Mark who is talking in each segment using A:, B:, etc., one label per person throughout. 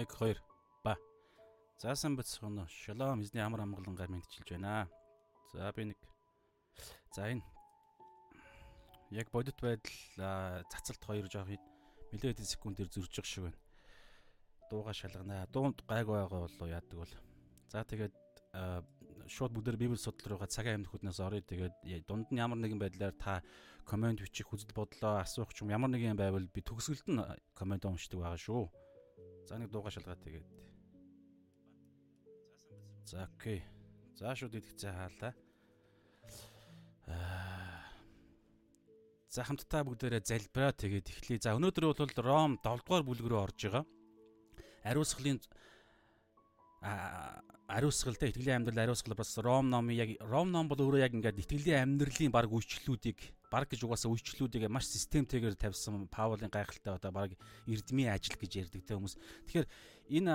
A: 1 2 ба. Заасан бацхан шалом эзний амар амгалангаар мэдчилж байна. За би нэг за энэ яг бодит байдал цацалт хоёр жоох нэлээд хэдэн секундээр зөрж явах шиг байна. Дууга шалганаа. Дуунд гайг байгаа болоо яадаг бол. За тэгээд шууд бүгдээр библи судлал руугаа цагаан амьд хөднөөс орё. Тэгээд дунд нь ямар нэгэн байдлаар та комент бичих хүсэл бодлоо асуух ч юм ямар нэгэн байвал би төгсгөлд нь комент уншдаг байгаа шүү. За нэг дууга шалгаа тэгээд. За окей. За шууд идэгцээ хаалаа. Аа. За хамтдаа бүгдээрээ залбираа тэгээд эхлэе. За өнөөдөр бол Ром 7 дугаар бүлэг рүү орж байгаа. Ариусгалын ариусгалтай итгэлийн амьдрал ариусгал бас Ром номын яг Ром ном бол өөрөө яг ингээд итгэлийн амьдралын баг үйлчлэлүүдийг баг гэж угаасаа үйлчлэлүүдийг маш системтэйгээр тавьсан Паулын гайхалтай одоо баг эрдмийн ажил гэж ярьдаг те хүмүүс. Тэгэхээр энэ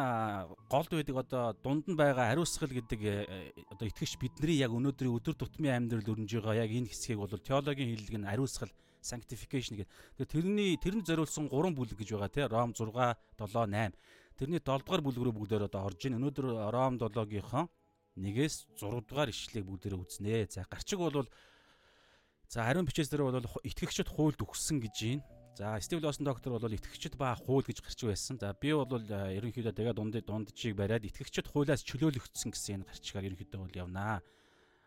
A: голд байдаг одоо дунд нь байгаа ариусгал гэдэг э, одоо итгэгч бидний яг өнөөдрийн өдөр тутмын амьдрал өрнөж байгаа яг энэ хэсгийг бол теологийн хэллэг нь ариусгал sanctification гэдэг. Тэгэхээр тэрний тэрэнд зориулсан 3 бүлэг гэж байгаа те Ром 6 7 8. Тэрний 7 дугаар бүлэг рүү бүгдээр одоо орж ийн. Өнөөдөр Ром 7-гийнхоо нэгээс 6 дугаар ишлэгийг бүгдээр үзнэ. За гарчиг бол За ариун бичээс дээр бол итгэгчд хуульд өгсөн гэж байна. За Стив Лосон доктор бол итгэгчд ба хууль гэж гарч байсан. За би бол ерөнхийдөө тэгээ дунд дунджийг бариад итгэгчд хуулиас чөлөөлөгдсөн гэсэн энэ гарчгаар ерөнхийдөө бол явнаа.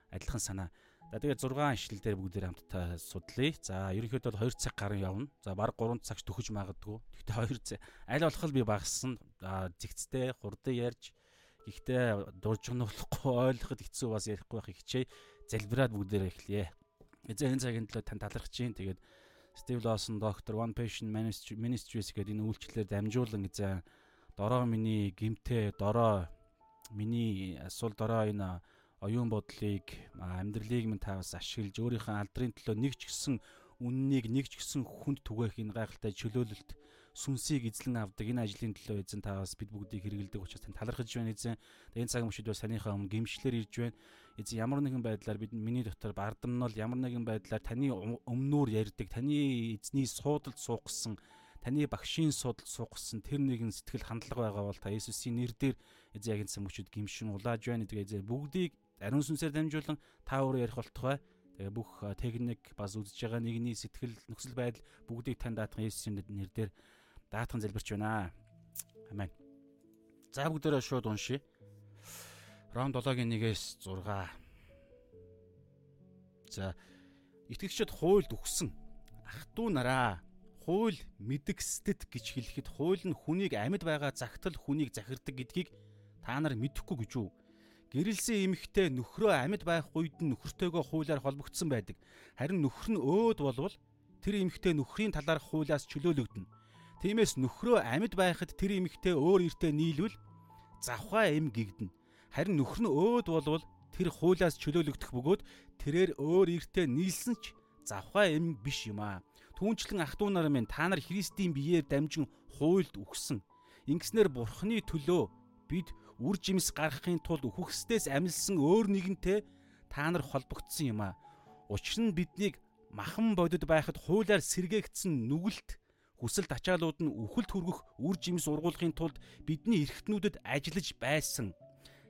A: Адилхан санаа. За тэгээ 6 ишлэл дээр бүгдээр хамтдаа судлаа. За ерөнхийдөө бол 2 цаг гарын явна. За баг 3 цаг төхөж магадгүй. Гэхдээ 2 цаг аль болох би багассан. Зэгцтэй хурдан ярьж гэхдээ дуржигнуулахгүй ойлгоход хэцүү бас ярихгүй байх хичээ. Залбираад бүгдээр эхлэе. Эзэн цагийн төлөө тань талархаж чинь тэгээд Steve Lawson доктор One Patient Ministries гэдэг энэ үйлчлэлээр дамжуулан эзэн дороо миний гимтээ дороо миний асуул дороо энэ оюун бодлыг амьдралыг минь таваас ашиглаж өөрийнхөө алдрын төлөө нэг ч гэсэн үннийг нэг ч гэсэн хүнд түгээх энэ гайхалтай чөлөөлөлт сүнсийг эзлэн авдаг энэ ажлын төлөө эзэн та бас бид бүгдийг хэрэгэлдэг учраас тань талархаж байна эзэн. Энэ цаг мөчид бас санийхаа өмнө гимшлэр ирж байна. Эзэн ямар нэгэн байдлаар бид миний дотор бардамнал ямар нэгэн байдлаар таны өмнөөр ярьдаг, таны эзний суудалд суугсан таны багшийн судалд суугсан тэр нэгэн сэтгэл хандлага байгаа бол та Иесусийн нэрээр эзэн яг энэ мөчөд гимшин улааж байна. Тэгээ эзэн бүгдийг ариун сүнсээр дамжуулан та өөрөө ярих болтугай. Тэгээ бүх техник бас үзэж байгаа нэгний сэтгэл нөхцөл байдал бүгдийг тань даатхан Иесусийн нэрээр даатхан залбирч байна. Амен. За бүгдээрээ шууд уншия. Ром 7-гийн 1-ээс 6. За итгэгчид хуульд өгсөн ах トゥ нараа хууль мэдгэстэд гэж хэлэхэд хууль нь хүнийг амьд байгаа загтал хүнийг захирдаг гэдгийг та нар мэдэхгүй гэж үү? Гэрэлсэн эмэгтэй нөхрөө амьд байх үед нь нөхөртөөгөө хуулиар холбогдсон байдаг. Харин нөхөр нь өөд болвол тэр эмэгтэй нөхрийн талаарх хуулиас чөлөөлөгдөнө. Тиймээс нөхрөө амьд байхад тэр эмэгтэй өөр эртээ нийлвэл завхаа эм гэгдэнэ. Харин нөхөр нь өөд болвол тэр хуулиас чөлөөлөгдөх бөгөөд тэрээр өөр эртээ нийлсэн ч завхаа эм биш юм аа. Түүнчлэн ах トゥ нар минь та нар Христийн биеэр дамжин хуйлд үхсэн. Ингэснээр бурхны төлөө бид үр жимс гаргахын тулд үхвэстээс амилсан өөр нэгэнтэй та нар холбогдсон юм аа. Учир нь биднийг махан бодод байхад хуулиар сэргээгдсэн нүгэлт хүсэлт ачаалууд нь үхэлд хүргэх үр жимс ургуулахын тулд бидний эрхтнүүдэд ажиллаж байсан.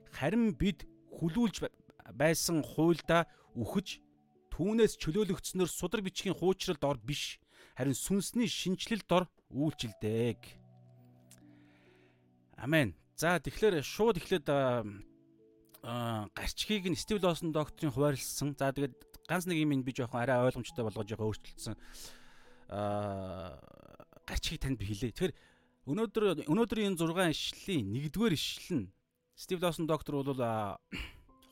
A: Харин бид хүлүүлж байсан хуйлда үхэж түүнээс чөлөөлөгдснөөр судар бичгийн хуучралд ор биш харин сүнсний шинчлэлд ор үйлчилдэг. Амен. За тэгэхээр шууд эхлээд гарчгийг нь Стив Лосон докторийн хуваарлсан. За тэгээд ганц нэг юм би жоохон арай ойлгомжтой болгож жоохон өөрчилсөн. Аа гарчгийг танд хэлээ. Тэгэхээр өнөөдөр өнөөдрийн энэ 6 ишлэлийн 1-р ишлэл нь Стив Лосон доктор бол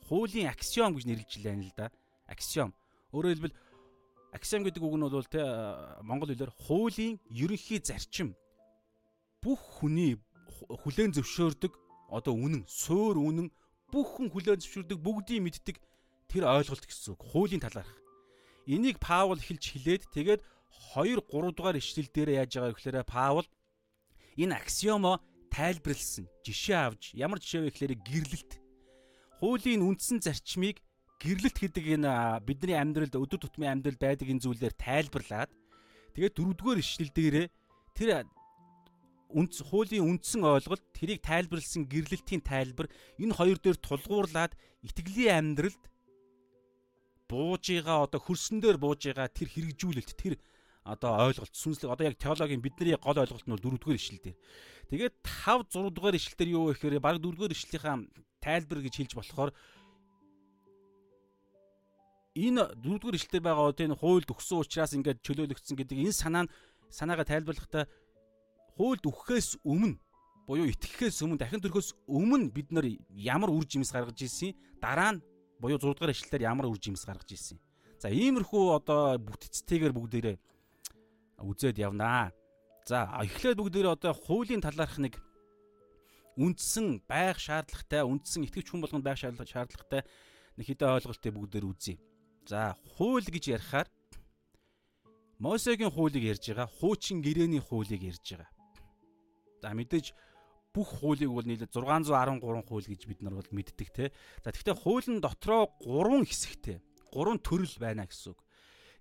A: хуулийн аксиом гэж нэрлэж байна л да. Аксиом. Өөрөөр хэлбэл аксиом гэдэг үг нь бол те монгол хэлээр хуулийн ерөнхий зарчим бүх хүний хүлээн зөвшөөрдөг одоо үнэн, суур үнэн бүх хүн хүлээн зөвшөөрдөг бүгдийг мэддэг тэр ойлголт гэсэн үг. Хуулийн талаарх. Энийг Паул хэлж хэлээд тэгээд 2 3 дугаар ишлэл дээр яаж байгаа гэхээр Паул энэ аксиомо тайлбарлсан. Жишээ авч ямар жишээ вэ гэхээр гэрлэлт. Хуулийн үндсэн зарчмыг гэрлэлт гэдэг энэ бидний амьдралд өдөр тутмын амьдрал байдаг энэ зүйлээр тайлбарлаад тэгээд дөрөвдүгээр ишлэл дээр тэр үнц хуулийн үндсэн ойлголт тэрийг тайлбарлсан гэрлэлтийн тайлбар энэ хоёр дээр тулгуурлаад итгэлийн амьдралд бууж байгаа одоо хөрсөн дээр бууж байгаа тэр хэрэгжүүлэлт тэр одоо ойлголт сүнслэг одоо яг теологийн бидний гол ойлголт нь бол дөрөвдүгээр ишлэл дээр. Тэгээд 5 6 дугаар ишлэл дээр юу вэ гэхээр баг дөрөвдүгээр ишлэлийнхаа тайлбар гэж хэлж болохоор энэ дөрөвдүгээр ишлэлээр байгаа одоо энэ хуульд өгсөн учраас ингээд чөлөөлөгдсөн гэдэг энэ санаа нь санаагаа тайлбарлахдаа хуульд өгөхөөс өмнө буюу итгэхээс өмнө дахин төрөхөөс өмнө бид нар ямар үр жимс гаргаж ирсэн дараа нь буюу 6 дугаар ишлэлээр ямар үр жимс гаргаж ирсэн. За иймэрхүү одоо бүтцтэйгээр бүгдээрээ үзээд явнаа. За эхлээд бүгдээрээ одоо хуулийн талаарх нэг үндсэн байх шаардлагатай, үндсэн итгэвч хүн болгонд байх шаардлагатай нэг хэдэн ойлголтыг бүгдээр үзье. За хууль гэж ярихаар Мосегийн хуулийг ярьж байгаа, хуучин гэрээний хуулийг ярьж байгаа. За мэдээж бүх хуулийг бол нийлээд 613 хууль гэж бид нар бол мэддэг те. За тэгэхээр хууль нь дотроо 3 хэсэгтэй, 3 төрөл байна гэсэн үг.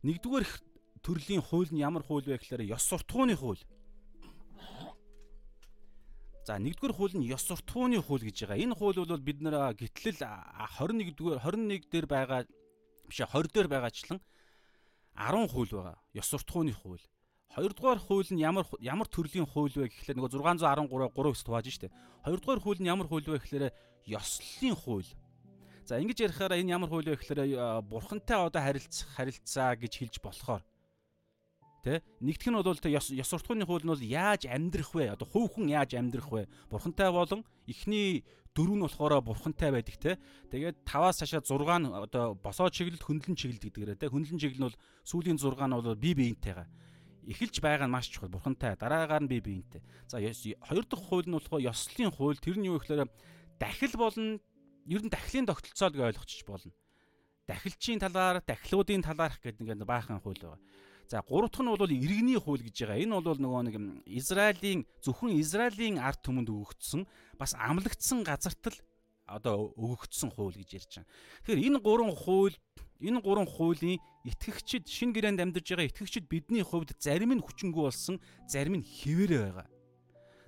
A: Нэгдүгээр төрлийн хууль нь ямар хууль вэ гэхээр ёс суртахууны хууль. За нэгдүгээр хууль нь ёс суртахууны хууль гэж байгаа. Энэ хууль бол бид нэр гитлэл 21-р 21 дээр байгаа биш 20 дээр байгаачлан 10 хууль байгаа. Ёс суртахууны хууль. Хоёрдугаар хууль нь ямар ямар төрлийн хууль вэ гэхлээр нөгөө 613-аар 3 хэсэг хувааж штэ. Хоёрдугаар хууль нь ямар хууль вэ гэхлээр ёслолын хууль. За ингэж ярихаараа энэ ямар хууль вэ гэхлээр бурхантай одоо харилцах харилцаа гэж хэлж болохоор Тэ нэгдүг нь бол тэ ёс суртахууны хууль нь бол яаж амьдрах вэ? Одоо хувь хүн яаж амьдрах вэ? Бурхантай болон эхний дөрөв нь болохоор бурхантай байдаг те. Тэгээд 5-аас цаашаа 6 нь одоо босоо чиглэл хөндлөн чиглэл гэдэгээрээ те. Хөндлөн чиглэл нь бол сүүлийн 6 нь бол бие биентэйгээ эхэлж байгаа нь маш чухал бурхантай дараагаар нь бие биентэй. За хоёр дахь хууль нь болохоор ёслолын хууль тэр нь юу гэхээр дахил болно ер нь дахлын тогтолцоо гэж ойлгочих болно. Дахилчийн талаар, дахлуудын талаарх гэдэг нэг баахан хууль байгаа. За гурав дахь нь бол иргэний хууль гэж байгаа. Энэ бол нөгөө нэг Израилийн зөвхөн Израилийн ард түмэнд өгөгдсөн бас амлагдсан газарт л одоо өгөгдсөн хууль гэж ярьж байгаа. Тэгэхээр энэ гурван хууль энэ гурван хуулийн итгэгчид шин гэрээнд амьдарж байгаа итгэгчид бидний хувьд зарим нь хүчингү болсон, зарим нь хിവэрэ байгаа.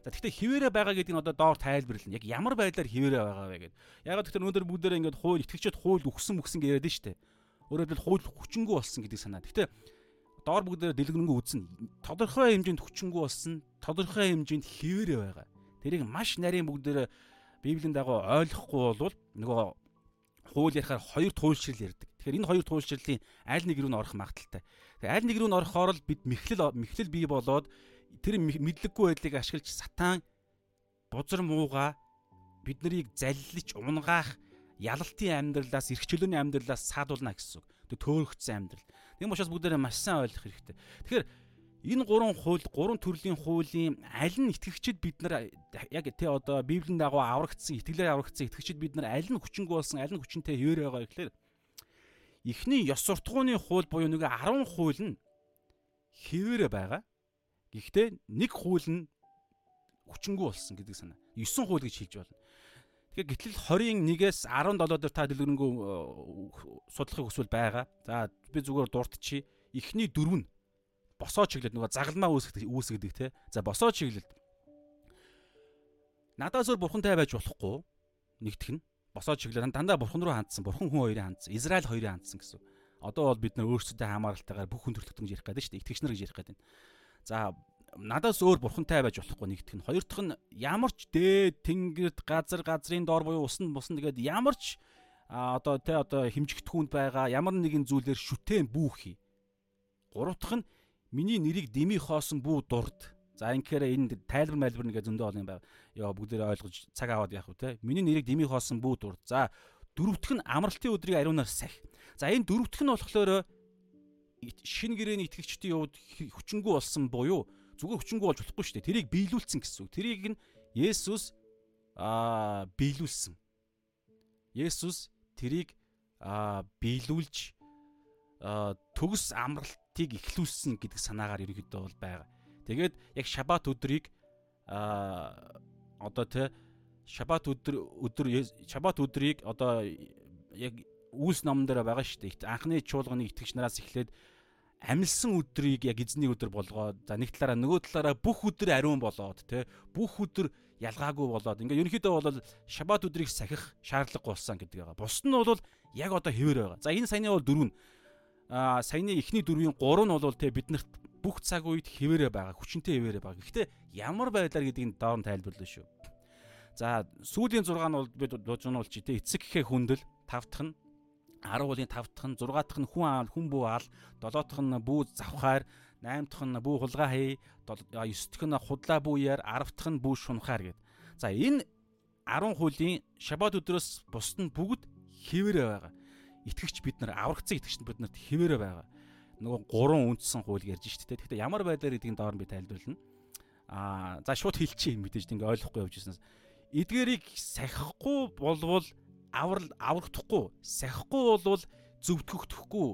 A: За тэгвэл хിവэрэ байгаа гэдэг нь одоо доор тайлбарлана. Яг ямар байдлаар хിവэрэ байгаа вэ гэдэг. Яг тэгэхээр өнөөдөр бүгдээрээ ингээд хууль итгэгчид хууль өгсөн мөксөн гэж яриад нь шүү дээ. Өөрөөр хэлбэл хууль хүчингү болсон гэдэг санаа. Тэгвэл доор бүгдээр дэлгэрэнгүй үзнэ. Тодорхой хэмжээнд хүчингү болсон, тодорхой хэмжээнд хിവэрэ байгаа. Тэрийг маш нарийн бүгдээр Библийн дагуу ойлгохгүй бол нөгөө хууль ярихаар хоёр туйлшрал ярьдаг. Тэгэхээр энэ хоёр туйлшрлын аль нэг рүү н орох магадaltaй. Тэгэхээр аль нэг рүү н орохоор л бид мэхлэл мэхлэл бий болоод тэр мэдлэггүй байдлыг ашиглаж сатан бузар мууга бид нарыг заллиж унгаах ялалтын амьдралаас эрх чөлөөний амьдралаас саадуулна гэсэн үг. Төөрөгцсөн амьдрал. Тийм учраас бүгдээрээ маш сайн ойлгох хэрэгтэй. Тэгэхээр энэ гурван хууль, гурван төрлийн хуулийн аль нь итгэгчид бид нар яг тий одоо Библийн дагуу аврагдсан, итгэлээр аврагдсан итгэгчид бид нар аль нь хүчингү болсон, аль нь хүчинтэй хэвээр байгаа гэхээр эхний ёс суртахууны хууль буюу нэг 10 хууль нь хэвээр байгаа. Гэхдээ нэг хууль нь хүчингү болсон гэдэг санаа. 9 хууль гэж хэлж байна. Гэтэл 20-1-ээс 17 дээр та дэлгэрэнгүй э, судлахыг хүсвэл байгаа. За би зүгээр дурдчихъя. Эхний дөрөв нь босоо чиглэлд нөгөө загалмаа үүсгдэг үүсгдэг те. За босоо чиглэлд надаас өөр бурхантай байж болохгүй нэгтгэх нь босоо чиглэлд дандаа бурхан руу хандсан, бурхан хүн хоёрын хандсан, Израиль хоёрын хандсан гэсэн. Одоо бол бид нар өөрсдөө хамааралтайгаар бүх хүн төрлөختөн гэж ярих гэдэг шүү дээ. Итгэгч нар гэж ярих гэдэг. За надаас өөр бурхантай байж болохгүй нэгдэх нь. Хоёр дахь нь ямар ч дээд тэнгэрд газар газрын доор буюу усан бусан тэгээд ямар ч а одоо тэ одоо химжигдэхүүнд байгаа ямар нэгэн зүйлээр шүтэн бүүхий. Гурав дахь нь миний нэрийг дими хоосон бүү дурд. За ингэхээр энэ тайлбар майлбар нэгэ зөндөө олон юм байна. Яа бүгдээрээ ойлгож цаг аваад яах вэ те. Миний нэрийг дими хоосон бүү дурд. За дөрөвтг нь амралтын өдрийг ариунаар сах. За энэ дөрөвтг нь болохоор шин гэрээний итгэгчдийн хувьд хүчингү болсон буюу зүгээр хүчингү болж болохгүй шүү дээ. Тэрийг биелүүлсэн гэсэн үг. Тэрийг нь Есүс аа биелүүлсэн. Есүс тэрийг аа биелүүлж аа төгс амралтыг эхлүүлсэн гэдэг санаагаар ерөнхийдөө бол байгаа. Тэгээд яг шабат өдрийг аа одоо тэ шабат өдөр өдөр шабат өдрийг одоо яг үйлс номон дээр байгаа шүү дээ. Анхны чуулганы итгэгч нараас эхлээд амилсан өдрийг яг эзний өдөр болгоод за нэг талаараа нөгөө талаараа бүх өдөр ариун болоод те бүх өдөр ялгаагүй болоод ингээ ерөнхийдөө бол шабат өдрийг сахих шаардлагагүй болсон гэдэг байгаа. Бус нь бол яг одоо хэвээр байгаа. За энэ саяны бол дөрөв нь а саяны эхний дөрвийн гурав нь бол те биднэрт бүх цаг үед хэвээрээ байгаа, хүчнтэй хэвээрээ байгаа. Гэхдээ ямар байдлаар гэдгийг доор нь тайлбарлана шүү. За сүүлийн 6 нь бол бид дуужуулж те эцэг гэхээ хүндэл, тав дахь нь 10 уулын 5 дахь нь 6 дахь нь хүн аал хүн бүү аал 7 дахь нь бүү завхаар 8 дахь нь бүү хулгай хий 9 дахь нь худлаа бүү яар 10 дахь нь бүү шунхаар гэд. За энэ 10 хуулийн шабат өдрөөс бусд нь бүгд хэвээрээ байгаа. Итгэгч бид нар аврагцсан итгэгч бид нарт хэвээрээ байгаа. Нөгөө гурван үндсэн хууль ярьж штэ. Тэгэхдээ ямар байдлаар гэдгийг доор нь би тайлбарлана. Аа за шууд хэлчихье мэдээж ингээ ойлгохгүй явж ирсэнээс эдгэрийг сахихгүй болвол аврал аврагдахгүй сахихгүй болвол зөвтгөгдөхгүй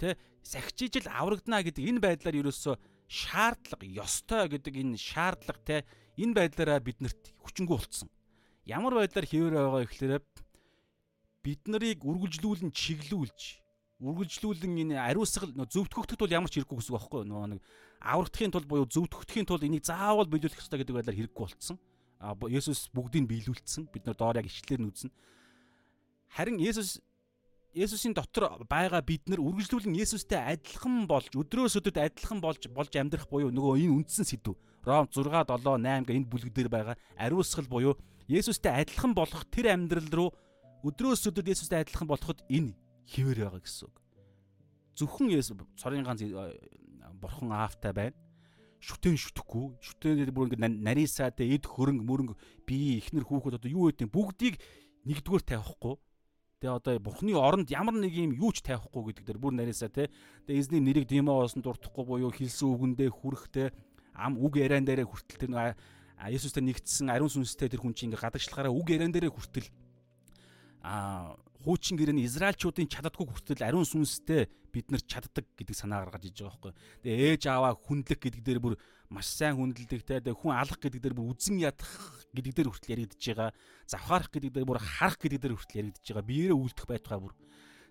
A: тэ сахижиж л аврагдана гэдэг энэ байдлаар ерөөсөө шаардлага ёстой гэдэг энэ шаардлага те энэ байдлаараа биднэрт хүчингү болцсон. Ямар байдлаар хэвээр байгаа ихлээрэ бид нарыг үргэлжлүүлэн чиглүүлж үргэлжлүүлэн энэ ариусгал зөвтгөгдөд бол ямар ч хэрэггүй гэсэн үг байхгүй нөгөө нэг аврагдахын тулд буюу зөвтгөхдхийн тулд энийг заавал биелүүлэх хэрэгтэй гэдэг байдлаар хэрэггүй болцсон. А Есүс бүгдийг биелүүлсэн. Бид нар доор яг ишлэлээр нь үзнэ. Харин Есүс Есүсийн дотор байгаа бид нар үргэлжлүүлэн Есүстэй адилхан болж өдрөөс өдөрт адилхан болж болж амьдрах буюу нөгөө энэ үндсэн сэдв. Ром 6 7 8 гэх энэ бүлэгдэр байгаа ариусгал буюу Есүстэй адилхан болох тэр амьдрал руу өдрөөс өдөрт Есүстэй адилхан болоход энэ хിവэр байгаа гэсэн үг. Зөвхөн Есүс цорын ганц э, бурхан аавтай байна. Шүтэн шүтэхгүй, шүтэн бүр ингэ нарийсаатай эд хөрөнгө мөрөнгө бие ихнэр хүүхэд одоо юу гэдэг бүгдийг нэгдүгээр тавихгүй Тэгээ одоо бурхны оронд ямар нэг юм юу ч тавихгүй гэдэг дээр бүр нарийсаа те. Тэгээ эзний нэрийг димоос нь дуртахгүй буюу хэлсэн үгэндээ хүрэхтэй ам үг яриан дээрээ хүртэл тэр Есүстэй нэгдсэн ариун сүнстэй тэр хүн чинь ингээ гадагшлахаараа үг яриан дээрээ хүртэл а хуучин гэрээний израилчуудын чаддаггүй хүртэл ариун сүнстэй бид нар чаддаг гэдэг санаа гаргаж иж байгаа байхгүй. Тэгээ ээж аваа хүндлэх гэдэг дээр бүр маш сайн хүндэлдэгтэй. Тэгээ хүн алах гэдэг дээр бүр үзен ядах гэдэг дээр хүртэл яригдж байгаа. Завхаарах гэдэг дээр бүр харах гэдэг дээр хүртэл яригдж байгаа. Биеэрээ үлдэх байтугай бүр.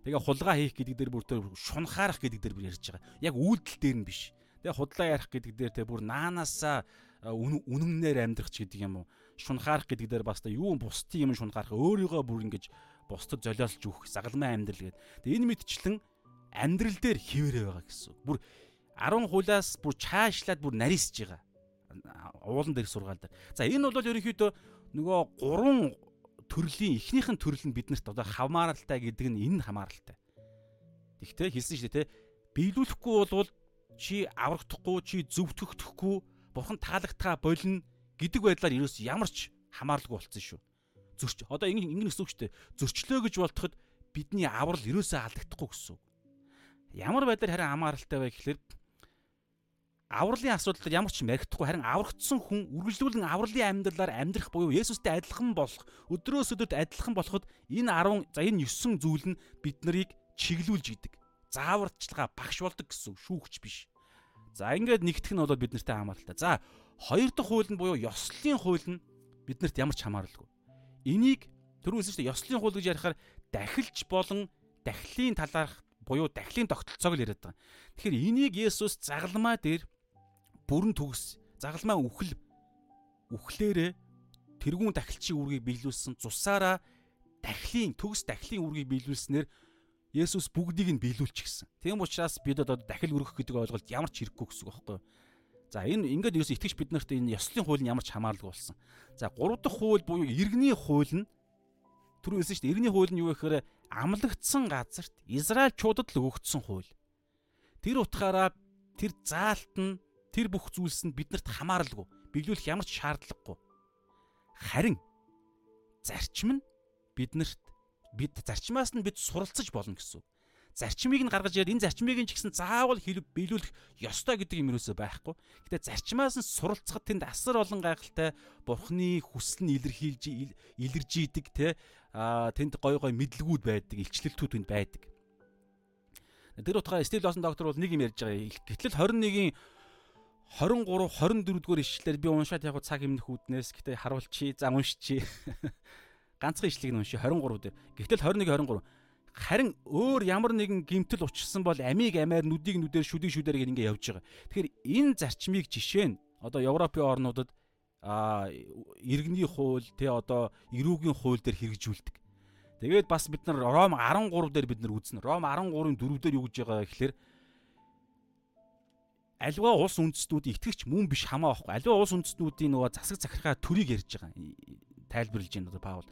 A: Тэгээ хулгай хийх гэдэг дээр бүр тэр шунхаарах гэдэг дээр бүр ярьж байгаа. Яг үйлдэл дээр нь биш. Тэгээ худлаа ярих гэдэг дээр тэ бүр наанаасаа үнэннээр амьдрах ч гэдэг юм уу. Шунхаарах гэдэг дээр бас та юу бусдын юм шунхаарах өөрийгөө бүр ингэж бусдад золиослж өгөх загалмай амьдрал гэдэг. Тэгээ энэ мэдчлэн амьдрал дээр хിവэрэ байгаа гэсэн. Бүр 10 хулаас бүр чаашлаад бүр нарийсж байгаа. Уулан дээр сургаал дээр. За энэ бол ерөнхийдөө нөгөө гурван төрлийн эхнийх нь төрөл нь биднэрт одоо хамааралтай гэдэг нь энэ хамааралтай. Тэгтээ хэлсэн шүү дээ те. Биелүүлэхгүй болвол чи аврагдахгүй, чи зөвтгөгдөхгүй, бурхан таалагдхаа болно гэдэг байдлаар ерөөс ямар ч хамааралгүй болцсон шүү. Зөрч одоо ингэ ингэ гэсэн үг шүү дээ. Зөрчлөө гэж болтоход бидний аврал ерөөсөө алдагдахгүй гэсэн. Ямар байдлаар харин хамааралтай вэ гэхэлэр авралын асуудал ямар ч мэрэгдэхгүй харин аврагдсан хүн үргэлжлүүлэн авралын амьдралаар амьдрах буюу Есүстэй адилхан болох өдрөөс өдөрт адилхан болоход энэ 10 за энэ 9 зүйл нь бид нарыг чиглүүлж идэг. Зааварчлага багш болдог гэсэн шүүгч биш. За ингээд нэгтгэх нь бол бид нартай хамааралтай. За хоёр дахь хууль нь буюу ёслолын хууль нь биднэрт ямар ч хамааралгүй. Энийг шүү дээ ёслолын хууль гэж ярихаар дахилж болон дахлын талаарх буюу дахлын тогтолцоог л яриад байгаа. Тэгэхээр энийг Есүс загалмаа дээр бүрэн төгс загалмаа үхэл үхлээрээ тэрүүн дахилчийн үргийг биелүүлсэн цусаараа дахлын төгс дахлын үргийг биелүүлснээр Есүс бүгдийг нь биелүүлчихсэн. Тийм учраас бид одоо дахил өргөх гэдэг ойлголт ямар ч хэрэггүй гэсэн үг байхгүй юу? За энэ ингээд ерөөс итгэж бид нарт энэ ёслолын хууль нь ямар ч хамааралгүй болсон. За гурав дахь хууль буюу иргэний хууль нь түрүү хэлсэн шүү дээ. Иргэний хууль нь юу гэхээр амлагдсан газарт Израильчуудад л өгөгдсөн хууль. Тэр утгаараа тэр заалт нь тэр бүх зүйлс нь биднэрт хамааралгүй. Биелүүлэх ямар ч шаардлагагүй. Харин зарчим нь биднэрт бид зарчмаас нь бид суралцаж болно гэсэн үг. Зарчмыг нь гаргаж ирээд энэ зарчмыг нь ч гэсэн заавал биелүүлэх ёстой гэдэг юм юусоо байхгүй. Гэтэ зарчмаас нь суралцахад тэнд асар олон гайхалтай бурхны хүсэл нь илэрхийлж илэрж идэг те а тэнд гой гой мэдлгүүд байдаг, илчлэлтүүд тэнд байдаг. Тэр утгаараа Стив Лосон доктор бол нэг юм ярьж байгаа. Гэтэл 21-ийн 23 24 дугаар ишлэлээр би уншаад яг цаг өмнөх үүднээс гэтээ харуулчи за уншчи ганцхан ишлэгийг нь унши 23 дээр. Гэтэл 21 23 харин өөр ямар нэгэн гимтэл учирсан бол амийг амиар нүдийг нүдээр шүдийг шүдээр гэр ингээ явж байгаа. Тэгэхээр энэ зарчмыг жишээ нь одоо Европын орнуудад а иргэний хууль те одоо эрүүгийн хууль дээр хэрэгжүүлдэг. Тэгээд бас бид нар Ром 13 дээр бид нар үзнэ. Ром 13-ын 4 дээр юу гэж байгаа гэхээр альва улс үндэстнүүд итгэгч мөн биш хамаа байхгүй. Альва улс үндэстнүүдийн нөгөө засаг захиргаа төрийг ярьж байгаа. Тайлбарлаж байна одоо Паул.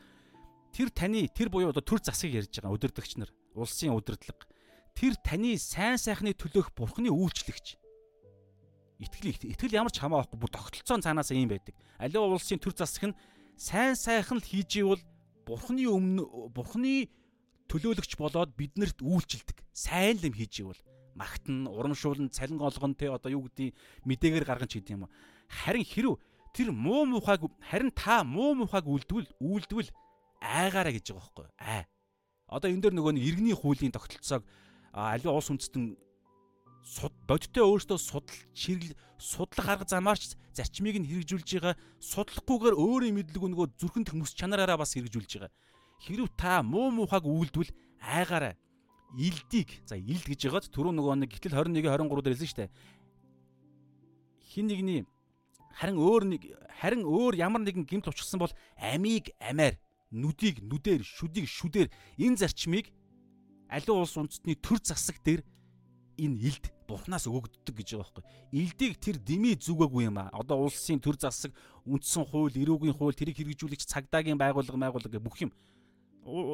A: Тэр таны тэр буюу одоо төр засгийг ярьж байгаа өдөрдөгч нар, улсын удирдлага. Тэр таны сайн сайхны төлөөх бурхны үйлчлэгч итгэл итгэл ямар ч хамаа байхгүй бүр тогтолцоон цаанаас ийм байдаг. Аливаа улсын төр засаг нь сайн сайхан л хийж ивэл бурхны өмнө бурхны төлөөлөгч болоод биднэрт үйлчилдэг. Сайн юм хийж ивэл магтан, урамшуулн, цалин олгон те одоо юу гэдгийг мэдээгээр гарган ч гэдэг юм. Харин хэрв тэр муу мухайг харин та муу мухайг үлдвэл үлдвэл айгаараа гэж байгаа байхгүй аа. Одоо энэ дээр нөгөө иргэний хуулийн тогтолцоог аливаа улс үндэстэн бодиттой өөртөө судал ширгэл судлах арга замаарч зарчмыг нь хэрэгжүүлж байгаа судлахгүйгээр өөрийн мэдлэг нөгөө зүрхэнд хүмүүс чанараараа бас хэрэгжүүлж байгаа. Хэрв та муу муухайг үйлдвэл айгаараа илдийг за илд гэж ягаад түрүү нөгөө нэг гэтэл 21 23 дээр хэлсэн шүү дээ. Хин нэгний харин өөр нэг харин өөр ямар нэгэн гимт учрсан бол амийг амиар нүдийг нүдээр шүдийг шүдээр энэ зарчмыг аливаа улс үндэстний төр засаг дээр энэ илд бурхнаас өгөгддөг гэж байгаа байхгүй. Илдийг тэр дими зүгээгүй юм аа. Одоо улсын төр засаг, үндсэн хууль, эрүүгийн хууль тэрийг хэрэгжүүлэгч цагдаагийн байгууллага, байгууллага бүх юм.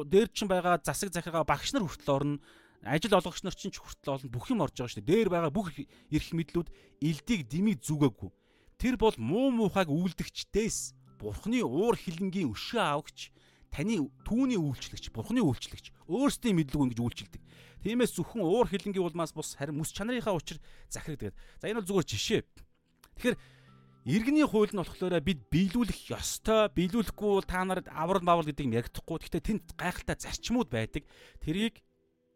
A: Дээр чинь байгаа засаг захиргаа багш нар хүртэл орно. Ажил олгогч нар чинь ч хүртэл олно. Бүх юм орж байгаа шүү дээ. Дээр байгаа бүх эрх мэдлүүд илдийг дими зүгээгүй. Тэр бол муу муухайг үйлдэгчдээс бурхны уур хилэнгийн өшөө авагч таны түүний үйлчлэгч, бурхны үйлчлэгч өөрсдийн мэдлэг ингэж үйлчилдэг. Тиймээс зөвхөн уур хилэнгийн улмаас бус харин мэс чанарынхаа учир захирагддаг. За энэ бол зүгээр жишээ. Тэгэхээр иргэний хууль нь болохоор бид биелүүлэх ёстой, биелүүлэхгүй бол та нарт аврал мавал гэдэг юм яригдахгүй. Гэхдээ тэнд гайхалтай зарчмууд байдаг. Тэрийг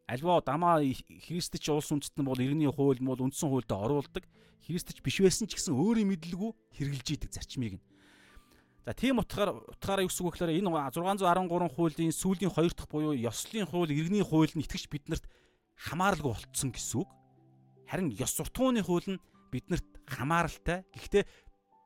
A: альва дамаа христч улс үндэстэн бол иргэний хууль бол үндсэн хуульд оруулдаг. Христч биш байсан ч гэсэн өөрийн мэдлэгүү хэрэгжилж идэг зарчмыг нь. За тийм утгаар утгаараа юу гэсэн үг гэхээр энэ 613 хуулийн сүүлийн 2 дахь буюу ёслолын хууль, иргэний хууль нь итгэж биднэрт хамааралгүй болцсон гэсэн үг. Харин ёс суртахууны хууль нь биднэрт хамааралтай. Гэхдээ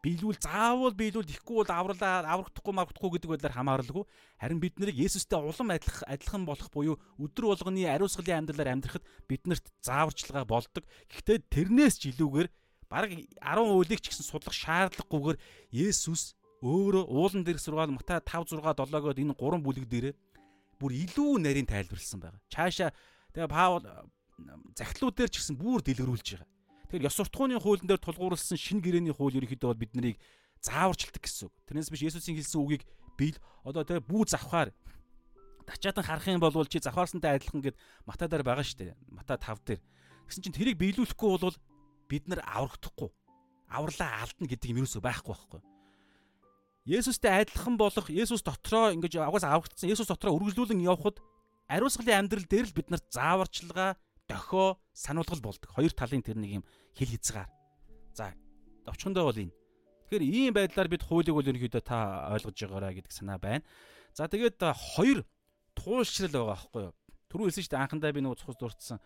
A: биелүүл заавал биелүүл ихгүй бол авралаа аврагдахгүй маргахгүй гэдэг байдлаар хамааралгүй. Харин бид нарыг Есүстэй улам адилх адилхан болох буюу өдөр болгоны ариусгалын амьдралаар амьдрахад биднэрт зааварчилгаа болдог. Гэхдээ тэрнээс ч илүүгээр бараг 10 үйлийг ч гэсэн судлах шаардлагагүйгээр Есүс өөрөө уулан дээрх сургаал Матай 5 6 7-гоод энэ гурван бүлэг дээрээ бүр илүү нарийн тайлбарлсан байгаа. Чааша тэгээ Паул захидлууд дээр ч гэсэн бүр дэлгэрүүлж байгаа. Тэгэхээр ёс суртахууны хуулийн дээр тулгуурласан шинэ гэрээний хууль ерөнхийдөө бол бид нарыг зааварчилдаг гэсэн үг. Тэрнээс биш Есүсийн хэлсэн үгийг бил одоо тэгээ бүү завхаар тачаатан харах юм бол чи завхаарсантай адилхан гэд Матай дээр байгаа шүү дээ. Матай 5 дээр. Тэгсэн чинь тэрийг биелүүлэхгүй бол бид нар аврагдахгүй. Авралаа алдна гэдэг юм ерөөсөө байхгүй байхгүй. Есүстэй адилхан болох Есүс дотроо ингэж агаас аврагдсан Есүс дотроо үргэлжлүүлэн явхад ариусгалын амьдрал дээр л бид нарт зааварчилгаа, дохио, сануулгал болдог. Хоёр талын тэр нэг юм хил хязгаар. За, овчхондоо бол энэ. Тэгэхээр ийм байдлаар бид хуулийг бол ерөнхийдөө та ойлгож байгаараа гэдэг санаа байна. За тэгээд хоёр туулшрал байгаа байхгүй юу? Түрүү хэлсэн шүү дээ анхандаа би нөгөө цус дурдсан.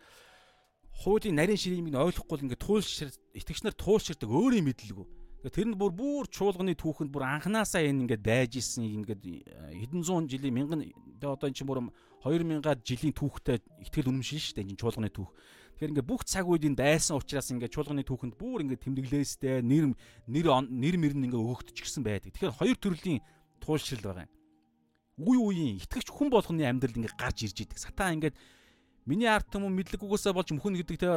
A: Хуулийн нарийн ширийг ойлгохгүй л ингээд туулшрал итгэгч нар туулширдаг өөрийн мэдлэггүй Тэр нь бүр бүр чуулганы түүхэнд бүр анханасаа энэ ингээд дайж исэн ингээд э, хэдэн зуун жилийн мянган одоо энэ чинь бүр 2000-аад жилийн түүхтэй ихтгэл үнэмшин шүү дээ энэ чуулганы түүх. Тэгэхээр ингээд бүх цаг үед энэ дайсан учраас ингээд чуулганы түүхэнд бүр ингээд тэмдэглээстэй нэр нэр нэр мөр нь ингээд өгөгдчихсэн байдаг. Тэгэхээр хоёр төрлийн туулшрал байгаа юм. Үе үеийн итгэгч хүн болгоны амьдрал ингээд гарч ирж идэг. Сатан ингээд Миний арт түмэн мэдлэггүйгээсээ болж мөхөн гэдэг те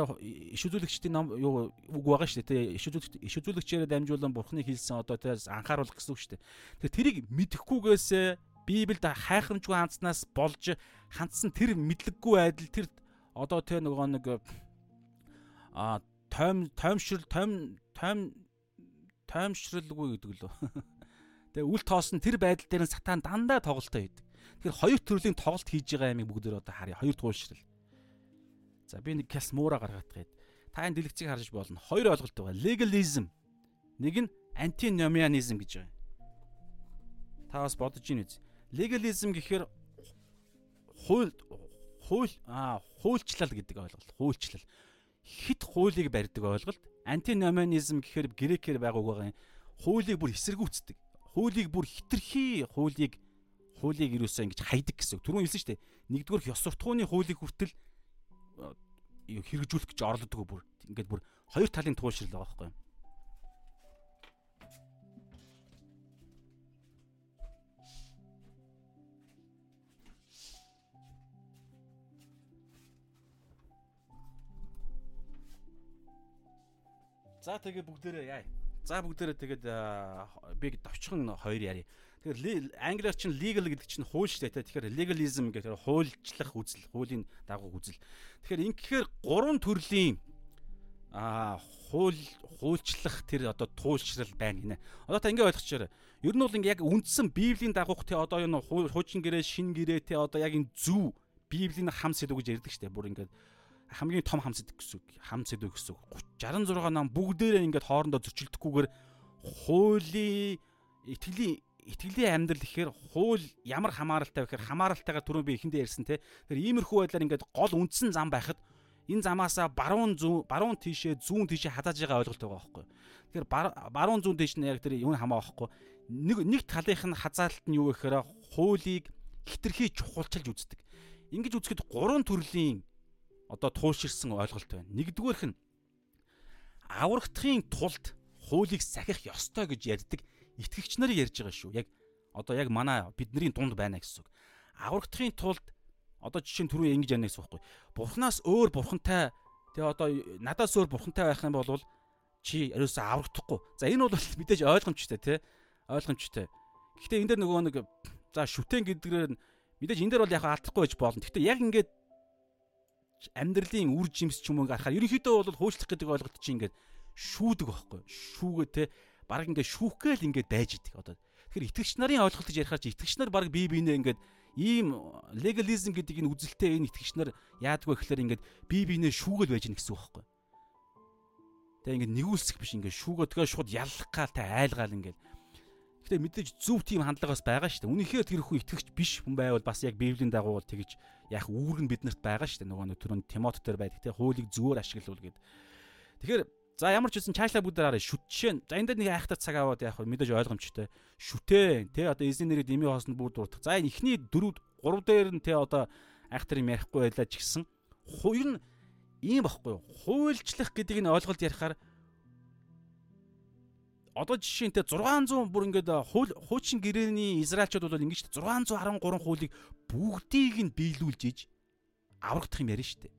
A: иш үзүүлэгчдийн ном юу үг байгаа шүү дээ те иш үзүүлэгч иш үзүүлэгчээрээ дамжуулан бурхны хэлсэн одоо те анхааруулах гэсэн үг шүү дээ. Тэгэхээр тэрийг мэдэхгүйгээсээ Библиэд хайхрамжгүй хандснаас болж хандсан тэр мэдлэггүй айдал тэр одоо те нөгөө нэг а тойм тоймшрал тойм тойм тоймшралгүй гэдэг лөө. Тэгээ үл тоосон тэр байдал дээр нь сатан дандаа тоглолтоо хийдэг. Тэгэхээр хоёр төрлийн тоглолт хийж байгаа юмыг бүгд одоо харъя. Хоёр туулшрал. За би нэг калс муура гаргаад гээд та энэ дэлгэцийг харж болно. Хоёр ойлголт байгаа. Legalism. Нэг нь antinomianism гэж байгаа. Та бас бодож ийн үз. Legalism гэхээр хууль хууль аа хуульчлал гэдэг ойлголт. Хуульчлал. Хит хуулийг барьдаг ойлголт. Антиноминизм гэхээр грекээр байгууг байгаа юм. Хуулийг бүр эсэргүүцдэг. Хуулийг бүр хитрхи хуулийг хуулийг юусаа ингэж хайдаг гэсэн. Түрүүн хэлсэн шүү дээ. Нэгдүгээр ёс суртахууны хуулийг хүртэл хэрэгжүүлэх гэж орлодгоо бүр. Ингээд бүр хоёр талын туулшрал байгаа байхгүй юу? За тэгээ бүгдээрээ яа. За бүгдээрээ тэгээд би товчхон хоёр яри. Тэгэхээр англиар чинь legal гэдэг чинь хууль шүү дээ. Тэгэхээр legalism гэдэг хуульчлах үзэл, хуулийн дагуу үзэл. Тэгэхээр ингэхээр гурван төрлийн аа хууль хуульчлах тэр одоо туулшрал байна гинэ. Одоо та ингэ ойлгочоор. Ер нь бол ингэ яг үндсэн Библийн дагуух те одоо энэ хуучин гэрээ, шин гэрээ те одоо яг энэ зүв Библийн хам сэдв гэж ярьдаг шүү дээ. Бүр ингэ хамгийн том хам сэдв гэсэн үг. Хам сэдв гэсэн үг. 66 нам бүгдээрээ ингээд хоорондоо зөрчилдөхгүйгээр хуулийн итгэлийн итгэлийн амьдрал гэхээр хууль ямар хамааралтай вэ гэхээр хамааралтайгаар түрүү би эхэндээ ярьсан те. Тэгэхээр иймэрхүү байдлаар ингээд гол үндсэн зам байхад энэ замаасаа баруун зүүн баруун тийшээ зүүн тийшээ хадаж байгаа ойлголт байгаа байхгүй. Тэгэхээр баруун зүүн тийш нь яг тэр юу хамаа байхгүй. Нэг нэг талынх нь хазаалт нь юу гэхээр хуулийг хитрхи чухалчилж үздэг. Ингэж үзэхэд гурван төрлийн одоо тууширсан ойлголт байна. Нэгдүгээрх нь аврагдахын тулд хуулийг сахих ёстой гэж ярьдаг итгэгч нарыг ярьж байгаа шүү. Яг одоо яг манай бидний дунд байна гэсэн үг. Аврагдахын тулд одоо жишээ нь түрүү ингэж яана гэсэн үг байхгүй. Бурханаас өөр бурхантай тэгээ одоо надаас өөр бурхантай байх юм бол чи ерөөсөө аврагдахгүй. За энэ бол мэдээж ойлгомжтой тий. Ойлгомжтой. Гэхдээ энэ дээр нөгөө нэг за шүтэн гэдгээр мэдээж энэ дээр бол яг алдахгүй байж болно. Гэхдээ яг ингээд амьдралын үр жимс ч юм уу гарахаар ерөнхийдөө бол хуучлах гэдэг ойлголт чинь ингээд шүүдэг байхгүй шүүгээ те баг ингээд шүүхгээл ингээд байж идэг одоо тэгэхээр итгэгч нарын ойлголт гэж ярихаар чи итгэгч нар баг бие биенээ ингээд ийм легализм гэдэг энэ үзэлтэй энэ итгэгч нар яадгүй гэхэлэр ингээд бие биенээ шүүгээл байж гэнэ гэсэн үг байхгүй тэгээ ингээд нэгүүлсэх биш ингээд шүүгөө тэгээ шууд яллах гал та айлгаал ингээд Гэтэ мэдээж зөв тийм хандлагаас байгаа шүү дээ. Үнэхээр тэр хүн итгэгч биш хүн байвал бас яг Библийн дагуу тэгж яг үүрэг нь биднэрт байгаа шүү дээ. Нөгөө нэг түрүүн Тимот дээр байдаг те хуулийг зүгээр ашиглуул гэд. Тэгэхээр за ямар ч үсэн чаашла бүгд араа шүтшээ. За энэ дээр нэг айхтар цаг аваад яг мэдээж ойлгомжтой. Шүтээ те одоо эзэн нэрийг дэмий хоосонд бүгд дурдах. За эхний дөрөв гурав дээр нь те одоо айхтар юм ярихгүй байлаа ч гэсэн ер нь ийм багхгүй юу. Хуульчлах гэдэг нь ойлголт ярихаар одоо жишээнтэй 600 бүр ингээд хуучин гэрээний израилчууд бол ингэж 613 хуулийг бүгдийг нь биелүүлж иж аврагдах юм ярина шүү дээ.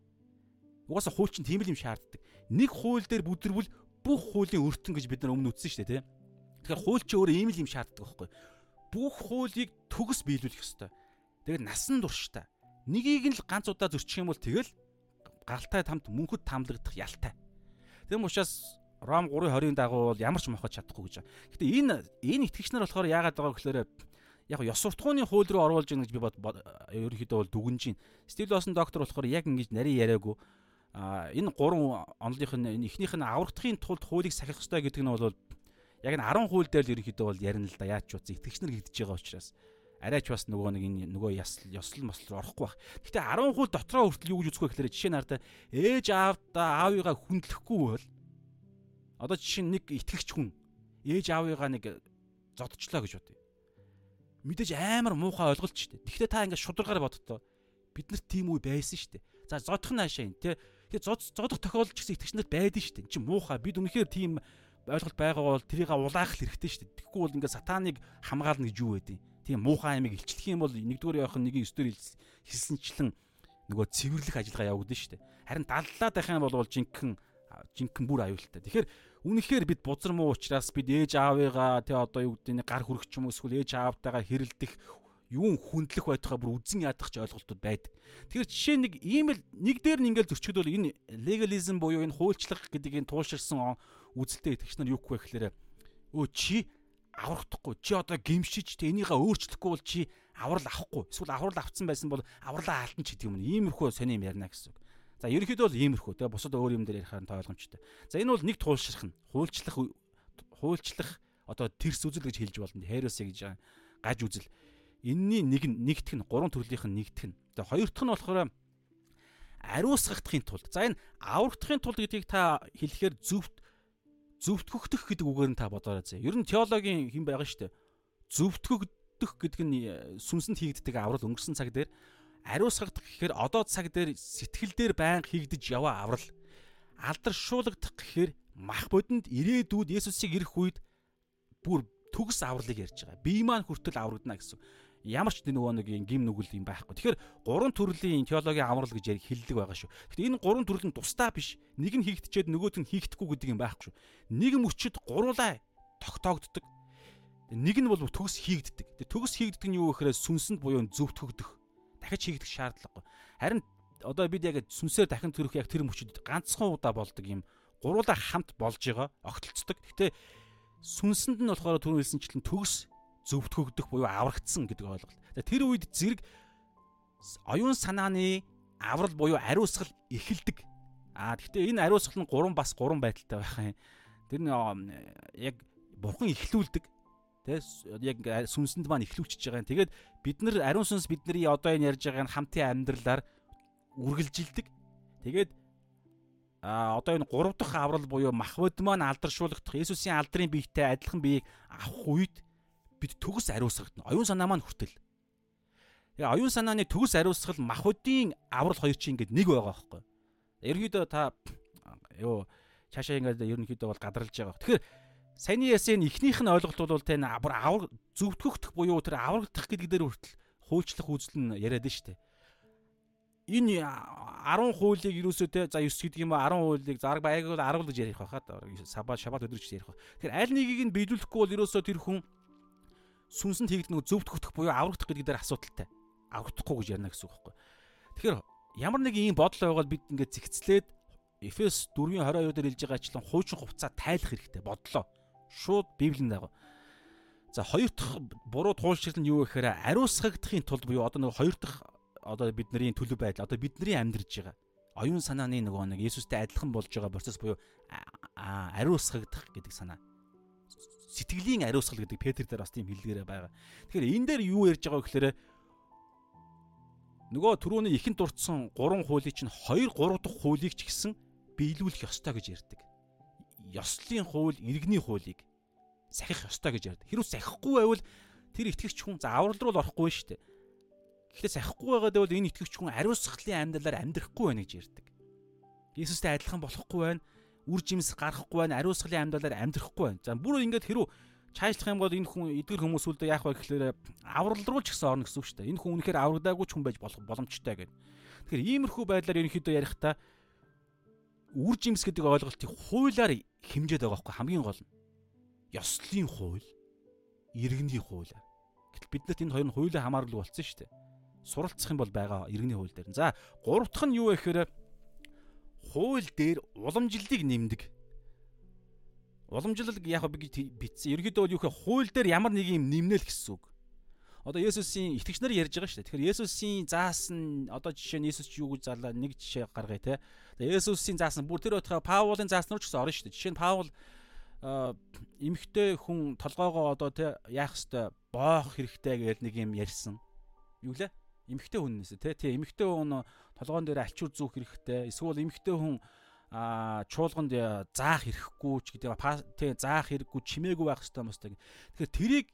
A: Угаасаа хуучин тийм л юм шаарддаг. Нэг хууль дээр бүдэрвөл бүх хуулийн өртөн гэж бид нар өмнө үтсэн шүү дээ, тийм. Тэгэхээр хууль чи өөрөө ийм л юм шаарддаг байхгүй. Бүх хуулийг төгс биелүүлэх ёстой. Тэгээд насан турштай. Нёгийг нь л ганц удаа зөрчих юм бол тэгэл гаралтай тамд мөнхөд тамлагдах ялтай. Тэм учраас Ром 3:20-ын дагуу бол ямар ч мохож чадахгүй гэж. Гэтэ энэ энэ итгэгч нар болохоор яагаад байгаа гэхээр яг ёс суртахууны хууль руу оруулж гэнэ гэж би ерөнхийдөө бол дүгнэж байна. Стилосын доктор болохоор яг ингэж нарийн яриаггүй а энэ гурван онолынх нь эхнийх нь аврагдахын тулд хуулийг сахих ёстой гэдэг нь бол яг нь 10 хууль дээр л ерөнхийдөө бол ярина л да яаж ч утсан итгэгч нар гэгдэж байгаа учраас арайч бас нөгөө нэг энэ нөгөө ясл ёслол мослол орохгүй байх. Гэтэ 10 хууль дотроо хүртэл юу гэж үзэх вэ гэхээр жишээ нь хараа ээж аавда аавыгаа хүндлэхгүй бол Одоо жишээ нь нэг итгэгч хүн ээж аавыгаа нэг зодчлоо гэж бодъё. Мэдээж амар муухай ойлголт ч дээ. Тэгэхдээ та ингээд шударгаар бодтоо бид нарт тийм үе байсан шүү дээ. За зодох нь хаашаа юм те. Тэгээ зод зодох тохиолдол ч гэсэн итгэгч нарт байдаг шүү дээ. Энд чинь муухай. Бид үнэхээр тийм ойлголт байгаа бол тэрийг улаах хэрэгтэй шүү дээ. Тэгэхгүй бол ингээд сатаныг хамгаална гэж юу байдیں۔ Тийм муухай амиг илчлэх юм бол нэгдүгээр явах нэг өстөр хэлсэнчлэн нөгөө цэвэрлэх ажиллагаа явагдана шүү дээ. Харин даллаад байх юм бол жинхэнэ жинхэнэ бүр аюултай. Тэгэхээр Үнэхээр бид бузар муу учраас бид ээж аавыгаа тий одоо юу гэдэг нь гар хүрэх ч юм уу эсвэл ээж аавтайгаа хэрэлдэх юун хүндлэх байтугай бүр үзэн ядах ч ойлголтууд байдаг. Тэгэхээр жишээ нэг ийм л нэг дээр нь ингээл зөрчигд бол энэ легализм буюу энэ хуульчлах гэдэг энэ туулширсан үзэлтэй итгэгч нар юу гэх вэ гэхээр өө чи аврахдахгүй чи одоо гимшиж тэ энийгээ өөрчлөхгүй бол чи аврал авахгүй эсвэл аврал авцсан байсан бол авралаа алдсан ч гэдэг юм. Иймэрхүү сони юм ярина гэсэн үг. За ерөнхийдөө бол иймэрхүү те бусад өөр юм дээр ярихаар ойлгомжтой. За энэ бол нэг туулшрах нь хуульчлах хуульчлах одоо тэрс үзэл гэж хэлж болно. Херос гэж гаж үзэл. Энийний нэг нь нэгтгэх нь гурван төрлийнх нь нэгтгэх нь. Тэгээ хоёр дахь нь болохоор ариусгахын тулд. За энэ аврагдахын тулд гэдгийг та хэлэхээр зөвхт зөвтгөгдөх гэдэг үгээр нь та бодоорой зэ. Ер нь теологийн хэм байгаа шүү дээ. Зөвтгөгдөх гэдэг нь э, сүнсэнд хийгддэг аврал өнгөрсөн цаг дээр ариусгагдах гэхээр одоо цаг дээр сэтгэл дээр байнга хийгдэж яваа аврал. Алдаршуулгадах гэхээр мах бодонд ирээдүйд Есүсийг ирэх үед бүр төгс авралыг ярьж байгаа. Бие маань хүртэл аврагдана гэсэн ямар ч нөгөө нэг юм гим нүгэл юм байхгүй. Тэгэхээр гурван төрлийн теологийн амрал гэж хэллэг байгаа шүү. Гэхдээ энэ гурван төрөл нь тусдаа биш. Нэг нь хийгдчихэд нөгөөт нь хийгдэхгүй гэдэг юм байхгүй шүү. Нэг мөчөд гуруулаа тогтоогддог. Нэг нь бол төгс хийгддэг. Тэгээ төгс хийгддэг нь юу гэхээр сүнсэнд буюу зөвтгөгдөх. Дахиж хийгдэх шаардлагагүй. Харин одоо бид яг сүнсээр дахин төрөх яг тэр мөчөд ганцхан удаа болдог юм. Гуруулаа хамт болж байгаа, огтлцдог. Гэхдээ сүнсэнд нь болохоор түрүү хэлсэнчлэн төгс зөвтгөгдөх буюу аврагдсан гэдэг ойлголт. Тэр үед зэрэг оюун санааны аврал буюу ариусгал эхэлдэг. Аа гэхдээ энэ ариусгал нь 3 бас 3 байдалтай байх юм. Тэр нь яг бурхан эхлүүлдэг. Тэ яг сүнсэнд маань эхлүүлчихэж байгаа юм. Тэгээд бид нар ариун сүнс бидний одоо энэ ярьж байгаа хамтын амьдралаар үргэлжилдэг. Тэгээд а одоо энэ 3 дахь аврал буюу махбод маань алдаршуулгадах Есүсийн алдрын биетэй адилхан биеийг авах үед бид төгс ариусгагдана. Оюун санаа маань хүртэл. Тэгээ оюун санааны төгс ариусгал махуудын аврал хоёр чинь ингээд нэг байгаа байхгүй. Ерөнхийдөө та ёо цаашаа ингээд ерөнхийдөө бол гадралж байгаа. Тэгэхээр саяны ясын эхнийх нь ойлголт бол тэ авар авар зөвтгөгдөх буюу тэр аврагдах гэдэг дээр хүртэл хуульчлах үзэл нь яриад нь штэ. Энэ 10 хуулийг юусоо те за 9 гэдэг юм ба 10 хуулийг зараг байг бол 10 гэж ярих байхад сабат шабат өдөр гэж ярих. Тэгэхээр аль нэгийг нь биелүүлэхгүй бол юусоо тэр хүн сүнсэнд хийгдэх нөгөө зөвдөх буюу аврагдах гэдэг дээр асуудалтай. Аврагдахгүй гэж ярина гэсэн үг байхгүй. Тэгэхээр ямар нэг ийм бодол байгаад бид ингээд зэгцлээд Эфес 4:22 дээр хэлж байгаачлан хуучин хувцас тайлах хэрэгтэй бодлоо. Шууд Библийн дагав. За хоёр дахь буруу туулшрал нь юу гэхээр ариусгагдахын тулд буюу одоо нэг хоёр дахь одоо бидний төлөв байдал одоо бидний амьдарж байгаа оюун санааны нөгөө нэг Есүстэй адилхан болж байгаа процесс буюу ариусгагдах гэдэг санаа сэтгэлийн ариусгал гэдэг Петр дээр бас тийм хэллэгээрээ байгаа. Тэгэхээр энэ дээр юу ярьж байгаа вэ гэхээр нөгөө түрүүний ихэнд дурдсан 3 хуулийг чинь 2 3 дахь хуулийг ч гэсэн биелүүлэх ёстой гэж ярьдаг. Ёслолын хууль, иргэний хуулийг сахих ёстой гэж ярьдаг. Хэрвээ сахихгүй байвал тэр итгэгч хүн за аврал руу орохгүй шүү дээ. Гэхдээ сахихгүй байгаад байвал энэ итгэгч хүн ариусгалын амьдралаар амьдрахгүй байна гэж ярьдаг. Иесустэй адилхан болохгүй байна үр жимс гарахгүй байна, ариусгалын амьдралаар амьдрахгүй байна. За бүр ингээд хэрүү чаашлах юм бол энэ хүн эдгэр хүмүүс үлдээ яах вэ гэхлээр аврал руу ч гэсэн орно гэсэн үг шүү дээ. Энэ хүн үнэхээр аврагдаагүй ч хүн байж болох боломжтой гэдэг. Тэгэхээр иймэрхүү байдлаар ерөнхийдөө ярихдаа үр жимс гэдэг ойлголтыг хуулиар хэмжээд байгаа байхгүй хамгийн гол нь. Ёслолын хууль, иргэний хууль. Гэтэл биднэрт энэ хоёр нь хуулийн хамаарал болсон шүү дээ. Суралцах юм бол байгаа иргэний хууль дээр. За гурав дахь нь юу вэ гэхээр хууль дээр уламжлалыг нэмдэг. Уламжлал яг би битсэн. Ерөнхийдөө юу гэхээр хууль дээр ямар нэг юм нэмнэл гэсэн үг. Одоо Есүсийн итгэгч нар ярьж байгаа шүү дээ. Тэгэхээр Есүсийн заасан одоо жишээ нь Есүс юу гэж зарлаа нэг жишээ гаргая те. Тэгээ Есүсийн заасан бүр тэр байтугай Паулын зааснаар ч гэсэн орно шүү дээ. Жишээ нь Паул эмхтэй хүн толгоогоо одоо те яах хэвээр боох хэрэгтэй гэж нэг юм ярьсан. Юу лээ? Эмхтэй хүннээс те. Тий эмхтэй хүн толгоон дээр альчуур зүүх хэрэгтэй. Эсвэл эмэгтэй хүн а чуулганд заах хэрэггүй ч гэдэг тий заах хэрэггүй чимээгүй байх хэрэгтэй мөстэй. Тэгэхээр тэрийг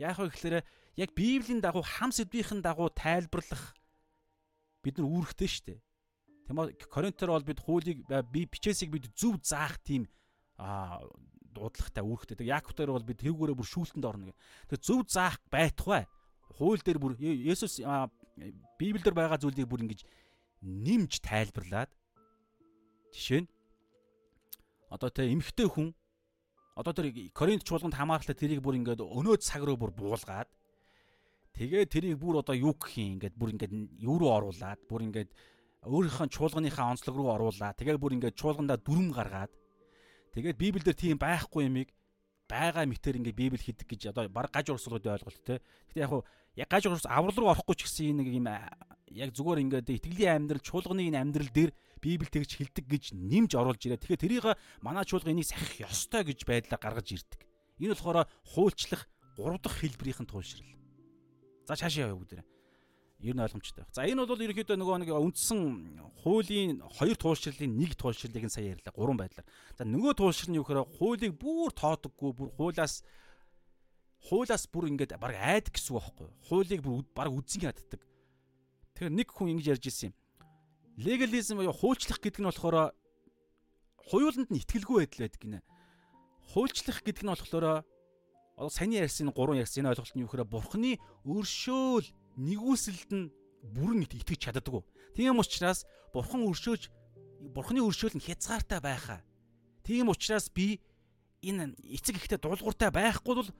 A: яах вэ гэхээр яг Библийн дагуу хам сэдвийн дагуу тайлбарлах бид нар үүрэгтэй шүү дээ. Тийм үү? Коринтер бол бид хуулийг бичээсийг бид зөв заах тийм а дуудлагатай үүрэгтэй. Тэг Яаковтер бол бид тэрүүгээрээ бүр шүүлтэнд орно гэх. Тэг зөв заах байтугай. Хууль дээр бүр Есүс Библиэр байгаа зүйлийг бүр ингэж нэмж тайлбарлаад жишээ нь одоо тэ эмхтэй хүн одоо тэр Коринт чуулганд хамааралтай тэрийг бүр ингээд өнөө цаг руу бүр буулгаад тэгээ тэрийг бүр одоо юу гэх юм ингээд бүр ингээд юу руу оруулаад бүр ингээд өөрийнхөө чуулганыхаа онцлог руу оруулаад тэгээ бүр ингээд чуулгандаа дүрм гаргаад тэгээд Библиэлд тийм байхгүй юмыг байгаа мэтэр ингээд Библи хийдэг гэж одоо баг гаж урсгалууд ойлголт те. Гэтэ яг яг гаж урс аврал руу орохгүй ч гэсэн нэг юм яг зүгээр ингээд итгэлийн амьдрал чуулганы энэ амьдрал дээр Библи тэгж хилдэг гэж нэмж оруулж ирээ. Тэгэхээр тэрийг манай чуулга энийг сахих ёстой гэж байдлаар гаргаж ирдэг. Энэ болохоор хуульчлах 3 дахь хэлбэрийнхэн туйлшрал. За цаашаа яваа бүгдээ. Ер нь ойлгомжтой байна. За энэ бол ерөнхийдөө нөгөө нэг үндсэн хуулийн хоёр туулшрлын нэг туулшрлыг нь сая ярьлаа гурван байдлаар. За нөгөө туулшир нь юу гэхээр хуулийг бүр тоодоггүй бүр хуулаас хуулаас бүр ингээд баг айдаг гэсэн үг байхгүй юу? Хуулийг бүр баг үзэн яддаг. Тэгэхээр нэг хүн ингэж ярьж ирсэн юм. Легализм буюу хуульчлах гэдэг нь болохоор хуйланд нь ихтгэлгүй байдал байдаг гинэ. Хуульчлах гэдэг нь болохоор одоо саяны ярьсан гурван ярьсан энэ ойлголт нь юу гэхээр бурхны өршөөл нэгүсэлд нь бүрэн итгэж чаддаггүй. Тийм учраас бурхан өршөөж бурханы өршөөл нь хязгаартай байхаа. Тийм учраас би энэ эцэг ихтэй дуулууртай байхгүй бол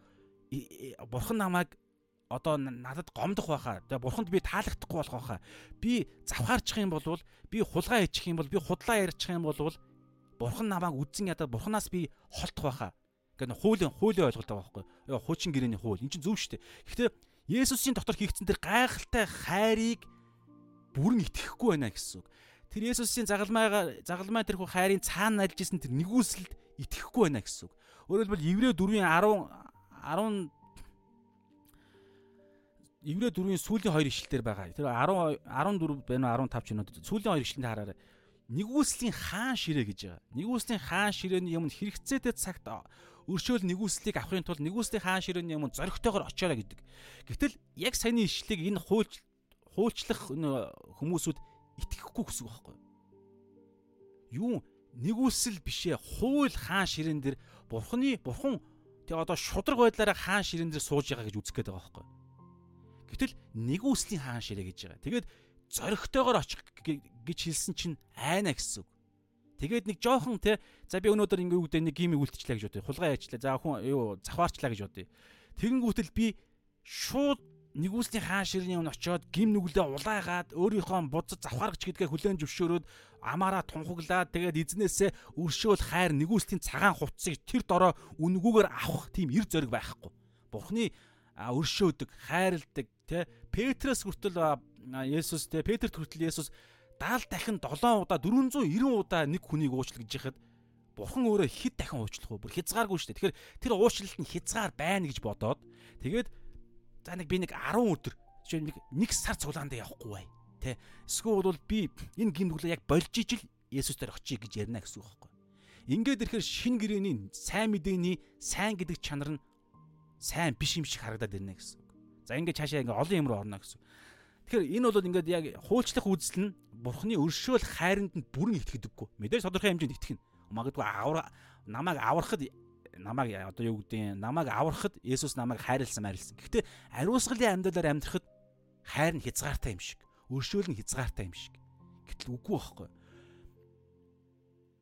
A: бурхан намайг одоо надад гомдох байхаа. Тэгээ бурханд би таалагдахгүй болох байхаа. Би завхаарчих юм бол би хулгай хийчих юм бол би худлаа ярьчих юм бол бурхан намайг үдсэн ядаад бурханаас би холдох байхаа. Гэхдээ хуулийн хуулийн ойлголт байгаа байхгүй. Яа хуучин гэрээний хууль. Энд чинь зөв шүү дээ. Гэхдээ Есүсийн дотор хийгдсэн тэр гайхалтай хайрыг бүрэн итгэхгүй байна гэсэн үг. Тэр Есүсийн загалмайгаа загалмай тэрхүү хайрын цаана альж исэн тэр нэгүсэлд итгэхгүй байна гэсэн үг. Хэлбэл Еврей 4-ийн 10 10 Еврей 4-ийн сүүлийн хоёр ишлэлээр байгаа. Тэр 10 14 байна 15 ч юм уу. Сүүлийн хоёр ишлэлд хараарай. Нэгүслийн хаан ширээ гэж байгаа. Нэгүслийн хаан ширээний юм хэрэгцээтэй цагт өршөөл нэгүслийг авахын тулд нэгүслийн хаан ширээний өмнө зоригтойгоор очиорой гэдэг. Гэвтэл яг саяны ишлийг энэ хуульч хуульчлах хүмүүсүүд итгэхгүй гэсэн үг байхгүй юу? Нэгүсэл бишээ хууль хаан ширээн дээр бурхны бурхан тэг одоо шудраг байдлаараа хаан ширээн дээр сууж байгаа гэж үзэх гээд байгаа байхгүй. Гэвтэл нэгүслийн хаан ширээ гэж байгаа. Тэгээд зоригтойгоор очих гэж хэлсэн чинь айна гэсэн үг. Тэгээд нэг жоохон те за би өнөөдөр ингээ үгдээ нэг гимиг үлдчихлээ гэж бодъё. Хулгай яачлаа. За хүн юу завхаарчлаа гэж бодъё. Тэгэнгүүтэл би шууд нэгүслийн хаан ширний өмнө очиод гим нүглээ улаагаад өөрийнхөө будад завхааргач гэдгээ хүлээн зөвшөөрөөд амаараа тунхаглаад тэгээд эзнээсээ өршөөл хайр нэгүслийн цагаан хувцсыг тэр дорой үнгүүгээр авах тийм эр зориг байхгүй. Бурхны өршөөдөг, хайрладаг, тэ Петрос хүртэл Есүс тэ Петрт хүртэл Есүс 70 дахин 7 удаа 490 удаа нэг хүнийг уучлах гэж яхад бурхан өөрөө хэд дахин уучлах вэ? Бүр хязгааргүй шүү дээ. Тэгэхээр тэр уучлалт нь хязгаар байна гэж бодоод тэгээд за нэг би нэг 10 өдөр жишээ нэг нэг сар цуглаанд явахгүй бай. Тэ. Эсвэл бол би энэ гимнүглээ яг болж ижил Есүс дээр очие гэж ярина гэсэн үг байхгүй. Ингээд ирэхээр шин гэрэний сайн мэдээний сайн гэдэг чанар нь сайн биш юм шиг харагдаад ирнэ гэсэн үг. За ингээд цаашаа ингээд олон юм руу орно гэсэн. Тэгэхээр энэ бол ингээд яг хуульчлах үзэл нь бурхны өршөөл хайранд нь бүрэн итгэдэггүй. Мэдээж тодорхой хэмжээнд итгэнэ. Магадгүй авар намайг аврахад намайг одоо юу гэдэг нь намайг аврахад Есүс намайг хайрлсан марилсан. Гэхдээ ариусгалын амьдралаар амьдрахад хайр нь хязгаартай юм шиг. Өршөөл нь хязгаартай юм шиг. Гэтэл үгүй байхгүй.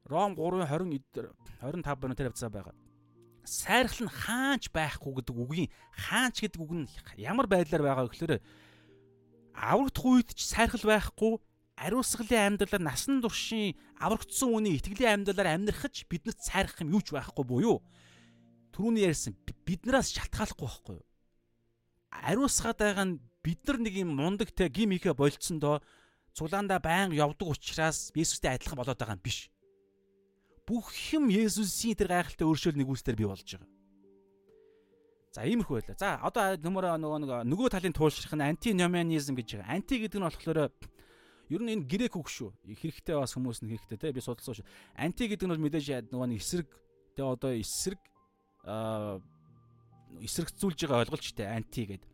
A: Ром 3:20 эдэр 25 байна тэр хавцаа байгаа. Сайрхал нь хаанч байхгүй гэдэг үгийн хаанч гэдэг үг нь ямар байдлаар байгаа гэхээр аврагдах үед ч сайрхал байхгүй ариусгалын амьдралаар насан туршийн аврагдсан үний итгэлийн амьдралаар амьдрахж биднэрт сайрах юм юу ч байхгүй буюу түрүүний ярьсан биднээс шалтгааллахгүй байхгүй юу ариусгаад байгаа нь бид нар нэг юм мундаг те гим ихэ болцсондоо цуглаандаа байнга явдаг учраас Есүстэй адилхан болоод байгаа юм биш бүх юм Есүсийн тэр гайхалтай өршөөл нэгүслэр бий болж байгаа За иймэрхүү байлаа. За одоо нөмөр нөгөө нөгөө талын туулшрах нь антиномианизм гэж байгаа. Анти гэдэг нь болохоор ер нь энэ грек үг шүү. Хэрэгтэй бас хүмүүс нь хэрэгтэй те би судалсан шүү. Анти гэдэг нь бол мэдээж нөгөө нэг эсрэг те одоо эсрэг эсрэгцүүлж байгаа ойлголттой анти гэдэг.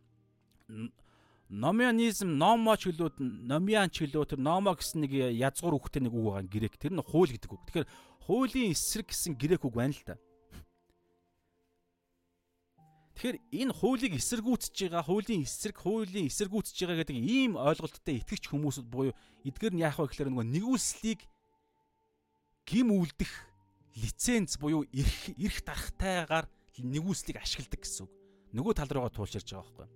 A: Номианизм номо ч гэлүүд номиан ч гэлөө тэр номо гэсэн нэг язгуур үгтэй нэг үг байгаа грек. Тэр нь хууль гэдэг үг. Тэгэхээр хуулийн эсрэг гэсэн грек үг байна л да. Тэгэхээр энэ хуулийг эсэргүүцэж байгаа, хуулийн эсрэг, хуулийн эсэргүүцэж байгаа гэдэг ийм ойлголттой итгэгч хүмүүсд буюу эдгээр нь яах вэ гэхээр нөгөө нэгүслийг гим үлдэх лиценз буюу эрх эрх дарахтайгаар нэгүслийг ашигладаг гэсэн үг. Нөгөө тал руугаа туулширж байгаа байхгүй.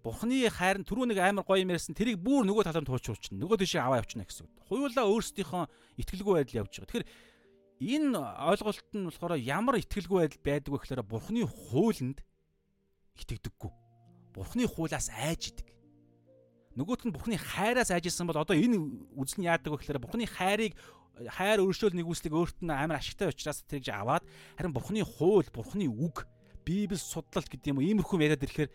A: Бурхны хайр нь түрүү нэг амар гоё юм ярьсан тэрийг бүр нөгөө талаар туучруулчихна. Нөгөө тийшээ аваа явчихна гэсэн үг. Хуйлаа өөрсдийнхөө итгэлгүй байдал явж байгаа. Тэгэхээр энэ ойлголт нь болохоор ямар ихтгэлгүй байдал байдаг вэ гэхээр бурхны хуулинд итгэдэггүй. Бурхны хуулиас айж идэг. Нөгөөт нь бурхны хайраас айжсэн бол одоо энэ үзэл нь яадаг вэ гэхээр бурхны хайрыг хайр өршөөл нэгүслийг өөрт нь амар ашигтай учраас тэрж аваад харин бурхны хууль, бурхны үг, Библи судлалт гэдэг юм уу иймэрхүү яриад ирэхээр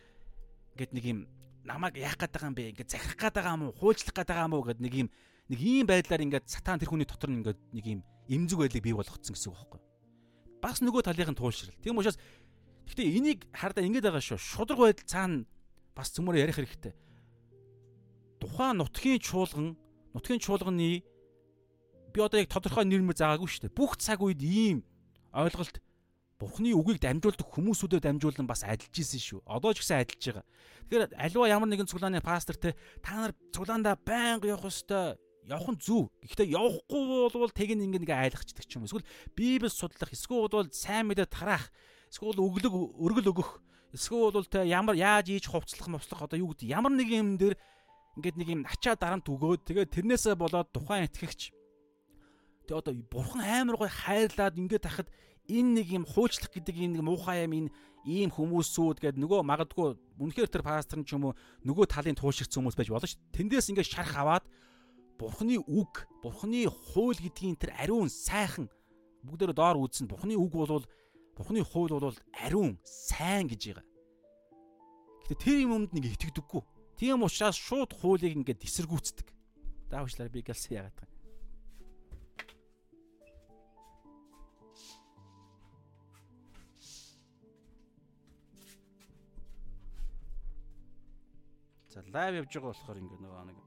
A: ингээд нэг юм намайг яах гээд байгаа юм бэ? Ингээд захирах гээд байгаа юм уу? Хуульчлах гээд байгаа юм уу гэд нэг юм нэг ийм байдлаар ингээд сатан тэр хүний дотор нь ингээд нэг ийм эмзэг байдлыг бий болгоцсон гэсэн үг байхгүй. Бас нөгөө талынх нь туулшрал. Тийм учраас гэхдээ энийг хардаа ингээд байгаа шүү. Шудраг байдал цаана бас цөмөр ярих хэрэгтэй. Тухайн нутгийн чуулган, нутгийн чуулганы би одоо яг тодорхой нэрмэр заагаагүй шүү дээ. Бүх цаг үед ийм ойлголт Бурхны үгийг дамжуулдаг хүмүүсүүдэд дамжуулан бас адилж исэн шүү. Одоо ч гэсэн адилж байгаа. Тэгэхээр аливаа ямар нэгэн цуглааны пастор те та нар цуглаандаа байнга явах ёстой. Явах нь зөв. Гэхдээ явахгүй бол тэг нэг нэг айлгачдаг ч юм. Эсвэл Библийг судлах, эсвэл бол сайн мэдээ тараах, эсвэл өглөг өргөл өгөх, эсвэл бол те ямар яаж ийж хувцлах, мовслох одоо юу гэдэг ямар нэг юм дээр ингээд нэг юм ачаа дарамт өгөөд тэгээд тэрнээсээ болоод тухайн итгэгч тэг одоо бурхан амар гой хайрлаад ингээд тахад энэ нэг юм хуульчлах гэдэг энэ нэг муухай юм энэ ийм хүмүүсүүд гээд нөгөө магадгүй үнэхээр тэр пастор ч юм уу нөгөө талын туушигдсан хүмүүс байж болно ш. Тэндээс ингээд шарах аваад бурхны үг, бурхны хууль гэдгийн тэр ариун сайхан бүгдээр доор үзсэн. Бурхны үг бол бурхны хууль бол ариун сайн гэж байгаа. Гэтэ тэр юмд нэг итгэдэггүй. Тийм учраас шууд хуулийг ингээд эсэргүүцдэг. Даавчлаар би гэлсэн яагаад За лайв явж байгаа болохоор ингээ нөгөө нэг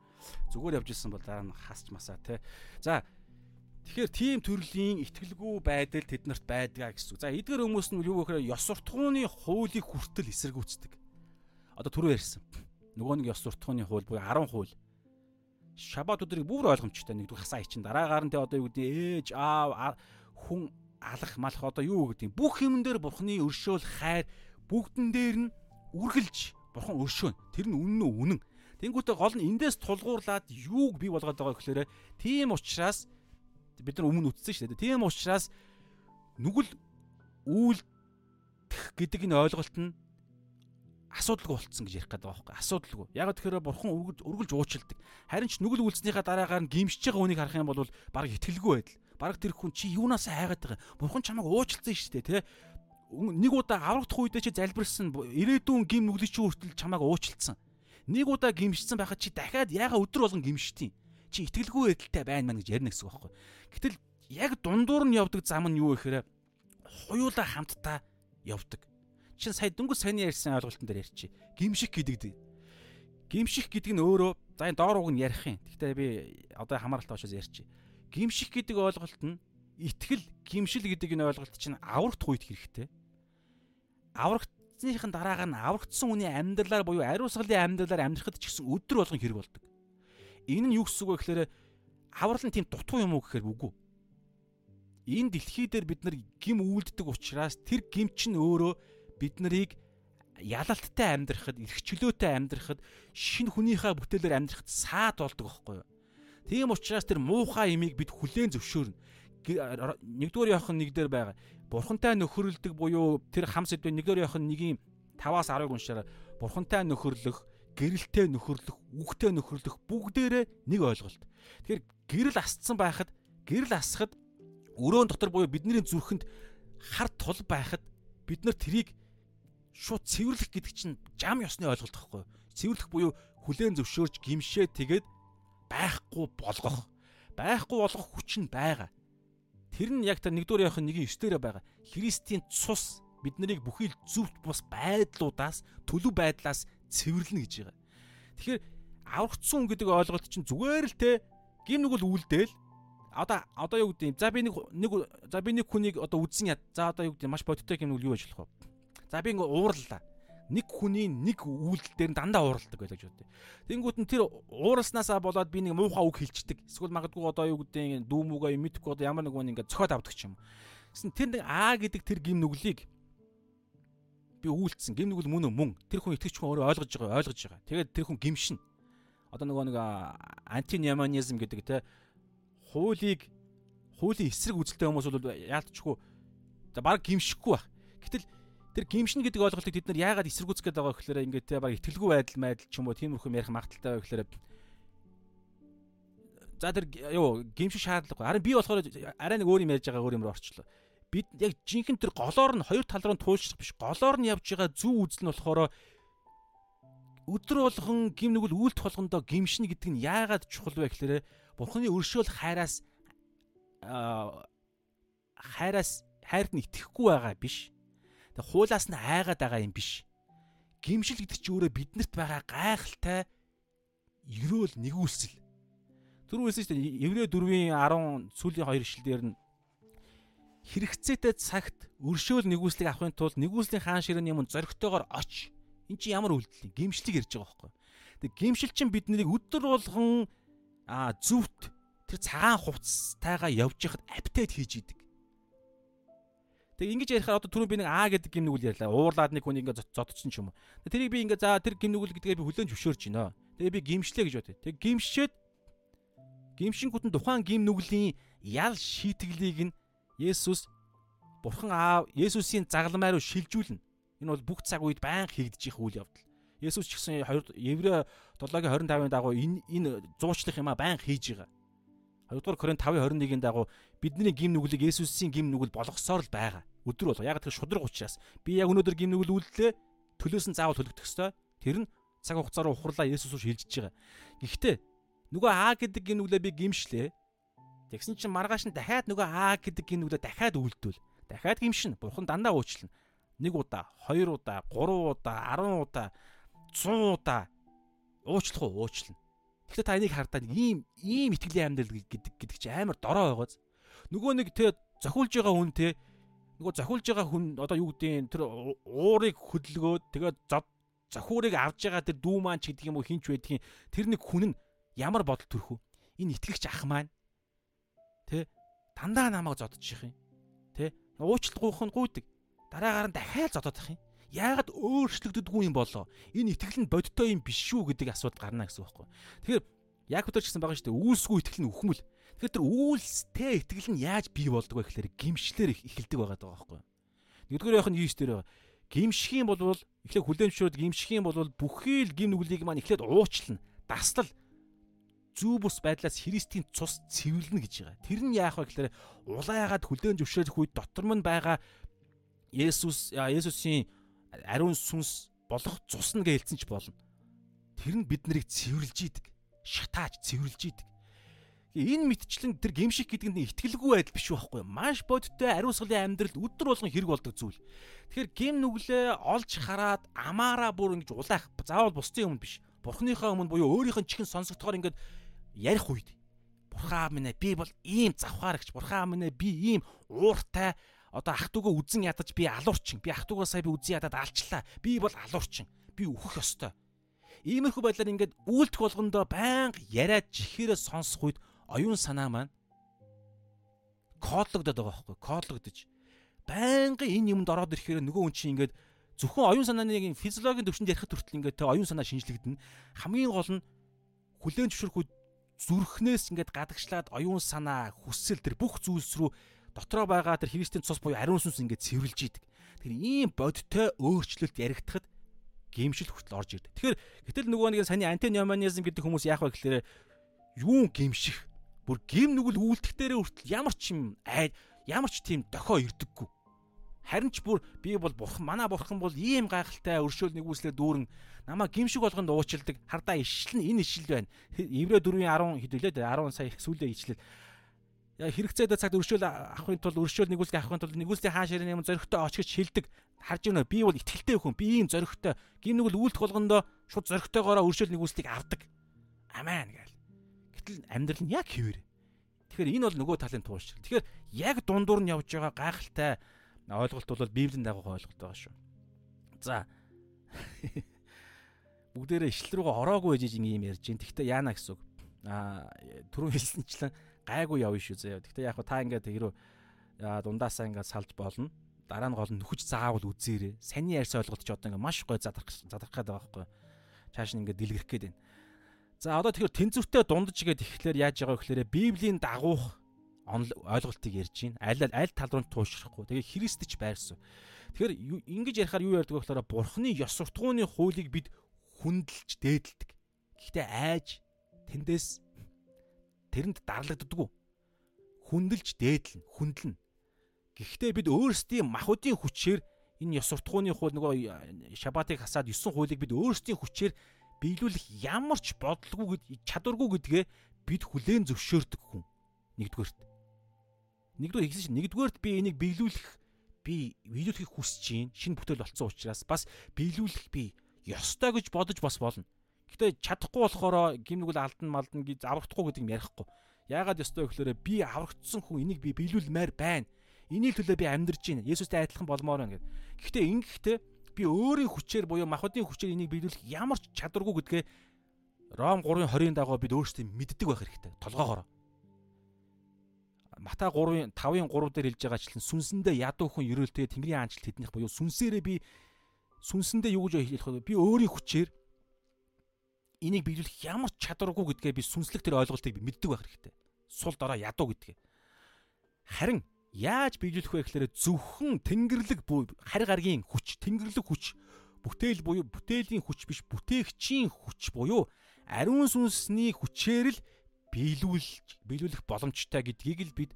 A: зүгээр явж исэн бол дараа нь хасч масаа те. За тэгэхээр тийм төрлийн ихтгэлгүй байдал тэднэрт байдгаа гэсэн. За эдгээр хүмүүс нь юу гэхээр ёс суртахууны хуулийг хүртэл эсэргүүцдэг. Одоо түрүү ярьсан. Нөгөө нэг ёс суртахууны хууль буюу 10 хууль. Шабат өдрийг бүр ойлгомжтой нэгдүгээр хасаа ичин дараагаар нь те одоо юу гэдэг ээж аав хүн алах малах одоо юу гэдэг бүх юм дээр бурхны өршөөл хайр бүгдэн дээр нь үргэлж бурхан өршөөн. Тэр нь үнэн үү үнэн. Тэнгүүтээ гол нь эндээс тулгуурлаад юуг бий болгоод байгаа гэхээр тийм учраас бид нар өмнө үтсэн шүү дээ. Тийм учраас нүгэл үйлдэх гэдэг энэ ойлголт нь асуудалгүй болцсон гэж ярих гэдэг байгаа байхгүй асуудалгүй. Яг тэгэхээр бурхан өргөж өргөлж уучилдаг. Харин ч нүгэл үйлснийхаа дараагаар нь гимшиж байгаа хүнийг харах юм бол баг итгэлгүй байдал. Баг тэр хүн чи юунаас хайгаад байгаа. Бурхан чамайг уучлсан шүү дээ, тэ нэг удаа аврагдах үедээ чи залбирсан ирээдүйн гим нүглийг чи хүртэл чамааг уучлцсан. Нэг удаа гимшсэн байхад чи дахиад яага өдөр болгон гимшдیں۔ Чи итгэлгүй байдалтай байна мэн гэж ярина гэсэн үг байхгүй. Гэтэл яг дундуур нь явдаг зам нь юу гэхээр хуйлаа хамтдаа явдаг. Чин сая дөнгөж саяны ярьсан ойлголтын дээр ярьчих. Гимших гэдэг. Гимших гэдэг нь өөрөө за энэ доор уг нь ярих юм. Гэхдээ би одоо хамааралтай учраас ярьчих. Гимших гэдэг ойлголт нь итгэл гимшил гэдэг энэ ойлголт чинь аврагдах үед хэрэгтэй аврагдсныхын дараагаар нь аврагдсан хүний амьдралаар буюу ариусгалын амьдралаар амьдрахад ч гэсэн өдөр болгон хэрэг болдог. Энэ нь юу гэсэн үг вэ гэхээр аврал нь тийм дутуу юм уу гэхээр үгүй. Энэ дэлхий дээр бид нар гим үйлддэг учраас тэр гим чинь өөрөө бид нарыг ялалттай амьдрахад, эрх чөлөөтэй амьдрахад, шинэ хүнийхээ бүтээлээр амьдрахад саад болдог байхгүй юу? Тийм учраас тэр муухай имийг бид хүлээн зөвшөөрнө. Нэгдүгээр явах нэг дээр байгаа бурхантай нөхөрлөдөг буюу тэр хам сэдвийн нэгдүгээр явах нь нэгийн 5-аас 10-ыг уншаараа бурхантай нөхөрлөх, гэрэлтэй нөхөрлөх, үгтэй нөхөрлөх бүгдээрээ нэг ойлголт. Тэгэхээр гэрэл асцсан байхад, гэрэл асахад өрөөн дотор буюу бидний зүрхэнд хар тул байхад бид нар тэрийг шууд цэвэрлэх гэдэг чинь жам ёсны ойлголт байхгүй? Цэвэрлэх буюу хүлээн зөвшөөрч гимшээ тэгээд байхгүй болгох. Байхгүй болгох хүч нь байгаа. Тэр нь яг та нэгдүгээр явах нэг нь 9 дээрээ байгаа. Христийн цус бид нарыг бүхий л зөвхт бус байдлуудаас төлөв байдлаас цэвэрлэнэ гэж байгаа. Тэгэхээр аврагдсан гэдэг ойлголт чинь зүгээр л те. Гим нэг бол үлдээл. Одоо одоо юу гэдэг юм? За би нэг нэг за би нэг хүнийг одоо үдсэн яа за одоо юу гэдэг маш бодиттой юм юу байж болох вэ? За би ингээ уурлаа нэг хүний нэг үйлдэл дээр дандаа ууралдаг байлаа гэж бодъё. Тэнгүүт нь тэр ууралснаасаа болоод би нэг муухай үг хэлчихдэг. Эсвэл магадгүй одоо юу гэдэг дүү мүгээ мэдхгүй одоо ямар нэг хүн ингээ цохоод авдаг ч юм. Гэсэн тэр нэг А гэдэг тэр гим нүглийг би үйлцсэн. Гим нүгэл мөн мөн. Тэр хүн итгэж хүн өөрөө ойлгож байгаа, ойлгож байгаа. Тэгээд тэр хүн гимшин. Одоо нөгөө нэг антинеманизм гэдэг те хуулийг хуулийн эсрэг үзэлтэй хүмүүс бол яалтчгүй за баг гимшихгүй байх. Гэтэл тэр гимшин гэдэг ойлголтыг бид нар яагаад эсэргүүцэх гээд байгаа гэхээр ингээд те баг итгэлгүй байдал майдал ч юм уу тиймэрхүү ярих магадaltaй байх гэхээр за тэр юу гимшин шаардлагагүй. Харин би болохоор арай нэг өөр юм ярьж байгаа өөр юмроо орчлоо. Бид яг жинхэнэ тэр голоор нь хоёр тал руу туулчих биш. Голоор нь явж байгаа зөв үзэл нь болохоор өдөр болгон гим нүгэл үйлдэх болгондоо гимшин гэдэг нь яагаад чухал вэ гэхээр бурхны өршөөл хайраас хайраас хайрт нь итгэхгүй байгаа биш. Тэг хуулаас нь айгаад байгаа юм биш. Гимшил гэдэг чинь өөрөө биднэрт байгаа гайхалтай ерөөл нэгүүлсэл. Түрүүнээс шүү дээ Еврей 4-ийн 10 сүүлийн 2 ишлэлээр нь хэрэгцээтэй цагт өршөөл нэгүслийг авахын тулд нэгүслийн хаан ширээний юм зоригтойгоор оч. Эн чинь ямар үйлдэл юм? Гимшлиг ярьж байгаа байхгүй. Тэг гимшил чинь биднийг өдөр болгон а зүвт тэр цагаан хувцастайгаа явж яхад апдейт хийж идэг. Тэг ингэж ярихаар одоо түрүүн би нэг А гэдэг гимнүгэл ярьлаа. Уурлаад нэг хүн ингэ зодчихсон ч юм уу. Тэрийг би ингэ за тэр гимнүгэл гэдгээ би хүлэн зөвшөөрч байна. Тэгээ би гимшлээ гэж бодъё. Тэг гимшээд гимшингүүд нь тухайн гимнүглийн ял шийтгэлийг нь Есүс Бурхан Аав Есүсийн загламай руу шилжүүлнэ. Энэ бол бүх цаг үед байнга хийгдэж их үйл явдал. Есүс ч гэсэн Еврей 7-гийн 25-ын дагуу энэ энэ зуучлах юмаа байнга хийж байгаа. 2-р Коринт 5-21-ийн дагуу бидний гим нүглийг Есүсийн гим нүгэл болгосоор л байгаа. Өдөр болго. Яг тэр шудраг учраас би яг өнөөдөр гим нүгэл үлдлээ. Төлөөс нь заавал төлөгдөх ёстой. Тэр нь цаг хугацаараа ухарлаа Есүс рүү шилжиж байгаа. Гэхдээ нөгөө Аа гэдэг гим нүглээ би гимшлээ. Тэгсэн чинь маргааш нь дахиад нөгөө Аа гэдэг гин нүглээ дахиад үйлдвэл дахиад гимшин бурхан дандаа уучлна. Нэг удаа, хоёр удаа, гурван удаа, 10 удаа, 100 удаа уучлах уу уучлна. Гэхдээ та энийг хардаа ийм ийм итгэлийн амьдрал гэдэг гэдэг чинь амар дорой байгааз. Нөгөө нэг тэ зохиулж байгаа хүн тэ нөгөө зохиулж байгаа хүн одоо юу гэдэг тэр уурыг хөдөлгөөд тэгээд зохиурыг авж байгаа тэр дүү маань ч гэдэг юм уу хинч байдгийн тэр нэг хүн нь ямар бодол төрөх вэ? Энэ итгэгч ах маань Тэ дандаа намайг зодчих юм. Тэ нь гуйдаг. Дараагаар нь дахиад зодоод ах юм. Яагаад өөрчлөгддөггүй юм болоо? Энэ итгэл нь бодиттой юм биш шүү гэдэг асуудал гарна гэсэн байхгүй. Тэгэхээр яг өдөр ч гэсэн байгаа шүү дээ. Үйлсгүй итгэл нь үхмэл. Тэгэхээр тэр үйлстэй итгэл нь яаж бий болдог вэ гэхээр гимшлэр эхэлдэг байгаа даа байхгүй. Нэгдүгээр явах нь 9 дээр байгаа. Гимших юм бол эхлээд хүлэмжшүүд гимших юм бол бүхий л гим нүглийг маань эхлээд уучлна. Даслал зүү бус байдлаас Христийн цус цэвэрлэнэ гэж байгаа. Тэр нь яах вэ гэхээр улаагаад хүлээн зөвшөөрөх үед дотор нь байгаа Есүс Есүсийн ариун сүнс болох цус нь гэлцэн ч болно. Тэр нь бид нарыг цэвэрлж идэг. Шатааж цэвэрлж идэг. Энэ мэдчлэн тэр гимших гэдэг нь итгэлгүй байдал биш байхгүй маш бодиттой ариун сүлийн амьдралд өдөр болгон хэрэг болдог зүйл. Тэгэхээр гим нүглээ олж хараад амаараа бүр ингэж улаах заавал бусдын өмнө биш. Бурхныхаа өмнө буюу өөрийнх нь чихэн сонсогдохоор ингэж ярих үед бурхан минь би бол ийм завхаарагч бурхан минь би ийм ууртай одоо ах トゥ угаа үзэн ядаж би алуурчин би ах トゥ угаа сая би үзэн ядаад алчлаа би бол алуурчин би өөхөх ёстой иймэрхүү байдлаар ингээд үйлдэх болгондоо байнга яриад жихээрээ сонсох үед оюун санаа маань кодлогдоод байгаа байхгүй кодлогдож байнга энэ юмд ороод ирэхээр нөгөө хүн чинь ингээд зөвхөн оюун санааны физиологийн төвшөнд ярих хүртэл ингээд оюун санаа шинжлэгдэнэ хамгийн гол нь хүлэн зөвшөөрөх зүрхнээс ингээд гадагшлаад оюун санаа хүсэл тэр бүх зүйлс рүү дотроо байгаа тэр христийн цус буюу ариун сүнс ингээд цэвэрлж идэг. Тэгэхээр ийм бодиттой өөрчлөлт яригдахад гимшил хүртэл орж ирдэг. Тэгэхээр гэтэл нөгөө нэг саний антиноманизм гэдэг хүмүүс яах вэ гэхээр юун гимших бүр гим нүгэл үйлдэхтэрээ хүртэл ямар ч юм ай ямар ч тийм дохио ирдэггүй. Харин ч бүр би бол бурхан манай бурхан бол ийм гайхалтай өршөөл нэгүслэр дүүрэн намаа гимшиг болгонд уучилдаг хардаа ишлэн энэ ишил байна. Еврей 4-ийн 10 хэдүүлээ 10 сая сүүлдээ ичлэл. Яа хэрэгцээдээ цагт өршөөл авахын тулд өршөөл нэгүслийг авахын тулд нэгүслийн хаан ширээний юм зөрөгтэй оч гэж хэлдэг. Харж байна би бол итгэлтэй хүн. Би ийм зөрөгтэй. Гим нүгэл үйлдэх болгондоо шууд зөрөгтэйгоороо өршөөл нэгүслийг авдаг. Амен гээл. Гэтэл амьдрал нь яг хэвээр. Тэгэхээр энэ бол нөгөө талын туушрал. Тэгэхээр яг дундуур нь явж байгаа гайхалтай ойлголт бол библийн дагуух ойлголт байгаа шүү. За. Бүгдээрээ ишлэл рүүгээ ороогүй гэж ийм ярьж байна. Тэгтээ яана гэсэн үг. Аа түрүүн хэлсэнчлэн гайгүй явна шүү заяа. Тэгтээ яг та ингээд тэрөө дундаасаа ингээд салж болно. Дараа нь гол нь нөхөж заавал үзээрэй. Саний ярьс ойлголт ч одоо ингээд маш гой задрах задрах гээд байгаа байхгүй. Чааш нь ингээд дэлгэрэх гээд байна. За одоо тэгэхээр тэнцвэртэй дундаж гээд ихлээр яаж байгаа гэхээр Библийн дагуух ойлголтыг ярьж байна. Аль аль тал руу туушрахгүй. Тэгээ Христч байрсан. Тэгэхээр ингэж ярихаар юу ярьдаг вэ гэхээр Бурхны ёс суртахууны хуулийг бид хүндэлж дээдэлдэг. Гэхдээ айж тэндээс тэрэнд дарлагддаггүй. Хүндэлж дээдлэн, хүндлэн. Гэхдээ бид өөрсдийн махуудын хүчээр энэ ёс суртахууны хууль нөгөө шабатыг хасаад 9 хуулийг бид өөрсдийн хүчээр биелүүлэх ямар ч бодлого чадваргүй гэдгээ бид хүлээн зөвшөөрдөг хүн. Нэгдүгээрт. Нэгдүгээр хэлсэн чинь нэгдүгээрт би энийг биелүүлэх би биелүүлэхийг хүсэж чинь шинэ бүтээл болцсон учраас бас биелүүлэх би ёстой гэж бодож бас болно. Гэтэ чадахгүй болохоор гимнүгэл алдан малдан гэж аврахдахгүй гэдэг юм ярихгүй. Яагаад ёстой вэ гэхээр би аврагдсан хүн энийг би биелүүлмээр байна. Энийг төлөө би амьдарч байна. Есүстэй адилхан болмоор байна гэдэг. Гэхдээ ингэхдээ би өөрийн хүчээр буюу махбодын хүчээр энийг биелүүлэх ямар ч чадваргүй гэдгээ Ром 3:20-ын дагуу бид өөрсдөө мэддэг байх хэрэгтэй. Толгоогоор. Матай 3-ын 5-ын 3 дээр хэлж байгаачлан сүнсэндээ ядуу хүн ерөөлтэй Тэнгэрийн аанчлалт хэднийх буюу сүнсээрээ би сүнсэндээ юу гэж хэлэх вэ? Би өөрийн хүчээр энийг биелүүлэх ямар чадваргүй гэдгээ би сүнслэг тэр ойлголтыг би мэддэг байх хэрэгтэй. Сул дорой ядуу гэдгээ. Харин яаж биелүүлэх вэ гэхээр зөвхөн тэнгэрлэг харь гаргийн хүч, тэнгэрлэг хүч, бүтээл буюу бүтээлийн хүч биш, бүтээгчийн хүч буюу ариун сүнсний хүчээр л биелүүлж биелүүлэх боломжтой гэдгийг л бид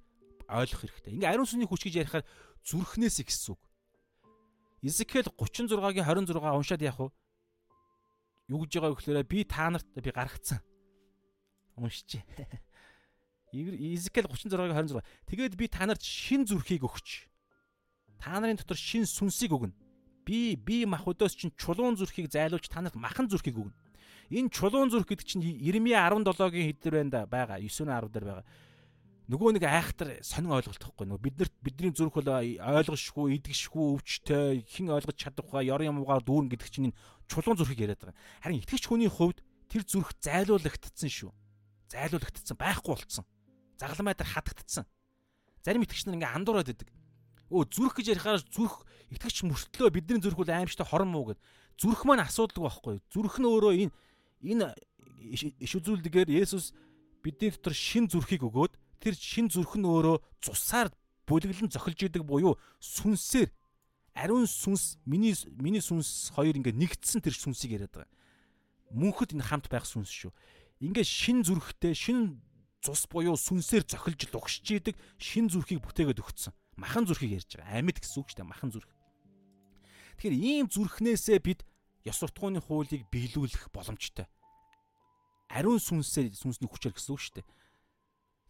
A: ойлгох хэрэгтэй. Ингээ ариун сүнсний хүч гэж ярихаар зүрхнээс гэсэн үг. Изекэл 36-гийн 26 уншаад яах вэ? Юу гэж байгаа гэхээр би та нарт би гаргацсан. Уншчээ. Изекэл 36-гийн 26. Тэгээд би та нарт шин зүрхийг өгч та нарын дотор шин сүнсийг өгнө. Би би мах өдөөс чинь чулуун зүрхийг зайлуулж та нарт махан зүрхийг өгнө. Энэ чулуун зүрх гэдэг чинь Иремья 17-гийн хэд дээр байна да байгаа. 9-10 дээр байгаа нөгөө нэг айхтар сонин ойлголт гэхгүй нөгөө биднэрт бидний зүрх бол ойлгошгүй, идэгшгүй, өвчтэй, хэн ойлгож чадахгүй, ёр ямуугаар дүүрэн гэдэг чинь чулуун зүрхийг яриад байгаа. Харин итгэгч хүний хувьд тэр зүрх зайлуулагдсан шүү. Зайлуулагдсан, байхгүй болцсон. Загламай дээр хатагдсан. Зарим итгэгч нар ингээ андуураад идэг. Өө зүрх гэж ярихаар зүрх итгэгч мөртлөө бидний зүрх бол аимштай хорон муу гэд. Зүрх маань асуудалгүй байхгүй. Зүрх нь өөрөө энэ энэ иш үзүүлдэгээр Есүс бидний дотор шин зүрхийг өгөөд тэр шин зүрх нь өөрөө цусаар бүлэглэн зохилж идэг буюу сүнсээр ариун сүнс миний миний сүнс хоёр ингээ нэгдсэн тэр сүнсийг яриад байгаа. Мөнхөд энэ хамт байх сүнс шүү. Ингээ шин зүрхтэй шин цус буюу сүнсээр зохилж лугшиж идэг шин зүрхийг бүтээгээд өгсөн. Махан зүрхийг ярьж байгаа. Амьд гэсэн үг шүү дээ. Махан зүрх. Тэгэхээр ийм зүрхнээсээ бид ёс суртахууны хуулийг биелүүлэх боломжтой. Ариун сүнсээр сүнсний хүчээр гэсэн үг шүү дээ.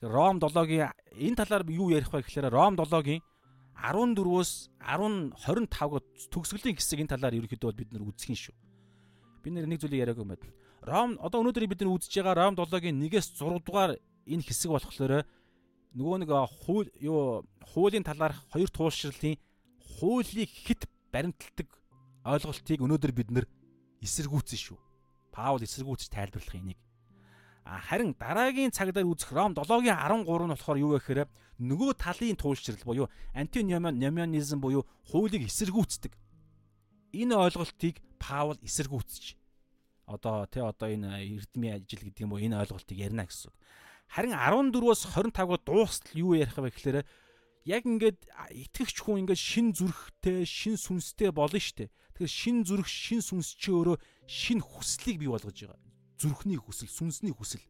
A: Ром 7-гийн энэ талаар юу ярих вэ гэхээр Ром 7-гийн 14-өөс 10 25-г төгсгөлийн хэсэг энэ талаар ерөнхийдөө бид нар юм шүү. Би нэг зүйлийг яриаг юм байна. Ром одоо өнөөдөр бид нар үзэж байгаа Ром 7-гийн 1-ээс 6 дугаар энэ хэсэг болохоор нөгөө нэг хууль юу хуулийн талаарх хоёр туулшрлын хуулийг хит баримталдаг ойлголтыг өнөөдөр бид нар эсэргүүцсэн шүү. Паул эсэргүүцэж тайлбарлах энийг. Харин дараагийн цагдаар үзэх Ром 7-гийн 13 нь болохоор юу вэ гэхээр нөгөө талын туйлшрал буюу антиномианизм буюу хуулийг эсэргүүцдэг. Энэ ойлголтыг Паул эсэргүүцэж одоо тий одоо энэ эрдмийн ажил гэдэг юм уу энэ ойлголтыг ярина гэсэн. Харин 14-өөс 25-г дуустал юу ярих вэ гэхээр яг ингээд итгэгч хүн ингээд шин зүрхтэй, шин сүнстэй болно штэ. Тэгэхээр шин зүрх, шин сүнс чи өөрөө шин хүслийг бий болгож байгаа зүрхний хүсэл, сүнсний хүсэл.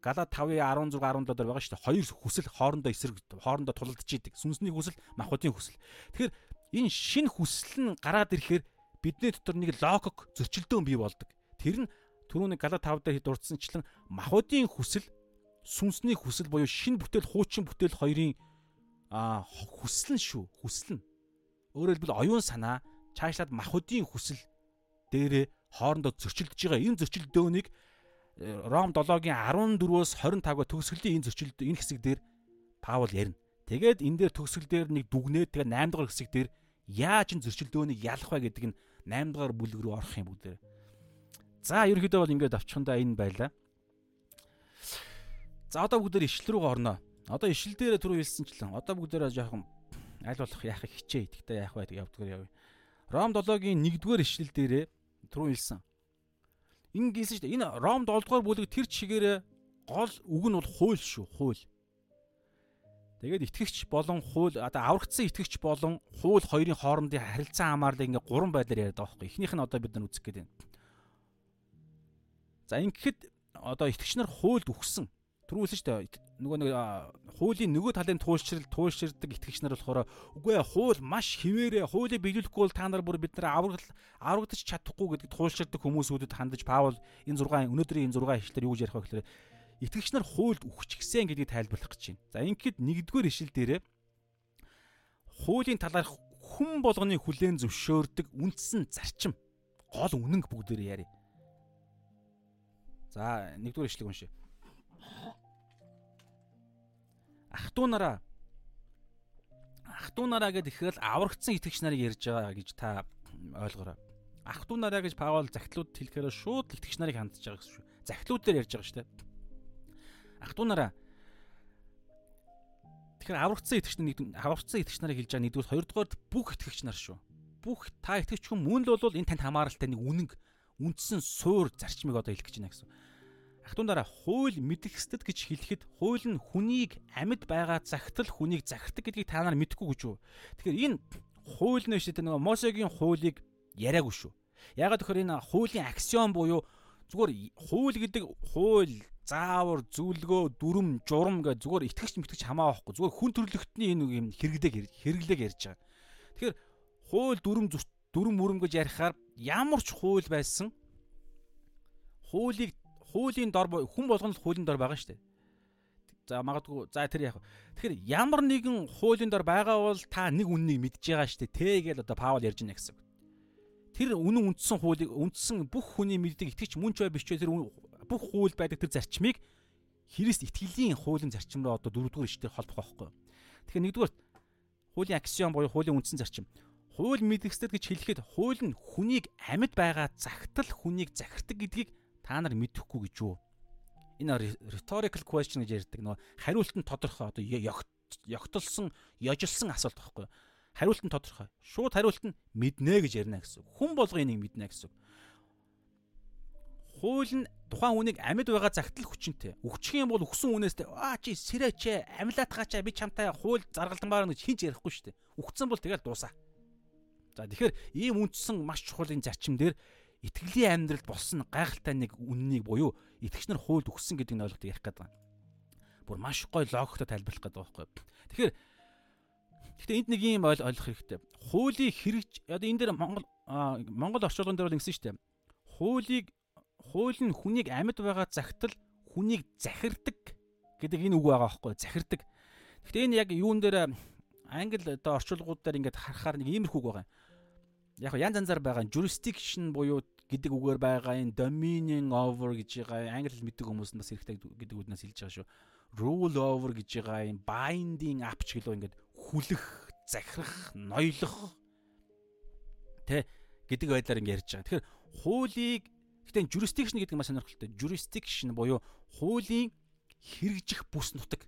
A: Гала 5-16 17 дээр байгаа шүү дээ. Хоёр хүсэл хоорондоо эсрэг хоорондоо тулалдж идэг. Сүнсний хүсэл, махбодын хүсэл. Тэгэхээр энэ шин хүсэл нь гараад ирэхээр бидний дотор нэг логик зөрчилдөөн бий болдог. Тэр нь түрүүний гала 5 дээр дурдсанчлан махбодын хүсэл, сүнсний хүсэл буюу шин бүтээл, хуучин бүтээл хоёрын а хүсэл нь шүү. Хүсэл нь. Өөрөөр хэлбэл оюун санаа чаашлаад махбодын хүсэл дээрээ хоорондоо зөрчилдөж байгаа энэ зөрчилдөөнийг э, Ром 7-гийн 14-өөс 25-га төгсгөлийн энэ зөрчилдөө энэ хэсэг дээр Паул ярина. Тэгээд энэ дээр төгсгөл дээр нэг дүгнээд тэгээд 8 дугаар хэсэг дээр яаж энэ зөрчилдөөнийг ялах вэ гэдэг нь 8 дугаар бүлэг рүү орох юм бүгдээ. За ерөнхийдөө бол ингээд авчихандаа энэ байлаа. За одоо бүгдээр ишлэл рүү орноо. Одоо ишлэл дээр түрүү хэлсэнчлэн одоо бүгдээр жоохон аль болох яах хичээ. Тэгтээ яах вэ явдгаар явъя. Ром 7-гийн 1-р ишлэл дээрээ түрүү хэлсэн. Ингэ гисэн шүү дээ. Энэ Ром 7 дугаар бүлэг тэр чигээрээ гол үг нь бол хууль шүү, хууль. Тэгээд итгэгч болон хууль одоо аврагдсан итгэгч болон хууль хоёрын хоорондын харилцан хамаарлыг ингээ гурван байдлаар яриад байгаа байхгүй. Эхнийх нь одоо бид нар үзэх гээд байна. За ингэхэд одоо итгэгч нар хуульд үхсэн. Түрүүлсэн шүү дээ. Нөгөө нэг хуулийн нөгөө талын туйлшрал туйлширдаг итгэгч нар болохоор үгүй ээ хууль маш хിവэрэ хуулийг биелүүлэхгүй бол та нар бүр бид нар аврагд аврагдаж чадахгүй гэдгийг туйлширдаг хүмүүсүүдэд хандаж Паул энэ 6 өнөөдрийн энэ 6 ишлэлээр юу гэж ярих вэ гэхээр итгэгч нар хуульд үхчихсэн гэдгийг тайлбарлах гэж байна. За ингээд нэгдүгээр ишил дээрээ хуулийн талаарх хүн болгоны хүлээн зөвшөөрдөг үндсэн зарчим гол үнэнг бүгдээр яри. За нэгдүгээр ишлэг уншия. Ах トゥ нараа ах トゥ нараа гэд ихээр аврагдсан итгэгч нарыг ярьж байгаа гэж та ойлгоорой. Ах トゥ нараа гэж Паул захидлууд хэлэхээр шууд итгэгч нарыг хандж байгаа гэсэн шүү. Захидлууд дээр ярьж байгаа шүү дээ. Ах トゥ нараа Тэгэхээр аврагдсан итгэгч нэг аврагдсан итгэгч нарыг хэлж байгаа нэгдүгээр хоёрдугаар бүх итгэгч нар шүү. Бүх та итгэгч хүн мөн л бол энэ танд хамааралтай нэг үнэнг үндсэн суур зарчмыг одоо хэлэх гэж байна гэсэн. Ахтундараа хууль мэдэхсдэд гэж хэлэхэд хууль нь хүнийг амьд байгаа загтал хүнийг захирдаг гэдгийг та нар мэдэхгүй гэж юу. Тэгэхээр энэ хууль нь шүү дээ нөгөө Мосегийн хуулийг яриаггүй шүү. Ягаад гэхээр энэ хуулийн аксиом буюу зүгээр хууль гэдэг хууль заавар зөвлөгөө дүрм журам гэж зүгээр итгэгч мэтгэж хамаахгүй зүгээр хүн төрлөختний энэ юм хэрэглэг хэрэглэг ярьж байгаа. Тэгэхээр хууль дүрм дүрм мөрөм гэж ярихаар ямар ч хууль байсан хуулийг хуулийн дор хүн болгоно л хуулийн дор байгаа шүү дээ. За магадгүй за тэр яг. Тэгэхээр ямар нэгэн хуулийн дор байгаа бол та нэг үннийг мэдж байгаа шүү дээ. Тэ гэж одоо Паул ярьж байна гэсэн. Тэр үнэн үндсэн хуулийг үндсэн бүх хүний мэддэг итгэж мөн ч бай ч тэр бүх хууль байдаг тэр зарчмыг Христ итгэлийн хуулийн зарчим руу одоо дөрөвдүгээр ишлэлээр холбох байхгүй. Тэгэхээр нэгдүгээр хуулийн аксиом буюу хуулийн үндсэн зарчим. Хууль мэдгэстэд гэж хэлэхэд хууль нь хүнийг амьд байгаа загтал хүнийг захирдаг гэдгийг та нар мэдэхгүй гэж юу? Энэ rhetorical question гэж ярьдаг нөгөө хариулт нь тодорхой одоо ёгтолсон, ёжилсан асуулт байхгүй. Хариулт нь тодорхой. Шууд хариулт нь мэднэ гэж ярина гэсэн. Хүн болго энийг мэднэ гэсэн хууль нь тухайн хүнийг амьд байгаа загтал хүчинтэй. Өгчих юм бол өгсөн үнээс аа чи сэрэч амьлаатгаач би чамтай хууль заргалдамаар гэж хинж ярихгүй шүү дээ. Өгцөн бол тэгэл дуусаа. За тэгэхээр ийм үндсэн маш чухал энэ зарчим дээр итгэлийн амьдралд болсон гайхалтай нэг үннийг буюу итгэгч нар хуульд өгсөн гэдэг нь ойлголт ярих гэдэг байна. Бүр маш гоё логиктой тайлбарлах гэдэг байхгүй. Тэгэхээр Гэхдээ энд нэг юм ойлгох хэрэгтэй. Хуулийг хэрэгж одоо энэ дээр Монгол Монгол орчуулган дээр бол ингэсэн шүү дээ. Хуулийг хууль нь хүнийг амьд байгаа загтал хүнийг захирдаг гэдэг энэ үг байгаа байхгүй захирдаг. Гэхдээ энэ яг юун дээр англи одоо орчуулгууд дээр ингээд харахаар нэг иймэрхүү үг байгаа. Яг янз янзаар байгаа jurisdiction буюу гэдэг үгээр байгаа энэ dominion over гэж байгаа англи хэл мэддэг хүмүүс нь бас хэрэгтэй гэдэг үгнээс хэлж байгаа шүү. Rule over гэж байгаа энэ binding up ч гэлөө ингээд хүлэх, захирах, ноёлох тэ гэдэг байдлаар ингээд ярьж байгаа. Тэгэхээр хуулийг Гэтэ jurisdiction гэдэг нь маш сонирхолтой. Jurisdiction буюу хуулийн хэрэгжих бүс нутаг.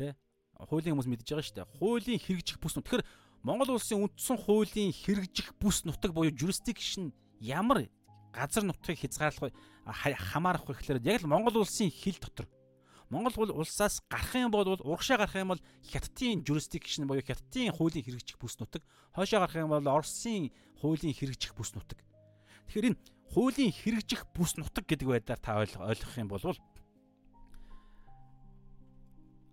A: Тэ? Хуулийн хүмүүс мэдж байгаа шүү дээ. Хуулийн хэрэгжих бүс нутаг. Тэгэхээр Монгол улсын үндсэн хуулийн хэрэгжих бүс нутаг буюу jurisdiction ямар газар нутгийг хязгаарлах хамаарах вэ гэхээр яг л Монгол улсын хил дотор Монгол улсаас гарах юм бол урагшаа гарах юм бол хятадын jurisdiction буюу хятадын хуулийн хэрэгжих бүс нутаг, хойшоо гарах юм бол Оросын хуулийн хэрэгжих бүс нутаг. Тэгэхээр энэ хуулийн хэрэгжих бүс нутаг гэдэг байдлаар та ойлгох юм бол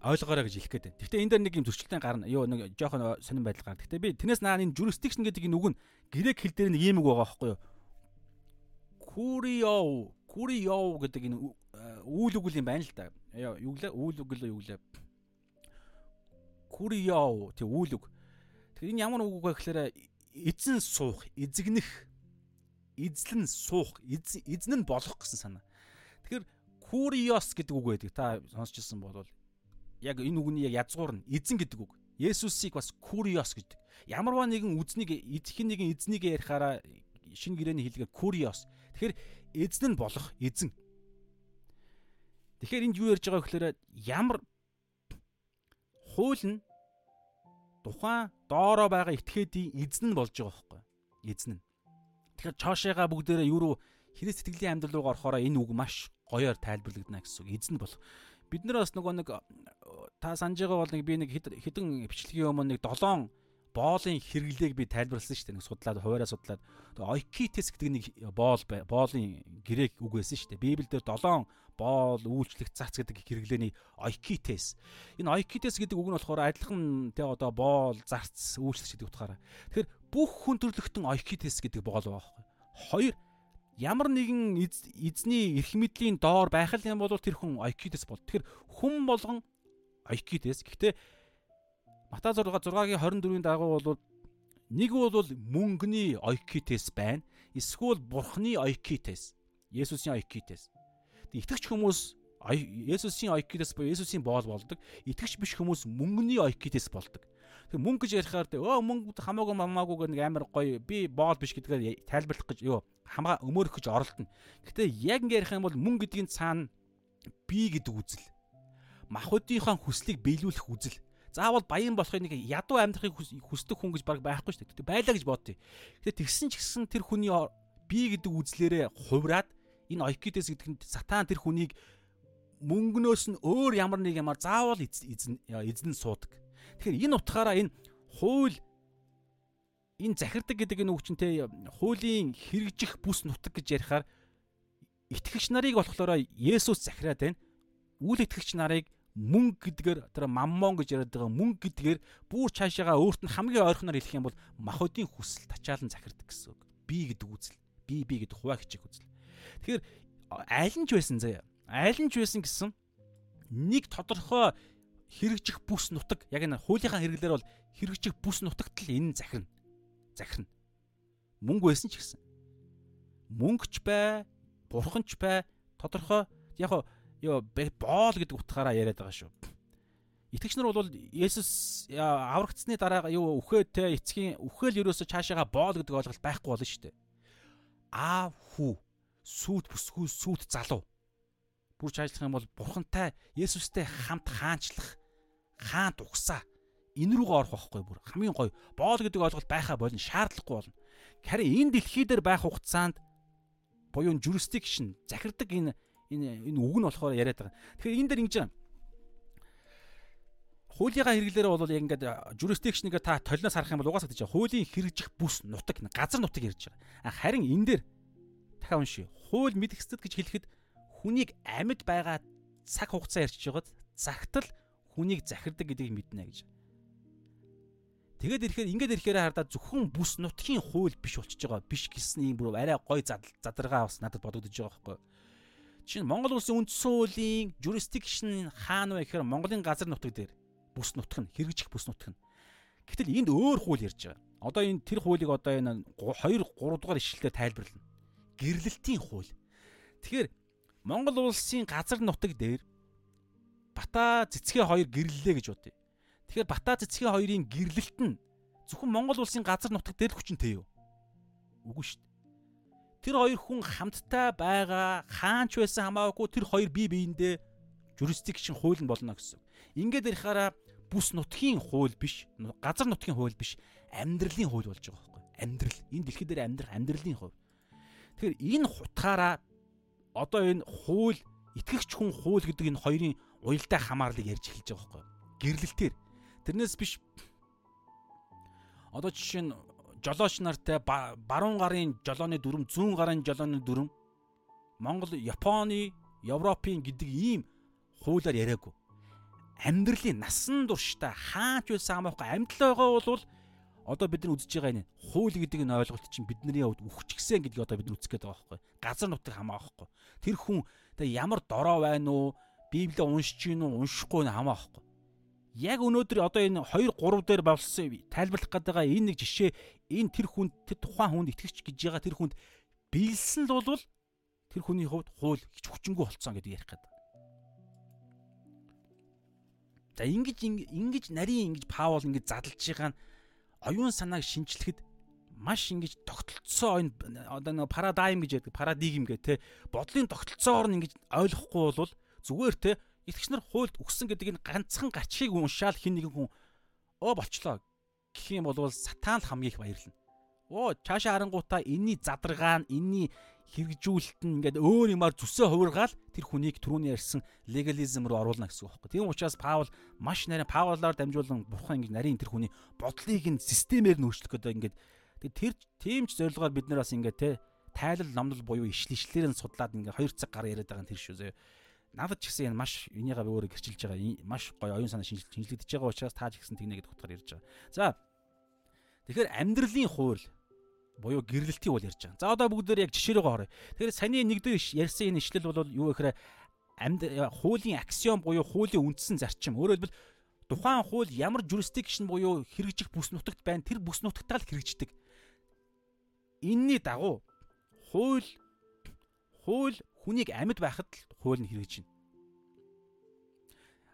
A: ойлгоорой гэж хэлэх гээд байна. Гэхдээ энэ дээр нэг юм зөрчилтэй гарна. Юу нэг жоохон сонирн байдал гарна. Гэхдээ би тэрнээс наа энэ jurisdiction гэдэг энэ үг нь грек хэл дээр нэг юм үг байгаа байхгүй юу? Kurio, kurio гэдэг энэ үйл үг юм байна л да. Юу гэлээ? Үйл үг л юу гэлээ? Kurio тэг үйл үг. Тэгэхээр энэ ямар үг вэ гэхээр эзэн суух, эзэгнэх эзлэн суух, эзэн нь болох гэсэн санаа. Тэгэхээр куриос гэдэг үг байдаг. Та сонсчихсан бол яг энэ үгний яг язгуур нь эзэн гэдэг үг. Есүсийг бас куриос гэдэг. Ямарваа нэгэн үзнийг эзхэн нэгэн эзнийг ярихаараа шинэ гэрээний хэлгээр куриос. Тэгэхээр эзэн нь болох эзэн. Тэгэхээр энд юу ярьж байгаа гэхээр ямар хууль нь тухайн доороо байгаа этгээдийн эзэн нь болж байгаа байхгүй эзэн нь Тэгэхээр чоошигаа бүгдээрээ юу руу Христ сэтгэлийн амьдрал руу орохоор энэ үг маш гоёор тайлбарлагдана гэсэн үг. Эзэн болох. Бид нар бас нөгөө нэг та санаж байгаа бол нэг би нэг хэдэн бичлэгийн өмнө нэг 7 боолын хэрэглээг би тайлбарласан шүү дээ. Нэг судлаад хуваараа судлаад ойкитес гэдэг нэг боол боолын грек үг байсан шүү дээ. Библиэлд 7 боол үйлчлэх зарц гэдэг хэрэглээний ойкитес. Энэ ойкитес гэдэг үг нь болохоор адилхан тэ одоо боол зарц үйлчлэх гэдэг утгаараа. Тэгэхээр бүх хүн төрлөختөн ойкитес гэдэг боол байгаа байхгүй. Хоёр ямар нэгэн эзний эрх мэдлийн доор байх юм бол тэр хүн ойкитес бол. Тэгэхээр хүн болгон ойкитес. Гэхдээ Матай 6 6-гийн 24-ийн дагуу бол нэг бол мөнгөний ойкитес байна. Эсвэл бурхны ойкитес. Есүсийн ойкитес. Итгэгч хүмүүс Есүсийн ойкитес буюу Есүсийн боол болдог. Итгэгч биш хүмүүс мөнгөний ойкитес болдог. Тэг мөнгө гэж ярихаар өө мөнгө хамаагүй мамаагүй гэх нэг амар гоё би боол биш гэдгээр тайлбарлах гэж ёо хамгаа өмөрөх гэж оролдоно. Гэтэ яг ингэ ярих юм бол мөнгө гэдгийн цаана би гэдэг үзэл. Махуудынхаа хүслийг биелүүлэх үзэл заавал баян болохыг нэг ядуу амьдрахыг хүсдэг хүн гэж баг байхгүй шүү дээ. Байлаа гэж бодъё. Гэтэ тэгсэн ч гэсэн тэр хүний би гэдэг үзлээрээ хувраад энэ ойкидес гэдэг нь сатан тэр хүнийг мөнгнөөс нь өөр ямар нэг юмар заавал эзэн эзэн суудаг. Тэгэхээр энэ утгаараа энэ хууль энэ захирдаг гэдэг энэ үгчнтэй хуулийн хэрэгжих бүс нутаг гэж ярихаар итгэгч нарыг болохоор Есүс захираад байна. Үл итгэгч нарыг мөнгө гэдгээр тэр маммон гэж яриад байгаа мөнгө гэдгээр бүр цаашаага өөрт нь хамгийн ойрхоноор хэлэх юм бол махуудын хүсэл тачаалан захирдаг гэсэн үг. Би гэдэг үзэл. Би би гэдэг хуваа хичээх үзэл. Тэгэхээр аль нь ч байсан заяа. Аль нь ч байсан гэсэн нэг тодорхой хэрэгжих бүс нутаг яг энэ хуулийнхаа хэрэглээр бол хэрэгжих бүс нутагт л энэ захирна. Захирна. Мөнгө байсан ч гэсэн. Мөнгөч бай, бурханч бай, тодорхой яг ёо боол гэдэг утгаараа яриад байгаа шүү. Итгэгч нар бол Есүс аврагдсны дараа юу үхээ те эцгийн үхээл ерөөсө цаашаага боол гэдэг ойлголт байхгүй болно шүү дээ. Аав хүү сүйт бүсгүй сүйт залуу бүр чаашлах юм бол бурхантай Есүстэй хамт хаанчлах хаант угсаа энэ рүүгээ орох байхгүй бүр хамгийн гоё боол гэдэг ойлголт байхаа болно шаардлагагүй болно. Харин энэ дэлхий дээр байх хугацаанд буюу jurisdiction захирдаг энэ энэ энэ үг нь болохоор яриад байгаа. Тэгэхээр энэ дэр ингэж хуулийнхаа хэрэглээрээ бол яг ингээд jurisdiction-ыг та толноос харах юм бол угаасаа тийч хуулийн хэрэгжих бүс нутаг газар нутаг ярьж байгаа. Харин энэ дэр дахиад уншия. Хууль мэдгэцэд гэж хэлэхэд хүнийг амьд байгаа цаг хугацаа ярьж байгаад загтал хүнийг захирдаг гэдгийг мэднэ гэж. Тэгээд ирэхээр ингээд ирэхээр хардаа зөвхөн бүс нутгийн хууль биш болчихж байгаа биш гэсэн юм бүр арай гой задаргаа бас надад бодогдож байгаа байхгүй. Жишээ нь Монгол улсын үндсэн хуулийн jurisdiction хаана вэ гэхээр Монголын газар нутаг дээр бүс нутаг нь хэрэгжих бүс нутаг нь. Гэтэл энд өөр хууль ярьж байгаа. Одоо энэ тэр хуулийг одоо энэ 2 3 дугаар ишлэлээр тайлбарлана. Гэрлэлтийн хууль. Тэгэхээр Монгол улсын газар нутаг дээр Бата цэцгээ хоёр гэрлэлээ гэж бодъё. Тэгэхээр Бата цэцгээ хоёрын гэрлэлт нь зөвхөн Монгол улсын газар нутаг дээр л хүчинтэй юу? Үгүй шүү дээ тэр хоёр хүн хамтдаа байгаа хаанч байсан хамаагүй тэр хоёр бие биендээ jurisdiction хууль нь болно гэсэн. Ингээд ярихаараа бүс нутгийн хууль биш, газар нутгийн хууль биш, амьдралын хууль болж байгаа байхгүй. Амьдрал. Энэ дэлхий дээр амьдрах амьдралын хууль. Тэгэхээр энэ хутгаараа одоо энэ хууль итгэгч хүн хууль гэдэг энэ хоёрын уялдаа хамаарлыг ярьж эхэлж байгаа байхгүй. Гэрлэлтээр. Тэрнээс биш одоо жишээ нь жолооч нартай баруун гарын жолооны дүрм, зүүн гарын жолооны дүрм Монгол, Японы, Европын гэдэг ийм хуулиар яриаггүй. Амьдралын насан туршдаа хаач байсан амаахгүй амьдлаа байгаа бол одоо бид нар үзэж байгаа энэ хууль гэдэг энэ ойлголт чинь бидний хувьд үхчихсэн гэдгийг одоо бид үзэх гээд байгаа байхгүй. Газар нутаг хамаахгүй. Тэр хүн тэг ямар дорой байна уу? Библийг уншиж гин үү, уншихгүй нь хамаахгүй яг өнөөдөр одоо энэ 2 3 дээр болсон тайлбарлах гэдэг энэ нэг жишээ энэ тэр хүн тэр тухайн хүнд итгэж гэж байгаа тэр хүнд биелсэн л бол тэр хүний хувьд хууль хич хүчингү болцсон гэдэг ярих гэдэг. За ингэж ингэж нарийн ингэж Паул ингэж задлж байгаа нь оюун санааг шинчлэхэд маш ингэж тогтолцсон одоо нэг парадайм гэж яддаг парадигм гэх те бодлын тогтолцоогоор нь ингэж ойлгохгүй бол зүгээр те Итгэгч нар хуульд өгсөн гэдэг энэ ганцхан гачхийг уншаал хин нэгэн хүн оо болчлоо гэх юм бол сатан л хамгийн их баярлна. Оо цаашаа харангуудаа энэний задаргаа нь энэний хэрэгжүүлэлт нь ингээд өөр юмар зүсээ хувиргаал тэр хүнийг түрүүний ярьсан легализм руу оруулна гэсэн үг байхгүй. Тийм учраас Паул маш нарийн Паулаар дамжуулан бурхан ингэж нарийн тэр хүний бодлыг нь системээр нөөцлөх гэдэг ингээд тэр тийм ч зорилгоор бид нар бас ингээд те тайлал номлол буюу ишлэлээр нь судлаад ингээд 2 цаг гар яриад байгаа нь тэр шүү зөө. Надад ч гэсэн энэ маш энийгээ өөрөө гэрчилж байгаа. Маш гоё оюун санаа шинжлэгдэж байгаа учраас та ч гэсэн тэгнэ гэдэг утгаар ярьж байгаа. За тэгэхээр амьдралын хууль буюу гэрлэлтийн үйл ярьж байгаа. За одоо бүгдээр яг жишээ рүү оръё. Тэгэхээр саний нэгдүгээр ярьсан энэ ишлэл бол юу гэхээр амьд хуулийн аксиом буюу хуулийн үндсэн зарчим. Өөрөөр хэлбэл тухайн хууль ямар jurisdiction буюу хэрэгжих бүс нутагт байна тэр бүс нутагтаа л хэрэгждэг. Инний дагуу хууль хууль хүнийг амьд байхад л хууль нь хэрэгжинэ.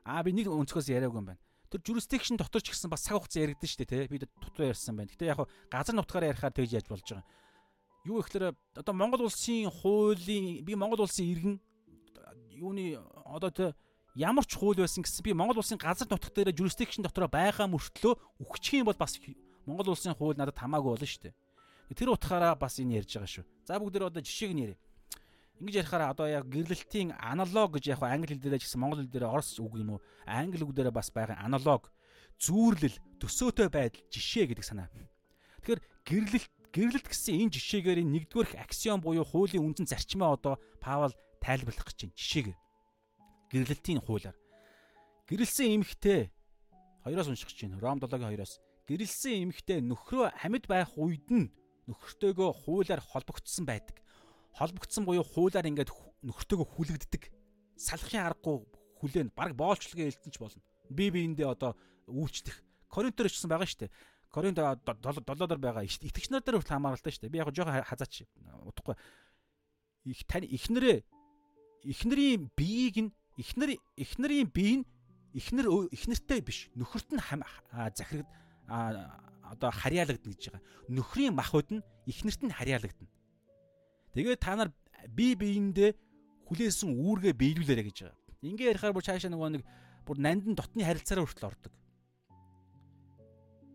A: Аа би нэг өнцгөөс яриаг юм байна тэр jurisdiction дотор ч гэсэн бас цаг хугацаа яригдэн шүү дээ тий. Бид дотор ярьсан байна. Гэтэ яг газар нутгаараа ярихаар тэгж яаж болж байгаа. Юу гэхээр одоо Монгол улсын хуулийн би Монгол улсын иргэн юуны одоо тий ямар ч хууль байсан гэсэн би Монгол улсын газар нутгт дээр jurisdiction дотороо байгаа мөртлөө үхчих юм бол бас Монгол улсын хууль надад хамаагүй болно шүү дээ. Тэр утгаараа бас энэ ярьж байгаа шүү. За бүгд одоо жишээг яриа. Ингэж ярихаараа одоо яг гэрлэлтийн аналог гэж яг англи хэл дээрээ ч гэсэн монгол хэл дээрээ орос үг юм уу? Англи үг дээрээ бас байгаа аналог зүүрлэл төсөөтэй байдал жишээ гэдэг санаа. Тэгэхээр гэрлэлт гэрлэлт гэсэн энэ жишээгээр нэгдүгээр аксиом буюу хуулийн үндсэн зарчмаа одоо Паул тайлбарлах гэж байна. Жишээгээр гэрлэлтийн хуулиар гэрэлсэн эмэгтэй хоёроос унших гэж байна. Ром 7-гийн 2-оос гэрэлсэн эмэгтэй нөхрөө амьд байх үед нь нөхөртөөгөө хуулиар холбогдсон байдаг холбогдсон буюу хуулаар ингээд нөхөртөөгөө хүлэгддэг. Салахын аргагүй хүлээн баг боолчлогийн элтэнч болно. Би биендээ одоо үйлчлэх. Коринтор ч гэсэн байгаа шүү дээ. Коринт долоодор байгаа итгэгч нар дээр хүртэл хамааралтай шүү дээ. Би яг жоохон хазаач утгагүй. Их тань ихнэрээ ихнэрийн биеийг нь ихнэр ихнэрийн бие нь ихнэр ихнэртэй биш нөхөрт нь захирагд одоо харьяалагдана гэж байгаа. Нөхрийн махуд нь ихнэрт нь харьяалагдана. Тэгээд та нар бие биендээ хүлээсэн үүргээ биелүүлээрэ гэж байгаа. Ингээ ярихаар бүр цаашаа нөгөө нэг бүр нандин дотны харилцаараа хүртэл ордог.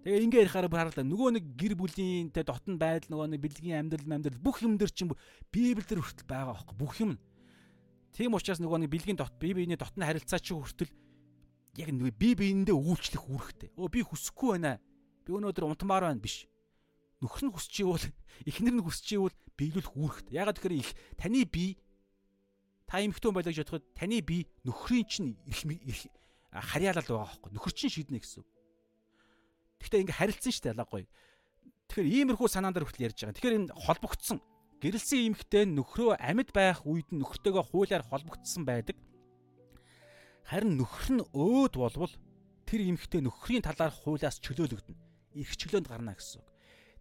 A: Тэгээ ингээ ярихаар бүр харлаа нөгөө нэг гэр бүлийн тэ дотн байдал нөгөө нэг бэлгийн амьдрал амьдрал бүх юм дээр чинь библиэлд хүртэл байгаа байхгүй бүх юм. Тийм учраас нөгөө нэг бэлгийн дот бие биений дотны харилцаа чи хүртэл яг нэг бие биендээ үйлчлэх үүрэгтэй. Өө би хүсэхгүй байна. Би өнөөдөр унтмаар байна биш нөхөр нь хүсч ивэл эхнэр нь хүсч ивэл биелүүлэх үүрэгтэй. Ягаад тэгэхээр их таны бие та эмхтэн байлаа гэж бодоход таны бие нөхрийн чинь их харьяалал байгаа хөөхгүй. Нөхөр чинь шийднэ гэсэн. Гэхдээ ингээ харилцсан шүү дээ гоё. Тэгэхээр иймэрхүү санаан дээр хүртэл ярьж байгаа. Тэгэхээр энэ холбогдсон гэрэлсэн эмхтэн нөхрөө амьд байх үед нь нөхөртөөгөө хуулиар холбогдсон байдаг. Харин нөхөр нь өөд болвол тэр эмхтэн нөхрийн талаар хуулиас чөлөөлөгдөнө. Ирэх чөлөөнд гарна гэсэн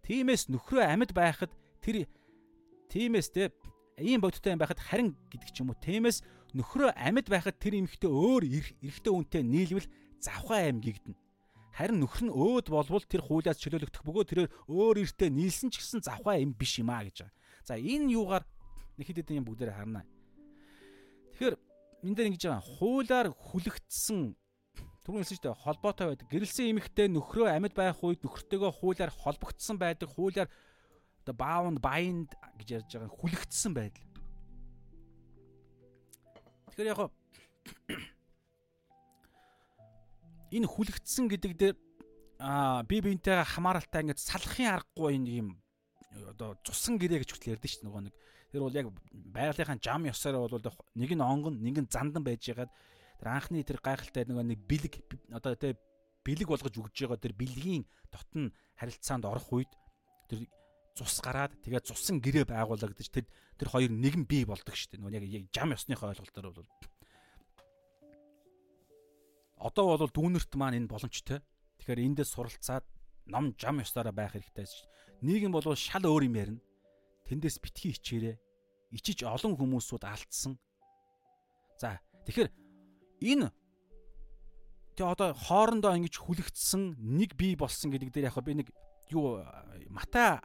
A: үг. Тиймээс нөхрөө амьд байхад тэр тиймээс те ийм бодиттой юм байхад харин гэдэг ч юм уу. Тиймээс нөхрөө амьд байхад тэр эмэгтэй өөр эрэгтэй үнтэй нийлвэл завхаа аим гэгдэнэ. Харин нөхөр нь өөд болвол тэр хуулиас чөлөөлөгдөх бөгөөд тэрээр өөр эртээ нийлсэн ч гэсэн завхаа аим биш юм а гэж байгаа. За энэ юугаар нэг хэд хэдэн юм бүгдээр харна. Тэгэхээр энэ дээр ингэж байгаа хуулиар хүлэгдсэн Түрүүн хэлсэн шүү дээ холбоотой байдаг. Гэрэлсэн эмэгтэй нөхрөө амьд байх үед нөхөртөөгөө хуулиар холбогдсон байдаг. Хуулиар одоо bound bind гэж ярьж байгаа хүлэгдсэн байдал. Тэгэхээр яг энэ хүлэгдсэн гэдэг дээр аа би биентэйгээ хамааралтай ингээд салахын аргагүй энэ юм одоо цусан гэрээ гэж хүртэл ярьдэн шүү дээ нөгөө нэг тэр бол яг байгалийнхаа жам ёсоор бол нэг нь онгон нэг нь зандан байж ягаад тэр анхны тэр гайхалтай нөгөө нэг бэлэг одоо тэ бэлэг болгож өгж байгаа тэр бэлгийн дотн харилцаанд орох үед тэр цус гараад тэгээ цусан гэрээ байгуулагдаж тэр тэр хоёр нэгэн бий болдог шүү дээ. Нөгөө яг жам ёсныхоо ойлголтоор бол одоо бол дүүнерт маань энэ боломжтой. Тэгэхээр эндээс суралцаад ном жам ёсоороо байх хэрэгтэй шүү. Нийгэм бол шал өөр юм ярина. Тэндээс битгий хичээрээ. Ичиж олон хүмүүсүүд алдсан. За тэгэхээр энэ тэгээ одоо хоорондоо ингэж хүлэгдсэн нэг бий болсон гэдэг дээр яг би нэг юу Матай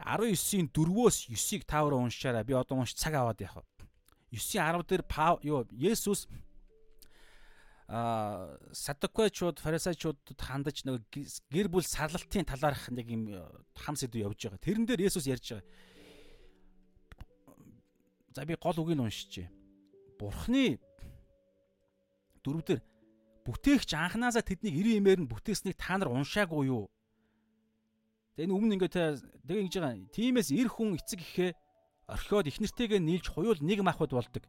A: 19-ийн 4-өөс 9-ийг таавар уншаараа би одоо унш цаг аваад яах вэ? 9-ийн 10 дээр юу Есүс а садукчууд фарисеучуудад хандаж нэг гэр бүл сарлалтын талаарх нэг юм хам сэдв явж байгаа. Тэрэн дээр Есүс ярьж байгаа. за би гол үгийг уншчихъя. Бурхны дөрөвдөр бүтээгч анханасаа тэднийг 90 имээр нь бүтээснийг та нар уншаагүй юу? Тэгээ энэ өмнө ингээд тэгээ ингэж байгаа. Тимээс эр хүн эцэг ихээ орхиод их нэртэйгээ нийлж хуйвал нэг махбод болдог.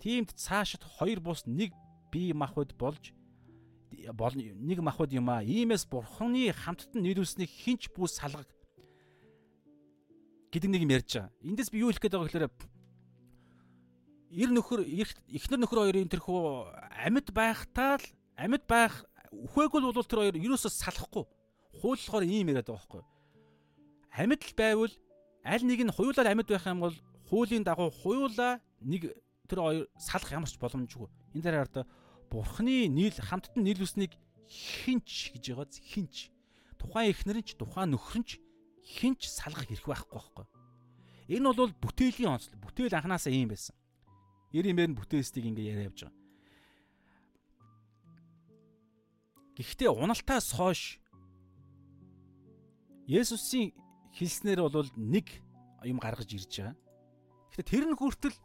A: Тиймд цаашид хоёр бус нэг бие махбод болж нэг махбод юм а. Иймээс бурхны хамттан нийлүүлснийг хинч бүс салгаг гэдэг нэг юм ярьж байгаа. Эндээс би юу хэлэх гээд байгаа гэхээр эр нөхөр эхнэр нөхөр хоёрын тэрхүү амьд байхтаа л амьд байх үхээгүй бол тэр хоёр ерөөсөө салахгүй. Хуулболохоор ийм яриад байгаа байхгүй. Амьд л байвал аль нэг нь хуйлаар амьд байх юм бол хуулийн дагуу хуйлаа нэг тэр хоёр салах ямар ч боломжгүй. Энэ дээр хараад бурхны нийл хамттан нийлүүлснийг хинч гэж байгаа хинч. Тухайн эхнэр нь ч тухайн нөхөр нь ч хинч салгах хэрэг байхгүй байхгүй. Энэ бол бүтээлийн онцлог. Бүтээл анханасаа ийм байсан. 90 имээр нь бүтээстийг ингээ яриа явж байгаа. Гэхдээ уналтаас хойш Есүсийн хэлснээр бол нэг юм гаргаж ирж байгаа. Гэхдээ тэр нь хүртэл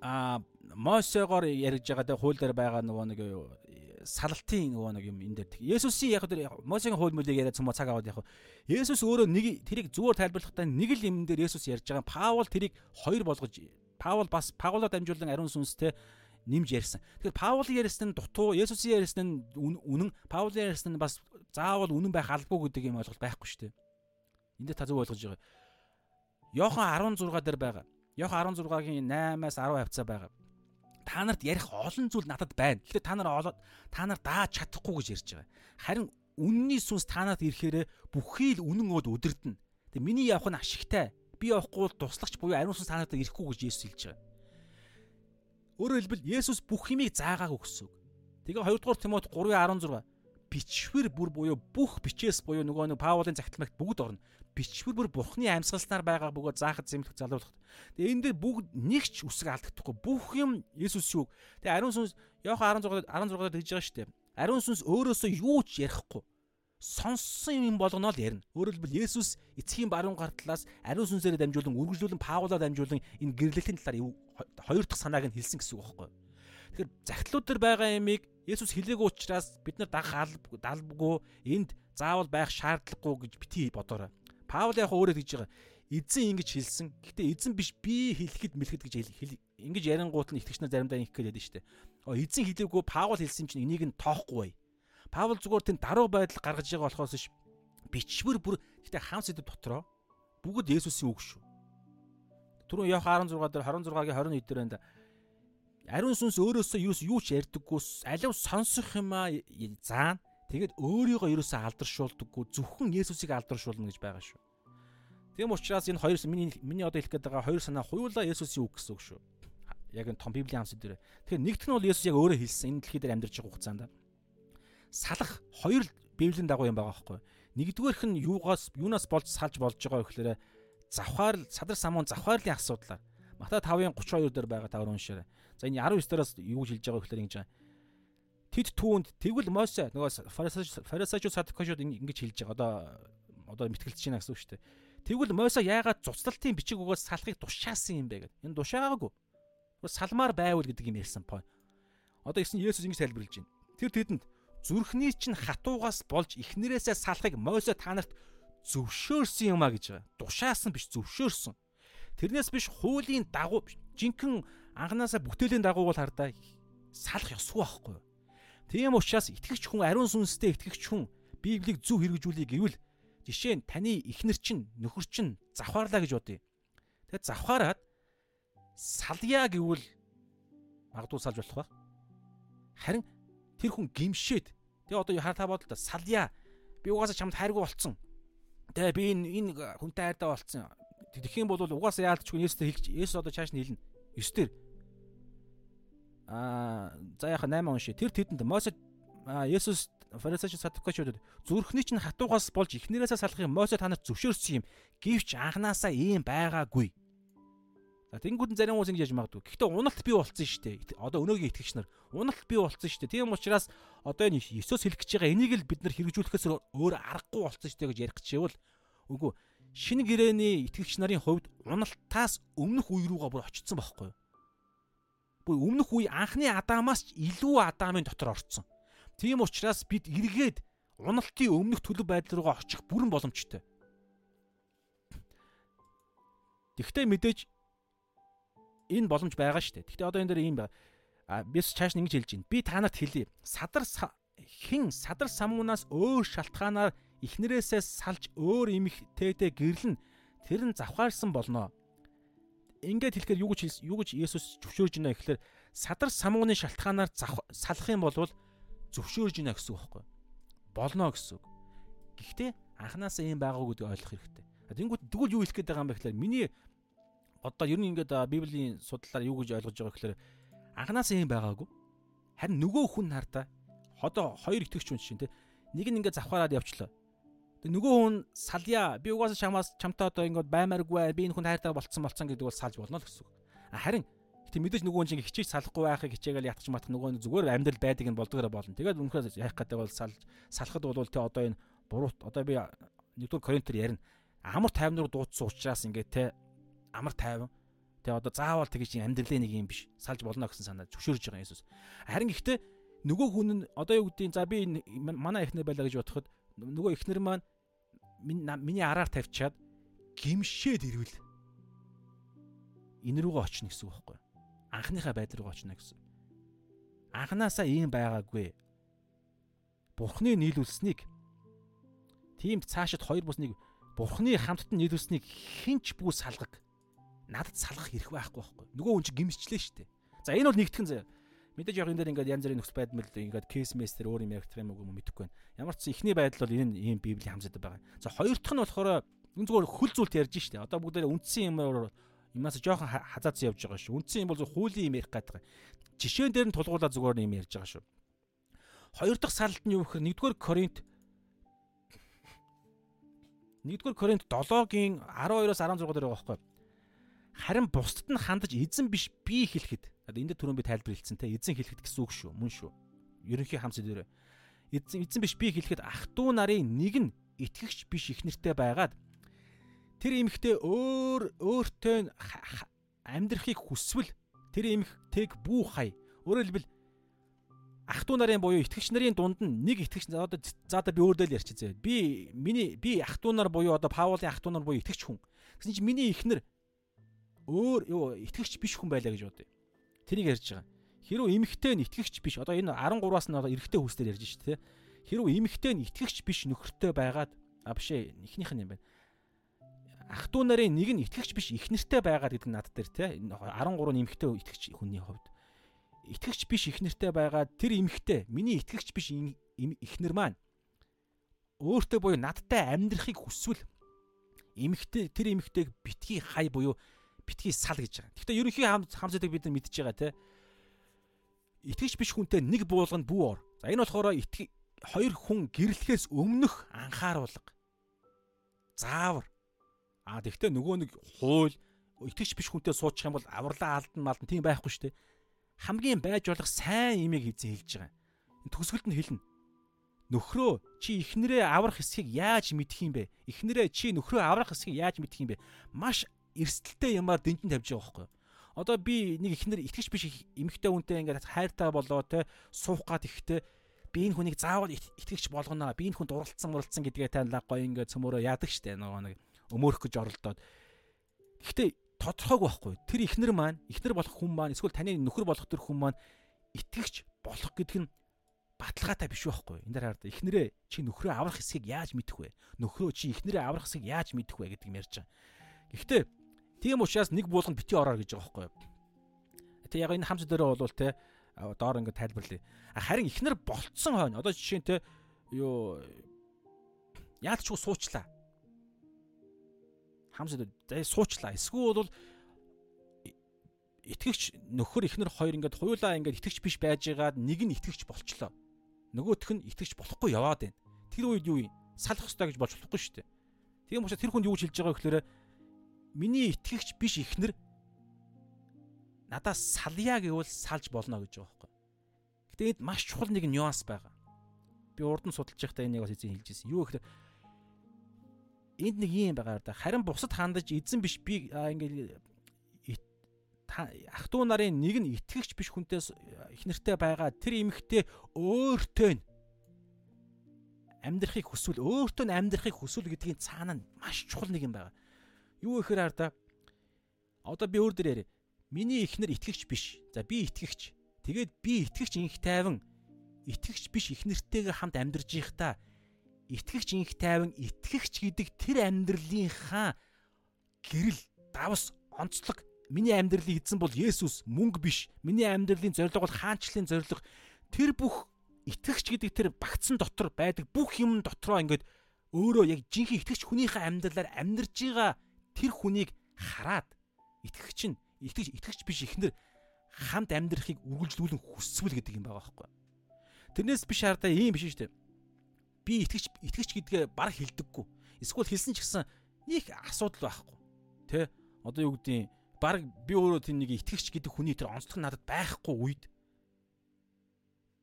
A: а Мосегоор ярьж байгаа тэ хууль дээр байгаа нөгөө нэг салалтын нөгөө нэг юм энэ дээр. Есүсийн яг тэр Мосегийн хууль мөлийг яриад цумо цаг аваад яг. Есүс өөрөө нэг тэрийг зүгээр тайлбарлахдаа нэг л юм дээр Есүс ярьж байгаа. Паул тэрийг хоёр болгож Паул бас Паулаар дамжуулан ариун сүнстэй нэмж ярьсан. Тэгэхээр Паул ярьсан нь дутуу, Есүсийн ярьсан нь үнэн, Паул ярьсан нь бас заавал үнэн байх албагүй гэдэг юм ойлголт байхгүй шүү дээ. Энд та зөв ойлгож байгаа. Йохан 16 дээр байгаа. Йохан 16-гийн 8-аас 10 хавцаа байгаа. Та нарт ярих олон зүйл надад байна. Гэхдээ та нар олоод та нар дааж чадахгүй гэж ярьж байгаа. Харин үнний сүнс та нарт ирэхээр бүхий л үнэн өөд өдөрдөн. Тэгээ миний явах нь ашигтай би явахгүй бол туслагч буюу ариун сүнс танадад ирэхгүй гэж Есүс хэлж байгаа. Өөрөөр хэлбэл Есүс бүх юмыг заагаагүй гэсэн үг. Тэгээ 2 дугаар Тимот 3:16 бичвэр бүр буюу бүх бичээс буюу нөгөө нэг Паулын загталмагт бүгд орно. Бичвэр бүр Бурхны амьсгалснаар байгаа бөгөөд заахад зэмлэх залруулах. Тэгээ энэ дээр бүгд нэг ч үсэг алдагдахгүй. Бүх юм Есүс юу. Тэгээ ариун сүнс Иохан 16 16-аар тэгж байгаа шүү дээ. Ариун сүнс өөрөөсөө юу ч ярихгүй сонссон юм болгоно л ярина. Өөрөөр хэлбэл Есүс эцгийн баруун гар талаас ариун сүнсээр дамжуулан үргэлжлүүлэн Паулаар дамжуулан энэ гэрлэлийн талаар хоёр дахь санааг нь хэлсэн гэсэн үг байхгүй. Тэгэхээр загтлууд дээр байгаа ямиг Есүс хэлээгүй учраас бид нар дагах албагүй энд заавал байх шаардлагагүй гэж бити бодоорой. Паул яг өөрөө тэгж байгаа. Эзэн ингэж хэлсэн. Гэтэ эзэн биш би хэлэхэд мэлхэд гэж хэл ингэж ярингуут нь итгэгч нар заримдаа байдаг шүү дээ. Эзэн хэлээгүй Паул хэлсэн чинь энийг нь тоохгүй бай Паул зүгээр тийм даруй байдал гаргаж байгаа болохоос ш бичвэр бүр гэхдээ хам сэдв дотроо бүгд Есүсийн үг шүү. Түрүүн Иохан 16 дээр 26-гийн 21 дээр байна. Ариун сүнс өөрөөсөө юу юу ч ярьдаггүй алив сонсох юм аа заана. Тэгээд өөрийгөө ерөөсөө алдаршуулдаггүй зөвхөн Есүсийг алдаршуулна гэж байгаа шүү. Тийм учраас энэ хоёр миний миний одоо хэлэх гээд байгаа хоёр санаа хуйлаа Есүсийн үг гэсэн үг шүү. Яг энэ том Библийн хамсад дээр. Тэгэхээр нэгт нь бол Есүс яг өөрөө хэлсэн энэ дэлхий дээр амьдарч байгаа хугацаанд салах хоёр библийн дагуу юм байгаа байхгүй. Нэгдүгээрх нь юугаас юунаас болж салж болж байгаа гэхээр завхаар садар самуун завхаарлын асуудлаар Матай 5-ын 32 дээр байгаа тавар уншаарай. За энэ 19 дээрээс юу хэлж байгаа гэхээр ингэж Тэд түүнд тэгвэл Мосе нөгөө фарисеучуд садукачуд ингэж хэлж байгаа. Одоо одоо мэтгэлж байна гэсэн үг шүү дээ. Тэгвэл Мосе яагаад цуцлалтын бичиг өгөөс салахыг тушаасан юм бэ гэдэг. Энэ тушаагаагүй. Салмаар байвал гэдэг юм ярьсан пой. Одоо гэсэн Есүс ингэж тайлбарлаж байна. Тэр тэдэнд зүрхний чинь хатуугаас болж ихнэрээсээ салахыг Мосе та нарт зөвшөөрсөн юм а гэж байгаа. Душаасан биш зөвшөөрсөн. Тэрнээс биш хуулийн дагуу жинхэнэ анханасаа бүтээлийн дагуу бол хардаа салах ёсгүй байхгүй. Тийм учраас итгэгч хүн ариун сүнстэй итгэгч хүн Библийг зөв хэрэгжүүлэе гэвэл жишээ нь таны ихнэр чинь нөхөр чинь завхаарлаа гэж бодъё. Тэгээд завхаараад салъя гэвэл магадгүй салж болох ба. Харин тэр хүн гимшээд тэгээ одоо хараа бодол та салъя би угаасаа чамд хайргүй болцсон. Тэгээ би энэ энэ хүнтэй хайртай болцсон. Тэгэх юм бол угаасаа яалтчгүй Есүстэй хэлж Есүс одоо чааш нь хэлнэ. 9 дээр аа за яха 8 унши тэр тэдэнд Мосе Есүс фарисеч садукачуудад зүрхний чинь хатуугаас болж ихнэрээсээ салахыг Мосе та нарт зөвшөөрсөн юм. Гэвч анханасаа ийм байгаагүй За тэнгууд нь зарим хүмүүс ингэж яж магадгүй. Гэхдээ уналт бий болцсон шүү дээ. Одоо өнөөгийн итгэгч нар уналт бий болцсон шүү дээ. Тийм учраас одоо энэ Есүс хэлэх гэж байгаа энийг л бид нар хэрэгжүүлэхээс өөр аргагүй болцсон шүү дээ гэж ярих гэжээвэл үгүй шинэ гэрээний итгэгч нарын хувьд уналтаас өмнөх үе рүүгээ бүр очсон байхгүй юу? Бүр өмнөх үе анхны Адамаас ч илүү Адамын дотор орцсон. Тийм учраас бид эргээд уналтын өмнөх төлөв байдал руугаа очих бүрэн боломжтой. Тэгвэл мэдээж энэ боломж байгаа шүү дээ. Гэхдээ одоо энэ дээр ийм. А бис чааш ингэж хэлж байна. Би та нарт хэлье. Садар хин садар самуунаас өөр шалтгаанаар эхнэрээсээ салж өөр эмэгтэйтэй гэрлэн тэр нь завхаарсан болно ингээд хэлэхээр юу гэж юу гэж Есүс зөвшөөрж байна гэхээр садар самууны шалтгаанаар салах юм бол зөвшөөрж байна гэсэн үг байхгүй болно гэсэн үг. Гэхдээ анханасаа ийм байгаагүй гэдгийг ойлгох хэрэгтэй. Тэнгүүд тэгвэл юу хэлэх гээд байгаа юм бэ гэхээр миний одоо ер нь ингээд библийн судлалаар юу гэж ойлгож байгаа гэхээр анханасаа ийм байгаагүй. Харин нөгөө хүн хартаа одоо хоёр итгэгч хүн чинь те нэг нь ингээд завхаараад явчлаа. Тэг нөгөө хүн салъя би угаасаа чамаас чамтай одоо ингээд баймааргүй би энэ хүн хайртай болцсон болцсон гэдэг бол салж болно л гэсэн үг. Харин тэг мэдээж нөгөө хүн чинь хичээж салахгүй байхыг хичээгээл ятгах матах нөгөө нь зүгээр амьдрал байдаг нь болдгоороо болно. Тэгээд өмнөхөөс яах гэдэг бол салж салахад бол тэ одоо энэ буруут одоо би нэгдүгээр коринтер ярина. Амар тайван руу дуудсан учраас ингээд те амар тайван Тэгээ одоо заавал тэгж амьдралын нэг юм биш. Салж болно гэсэн санаа зөвшөөрж байгаа Иесус. Харин гэхдээ нөгөө хүн нь одоо юу гэдгийг за би манай эхнэр байлаа гэж бодоход нөгөө эхнэр маань миний араар тавьчаад гимшээд ирвэл энэ рүүгээ очно гэсэн үг байхгүй анхныхаа байдал руу очно гэсэн анханасаа ийм байгаагүй бурхны нийлүүлсэнийг тийм цаашид хоёр бус нэг бурхны хамтд нь нийлүүлсэнийг хинч бүү салгаг надад салгах хэрэг байхгүй байхгүй нөгөө хүн чинь гимсчлээ шүү дээ за энэ бол нэгтгэн заяа Мэдээж яг энэ дээр ингээд янз бүрийн нөхц байдмал ингээд кейс мэстер өөр юм яригдах юм уу мэдэхгүй байна. Ямар ч ихний байдал бол энэ ийм библийн хамсаад байгаа. За хоёр дахь нь болохоор энэ зүгээр хөл зүйлт ярьж штэ. Одоо бүгдээ үндсэн юмар юмас жоохон хазаацсан явж байгаа шүү. Үндсэн юм бол хуулийн юм ярих гэдэг. Жишээн дээр нь тулгуурлаа зүгээр юм ярьж байгаа шүү. Хоёр дахь сарлт нь юу гэхээр 1-р Коринт 1-р Коринт 7-гийн 12-оос 16 дээр байгаа байхгүй Харин бусдад нь хандаж эзэн биш би хэлэхэд Одоо энэ дээр түрүүн би тайлбар хэлсэн те эзэн хэлэхэд гэсэн үг шүү. Мөн шүү. Ерөнхий хамс дээр эзэн эзэн биш би хэлэхэд ах トゥ нарын нэг нь итгэгч биш их нэртэй байгаад тэр эмэгтэй өөр өөртөө амьдрахыг хүсвэл тэр эмэгтэйг бүү хай. Өөрөөр хэлбэл ах トゥ нарын буюу итгэгч нарын дунд нь нэг итгэгч одоо за одоо би өөрдөө л ярьчих зэ. Би миний би ах トゥ нар буюу одоо Паулын ах トゥ нар буюу итгэгч хүн. Гэсэн чинь миний ихнэр өөр юу итгэгч биш хүн байлаа гэж бодъё. Тэрийг ярьж байгаа. Хэрвээ эмэгтэй нь итгэгч биш одоо энэ 13-аас нь одоо эрэгтэй хүүсдэр ярьж шүү дээ. Хэрвээ эмэгтэй нь итгэгч биш нөхөртэй байгаад а биш ээ эхнийх нь юм байна. Ах トゥ нарын нэг нь итгэгч биш их нэртэй байгаад гэдэг над дээр те 13 эмэгтэй итгэгч хүний хувьд итгэгч биш их нэртэй байгаад тэр эмэгтэй миний итгэгч биш ихнэр маань өөртөө буюу надтай амьдрахыг хүсвэл эмэгтэй тэр эмэгтэйг битгий хай буюу битгий сал гэж байгаа. Гэхдээ ерөнхий хамсадаг бид нар мэдчихэж байгаа те. Итгэж биш хүнтэй нэг буулганд бүү ор. За энэ болохоор итгэх хоёр хүн гэрлэхээс өмнөх анхааруулга. Заавар. Аа тэгвэл нөгөө нэг хууль итгэж биш хүнтэй суучих юм бол авралаа алдан малдан тийм байхгүй шүү дээ. Хамгийн байж болох сайн имийг эзэн хэлж байгаа. Төгсгөлд нь хэлнэ. Нөхрөө чи ихнэрээ аврах хэсгийг яаж мэдэх юм бэ? Ихнэрээ чи нөхрөө аврах хэсгийг яаж мэдэх юм бэ? Маш эрсдэлтэй юмар дэнжин тавьж байгаа байхгүй? Одоо би нэг ихнэр итгэж биш эмэгтэй хүнтэй ингээд хайртай болоо те суух гад ихтэй би энэ хүнийг заавал итгэгч болгоно. Би энэ хүнд уралцсан муралцсан гэдгээ танилаа гоё ингээд цөмөрөө яадаг штэ нөгөө нэг өмөөрөх гэж оролдоод. Гэхдээ тодорхойгүй байхгүй. Тэр ихнэр маань, ихнэр болох хүн маань эсвэл таны нөхөр болох тэр хүн маань итгэгч болох гэдэг нь баталгаатай биш байхгүй. Энд дээр хараад ихнэрээ чи нөхрөө аврах хэсгийг яаж мэдэх вэ? Нөхрөө чи ихнэрээ аврах хэсгийг яаж мэдэх вэ гэдэг юм ярьж байгаа. Гэхдээ Тийм учраас нэг буулганд бити ороор гэж байгаа байхгүй юу. Тэг яг энэ хамс дээрээ бол те доор ингээд тайлбарлая. Харин ихнэр болцсон хойно одоо жишээ нь те юу яалтчгүй суучлаа. Хамс дээр суучлаа. Эсвэл бол итгэгч нөхөр ихнэр хоёр ингээд хуйлаа ингээд итгэгч биш байжгаад нэг нь итгэгч болчлоо. Нөгөөх нь итгэгч болохгүй яваад байна. Тэр үед юу юм? Салах хэрэгтэй гэж болж болохгүй шүү дээ. Тийм учраас тэр хүнд юу хэлж байгаа вэ гэхээр миний итгэгч биш ихнэр надаас салъя гэвэл салж болно гэж байгаа байхгүй. Гэтэ энд маш чухал нэг нюанс байгаа. Би урд нь судалж байхдаа энийг бас эзэн хэлж ирсэн. Юу гэхээр 1 Коринт 7-гийн 12 дээр 1 Коринт 7-гийн 12 дээр юу гэж хэлж байгаа вэ гэхээр 2 дахь энд нэг юм байгаа да. Харин бусад хандаж эзэн биш би ингээд ах トゥ нарын нэг нь итгэгч биш хүнтэй их нэртэй байгаа тэр эмэгтэй өөртөө амьдрахыг хүсвэл өөртөө амьдрахыг хүсвэл гэдгийн цаана нь маш чухал нэг юм байгаа. Юу гэхээр арда одоо би өөр дээр яриа. Миний ихнэр итгэгч биш. За би итгэгч. Тэгээд би итгэгч инх тайван итгэгч биш ихнэртэйгээ хамт амьдарж байхдаа итгэгч инх тайван итгэгч гэдэг тэр амьдралынхаа гэрэл давс онцлог миний амьдралыг эзэн бол Есүс мөнгө биш. Миний амьдралын зорилго бол хаанчлалын зорилго. Тэр бүх итгэгч гэдэг тэр багцсан дотор байдаг бүх юм дотроо ингээд өөрөө яг жинхэнэ итгэгч хүнийхээ амьдралаар амьдарж байгаа тэр хүнийг хараад итгэгч нь итгэгч итгэгч биш ихнэр хамт амьдрахыг үргэлжлүүлэн хүсвэл гэдэг юм байгаа байхгүй. Тэрнээс биш хардаа ийм биш шүү дээ би итгэж итгэж гэдгээ баг хилдэггүй. Эсвэл хэлсэн ч гэсэн нэг асуудал байхгүй. Тэ? Одоо юу гэдгийг баг би өөрөө тийм нэг итгэгч гэдэг хүний тэр онцлог надад байхгүй үед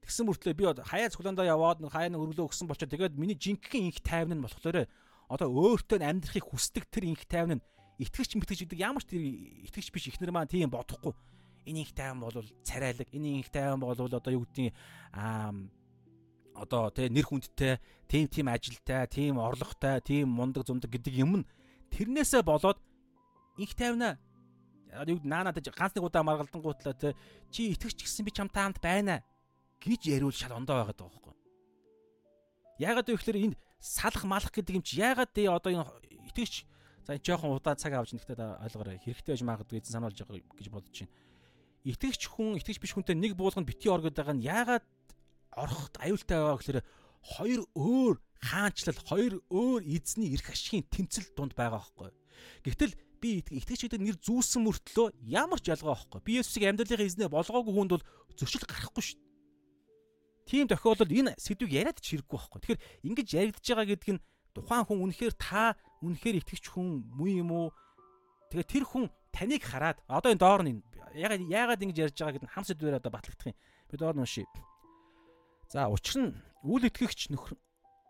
A: Тэгсэн мөртлөө би хаяа цуглаандаа яваад хаяа нэг өргөлөө өгсөн болчоо тэгээд миний жинхэнэ инх тайван нь болохоор одоо өөртөө амьдрахыг хүсдэг тэр инх тайван нь итгэгч мэтгэж гэдэг ямар ч тэр итгэгч биш ихнэр маань тийм бодохгүй. Энэ инх тайван бол царайлаг, энэ инх тайван бол одоо юу гэдгийг аа одоо тий нэр хүндтэй, тийм тийм ажилтай, тийм орлоготой, тийм мундаг зундаг гэдэг юм нь тэрнээсээ болоод их тайвна юу наанад ганц нэг удаа маргалдангуутлаа тий чи итгэж гисэн би чамтай хамт байна гэж яриул шал ондоо байгаад байгаа байхгүй. Яагаад вэ гэхээр энд салах малах гэдэг юм чи яагаад тий одоо энэ итгэж за жоохон удаа цаг авч нэгтэй ойлгоорой хэрэгтэй байж магадгүй эзэн сануулж байгаа гэж бодож байна. Итгэгч хүн итгэж биш хүнтэй нэг буулганд бити ор гэдэг байгаа нь яагаад ороход аюултай байгаа гэхээр хоёр өөр хаанчлал хоёр өөр эзний эрх ашигын тэмцэл дунд байгаа байхгүй. Гэвтэл би итгэж гэдэг нэр зүүсэн мөртлөө ямар ч ялгаа байхгүй. Би Есүсийг амьдралынхаа эзнээ болгоогүй хүнд бол зөрчил гарахгүй шүү дээ. Тийм тохиолдолд энэ сэдвийг яриад ч хэрэггүй байхгүй. Тэгэхээр ингэж яригдж байгаа гэдэг нь тухайн хүн үнэхээр та үнэхээр итгэж хүн муу юм уу? Тэгээ тэр хүн таныг хараад одоо энэ доор нь ягаад яагаад ингэж ярьж байгаа гэдэг нь хам сэдвээр одоо батлагдах юм. Би доор нь уншия. За учир нь үл итгэгч нөхөр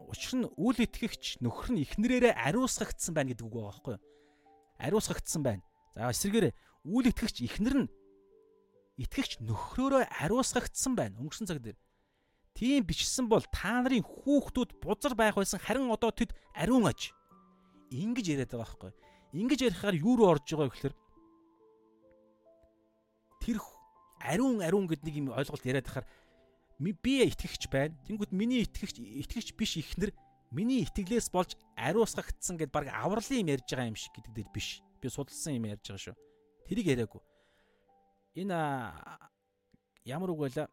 A: учир нь үл итгэгч нөхөр нь эхнэрээрээ ариусгагдсан байна гэдэг үг байгаа байхгүй юу? Ариусгагдсан байна. За эсвэргээр үл итгэгч эхнэр нь итгэгч нөхрөөрөө ариусгагдсан байна. Өнгөрсөн цаг дээр. Тийм бичсэн бол та нарын хүүхдүүд бузар байх байсан харин одоо тэд ариун аж. Ингиж яриад байгаа байхгүй? Ингиж ярихаар юу руу орж байгаа гэхээр тэр ариун ариун гэдэг нэг юм ойлголт яриад байхаар би итгэгч байна. Тэнгүүд миний итгэгч итгэгч биш ихнэр миний итгэлээс болж ариусгагдсан гэд баг авралын юм ярьж байгаа юм шиг гэдэг дээр биш. Би судалсан юм ярьж байгаа шүү. Тэрийг яриаггүй. Энэ ямар үг байла?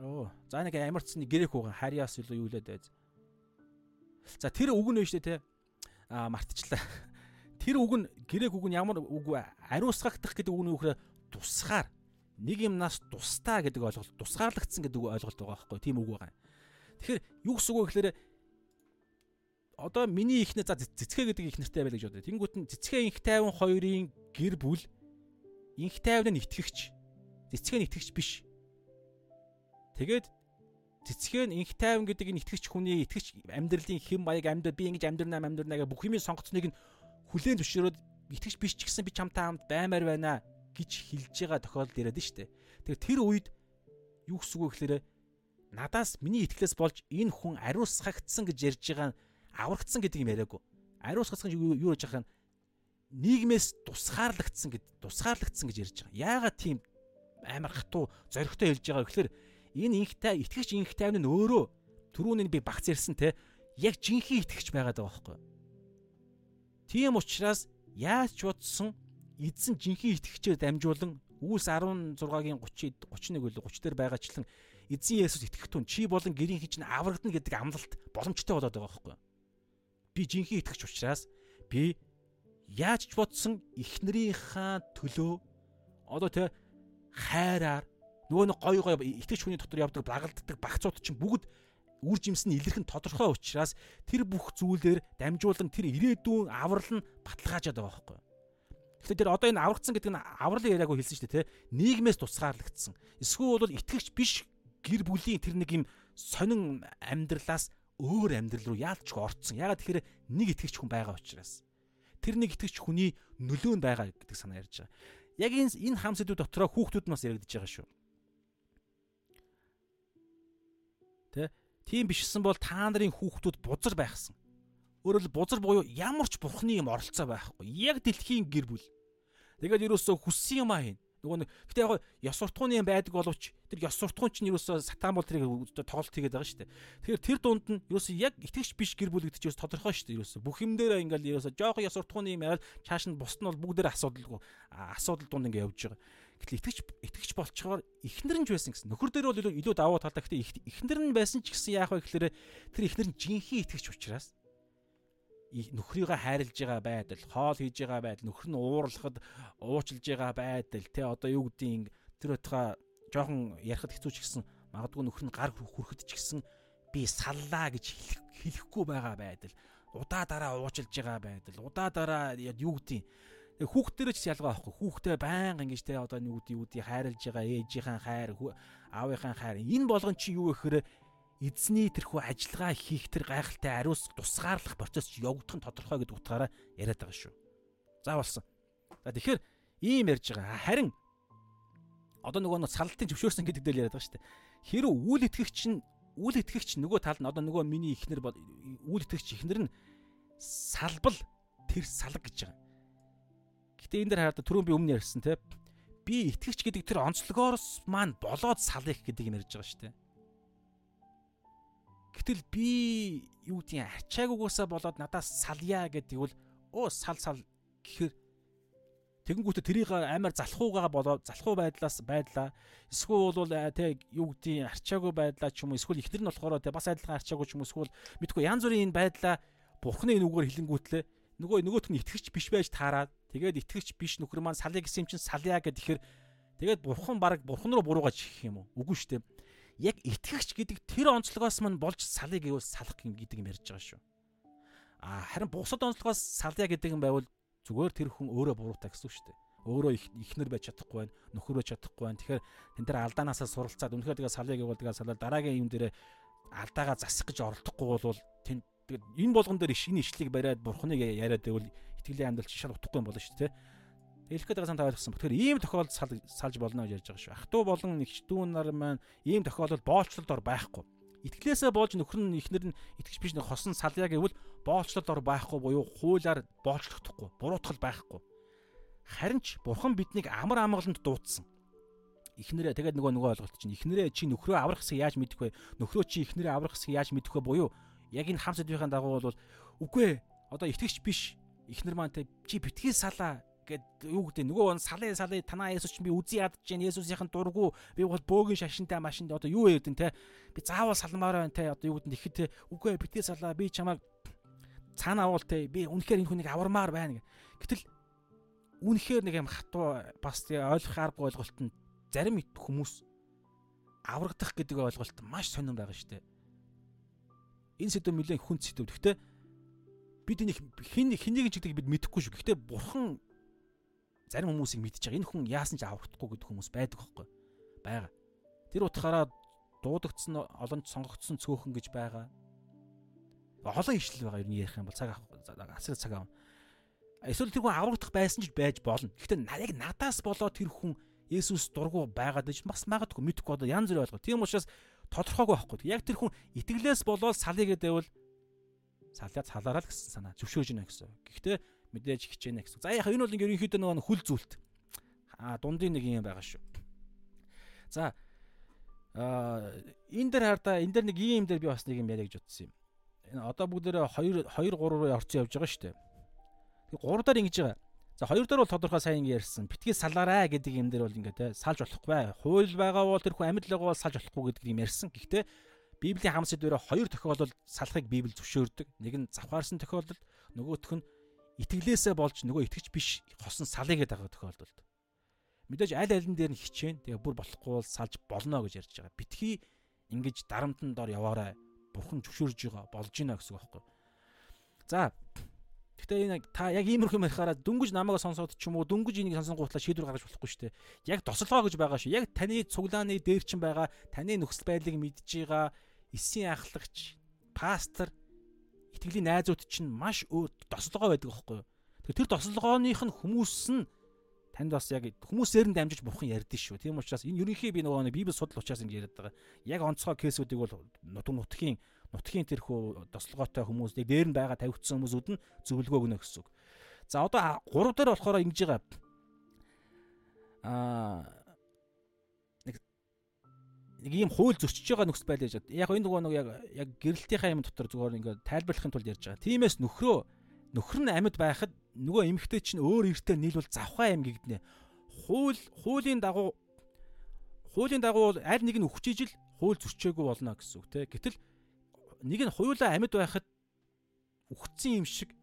A: Оо, за нэг амарцны грек үг хариас илүү юу лээд байз. За тэр үг нь шүү дээ те. Аа мартчихлаа. Тэр үг нь грек үг нь ямар үг вэ? Ариусгагдах гэдэг үг нь юу гэхээр тусгаар нэг юмнаас тустаа гэдэг ойлголт тусгаарлагдсан гэдэг ойлголт байгаа байхгүй тийм үг байгаа. Тэгэхээр юу гэсэн үг вэ гэхээр одоо миний ихнэ за цэцгээ гэдэг их нартай байл гэж бодъё. Тэнгүүт нь цэцгээ инх тайван хоёрын гэр бүл инх тайван нь итгэгч. Цэцгээ нь итгэгч биш. Тэгээд цэцгээ нь инх тайван гэдэг нь итгэгч хүний итгэгч амьдралын хэм маяг амьдрал би ингэж амьдрнаа амьдрнаа гэх бүх юмыг сонгоцныг нь хүлээн зөвшөөрөөд итгэгч биш ч гэсэн би чамтай хамт баймаар байна гэж хэлж байгаа тохиолдол яриад нь штэ. Тэгэхээр тэр үед юу гэсэн үг вэ гэхээр надаас миний итгэлээс болж энэ хүн ариусгагдсан гэж ярьж байгаа аврагдсан гэдэг юм яриаггүй. Ариусгагдсан юу юу гэж яхах нийгмээс тусгаарлагдсан гэд тусгаарлагдсан гэж ярьж байгаа. Яагаад тийм амар хатуу зоригтой хэлж байгаа вэ гэхээр энэ инхтай итгэгч инхтай нь өөрөө түрүүний би багц ярьсан те яг жинхэнэ итгэгч байгаад байгаа байхгүй. Тийм учраас яаж ч бодсон эзэн жинхэнэ итгэгчээр дамжуулан Үүс 16-гийн 30 31 үл 30 дээр байгаачлан эзэн Есүс итгэх түн чи болон гэрийн чинь аврагдана гэдэг амлалт боломжтой болоод байгаа байхгүй. Би жинхэнэ итгэгч учраас би яаж ч бодсон эхнэрийнхаа төлөө одоо тэ хайраар нөгөө нэг гой гой итгэж хүний дотор явдаг багалддаг багцууд чинь бүгд үр жимс нь илэрхэн тодорхой учраас тэр бүх зүйлээр дамжуулан тэр ирээдүйн аврал нь баталгаажаад байгаа байхгүй. Тэгэхээр тэр одоо энэ аврагдсан гэдэг нь авралын яриаг хэлсэн шүү дээ, тэ. Нийгмээс тусгаарлагдсан. Эсвэл бол итгэгч биш гэр бүлийн тэр нэг юм сонин амьдралаас өөр амьдрал руу яалч орцсон. Ягаад тэгэхээр нэг итгэгч хүн байгаа учраас. Тэр нэг итгэгч хүний нөлөөнд байгаа гэдэг санаа ярьж байгаа. Яг энэ энэ хам сэдвүүд дотроо хүүхдүүд нь бас яригдж байгаа шүү. Тэ? Тийм бишсэн бол та нарын хүүхдүүд бузар байхсан. Өөрөөр хэл бузар буюу ямар ч бурхны юм оролцоо байхгүй. Яг дэлхийн гэр бүл. Тэгээд ерөөсөө хүссэн юм аа хийн. Нөгөө нэг гэтээ яг ёс суртахууны юм байдаг боловч тэр ёс суртахуун чинь ерөөсөө сатан бол тэрийг тоглолт хийгээд байгаа шүү дээ. Тэгэхээр тэр дунд нь ерөөсөө яг итгэвч биш гэр бүл гэдэг чинь тодорхой шүү дээ ерөөсөө. Бүх юм дээр ингээл ерөөсөө жоохон ёс суртахууны юм яриад чааш нь бусд нь бол бүгдээр асуудалгүй асуудал дунд ингээ явж байгаа. Гэтэл итгэвч итгэвч болчоор ихнэр нь ч байсан гэсэн. Нөхөр дээр бол илүү даваа талтай. Гэтээ ихнэр нь байсан ч гэсэн яах вэ гэхээр тэр ихнэр нь жинхэнэ итгэвч учраас нөхрийгөө хайрлж байгаа байдал, хоол хийж байгаа байдал, нөхөр нь уурлахад уучлж байгаа байдал, тэ одоо юу гэдгийг тэр утгаа жоохон ярихад хэцүү ч гэсэн магадгүй нөхөр нь гар хүрхэд ч гэсэн би саллаа гэж хэлэхгүй байгаа байдал, удаа дараа уучлж байгаа байдал, удаа дараа юу гэдгийг хүүхдэрээ ч ялгаа байхгүй. Хүүхдээ байнга ингэж те одоо юу гэдэг юу гэдэг хайрлж байгаа ээжийнхэн хайр, аавынхан хайр. Энэ болгон чи юу гэхээр эзний тэрхүү ажиллагаа хийх тэр гайхалтай ариус тусгаарлах процесс явагдах нь тодорхой гэдэг утгаараа яриад байгаа шүү. За болсон. За тэгэхээр ийм ярьж байгаа. Харин одоо нөгөө нэг салтын зөвшөөрсөн гэдэг дээр яриад байгаа шүү дээ. Хэрв үйл итгэгч нь үйл итгэгч нөгөө тал нь одоо нөгөө миний ихнэр үйл итгэгч ихнэр нь салбал тэр салга гэж байгаа. Гэтэ энэ дээр хараад түрүүн би өмнө ярьсан те би итгэгч гэдэг тэр онцлогоос маань болоод салах гэдэг юм ярьж байгаа шүү дээ. Гэтэл би юу гэдгийг арчаагуугаасаа болоод надаас салъя гэдэг бол оо сал сал гэхэр тэгэнгүүтээ тэрийг амар залхуугаа болоод залхуу байдлаас байдлаа. Эсвэл бол тэ юу гэдгийг арчаагүй байдлаа ч юм уу эсвэл ихнэр нь болохоор тэ бас адилхан арчаагүй ч юм уу эсвэл мэдгүй янз бүрийн энэ байдлаа бурхны нүгээр хилэнгүүтлээ. Нөгөө нөгөөх нь итгэгч биш байж таарад тэгээд итгэгч биш нөхөр маань салъя гэсэн юм чинь салъя гэхэд тэгэхээр тэгээд бурхан баг бурхан руу буруугаж хийх юм уу үгүй шүү дээ яг итгэгч гэдэг тэр онцлогоос мань болж салыг гэвэл салах гэдэг юм ярьж байгаа шүү. А харин бусад онцлогоос салъя гэдэг юм байвал зүгээр тэр хүн өөрөө буруутай гэсэн үг шүү дээ. Өөрөө ихнэр байж чадахгүй байна, нөхөр байж чадахгүй байна. Тэгэхээр тэн дээр алдаанаасаа суралцаад үнэхээр тэгээ салъя гэвэл тэгээ салаад дараагийн юм дээр алдаагаа засах гэж оролдохгүй бол тэн энэ болгон дээр шинэ ишлийг бариад бурхныг яриад байвал итгэлийн амьдрал чинь шал утгагүй юм болно шүү дээ. Хэлэх гээд байгаа сан та ойлгосон. Тэгэхээр ийм тохиолдол салж болно гэж ярьж байгаа шүү. Ах トゥ болон нэгчдүү нар маань ийм тохиолдол боолчлолд ор байхгүй. Итгэлээсээ болж нөхөр нь ихнэр нь итгэж биш нэг хосон салъя гэвэл боолчлолд ор байхгүй буюу хуулиар боолчлогдохгүй, буруутгал байхгүй. Харин ч бурхан биднийг амар амгаланд дуудсан. Ихнэрээ тэгээд нөгөө нөгөө ойлголт чинь ихнэрээ чи нөхрөө аврах хэсэг яаж мэдэх вэ? Нөхрөө чи ихнэрээ аврах хэсэг яаж мэдэх вэ буюу яг энэ хам сэдвийн дагуу бол үгүй ээ одоо итгэж биш ихнэр маань те чи битгий салаа гэд юу гэдэг нөгөө он салын салын танаа Есүс чинь би үзий ядж जैन Есүсийнхэн дургу би бол бөөгийн шашинтай машинд одоо юу ярьдэн те? Би заавал салмаар байна те. Одоо юу гэдэг ихэд үгүй битгий салаа би чамайг цаана авуул те би үнэхээр энэ хүнийг авармаар байна гэтэл үнэхээр нэг юм хатуу бас ойлгох арга ойлголт нь зарим хүмүүс аврагдах гэдэг ойлголт маш сонирн байгаа шүү дээ. Энэ сэдв нэлээд хүнд сэдв. Гэхдээ бид энийг хин хэнийг ч гэдэг бид мэдэхгүй шүү. Гэхдээ бурхан зарим хүмүүсийг мэдчихэж байгаа. Энэ хүн яасан ч аврахдахгүй гэдэг хүмүүс байдаг хөөхгүй. Бага. Тэр утгаараа дуудагдсан олонч сонгогдсон цөөхөн гэж байгаа. Олон ишлэл байгаа нь ярих юм бол цаг асар цаг аав. Эсвэл тэр хүн аврагдах байсан ч байж болно. Гэхдээ яг надаас болоод тэр хүн Есүс дургу байгаад гэж бас магадгүй мэдхгүй одоо янз бүр ойлгоо. Тийм учраас тодорхойгүй байхгүй. Яг тэр хүн итгэлээс болоод салъя гэдэг байвал салиа салаараа л гэсэн санаа зөвшөөрж гинэ гэсэн. Гэхдээ мэдээж хичээнэ гэсэн. За яг энэ бол ингээ ерөнхийдөө нөгөө хүл зүйлт. Аа дундын нэг юм байгаа шүү. За аа энэ дээр хардаа энэ дээр нэг ийм дээр би бас нэг юм яриа гэж утсан юм. Энэ одоо бүгдээрээ 2 2 3 руу орцсон явж байгаа шүү дээ. Тэг 3 дээр ингэж байгаа. За хоёр дээр бол тодорхой сайн ярьсан. Битгий салаарай гэдэг юм дээр бол ингээ те салж болохгүй. Хууль байгаа бол тэр хүн амьд л байгаа бол салж болохгүй гэдэг юм ярьсан. Гэхдээ Библийн хам сэдвэрээ хоёр тохиолдолд салахыг Библи зөвшөөрдөг. Нэг нь завхаарсан тохиолдолд, нөгөөх нь итгэлээсээ болж нөгөө итгэж биш хосон салъя гэдэг тохиолдолд. Мэдээж аль алин дээр нь хичээн. Тэгээ бүр болохгүй бол салж болно гэж ярьж байгаа. Битгий ингэж дарамтан дор яваарай. Бурхан зөвшөөрж байгаа болж гинэ гэсэн үг байхгүй. За Гэтэ энэ та яг иймэрхүү юм ярихаараа дөнгөж намайг сонсоод ч юм уу дөнгөж энийг сонсонгуутлаа шийдвэр гаргаж болохгүй шүү дээ. Яг тослогоо гэж байгаа шүү. Яг таны цуглааны дээр чинь байгаа таны нөхцөл байдлыг мэдж байгаа эсийн ахлагч пастор итгэлийн найзууд чинь маш өөр тослогоо байдаг аахгүй юу. Тэгэхээр тэр тослогооных нь хүмүүс нь танд бас яг хүмүүсээр нь дамжиж бурхан ярьдэн шүү. Тийм учраас энэ ерөнхий би нөгөө Библи судал учраас ингэ яриад байгаа. Яг онцгой кейсүүдийг бол нутг нутгийн нутгийн тэрхүү тослогоотой хүмүүсийг дээр нь байгаа тавигдсан хүмүүсүүд нь зөвлөгөө өгнө гэсэн үг. За одоо 3 дээр болохоор ингэж байгаа. Аа нэг ийм хууль зөрчиж байгаа нөхцөл байдал яаж яг энэ нөгөө нэг яг яг гэрэлтийнхаа юм дотор зүгээр ингээд тайлбарлахын тулд ярьж байгаа. Тиймээс нөхрөө нөхөр нь амьд байхад нөгөө эмэгтэй чинь өөр эртээ нийлвэл завхаа юм гэгднэ. Хууль хуулийн дагуу хуулийн дагуу аль нэг нь өгчиж ил хууль зөрчөөгүй болно гэсэн үг те. Гэтэл нэг нь хуйлаа амьд байхад үхсэн юм шиг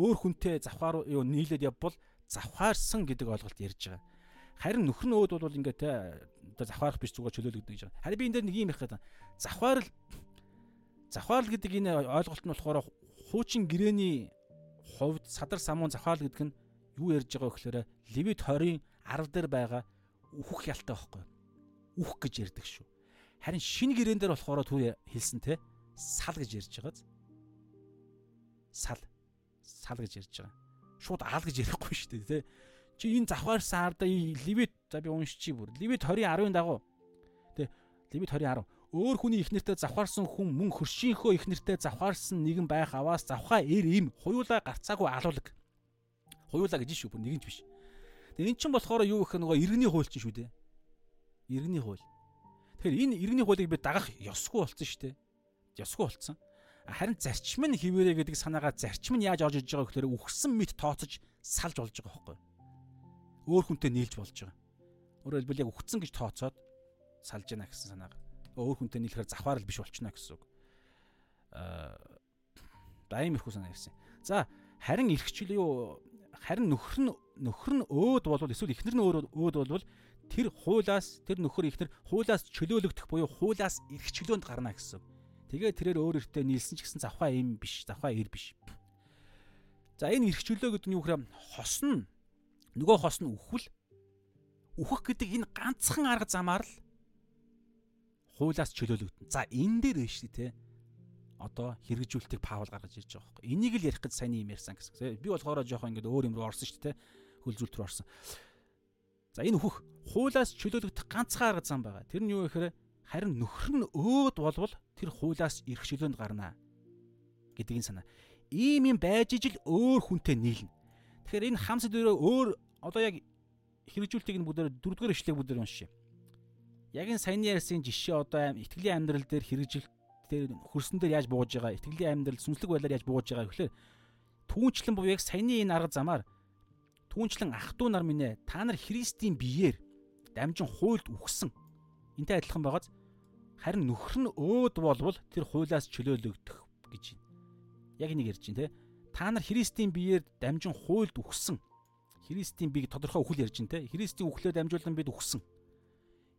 A: өөр хүнтэй завхаар юу нийлээд явбал завхаарсан гэдэг ойлголт ярьж байгаа. Харин нөхөр нь өөд бол ингээ те завхаарах биш зүгээр чөлөөлөгдөж байгаа. Харин би энэ дээр нэг юм их гэдэг. Завхаарл завхаарл гэдэг энэ ойлголт нь болохоор хуучин гэрээний хувьд садар самуун завхаал гэдэг нь юу ярьж байгаа гэхээр Левит 20-ын 10 дээр байгаа үхэх ялтай байхгүй. Үх гэж ярьдаг шүү. Харин шинэ гэрээн дээр болохоор түр хэлсэн те сал гэж ярьж байгааз. Сал. Сал гэж ярьж байгаа. Шууд аал гэж ярихгүй шүү дээ те. Чи энэ завхаарсан ардаа Левит за би уншчихъя бүр. Левит 20-ын 10-ын дагуу. Тэ Левит 20-ын 10 өөр хүний их нэртэй завхаарсан хүн мөн хөршийнхөө их нэртэй завхаарсан нэгэн байх аваас завхаа эр им хуйлаа гарцаагүй алуулаг. Хуйлаа гэж шүү бүр нэгэнч биш. Тэгээ эн чинь болохоор юу гэх нөгөө иргэний хууль чинь шүү дээ. Иргэний хууль. Тэгэхээр энэ иргэний хуулийг би дагах ёсгүй болсон шүү дээ. Ёсгүй болсон. Харин зарчим нь хിവэрэ гэдэг санаагаа зарчим нь яаж орж иж байгаа гэхээр үхсэн мэд тооцож салж болж байгаа байхгүй. Өөр хүнтэй нийлж болж байгаа. Өөрөөр хэлбэл яг үхсэн гэж тооцоод салж яана гэсэн санаагаа өөр хүнтэй нийлэхээр завхаар л биш болчихно гэсэн үг. Аа дайм ирэхгүй санаа ирсэн. За харин эрхчлээ юу харин нөхөр нь нөхөр нь өөд болвол эсвэл эхнэр нь өөд болвол тэр хуулаас тэр нөхөр ихнэр хуулаас чөлөөлөгдөх буюу хуулаас эрхчлөөнд гарна гэсэн. Тэгээ тэрээр өөр өртөө нийлсэн ч гэсэн завхаа им биш, завхаа ир биш. За энэ эрхчлөө гэдэг нь юу гэхээр хос нь нөгөө хос нь үхвэл үхэх гэдэг энэ ганцхан арга замаар л хуулиас чөлөөлөгдөн. За энэ дээр биш тий. Одоо хэрэгжүүлэлтийг Паул гаргаж ирж байгаа байхгүй. Энийг л ярих гэж сайн юм ярьсан гэсэн. Би болохоор жоохон ингэ өөр юм руу орсон шүү дээ. Хөлзүүлт рүү орсон. За энэ хөх хуулиас чөлөөлөгдөх ганцхан арга зам байгаа. Тэр нь юу гэхээр харин нөхөр нь өөд болвол тэр хуулиас эрх чөлөөнд гарнаа гэдгийг санаа. Ийм юм байж ижил өөр хүнтэй нийлнэ. Тэгэхээр энэ хамс дөрөө өөр одоо яг хэрэгжүүлэлтийг нь бүгдээр дөрөвдүгээр ишлэгийг бүгдээр уншия яг энэ саяны ярьсан жишээ одоо итгэлийн амьдрал дээр хэрэгжилт дээр хөрсөн дээр яаж бууж байгаа итгэлийн амьдрал сүнслэг байдлаар яаж бууж байгаа гэхлээр түүнчлэн буюу яг саяны энэ арга замаар түүнчлэн ах トゥ нар минь ээ та нар Христийн биеэр дамжин хуйлд үхсэн энтэй адилхан байгааз харин нөхөр нь өөд болвол тэр хуулиас чөлөөлөгдөх гэж байна. Яг энийг ярьж байна те. Та нар Христийн биеэр дамжин хуйлд үхсэн. Христийн биеийг тодорхой үхэл ярьж байна те. Христийн үхлээр дамжуулан бид үхсэн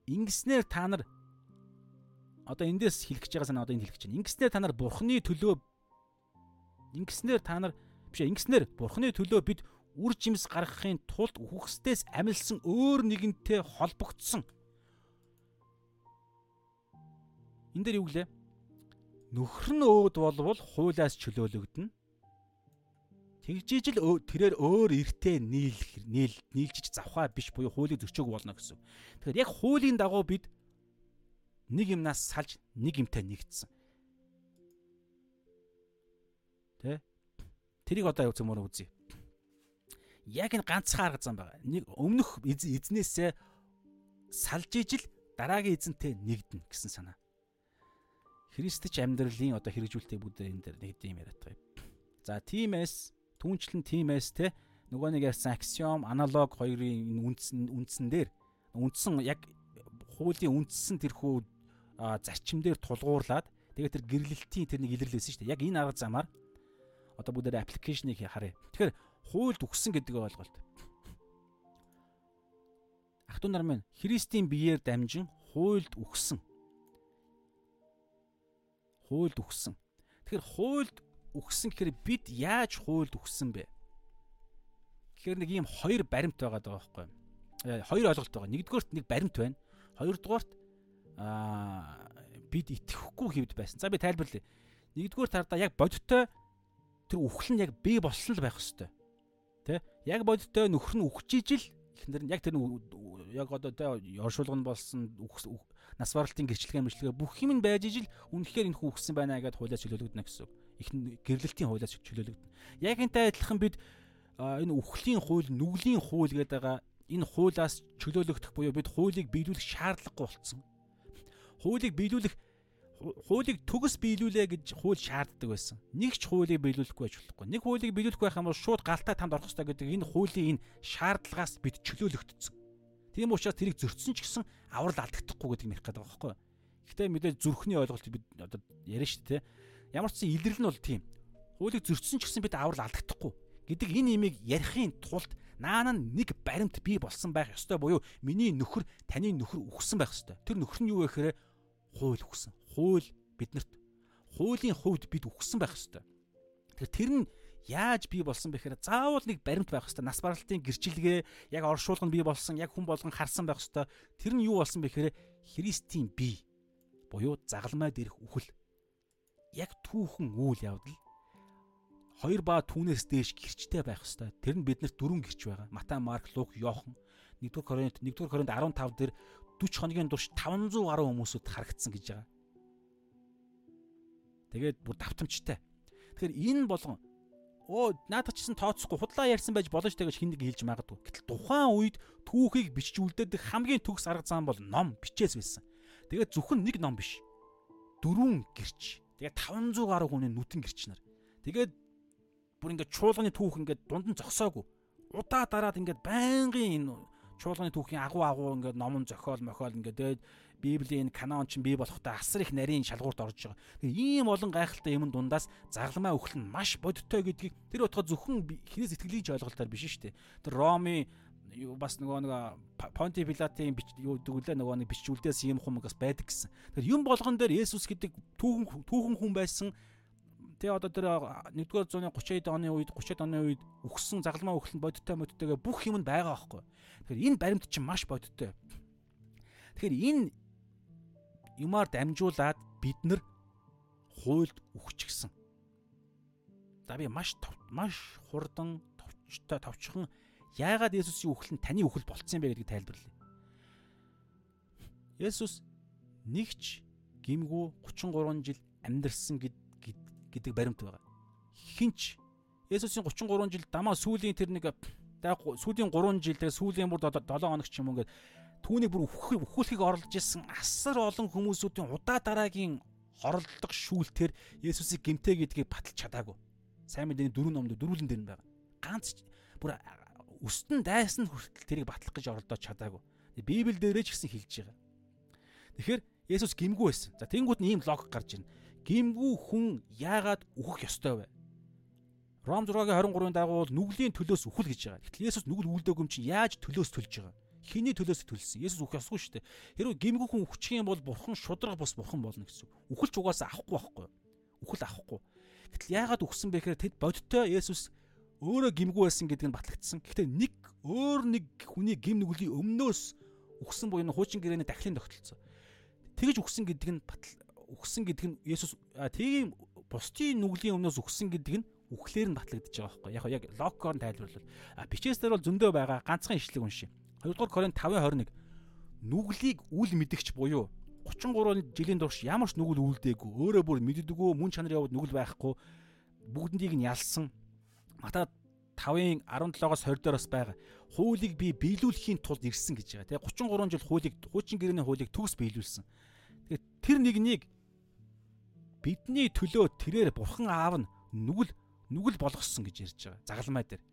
A: Ингэснээр та нар одоо эндээс хэлэх гэж байгаа санаа одоо энд хэлэх гэж байна. Ингэснээр та нар бурхны төлөө ингэснээр та нар биш ингэснээр бурхны төлөө бид үр жимс гаргахын тулд үхсдээс амилсан өөр нэгэнтэй холбогдсон. Энд дээр юу гэлээ? Нөхөр нь өөд болвол хуулиас чөлөөлөгдөнө. Тэгжиж л тэрээр өөр эртээ нийлэх нийл нийлжиж завхаа биш буюу хуулийг зөрчөөг болно гэсэн. Тэгэхээр яг хуулийн дагуу бид нэг юмнаас салж нэг юмтай нэгдсэн. Тэ? Тэрийг одоо юу зэмөр үзье. Яг энэ ганцхан арга зам байгаа. Нэг өмнөх эзнээсээ салж ижил дараагийн эзэнтэй нэгдэнэ гэсэн санаа. Христч амьдралын одоо хэрэгжүүлэлтийг бүгд энэ дээр нэг юм яриад байгаа. За тиймээс Түүнчлэн тиймээс те нөгөө нэг ярьсан аксиом, аналог хоёрын үндсэн үндсэн дээр үндсэн яг хуулийн үндсэн тэрхүү зарчим дээр тулгуурлаад тэгээд тэр гэрлэлтийн тэр нэг илэрлээсэн шүү дээ. Яг энэ арга замаар одоо бүгдээр аппликейшнийг харъя. Тэгэхээр хуульд үгсэн гэдэг ойлголт. Ах トゥ нар минь Христийн биеэр дамжин хуульд үгсэн. Хуульд үгсэн. Тэгэхээр хуульд үхсэн гэхээр бид яаж хуульд үхсэн бэ? Тэгэхээр нэг ийм хоёр баримт байгаа даа байхгүй юу? Э, хоёр ойлголт байгаа. Нэгдүгээрт нэг баримт байна. Хоёрдугаарт аа бид итгэхгүй хэвд байсан. За би тайлбарлая. Нэгдүгээр тардаа яг бодиттой тэр үхэл нь яг бий болсон л байх хэвээр. Тэ? Яг бодиттой нөхөр нь үхэж ижил эхнэр нь яг тэр яг одоо тэ оршуулгын болсон нас баралтын гэрчлэгээ мэрчлэгээ бүх юм нь байж ижил үнэхээр энэ хүн үхсэн байна гэдээ хуулиас чөлөөлөгдөнө гэсэн үг. Их гэрлэлтийн хуулиас чөлөөлөгдөнө. Яг энтэй адилхан бид энэ үхлийн хууль, нүглийн хууль гэдэг байгаа энэ хуулиас чөлөөлөгдөх буюу бид хуулийг биелүүлэх шаардлагагүй болсон. Хуулийг биелүүлэх хуулийг төгс биелүүлээ гэж хууль шаарддаг байсан. Нэг ч хуулийг биелүүлэхгүй байж болохгүй. Нэг хуулийг биелүүлэхгүй байх юм бол шууд галтаа тамд орох хэрэгтэй гэдэг энэ хуулийн энэ шаардлагаас бид чөлөөлөгдсөн. Тийм учраас тэрийг зөрчсөн ч гэсэн аврал алдагдахгүй гэдэг ярих гэдэг байгаа байхгүй. Гэхдээ мэдээ зүрхний ойлголт бид одоо яриа шүү дээ. Ямар ч зэн илэрлэл нь бол тийм. Хуулийг зөрчсөн ч гэсэн бид аврал алдагдахгүй гэдэг энэ имийг ярихын тулд наана нэг баримт бий болсон байх ёстой буюу миний нөхөр таны нөхөр үхсэн байх ёстой. Тэр нөхөр нь юу вэ гэхээр хууль үхсэн хууль биднэрт хуулийн хувьд бид үхсэн байх ёстой. Тэгэхээр тэр нь яаж бий болсон бэхээр заавал нэг баримт байх ёстой. Нас баралтын гэрчилгээ яг оршуулга нь бий болсон, яг хүн болгон харсан байх ёстой. Тэр нь юу болсон бэхээр Христийн бие буюу загалмай дээрх үхэл. Яг түүхэн үйл явдал хоёр ба түүнээс дээш гэрчтэй байх ёстой. Тэр нь биднэрт дөрвөн гэрч байгаа. Матай, Марк, Лук, Йохан 1-р Коринт 1-р Коринт 15 дээр 40 хоногийн турш 500 гаруй хүмүүсүүд харагдсан гэж байгаа. Тэгээд бүр давтамжтай. Тэгэхээр энэ болгон оо наадах чсэн тооцохгүй худлаа ярьсан байж болно штэ гэж хин нэг хэлж магадгүй. Гэтэл тухайн үед түүхийг бичжүүлдэг хамгийн төгс арга зам бол ном бичээс байсан. Тэгээд зөвхөн нэг ном биш. Дөрвөн гэрч. Тэгээд 500 гаруй хүний нүтэн гэрч нар. Тэгээд бүр ингээд чуулганы түүх ингээд дунд нь зогсоогүй. Удаа дараад ингээд байнгын энэ чуулганы түүхийн агуу агуу ингээд номон зохиол мохиол ингээд Библийн канон ч бий болохтой асар их нарийн шалгуурт орж байгаа. Тэгээ ийм олон гайхалтай юм дундаас загламаа өхөл нь маш бодиттой гэдгийг тэр утга зөвхөн хинээс итгэлийн ойлголтоор биш шүү дээ. Тэр Роми бас нөгөө нэг Понти Пилатын юу дүглээ нөгөө нэг бичүүлдээс юм хүмүүс байдаг гэсэн. Тэгэхээр юм болгон дээр Есүс гэдэг түүхэн түүхэн хүн байсан Тэгээ одоо тэр 1-р зууны 30-аад оны үед 30-аад оны үед үхсэн загламаа өхлөнд бодиттой модтойгээ бүх юм нь байгаа байхгүй. Тэгэхээр энэ баримт чинь маш бодиттой. Тэгэхээр энэ юмар дамжуулаад бид нар хуйлд үхчихсэн. За би маш маш хурдан товчтой товчхон яагаад Есүсийн үхэл нь таны үхэл болцсон бэ гэдгийг тайлбарлая. Есүс нэгч гимгүү 33 жил амьдарсан гэдэг баримт байгаа. Хинч Есүсийн 33 жил дамаа сүүлийн тэр нэг сүүлийн 3 жил тэгээ сүүлийн бүр 7 хоног ч юм уу ингээд түүнийг бүр өхүүлэхийг оролж исэн асар олон хүмүүсүүдийн удаа дараагийн хоролдох шүүлтээр Есүсийг гимтэй гэдгийг баталж чадаагүй. Сайн мэдээний дөрвөн номд дөрвөлэн дээр нь байгаа. Ганц бүр өстөн дайсан хүртэл тэрийг батлах гэж оролдож чадаагүй. Библи дээрээ ч гэсэн хэлж байгаа. Тэгэхээр Есүс гимгүү байсан. За тэнгууд нь ийм логик гарч ирнэ. Гимгүү хүн яагаад үхэх ёстой вэ? Ром 6-гийн 23-ын дагуу нүглийн төлөөс үхэл гэж байгаа. Гэтэл Есүс нүгэл үлдээгүй юм чинь яаж төлөөс төлж байгаа? Хиний төлөөс төлсөн. Есүс үхэх ёсгүй шүү дээ. Хэрвээ гимгүү хүн үхчих юм бол бурхан шудраг бус бурхан болно гэсэн. Үхэлч угаасаа авахгүй байхгүй. Үхэл авахгүй. Гэтэл яагаад үхсэн бэ гэхээр тэд бодиттой Есүс өөрөө гимгүү байсан гэдг нь батлагдсан. Гэхдээ нэг өөр нэг хүний гим нүглийн өмнөөс үхсэн буюу хуучин гэрээний дахлын тогтолцоо. Тэгж үхсэн гэдэг нь батал үхсэн гэдэг нь Есүс тийм бусдын нүглийн өмнөөс үхсэн гэдэг нь үхлээр нь батлагдаж байгаа байхгүй яг яг логикоор нь тайлбарлал. А бичээс дээр бол зөндөө байгаа ганцхан ишлэг уншия. 2 дугаар Коринт 5:21 нүглийг үл мэдгч буюу 33 жилийн турш ямар ч нүгэл үлдээгүй өөрөө бүр мэддэггүй мөн чанар яваад нүгэл байхгүй бүгднийг нь ялсан Матай 5-ын 17-оос 20 дээр бас байгаа. Хуулийг би биелүүлэхийн тулд ирсэн гэж байгаа. Тэгээ 33 жил хуулийг хуучин гэрээний хуулийг төгс биелүүлсэн. Тэгээ тэр нэгнийг бидний төлөө тэрээр бурхан аав нь нүгэл нүгэл болгосон гэж ярьж байгаа. Загалмай дээр.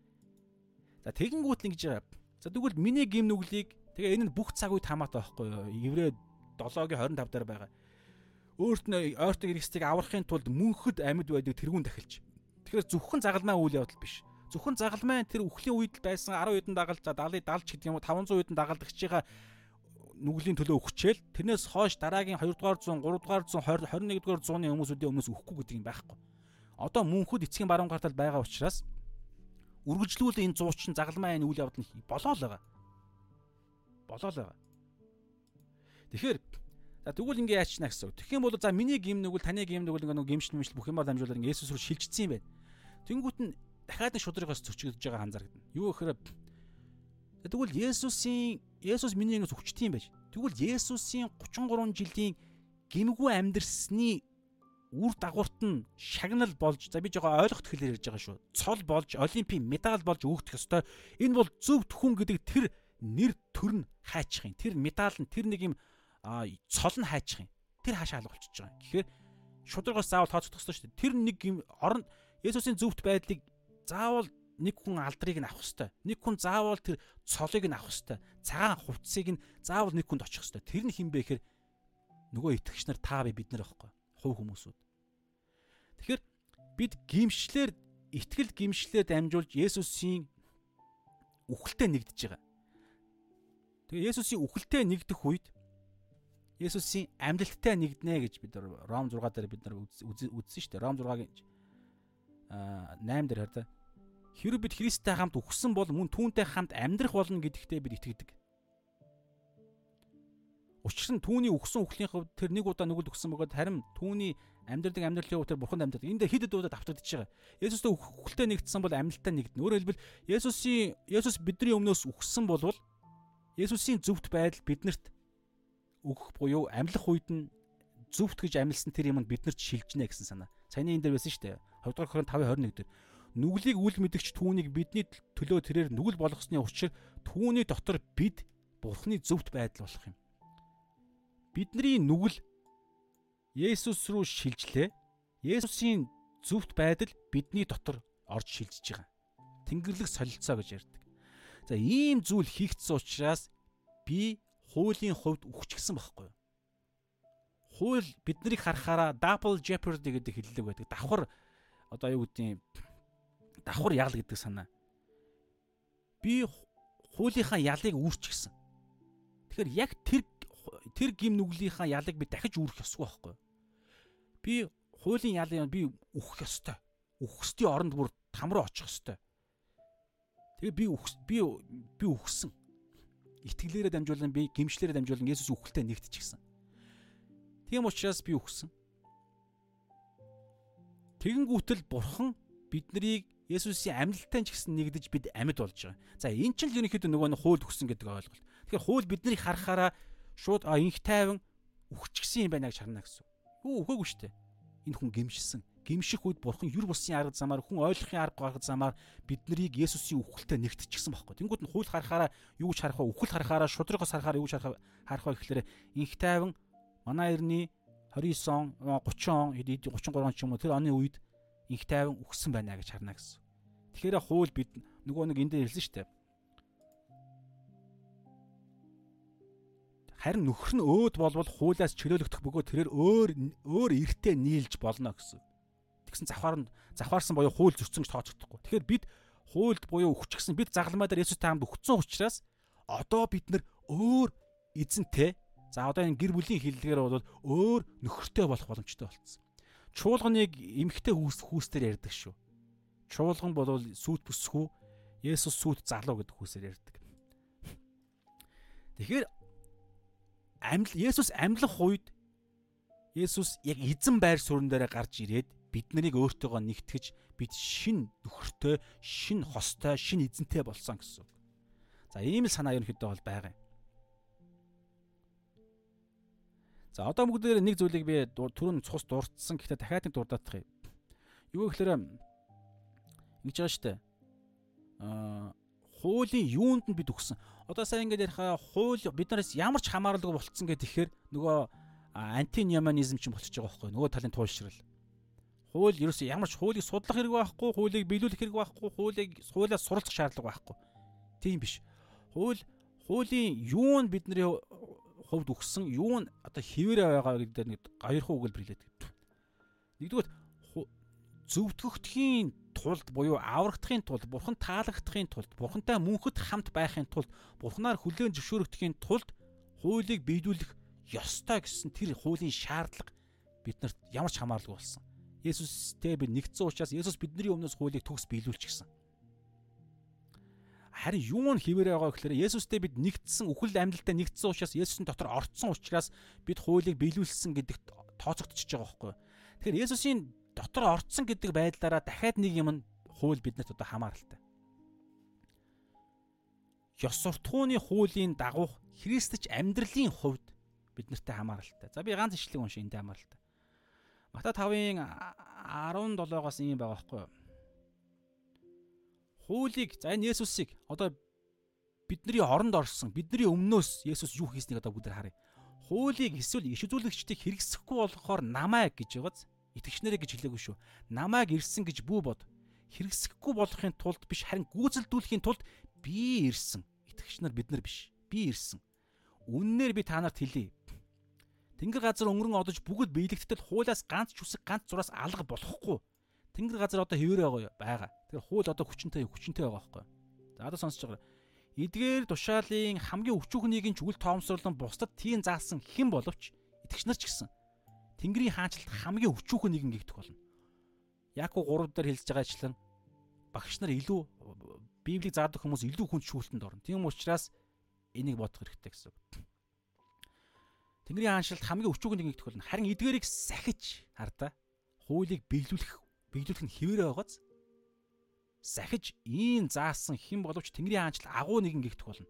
A: За тэгэнгүүт нь гэж байгаа За тэгвэл миний гим нүглийг тэгээ энэ нь бүх цаг үед хамаатай байхгүй юу? Еврей 7-гийн 25 дээр байгаа. Өөрт нь ойртог эргэстийг аврахын тулд мөнхөд амьд байдаг тэрүүн дахилж. Тэгэхээр зөвхөн загалмай үйл явдал биш. Зөвхөн загалмай тэр үхлийн үед байсан 10 хэдэн дагалж за 70 70 гэдэг юм уу 500 хэдэн дагалдагчийн нүглийн төлөө өгчээл тэрнээс хойш дараагийн 2 дугаар 100 3 дугаар 100 20 21 дугаар 100-ны хүмүүсүүдийн өмнөөс өхгүй гэдэг юм байхгүй. Одоо мөнхөд эцгийн баруун гартал байгаа учраас үргэлжлүүл энэ зуучин загалмай энэ үйл явдал нь болоо л байгаа. Болоо л байгаа. Тэгэхээр за тэгвэл ингээ яачна гэсэн. Тэгэх юм бол за миний гим нүгэл таны гим нүгэл ингээ нэг гимш нэмшил бүх юмар дамжуулаад ингээ Есүс рүү шилжчихсэн юм байна. Тэнгүүт нь дахиад нэг шудрагаас зөчгөж байгаа анзаарагдана. Юу гэхээр тэгвэл Есүсийн Есүс миний ингээс өвчтөй юм байж. Тэгвэл Есүсийн 33 жилийн гимгүү амьдрсны үр дагаварт нь шагнал болж за би жоо ойлгох хэлээр ярьж байгаа шүү. Цол болж олимпийн медаль болж өгөх ёстой. Энэ бол зөв төхөн гэдэг тэр нэр төр нь хайчих юм. Тэр медаль нь тэр нэг юм цол нь хайчих юм. Тэр хаашаа алга болчихж байгаа. Тэгэхээр шударгаас заавал тооцох хэрэгтэй шүү. Тэр нэг юм орон Есүсийн зөвхт байдлыг заавал нэг хүн алдрыг нь авах хэрэгтэй. Нэг хүн заавал тэр цолыг нь авах хэрэгтэй. Цагаан хувцсыг нь заавал нэг хүнд очих хэрэгтэй. Тэр нь хин бэ гэхээр нөгөө итгэгч нар та би бид нар байхгүй. Хувь хүмүүсүүд. Тэгэхээр бид гимшлэр итгэл гимшлэр дамжуулж Есүсийн үхэлтэд нэгдэж байгаа. Тэгээ Есүсийн үхэлтэд нэгдэх үед Есүсийн амьдлалтай нэгднэ гэж бид Ром 6 дээр бид нар үзсэн шүү дээ. Ром 6-гийн аа 8 дээр хараа. Хэрэв бид Христтэй хамт үхсэн бол мөн түүнтэй хамт амьдрах болно гэдэгтээ бид итгэдэг. Учир нь түүний үхсэн үхлийн хувьд тэр нэг удаа нүгэлд үхсэн бөгөөд харин түүний амьдралын амьдралын хувьд тэр бурхан амьдад. Энд хэд хэд удаа давтагдчихж байгаа. Есүстэй үхэлтэй нэгдсэн бол амьдлалтай нэгдэнэ. Өөрөөр хэлбэл Есүсийн Есүс бидний өмнөөс үхсэн болвол Есүсийн зөвхт байдал биднэрт өгөх буюу амьлах үед нь зүвт гэж амилсан тэр юмд бид нарт шилжнэ гэсэн санаа. Саяны энэ дээр байсан шүү дээ. 2 дугаар Коринт 5:21 дээр нүглийг үл мэдгч түүнийг бидний төлөө тэрээр нүгэл болгосны учир түүний дотор бид Бурхны зөвхт байдал болох юм. Бидний нүгэл Есүс рүү шилжлээ. Есүсийн зөвхт байдал бидний дотор орж шилжиж байгаа. Тэнгэрлэг солилцоо гэж ярьдаг. За ийм зүйл хийгдсэн учраас би хуулийн хувьд үхчихсэн байхгүй юу? Хууль биднийг харахаараа double jeopardy гэдэг хэллэг байдаг. Давхар одоо юу гэдгийг давхар ял гэдэг санаа. Би хуулийнхаа ялыг үүрчихсэн. Тэгэхээр яг тэр тэр гим нүглийнхаа ялыг би дахиж үүрэх ёсгүй байхгүй? Би хуулийн ялын би үхэх ёстой. Үхсдийн оронд бүр там руу очих ёстой. Тэгээ би би би үхсэн итгэлээрээ дамжуулан би гимшлэрээ дамжуулан Есүс үхэлтэд нэгтчихсэн. Тийм учраас би үхсэн. Тэгэнгүүтэл бурхан биднийг Есүсийн амьдлалтай ч гэсэн нэгдэж бид амьд болж байгаа. За эн чинь л ерөнхийдөө нөгөө нь хууль өгсөн гэдэг ойлголт. Тэгэхээр хууль биднийг харахаараа шууд а инх тайван үхчихсэн юм байна гэж харна гэсэн. Юу үхээгүй шүү дээ. Энэ хүн гимшсэн гимших үед бурхан юр бусын арга замаар хүн ойлгохын арга гаргах замаар бид нарыг Есүсийн үхэлтэд нэгтчихсэн байхгүй. Тэнгүүд нь хууль харахаараа юу ч харах вэ? Үхэл харахаараа шудрагаас харахаараа юу ч харах харах вэ гэхлээр инх тайван манай эртний 29 он 30 он 33 ч юм уу тэр оны үед инх тайван үхсэн байна гэж харна гэсэн. Тэгэхээр хууль бид нөгөө нэг энд дээр хэлсэн шүү дээ. Харин нөхөр нь өөд болвол хуулиас чөлөөлөгдөх бөгөөд тэрээр өөр өөр эртээ нийлж болно гэсэн тэгсэн завхаар нь завхаарсан буюу хууль зөрчсөн гэж тооцогдохгүй. Тэгэхээр бид хуульд буюу өгчихсэн бид загламаа дээр Есүстэй хамт өгсөн учраас одоо бид нар өөр эзэнтэй за одоо энэ гэр бүлийн хиллэгээр бол өөр нөхөртэй болох боломжтой болцсон. Чуулганыг эмхтэй хүүс хүүстээр ярьдаг шүү. Чуулган бол сүт бүсгүй Есүс сүт залуу гэдэг хүүсээр ярьдаг. Тэгэхээр амьд Есүс амьлах үед Есүс яг эзэн байр суурин дээр гарч ирээд бид нарыг өөртөөгөө нэгтгэж бид шин нөхөртэй, шин хостой, шин эзэнтэй болсон гэсэн. За ийм л санаа ерөнхийдөө бол байгаа юм. За одоо бүгдээр нэг зүйлийг би түрүүн цус дурдсан гэхдээ дахиад нэг дурдаах юм. Юу гэхээр ингэж байгаа штэ. Аа хуулийн юунд нь бид өгсөн. Одоо сайн ингээд ярихаа хууль биднээс ямар ч хамааралгүй болцсон гэх тэгэхээр нөгөө антиньяманизм ч болчихж байгаа байхгүй нөгөө талын туйлшрал хууль ерөөсөө ямар ч хуулийг судлах хэрэг байхгүй, хуулийг биелүүлэх хэрэг байхгүй, хуулийг хуулиас суралцах шаардлага байхгүй. Тийм биш. Хууль хуулийн юу нь бидний хувьд өгсөн, юу нь одоо хിവэрэ байгаа гэдэг нэг гаярхан үгэл бирлээд. Нэгдүгээр зөвтгөхдхийн тулд буюу аврагдахын тулд, бурхан таалагдахын тулд, бурхантай мөнхөд хамт байхын тулд, бурханаар хүлээн зөвшөөрөгдөхийн тулд хуулийг биелүүлэх ёстой гэсэн тэр хуулийн шаардлага биднэрт ямар ч хамааралгүй болсон. Есүстэй бид нэгдсэн учраас Есүс бидний өмнөөс хуулийг төгс биелүүлчихсэн. Харин юу нь хിവэрэ байгаа гэхээр Есүстэй бид нэгдсэн үхэл амьдлалтай нэгдсэн учраас Есүсийн дотор орцсон учраас бид хуулийг биелүүлсэн гэдэгт тооцогдчихж байгаа байхгүй. Тэгэхээр Есүсийн дотор орцсон гэдэг байдлаараа дахиад нэг юм нь хууль биднэрт одоо хамааралтай. Ёс суртахууны хуулийн дагуух Христч амьдралын хувьд биднэртэй хамааралтай. За би ганц ишлэг уншия энтэй хамааралтай. Матай 5-ын 17-оос ийм байгаа байхгүй юу? Хуулийг за энэ Есүсийг одоо бидний оронд орсон бидний өмнөөс Есүс юу хийснийг одоо бүгд харъя. Хуулийг эсвэл иш үзүүлэгчдийг хэрэгсэхгүй болохоор намайг гэж байгааз итгэгчнэрээ гэж хэлээгүй шүү. Намайг ирсэн гэж бүү бод. Хэрэгсэхгүй болохын тулд биш харин гүйцэлдүүлэхийн тулд би ирсэн. Итгэгч нар бид нар биш. Би ирсэн. Үннээр би та нарт хэлье. Тэнгэр газар өнгөрөн одож бүгд биелэгдтэл хуулиас ганц ч үсэг ганц зураас алга болохгүй. Тэнгэр газар одоо хэвээр байгаа байгаа. Тэгэхээр хууль одоо хүчнтэй хүчнтэй байгаа байхгүй. За одоо сонсож байгаа. Эдгээр тушаалын хамгийн өчүүхнийг нь чүгэл тоомсорлон бусдад тийм заасан хэн боловч итгэгч нар ч гэсэн Тэнгэрийн хаанчлалд хамгийн өчүүхэн нэгэн гихтэх болно. Яаков 3 дээр хэлж байгаачлан багш нар илүү Библийг заадаг хүмүүс илүү хүнд шүүлтэнд орно. Тийм учраас энийг бодох хэрэгтэй гэсэн. Тэнгэрийн хаанчлалд хамгийн өчүүхэн нэгэн гихтэх болно. Харин эдгээрийг сахиж хардаа хуулийг биелүүлэх биелүүлэх нь хэвээрээ байгааз сахиж ийм заасан хэн боловч Тэнгэрийн хаанчлал агуу нэгэн гихтэх болно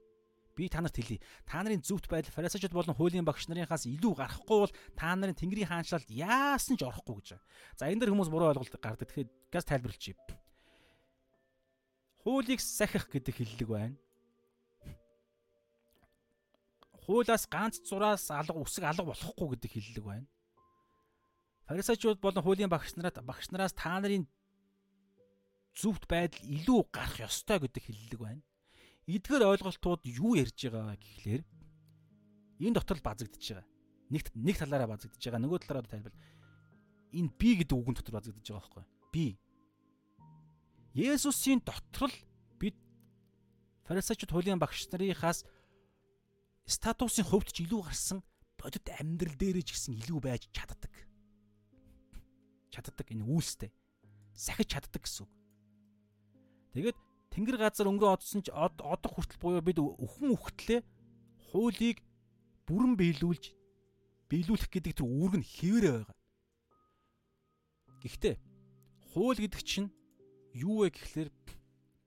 A: би та нарт хэлье. Та нарын зөвхт байдал фарисеучуд болон хуулийн багш нарынхаас илүү гарахгүй бол та нарын Тэнгэрийн хаанчлалд яасан ч орохгүй гэж. За энэ дэр хүмүүс буруу ойлголт гардаг. Тэгэхээр газ тайлбарлчих. Хуулийг сахих гэдэг хэллэг байна. Хуулиас ганц зураас алга үсэг алга болохгүй гэдэг хэллэг байна. Фарисеучуд болон хуулийн багш нарт багш нараас та нарын зөвхт байдал илүү гарах ёстой гэдэг хэллэг байна эдгээр ойлголтууд юу ярьж байгаа гэхлээр энэ дотор базагдж байгаа. Нэг нэг талаараа базагдж байгаа. Нөгөө талаараа тайлбар. Энэ би гэдэг үгэн дотор базагдж байгаа байхгүй би. Есүсийн дотор л бид фарисеучуд хуулийн багш нарынхаас статусын хувьд ч илүү гарсан бодит амьдрал дээрээ ч гэсэн илүү байж чаддаг. Чаддаг энэ үйлстэй. Сахиж чаддаг гэсэн үг. Тэгээд Тэнгэр газар өнгөө одсон ч одох хүртэл буюу бид өхөн үхтлээ хуулийг бүрэн биелүүлж биелүүлэх гэдэг тэр үүрэг нь хэвээрээ байгаа. Гэхдээ хууль гэдэг чинь юу вэ гэхлээр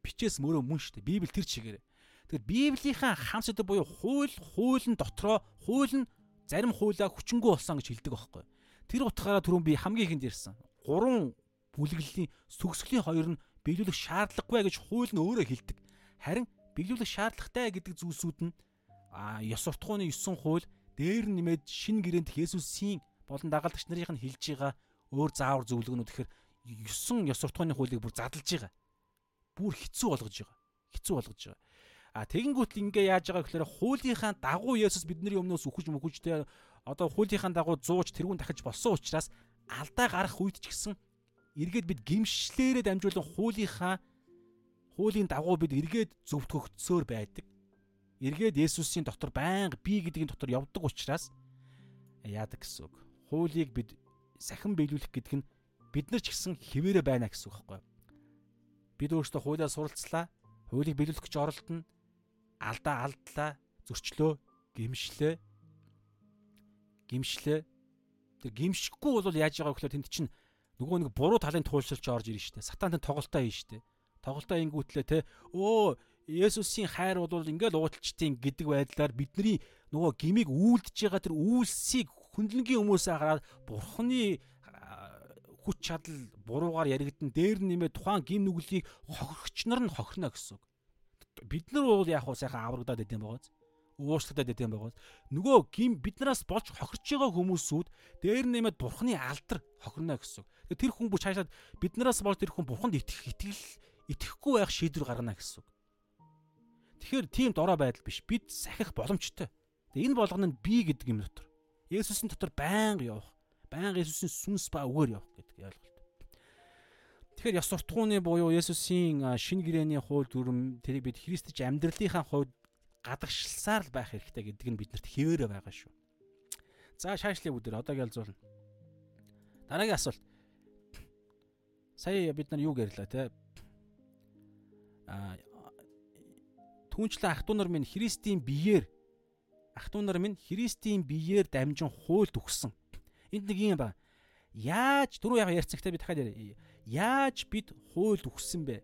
A: бичээс мөрөө мөн шүү дээ. Библи тэр чигээр. Тэгэхээр Библийнхаа хам сэдв буюу хууль хуулийн дотроо хууль нь зарим хуулиа хүчингү болсон гэж хэлдэг байхгүй. Тэр утгаараа түрүүн би хамгийн ихэнд ярьсан. Гурван бүлэглэлийн сүгсглийн хоёр нь биелүүлэх шаардлагагүй гэж хууль нь өөрөө хэлдэг. Харин биелүүлэх шаардлагатай гэдэг зүйлсүүд нь а ёс суртахууны 9 хууль дээр нэмээд шин гэрээнд Есүсийн болон дагалдагч нарын хэлж байгаа өөр заавар зөвлөгөөнүүд тэгэхээр 9 ёс суртахууны хуулийг бүр задлж байгаа. Бүр хэцүү болгож байгаа. Хэцүү болгож байгаа. А тэгэнгүүт ингээ яаж байгаа гэхээр хуулийнхаа дагуу Есүс бидний өмнөөс үхэж мөхөжтэй одоо хуулийнхаа дагуу зууж тэрүүн дахиж болсон учраас алдаа гарах үед ч гэсэн эргээд бид гимшлээрээ дамжуулан хуулийнхаа хуулийн дагуу бид эргээд зөвтгөгдсөөр байдаг. Эргээд Есүсийн дотор байнга би гэдгийн дотор явдаг учраас яадаг гэсэн үг. Хуулийг бид сахин биелүүлэх гэдэг нь бид нар ч гэсэн хിവэрэ байна гэсэн үг байхгүй юу? Бид өөрсдөө хуулиа суралцлаа. Хуулийг биелүүлэх гэж оролдоно. Алдаа алдлаа, зөрчлөө, гимшлээ. Гимшлээ. Тэр гимшихгүй бол яаж байгаа вэ гэхээр тэнд чинь нөгөө нэг буруу талын туулшилч орж ирнэ штэ. Сатантай тоглолтоо хийн штэ. Тоглолтоо ингүүтлээ те өө Есүсийн хайр бол ингээл уудалчтیں۔ гэдэг байдлаар бидний нөгөө гимиг үйлдэж байгаа тэр үйлсийг хүндлэнгийн хүмүүсээ хараад бурхны хүч чадал буруугаар яригдсан дээр нэмээ тухайн гим нүглийг хохирогч нар нь хохирно гэсэн үг. Бид нар бол яг уу сайхан аврагдаад идэм байгааз уушлагдаад идэм байгааз нөгөө гим биднээс болж хохирч байгаа хүмүүсүүд дээр нэмээд бурхны алдар хохирно гэсэн. Тэр хүн бүр цаашаад биднээс болж тэр хүн бурханд итгэх итгэл итгэхгүй байх шийдвэр гаргана гэсэн. Тэгэхээр тийм дорой байдал биш. Бид сахих боломжтой. Тэгээ энэ болгоно нь би гэдэг юм дотор. Есүсийн дотор байнга явах. Байнга Есүсийн сүнс ба үгээр явах гэдэг ойлголт. Тэгэхээр ёс суртахууны буюу Есүсийн шин гэрээний хууль дүрм тэрийг бид Христч амьдралынхаа хувьд гадагшилсаар л байх хэрэгтэй гэдэг нь биднэрт хэвээрээ байгаа шүү. За шаашлыг бүдэр одоо ялзуулна. Дараагийн асуулт. Сая бид нар юу гэрлээ те? А түүнчлэн ах トゥ нар минь Христийн биеэр ах トゥ нар минь Христийн биеэр дамжин хуульд өгсөн. Энд нэг юм ба. Яаж түрүү яг ярьсан гэхдээ би дахиад яриа. Яаж бид хуульд өгсөн бэ?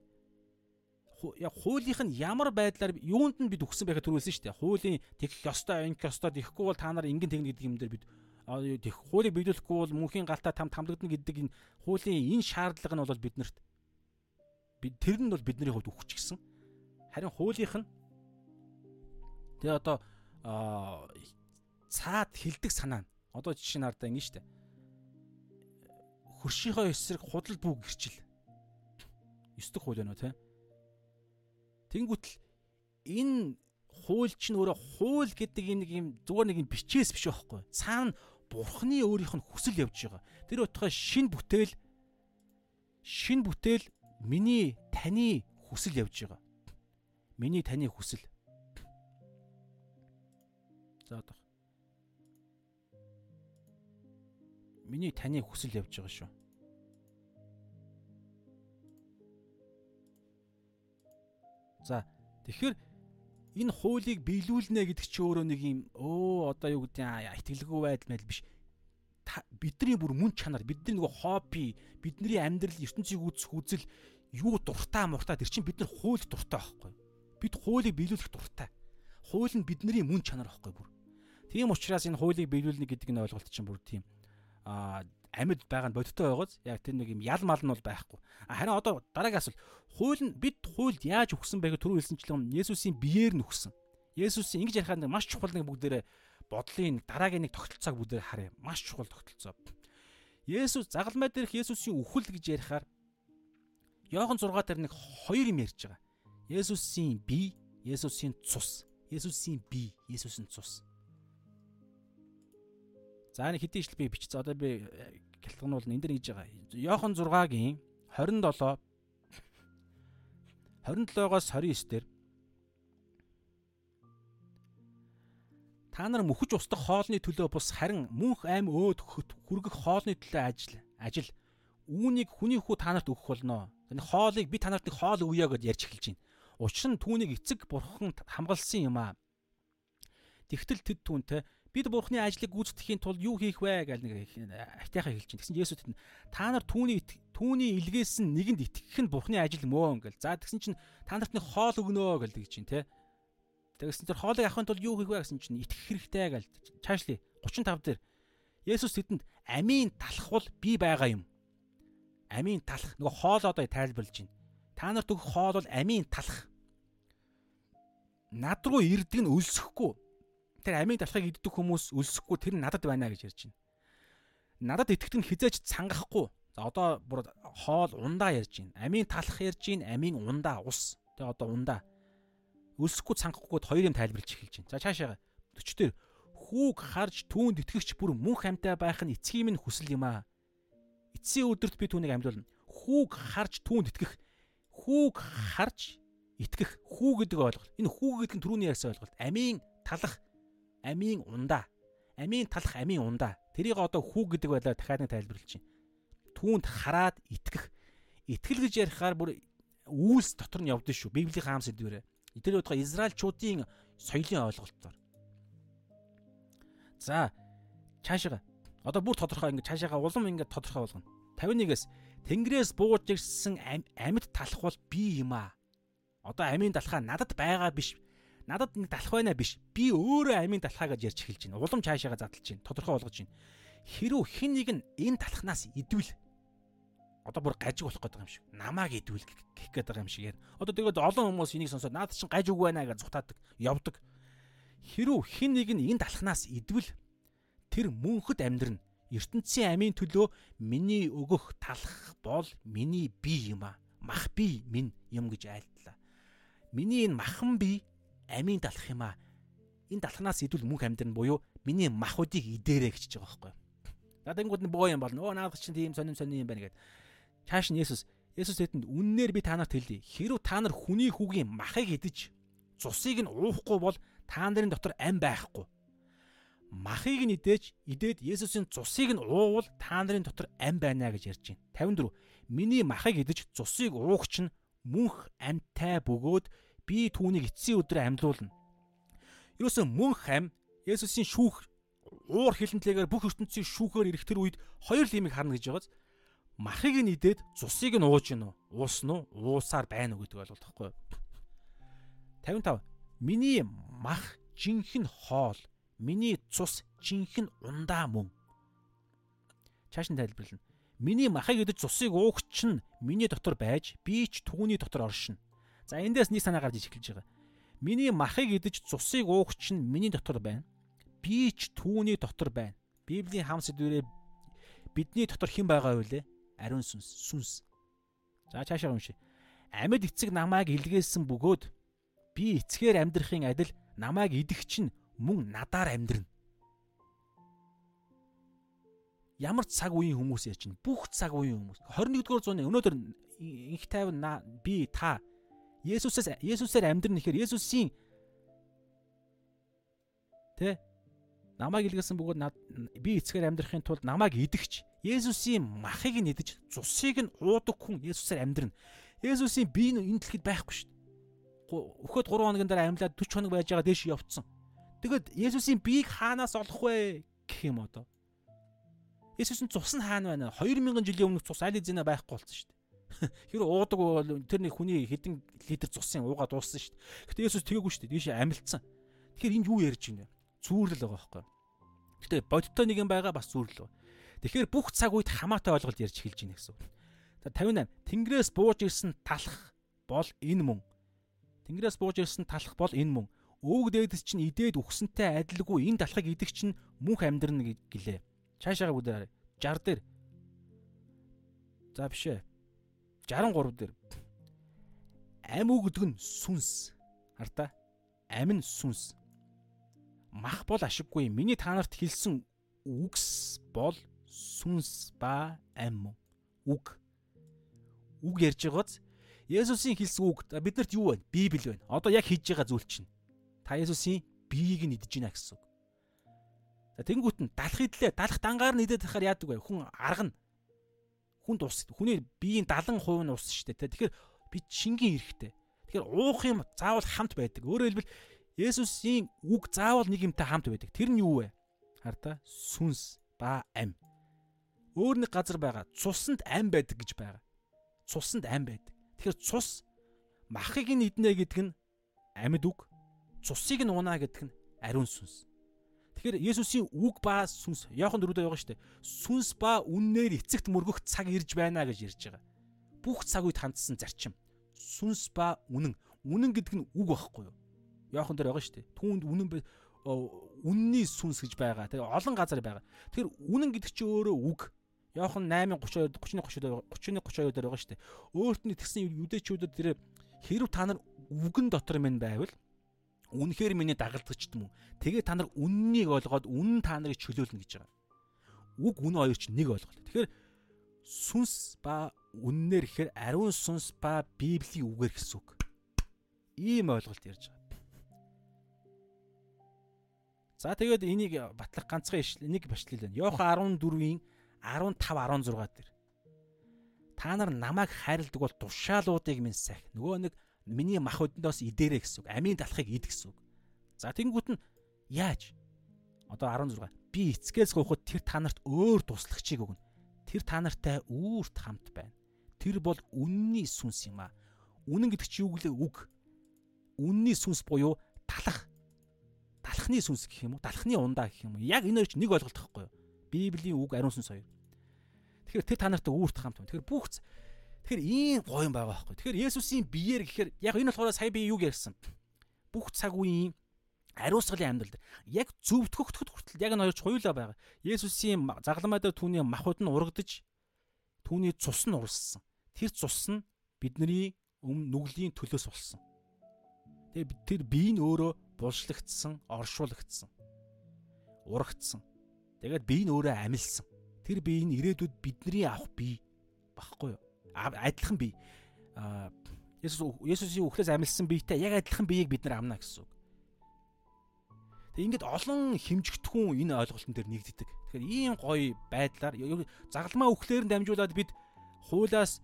A: Яг хуулийнх нь ямар байдлаар юунд нь бид өгсөн байхад төрүүлсэн шүү дээ. Хуулийн тэгэх ёстой, ингэх ёстой тэгэхгүй бол та нар ингэн тэгнэ гэдэг юм дээр бид тэг хуулийг биелүүлэхгүй бол мөнхийн галтаа там тамлагдана гэдэг энэ хуулийн энэ шаардлага нь бол биднэрт бид тэр нь бол бидний хувьд өгч гисэн. Харин хуулийнх нь тэгээ одоо цаад хилдэг санаа нь одоо жишээ нь хардаа ингэ штэ. Хөршийнхөө эсрэг худал бүү гэрчил. 9 дэх хууль байна уу те? Тэнгүүтэл энэ хууль чинь өөрөө хууль гэдэг энэ нэг юм зүгээр нэг юм бичээс биш байхгүй. Цаана бурхны өөрийнх нь хүсэл явж байгаа. Тэр утгаа шин бүтээл шин бүтээл миний таны хүсэл явж байгаа. Миний таны хүсэл. За одоо. Миний таны хүсэл явж байгаа шүү. За тэгэхээр энэ хуулийг биелүүлнэ гэдэг чи өөрөө нэг юм өө одоо юу гэдэг итгэлгүй байдал байдал биш бидний бүр мөн чанар бидний нөгөө хобби бидний амьдрал ертөнцийг үзэх үзэл юу дуртай муртай тэр чинь бид нар хууль дуртай байхгүй. Бид хуулийг биелүүлэх дуртай. Хууль нь бидний мөн чанар байхгүй бүр. Тийм учраас энэ хуулийг биелүүлнэ гэдэг нь ойлголт чинь бүр тийм. А амьд байгаа нь бодиттой байгааз яг тэр нэг юм ял мал нь бол байхгүй. Харин одоо дараагийн асуулт хууль нь бид хуульд яаж өгсөн бэ гэхээр түрүү хэлсэнчлэн Есүсийн биеэр нь өгсөн. Есүсийн ингэж ярихад маш чухал нэг бүгдээрээ бодлын дараагийн нэг тогтолцоог бүгдээр харъя. Маш чухал тогтолцоо. Есүс загалмай дээрх Есүсийн үхэл гэж ярихаар Иохан 6 дээр нэг хоёр юм ярьж байгаа. Есүсийн бие, Есүсийн цус. Есүсийн бие, Есүсийн цус. За нэг хэдийн ижил би бичсэн. Одоо би гялтгануул энэ дэр хийж байгаа. Иохан 6-гийн 27 27-оос 29 дээр та нар мөхөж устдах хоолны төлөө бус харин мөнх аим өөд хүргэх хоолны төлөө ажил ажил үүнийг хүний хүү та нарт өгөх болно. Энэ хоолыг би та нарт нэг хоол өгье гэж ярьж эхэлж байна. Учир нь түүнийг эцэг бурхан хамгаалсан юм аа. Тэгтэл тэд түүнтэй бид бурхны ажлыг гүйцэтгэхийн тулд юу хийх вэ гэж нэг ахтайхаа хэлж чинь. Тэгсэн Есүс тэнд та нар түүний түүний илгээс нь нэгэнд итгэх нь бурхны ажил мөө ингээл. За тэгсэн чинь та нарт нэг хоол өгнө гэж гэж чинь те. Тэгсэн тэр хоолыг авахын тулд юу хийх вэ гэсэн чинь итгэх хэрэгтэй гэж чаашлий 35 дээр Есүс тэдэнд амийн талах бол би байгаа юм. Амийн талах нөгөө хоол одоо тайлбарлаж байна. Та нарт өгөх хоол бол амийн талах. Над руу ирдэг нь өлсөхгүй тэр амийн талхыг иддэг хүмүүс өлсөхгүй тэр нь надад байна гэж ярьж байна. Надад итгэдэг нь хизээч цангахгүй. За одоо бүр хоол ундаа ярьж байна. Амийн талх ярьж байна, амийн ундаа ус. Тэгээ одоо ундаа. Өлсөхгүй цангахгүйд хоёр юм тайлбарлаж эхэлж байна. За цаашаа 40 дээр хүүг харж түүнд итгэгч бүр мөн хамтай байх нь эцгийн минь хүсэл юм аа. Эцсийн өдөрт би түүнийг амьдуулна. Хүүг харж түүнд итгэх. Хүүг харж итгэх. Хүү гэдэг ойлголт. Энэ хүү гэдэг нь түрүүний ярьсан ойлголт. Амийн талах амийн ундаа. Амийн талах амийн ундаа. Тэрийг одоо хүү гэдэг байлаа дахиад нэг тайлбарлаж байна. Түүнд хараад итгэх. Итгэл гэж ярихаар бүр үүс дотор нь явдсан шүү. Библийн хаам сэдвэрээ. Тэр удаа Израильчуудын соёлын ойлголтоор. За цаашаа одоо бүр тодорхой ингэ цаашаага улам ингэ тодорхой болгоно. 51-ээс Тэнгэрээс бууж ирсэн амьд талах бол би юм аа. Одоо амийн талхаа надад байгаа биш надад нэг талах байна биш. Би өөрөө амийн талхаа гэж ярьж эхэлж байна. Улам цаашаага задлж байна. Тодорхой болгож байна. Хэрүү хин нэг нь энэ талхнаас идвэл одоо бүр гажиг болох гэдэг юм шиг. Намааг идвэл гэх гэдэг юм шиг яар. Одоо тэгээд олон хүмүүс энийг сонсоод наад чинь гаж үг байна гэж зүтаадаг, явдаг. Хэрүү хин нэг нь энэ талхнаас идвэл тэр мөнхөд амьдрна. ертөнцийн амийн төлөө миний өгөх талах бол миний бие юм а. Мах бие минь юм гэж айлтлаа. Миний энэ махан бие амийн далах юм аа. Энэ далхнаас идвэл мөнх амьдрын буюу миний махуудыг идээрэй гэж байгаа байхгүй. За тэнгууд нь боо юм болно. Өө наад чинь тийм сонин сонин юм байна гэд. Чааш нь Есүс Есүс тэдэнд үннээр би та нарт хэлье. Хэрв та нар хүний хүүгийн махыг идэж цусыг нь уухгүй бол та нарын дотор ам байхгүй. Махыг нь идээж идээд Есүсийн цусыг нь уувал та нарын дотор ам байна гэж ярьж байна. 54. Миний махыг идэж цусыг уугч нь мөнх амтай бөгөөд би түүнийг эцсийн өдрөө амьлуулна. Ерөөсөө мөнх ам Есүсийн шүүх уур хилэнтлэгээр бүх ертөнцийн шүүхээр ирэх тэр үед хоёр лимийг харна гэж байгааз махыг нь идээд цусыг нь ууж гинөө уусна уу уусаар байна уу гэдэг ойлголт байхгүй. 55 миний мах жинхэнэ хоол миний цус жинхэнэ ундаа мөн. Чааш нь тайлбарлана. Миний махыг идэж цусыг уугч нь миний дотор байж би ч түүний дотор оршино за эндээс нэг санаа гарч эхэлж байгаа миний махыг идэж цусыг уугч нь миний дотор байна би ч түүний дотор байна. Библийн хам сэдвэрээ бидний дотор хэн байгаа вэ? Ариун сүнс, сүнс. За цаашаа уншия. Амьд эцэг намайг илгээсэн бөгөөд би эцгээр амьдрахын адил намайг идэх чинь мөн надаар амьдрна. Ямар цаг үеийн хүмүүс яа чинь бүх цаг үеийн хүмүүс. 21-р зууны өнөөдөр инх тайван би та Есүсээс Есүсээр амьдрна гэхээр Есүсийн тэ намайг илгээсэн бөгөөд би эцгээр амьдрахын тулд намайг идэгч Есүсийн махыг нь идэж цусыг нь уудаг хүн Есүсээр амьдрна. Есүсийн бие нь энэ дэлхийд байхгүй шүү дээ. Өхөд 3 хоногийн дараа амьлаад 40 хоног байж байгаа дэш явцсан. Тэгэд Есүсийн биеийг хаанаас олох вэ гэх юм одоо. Есүсийн цус нь хаана байна? 2000 жилийн өмнөх цус аль эзэнэ байхгүй болсон шүү дээ. Хэр уудаг бол тэр нэг хүний хэдэн литр цусын уугаад дууссан шүү дээ. Гэтэ Есүс тэгээгүй шүү дээ. Дээш амилцсан. Тэгэхээр энд юу ярьж байна вэ? зүүрлэл байгаа байхгүй. Гэтэ бодиттой нэг юм байгаа бас зүүрлэл. Тэгэхээр бүх цаг үед хамаатай ойлголт ярьж эхэлж байна гэсэн. За 58. Тэнгэрээс бууж ирсэн талах бол энэ мөн. Тэнгэрээс бууж ирсэн талах бол энэ мөн. Өвөг дээдэс чинь идээд үхсэнтэй адилгүй энэ талхыг идэх чинь мөнх амьдрна гэлээ. Цаашаага бүгд 60 дээр. За биш ээ. 63 дээр. Ам үг гэдэг нь сүнс. Хартаа. Амин сүнс мах бол ашиггүй. Миний та нарт хэлсэн үгс бол сүнс ба ам үг. Үг ярьж байгааз Есүсийн хэлсэн үг биднэрт юу вэ? Библи байна. Одоо яг хийж байгаа зүйл чинь. Та Есүсийн биеийг нь идэж байна гэсэн үг. За тэнгуут нь далах идлээ. Далах дангаар нь идээд тахаар яадаг вэ? Хүн арга нь хүнд ус. Хүний биеийн 70% нь ус шүү дээ. Тэгэхээр би шингийн эрэхтэй. Тэгэхээр уух юм заавал хамт байдаг. Өөрөөр хэлбэл Есүсийн үг заавал нэг юмтай хамт байдаг. Тэр нь юу вэ? Харта сүнс ба ам. Өөр нэг газар байгаа. Цусанд ам байдаг гэж байгаа. Цусанд ам байдаг. Тэгэхээр цус махыг нь иднэ гэдэг нь амьд үг. Цусыг нь унаа гэдэг нь ариун сүнс. Тэгэхээр Есүсийн үг ба сүнс Иохан дөрөвдөө байгаа шүү дээ. Сүнс ба үннээр эцэгт мөргөх цаг ирж байна гэж ярьж байгаа. Бүх цаг үед хандсан зарчим. Сүнс ба үнэн. Үнэн гэдэг нь үг байхгүй юу? Йохан дээр байгаа шүү дээ. Түүнд үнэн үнний сүнс гэж байгаа. Тэгээ олон газар байгаа. Тэгэхээр үнэн гэдэг чинь өөрөө үг. Йохан 8:32 31 32 31 32 дээр байгаа шүү дээ. Өөрт нь тэгсэн юдэчүүдэд тэр хэрв та нар үгэн дотор минь байвал үнэхээр миний дагалдагч юм уу? Тэгээ та нар үннийг олгоод үнэн та нарыг чөлөөлнө гэж байгаа. Үг үнэ хоёр чинь нэг ойлголт. Тэгэхээр сүнс ба үннээр ихээр ариун сүнс ба библийн үгээр гэсэн үг. Ийм ойлголт ярьж байгаа. За тэгээд энийг батлах ганцхан нэг бачлал байна. Йохан 14-ийн 15 16 дээр. Та нар намайг хайрладаг бол тушаалуудыг минь сах. Нөгөө нэг миний мах өднөөс идэрэ гэсэн үг. Амийн талхыг ид гэсэн үг. За тэнгуут нь яаж? Одоо 16. Би эцгээс гоохот тэр та нарт өөр туслагчийг өгнө. Тэр та нартай үүрт хамт байна. Тэр бол үнний сүнс юм аа. Үнэн гэдэг чи юу гэлээ үг. Үнний сүнс буюу талах далхны сүнс гэх юм уу? Далхны ундаа гэх юм уу? Яг энэ хоёр чинь нэг ойлголт байхгүй юу? Библийн үг ариун сүнс хоёр. Тэгэхээр тэр та нартай үүрт хамт. Тэгэхээр бүх Тэгэхээр ийм гоё юм байгаа байхгүй. Тэгэхээр Есүсийн биеэр гэхээр яг энэ болохоор сая би юу ярьсан. Бүх цаг үеийн ариусгалын амьдрал яг зөвтгөгдөхөд хүртэл яг энэ хоёр ч хоёулаа байгаа. Есүсийн загламаа дээр түүний махуд нь урагдж түүний цус нь урссан. Тэр цус нь бидний өмнө нүглийн төлөөс болсон. Тэгээ тэр бие нь өөрөө булшлагдсан, оршуулгдсан. Урагдсан. Тэгээд бие нь өөрөө амилсан. Тэр бие нь ирээдүйд бидний авах бие багхгүй юу? Адилхан бие. Есүс Есүсийн үхлээс амилсан биетэй яг адилхан биеийг бид нар амна гэсэн үг. Ингээд олон хэмжигдэхүүн энэ ойлголтын дээр нэгддэг. Тэгэхээр ийм гоё байдлаар загалмаа үхлээр нь дамжуулаад бид хуулаас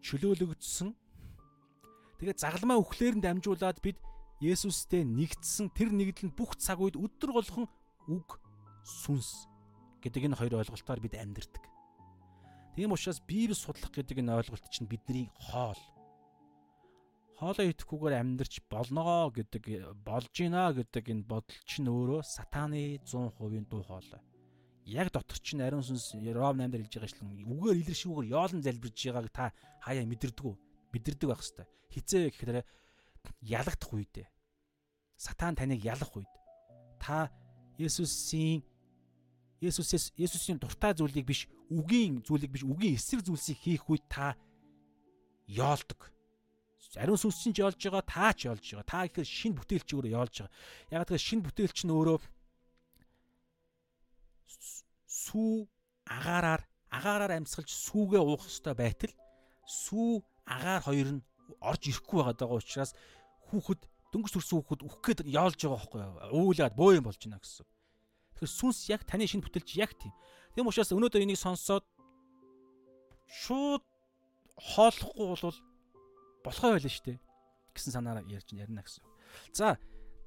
A: чөлөөлөгдсөн Тэгээд загалмаа үхлээр нь дамжуулаад бид Есүстэй нэгдсэн тэр нэгдэл нь бүх цаг үед өдөр болгон үг сүнс гэдэг энэ хоёр ойлголтоор бид амьдэрдэг. Тийм учраас Библи судлах гэдэг энэ ойлголт чинь бидний хоол. Хоолоо идэхгүйгээр амьдрч болноо гэдэг болж гинэ гэдэг энэ бодол чинь өөрөө сатааны 100% дуу хоолой. Яг дотор чинь ариун сүнс Ром 8 дээр хэлж байгаа шлэн үгээр илэршүүгээр яолон залбирж байгааг та хаяа мэдэрдэг үү? Мэдэрдэг байх хэвээр. Хизээ гэхээр ялагдах үедээ. Сатан таныг ялах үед та Есүсийн Есүсээс Есүсийн дуртай зүйлийг биш үгийн зүйлийг биш үгийн эсрэг зүйлсийг хийх үед та яолдог. Ариун сүнс чинь яолж байгаа, та ч яолж байгаа. Та гэхээр шин бүтээлч өөрөө яолж байгаа. Яг тэгэхээр шин бүтээлч нь өөрөө сүү агаараар агаараар амьсгалж сүүгээ уух ёстой байтал сүү агаар хоёр нь орж ирэхгүй байгаа учраас хүүхэд дөнгөж төрсөн хүүхэд үхэх гээд яолж байгаа байхгүй юу? Уулаад бөө юм болж байна гэсэн. Тэгэхээр сүнс яг таны шинэ бүтэлч яг тийм. Тийм учраас өнөөдөр энийг сонсоод шууд хооллохгүй бол болохоо байлаа шүү дээ гэсэн санаараа ярьж ярина гэсэн. За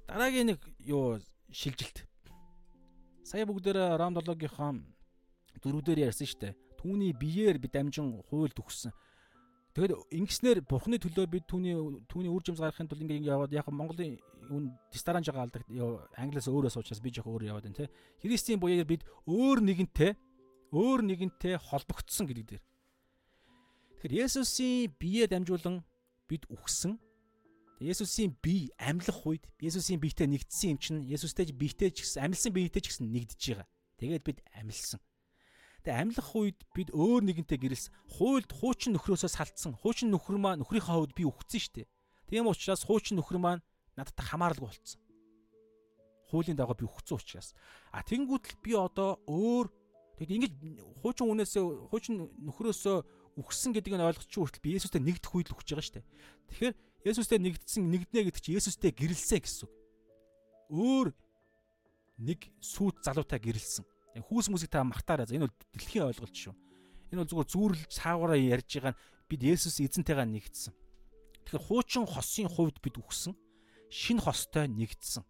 A: дараагийн нэг юу шилжилт. Сая бүгдээр Ром 7-гийнхаа дөрвдөр ярьсан шүү дээ. Түүний биеэр бид амжин хуйлд өгсөн. Тэгэд ингэснээр бурхны төлөө бид түүний түүний үр жимс гаргахын тулд ингэ яваад яг Монголын үн дистанж байгаа алдаг англиас өөрөө суучаас би жоох өөр яваад байна те. Христийн буяар бид өөр нэгэнтэй өөр нэгэнтэй холбогдсон гэдэг дээр. Тэгэхээр Есүсийн биеэ дамжуулан бид үхсэн. Есүсийн бие амьлах үед Есүсийн биетэй нэгдсэн юм чинь Есүстэй биетэй ч гэсэн амьлсан биетэй ч гэсэн нэгдэж байгаа. Тэгээд бид амьлсан. Тэгээ амьлах үед бид өөр нэгэнтэй гэрэлсэн. Хуйлд хуучин нөхрөөсөө салтсан. Хуучин нөхөр маань нөхрийнхээ хувьд би үхсэн шүү дээ. Тийм учраас хуучин нөхөр маань надтай хамааралгүй болцсон. Хуулийн дагуу би үхсэн учраас. А тэнгуүтэл би одоо өөр тэгэд ингэж хуучин үнээсээ хуучин нөхрөөсөө үхсэн гэдгийг нь ойлгоч хүртэл би Есүстэй нэгдэх үед л үхэж байгаа шүү дээ. Тэгэхээр Есүстэй нэгдсэн нэгднэ гэдэг чинь Есүстэй гэрэлсэ гэсэн үг. Өөр нэг сүйт залуутай гэрэлсэн. Хүүс мүсийг та мартаарай. Энэ бол дэлхийн ойлголт шүү. Энэ бол зүгээр зүүрл цаагаараа ярьж байгаа нь бид Есүс эзэнтэйгээ нэгдсэн. Тэгэхээр хуучин хосын хувьд бид үхсэн. Шин хостой нэгдсэн.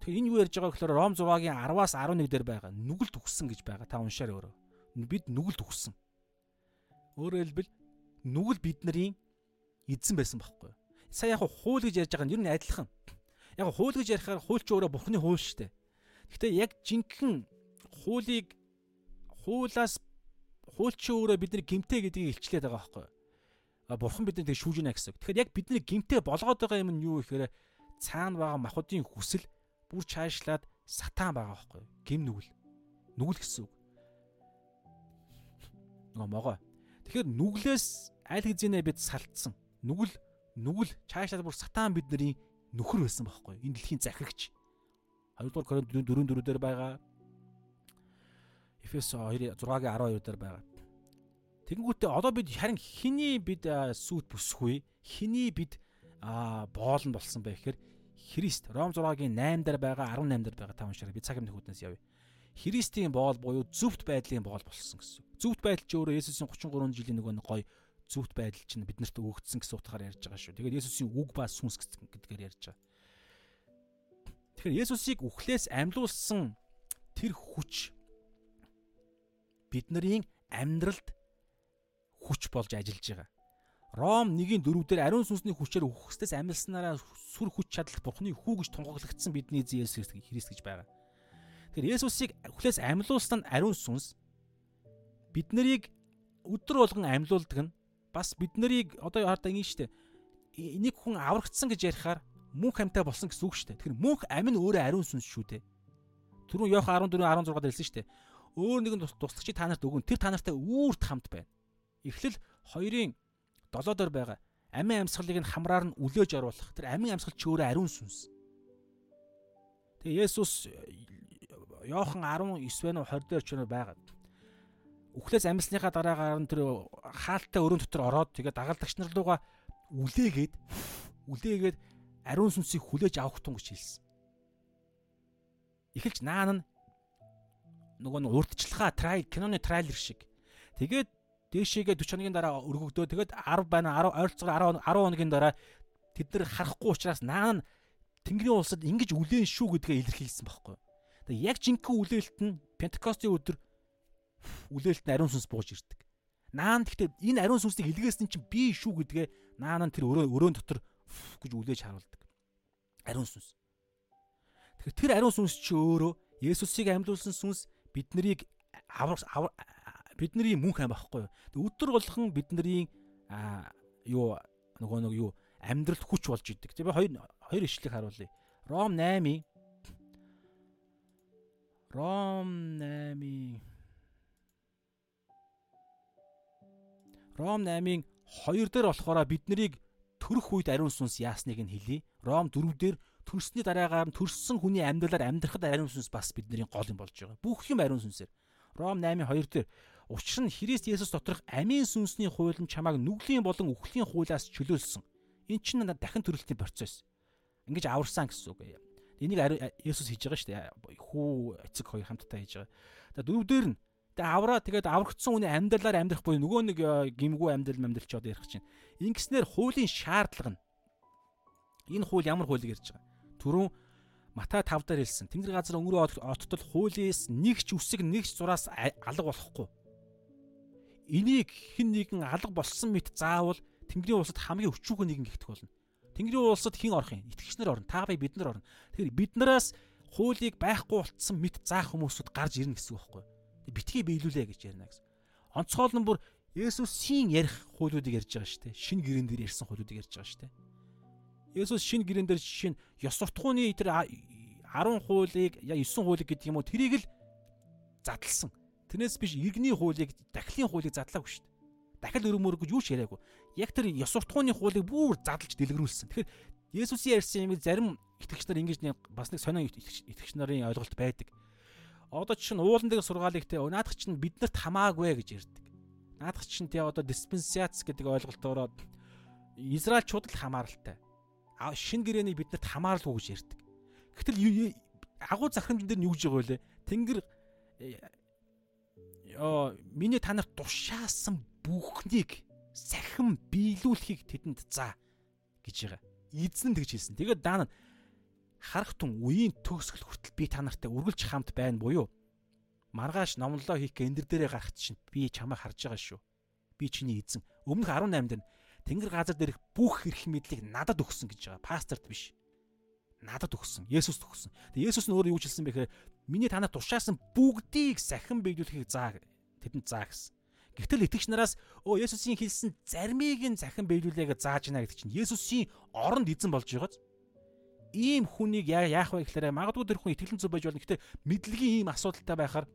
A: Тэгэхээр энэ юу ярьж байгаа гэхээр Ром 6-гийн 10-аас 11 дээр байгаа. Нүгэлт үхсэн гэж байгаа. Та уншаар өөрөө. Бид нүгэлт үхсэн. Өөрөөр хэлбэл нүгэл биднэрийн эзэн байсан байхгүй юу? Сая яг хууль гэж ярьж байгаа нь ер нь адилхан. Яг хууль гэж ярихаар хуульч өөрөө бурхны хууль шүү дээ. Гэхдээ яг жинхэнэ хуулийг хуулаас хуульч өөрөө бидний гимтэй гэдгийг илчлээд байгаа байхгүй юу? Бурхан биднийг тэг шүүж гинэ гэсэн. Тэгэхээр яг бидний гимтэй болгоод байгаа юм нь юу гэхээр цаана байгаа махуудын хүсэл бүр чаашлаад сатан байгаа байхгүй юу? Гим нүгэл. Нүгэл гэсэн үг. Нөгөө могоо. Тэгэхээр нүглээс аль хэзээ бид салтсан. Нүгэл нүгэл чаашлаад бүр сатан бидний нөхөр байсан байхгүй юу? Энэ дэлхийн захирагч. 2 дугаар Коринт 4 4 дээр байгаа. Эфес 2 6-гийн 12 дээр байгаа. Тэгэнгүүтээ одоо бид харин хэний бид сүут бүсгүй хэний бид боолн болсон бэ гэхээр Христ Ром 6-гийн 8 дээр байгаа 18 дээр байгаа та уншаарай. Би цаг өмнөх үднээс явъя. Христийн боол буюу зөвхт байдлын боол болсон гэсэн. Зөвхт байдал ч өөрөө Есүсийн 33 жилийн нөгөө гой зөвхт байдал чинь биднэрт өгөгдсөн гэсэн утгаар ярьж байгаа шүү. Тэгээд Есүсийн үг ба сүнс гэдгээр ярьж байгаа. Тэгэхээр Есүсийг үхлээс амьлуулсан тэр хүч бидний амьдралд хүч болж ажиллаж байгаа. Ром 1-ийн 4 дээр ариун сүнсний хүчээр үхэхстээс амьлснараа сүр хүч чадал Бурхны хүү гэж тунгаглагдсан бидний эзэн Есүс Христ гэж байгаа. Тэгэхээр Есүсийг үхлээс амьлуулсан ариун сүнс биднийг өдөр болгон амьлуулдаг нь бас биднийг одоо хардаа ингэ штэ нэг хүн аврагдсан гэж ярихаар мөнх амьтаа болсон гэсэн үг шүү дээ. Тэгэхээр мөнх амь нь өөрөө ариун сүнс шүү дээ. Түрүүн Йох 14 16 дээр хэлсэн шүү дээ. Өөр нэгэн туслагчийг та нарт өгөн тэр та нартай үүрт хамт байна. Эхлэл хоёрын долоо дээр байгаа амийн амьсгалыг нь хамраар нь үлээж оруулах. Тэр амийн амьсгал чи өөрөө ариун сүнс. Тэгээ Есүс Йохан 19 байна уу 20 дээр ч байгаа. Үхлээс амьсныхаа дараагаар нь тэр хаалттай өрөөнд дотор ороод тэгээ дагалдагч нар руугаа үлээгээд үлээгээд ариун сүнсийг хүлээж авах тун гэж хэлсэн. Эхэлж наан нь нөгөө нь урдчлахаа трай киноны трейлер шиг. Тэгээд дээшээгээ 40 хоногийн дараа өргөгдөө. Тэгээд 10 байна 10 ойролцоогоор 10 10 хоногийн дараа тэд нар харахгүй учраас наан Тэнгэрийн улсад ингэж үлээн шүү гэдгээ илэрхийлсэн байхгүй. Тэгээд яг жинхэнэ үлээлт нь Пентекостийн өдөр үлээлт нь ариун сүнс бууж ирдэг. Наан гэхдээ энэ ариун сүнсийг илгээсэн чинь би шүү гэдгээ наан нь тэр өрөө өрөөнд дотор гэж үлээж харуулдаг. Ариун сүнс. Тэгэхээр тэр ариун сүнс чи өөрөө Есүсийг амьдуулсан сүнс биднийг аврах бидний мөнх ам байхгүй юу. Өдөр болгон бидний юу нөгөө нэг юу амьдралд хүч болж идэг. Би хоёр хоёр ишлэг харуулъя. Ром 8-ийн Ром 8-ийн Ром 8-ийн 2 дээр болохоор биднийг төрөх үед ариун сүнс яасныг нь хэлье. Ром 4 дээр төрсний дараагаар нь төрсөн хүний амьдралаар амьдрахад ариун сүнс бас бидний гол юм болж байгаа. Бүх юм ариун сүнсээр. Ром 8-ийн 2 дээр учир нь Христ Есүс доторх амийн сүнсний хууль нь чамайг нүглийн болон үхлийн хуулиас чөлөөлсөн. Эн чинь дахин төрөлтийн процесс. Ингэж аварсан гэсэн үг. Энийг Есүс хийж байгаа шүү дээ. Хүү эцэг хоёр хамтдаа хийж байгаа. За дөрөвдөр нь Тэгээ авраа тэгээд аврагдсан хүний амьдралаар амьдрах буюу нөгөө нэг э, гимгүү амьдрал амьдрал ч одоо ярих чинь. Ингэснээр хуулийн шаардлага нь энэ хууль ямар хуулийг ярьж байгаа. Түрүүн Матай 5 дээр хэлсэн. Тэнгэр газар өнгөрөө оттол хуулиэс нэг ч үсэг нэг ч зураас алга болохгүй. Энийг хэн нэгэн алга болсон мэт заавал Тэнгэрийн улсад хамгийн өчүүхэн нэгэн гихтэх болно. Тэнгэрийн улсад хэн орох юм? Итгэгч нар орно. Та бай бид нар орно. Тэгэхээр биднээс хуулийг байхгүй болцсон мэт заах хүмүүсүүд гарч ирнэ гэсэн үг байхгүй юу? Битгий биелүүлээ гэж ярина гэсэн. Онцгойл нь бүр Есүсийн ярих хуулиудыг ярьж байгаа шүү дээ. Шинэ гэрэн дээр ярьсан хуулиудыг ярьж байгаа шүү дээ. Есүс шинэ гэрэн дээр нь ёс суртахууны тэр 10 хуулийг я 9 хуулийг гэдэг юм уу тэрийг л задлсан. Тэрнээс биш иргэний хуулийг дахлын хуулийг задлаагүй шүү дээ. Дахил өрөмөр гэж юу ч яриаггүй. Яг тэр ёс суртахууны хуулийг бүр задлж дэлгэрүүлсэн. Тэгэхээр Есүсийн ярьсан юм зарим итгэгч нар ингэж бас нэг сонио итгэгч нарын ойлголт байдаг одоо чинь уулан дээр сургаалыг те наадах чинь биднэрт хамаагүй гэж ярьдаг. Наадах чинь те одоо диспенсац гэдэг ойлголтоор Израильчууд л хамааралтай. Шин гэрээний биднэрт хамааралгүй гэж ярьдаг. Гэтэл агуу захирамжн дээр нь юу гэж байгаа вэ? Тэнгэр ёо миний танарт тушаасан бүхнийг сахин биелүүлэхийг тэдэнд заа гэж байгаа. Эзэн тэгж хэлсэн. Тэгээд даана харах тун үеийн төгсгөл хүртэл би та нартай үргэлж хамт байна буюу маргааш номлоо хийх эндэр дээрээ гарах чинь би чамайг харж байгаа шүү. Би чиний эзэн. Өмнөх 18-нд нь Тэнгэр газар дээрх бүх эрх мэдлийг надад өгсөн гэж байгаа. Пасторт биш. Надад өгсөн. Есүст өгсөн. Тэгээ Есүс нь өөрөө юу хэлсэн бэхээр миний танад тушаасан бүгдийг сахин биелүүлэхийг заа тэдэнд заа гэсэн. Гэвтэл итгэгч нараас өө Есүсийн хэлсэн заримыг нь захин биелүүлээгээ зааж гинэ гэдэг чинь Есүсийн оронд эзэн болж байгааз ийм хүнийг яах вэ гэхээр магадгүй тэр хүн итгэлэн зүв байж болно. Гэхдээ мэдлэгийн ийм асуудалтай байхаар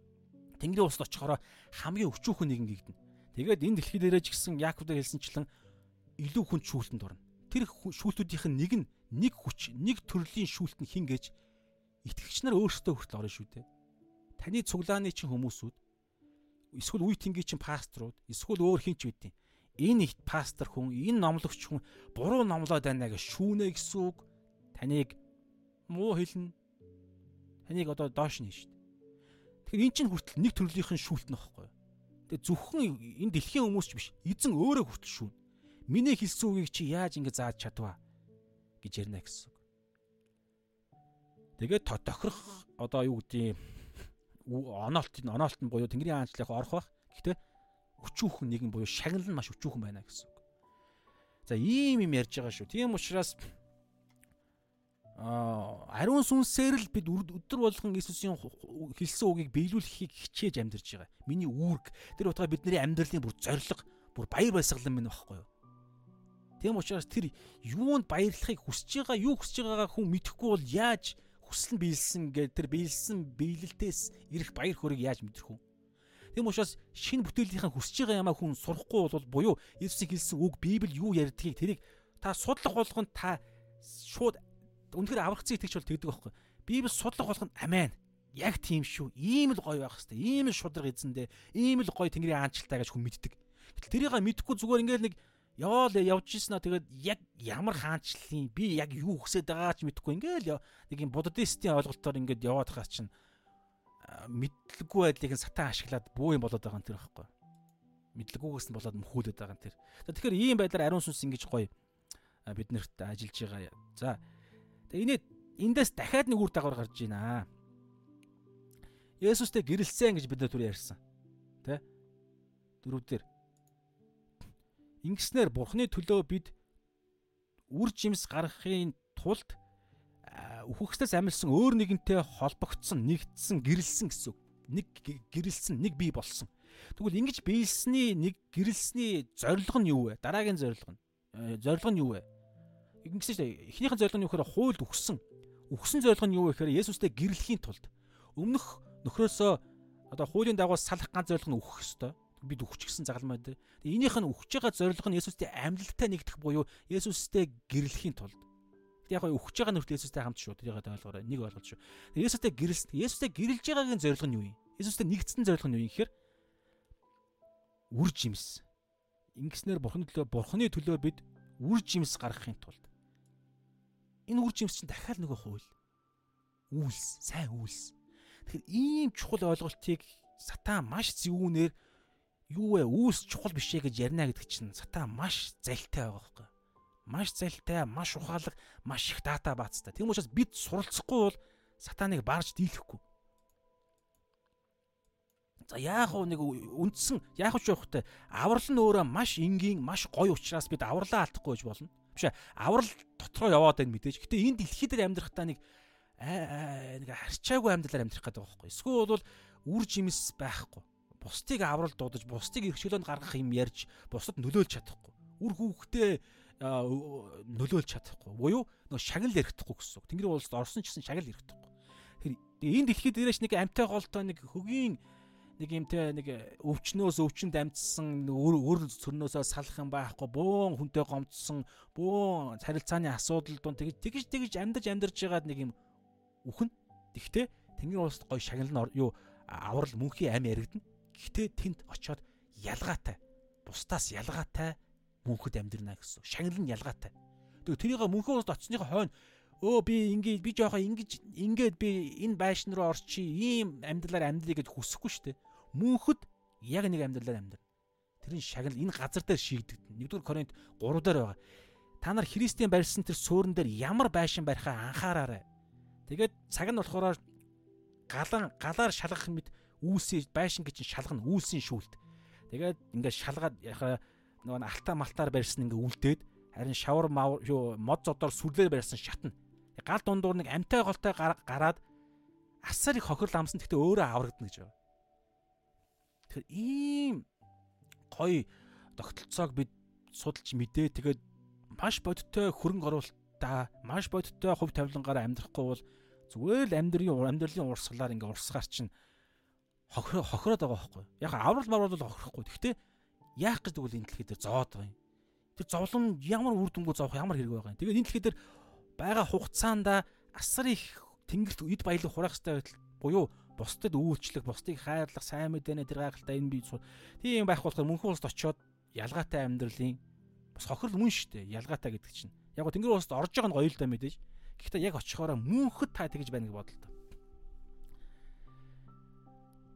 A: Тэнгэрийн улсад очихороо хамгийн өчүүхэн нэгэн гэгдэнэ. Тэгээд энэ дэлхий дээрээ ч гэсэн Яаков дээр хэлсэнчлэн илүү хүн шүүлтэнд орно. Тэр шүүлтүүдийнх нь нэг нь нэг хүч, нэг төрлийн шүүлт нь хин гэж итгэгч нар өөрсдөө хүртэл орно шүү дээ. Таны цуглааны чинь хүмүүсүүд эсвэл үе тэнгийн чинь пасторууд, эсвэл өөр хин ч үдیں۔ Энэ их пастор хүн, энэ номлогч хүн буруу номлоод байна гэж шүүнэ гэсэн үг таныг муу хэлнэ. Таныг одоо доош нь шүү дээ. Тэгэхээр эн чинь хүртэл нэг төрлийнхэн шүүлт нөхгүй. Тэгээ зөвхөн энэ дэлхийн хүмүүс ч биш. Эзэн өөрөө хүртэл шүүн. Миний хэлсэн үгийг чи яаж ингэ зааж чадваа гэж ярина гэсэн үг. Тэгээд тохирох одоо юу гэдгийг оноолт нь оноолт нь буюу Тэнгэрийн хаанчлах орох бах. Гэхдээ өчүүхэн нэгэн буюу шагнал нь маш өчүүхэн байна гэсэн үг. За ийм юм ярьж байгаа шүү. Тийм учраас ариун сүнсээр л бид өдөр болгон Иесусийн хэлсэн үгийг биелүүлэхийг хичээж амьдарч байгаа. Миний үүрэг тэр утгаа бидний амьдралын бүр зориг, бүр баяр баясгалан минь багхгүй юу? Тийм учраас тэр юунд баярлахыг хүсэж байгаа, юу хүсэж байгаагаа хүн мэдэхгүй бол яаж хүсэл нь биелсэн гэдэг тэр биелсэн биелэлтээс ирэх баяр хөөргийг яаж мэдрэх вэ? Тийм учраас шинэ бүтээлийнхаа хүсэж байгаа ямаа хүн сурахгүй бол буюу Иесусийн хэлсэн үг Библи юу ярьдгийг тэрийг та судлах болгонд та шууд үнэхээр аврагцсан итгэж бол тэгдэг байхгүй. Библи судлах болгоно амен. Яг тийм шүү. Ийм л гоё байх хэвээр. Ийм л шудраг эзэндээ. Ийм л гоё Тэнгэрийн аанчлалтай гэж хүн мэддэг. Гэтэл тэрийг мэдэхгүй зүгээр ингээл нэг яваал явж ирсэн аа тэгээд яг ямар хаанчлалын би яг юу хүсэж байгаа ч мэдэхгүй ингээл нэг юм буддистийн ойлголтоор ингээд яваад байгаа чинь мэдлэггүй байдлыг сатан ашиглаад бүү юм болоод байгаа юм тэр байхгүй. мэдлэггүйгээс нь болоод мөхүүлээд байгаа юм тэр. Тэгэхээр ийм байдлаар ариун сүнс ингэж гоё биднэрт ажиллаж байгаа. За энэ эндээс дахиад нэг үр дагавар гарч байна. Есүстэй гэрэлсэн гэж бид нар түр ярьсан. Тэ? Дөрөвдөр. Ингэснээр Бурхны төлөө бид үр жимс гаргахын тулд үхэгчдээс амилсан өөр нэгэнтэй холбогдсон, нэгдсэн, гэрэлсэн гэсэн. Нэг гэрэлсэн, нэг бий болсон. Тэгвэл ингэж биелсний нэг гэрэлсний зорилго нь юу вэ? Дараагийн зорилго нь. Э, зорилго нь юу вэ? Ингэсэн чинь эхнийхэн зорилго нь юу гэхээр хуйлд өгсөн. Өгсөн зорилго нь юу гэхээр Есүстэй гэрлэхийн тулд өмнөх нөхрөөсөө одоо хуулийн дагуу салах ганц зорилго нь өгөх ёстой. Бид өгчихсэн загалмай дээр. Энийх нь өгч байгаа зорилго нь Есүстэй амьдлалтай нэгдэх буюу Есүстэй гэрлэхийн тулд яг гоо өгч байгаа нүрт Есүстэй хамт шүү. Тэрийг ойлгоорой. Нэг ойлголт шүү. Есүстэй гэрэлсэн. Есүстэй гэрэлж байгаагийн зорилго нь юу юм? Есүстэй нэгдсэн зорилго нь юу юм гэхээр үр жимс. Ингэснээр бурхны төлөө бурхны төлөө бид үр жимс гаргахын тулд энэ үр жимс чинь дахиад нөгөө хууль. Үйлс, сайн үйлс. Тэгэхээр ийм чухал ойлголтыг сатан маш зөвүүнээр юу вэ? Үйлс чухал биш ээ гэж ярина гэдэг чинь сатан маш залтай байгаа байхгүй маш залтай, маш ухаалаг, маш их дата баацтай. Тийм учраас бид суралцахгүй бол сатаныг барж дийлэхгүй. За яах вэ нэг үндсэн яах вэ явахтай аврал нь өөрөө маш энгийн, маш гоё учраас бид авралаа алдахгүй гэж болно. Биш. Аврал дотроо яваад байна мэдээж. Гэтэ энэ дэлхий дээр амьдрахтаа нэг нэг харчаагүй амьдралаар амьдрах гэдэг байхгүй. Эсвэл бол үр жимс байхгүй. Бусдыг аврал дуудаж, бусдыг эрхчлөөнд гаргах юм ярьж, бусдад нөлөөлж чадахгүй. Үр хүүхдээ нөлөөлж чадахгүй. Буюу нөгөө шагнал ярихдаггүй гэсэн. Тэнгэр улсад орсон ч гэсэн шагнал ярихдаггүй. Тэгэхээр энэ дэлхийд дээрээс нэг амтай голтой нэг хөгийн нэг юмтэй нэг өвчнөөс өвчнөд амжсан өр цөрнөөсөө салах юм байхгүй бөөн хүнтэй гомдсон бөөн царилцааны асуудал дунд тэгж тэгж тэгж амьдарч амьдарч байгаад нэг юм үхэн тэгтээ тэнгэр улсад гоё шагнал нь юу аврал мөнхийн ам яригдана гэхдээ тэнд очиод ялгаатай бусдаас ялгаатай мөнхөд амьдрна гэсэн. Шагнал нь ялгаатай. Тэгээ тэрийг мөнхөө уст очсныхоо хойно өө би ингээ би жоохоо ингэж ингээд би энэ байшин руу орчи ийм амьдралаар амьдрий гэж хүсэхгүй шүү дээ. Мөнхөд яг нэг амьдралаар амьдрна. Тэр нь шагнал энэ газар дээр шийдэгдэнэ. Нэгдүгээр Коринт 3 дээр байгаа. Та нар Христийн барьсан тэр суурин дээр ямар байшин барихаа анхаараарай. Тэгээд цаг нь болохоор галан галаар шалгах мэд үүсээ байшин гэж шалгана үүсийн шүүлт. Тэгээд ингээд шалгаад яхаа нөгөө алтаа малтаар барьсан ингээ үлдээд харин шавар юу мод зодоор сүрлээр барьсан шатна. Гал дундуур нэг амтай голтой гараад асар их хохирол амсан гэхдээ өөрөө аврагдана гэж байна. Тэгэхээр ийм гоё тогтолцоог бид судалж мэдээ тэгээд маш бодиттой хөрөнгө оруулалтаа маш бодиттой хувь тавилангаар амьдрахгүй бол зүгээр л амьдрын амьдралын урсгалаар ингээ урсгаар чинь хохироод байгаа байхгүй. Яг аврал марвал бол хохирохгүй. Гэхдээ яах гэж тэгвэл энэ дэлхий дээр зовоод байгаа юм. Тэр зовлон ямар үр дүнгүй зовох ямар хэрэг байгаа юм. Тэгээд энэ дэлхий дээр байгаа хугацаанда асар их тэнгэрт эд баялаг хураах хэрэгтэй байтал буюу бусдад үйлчлэх, бусдыг хайрлах, сайн мэдэнэ тэр гайхалтай энэ бий тийм байх болохоор мөнхөн улсад очиод ялгаатай амьдралын бас хохирол мөн шүү дээ. Ялгаатай гэдэг чинь. Яг го тэнгэр улсад орж байгаа нь гоё л да мэдээж. Гэхдээ яг очихоороо мөнхөд та тэгж байна гэж бодлоо.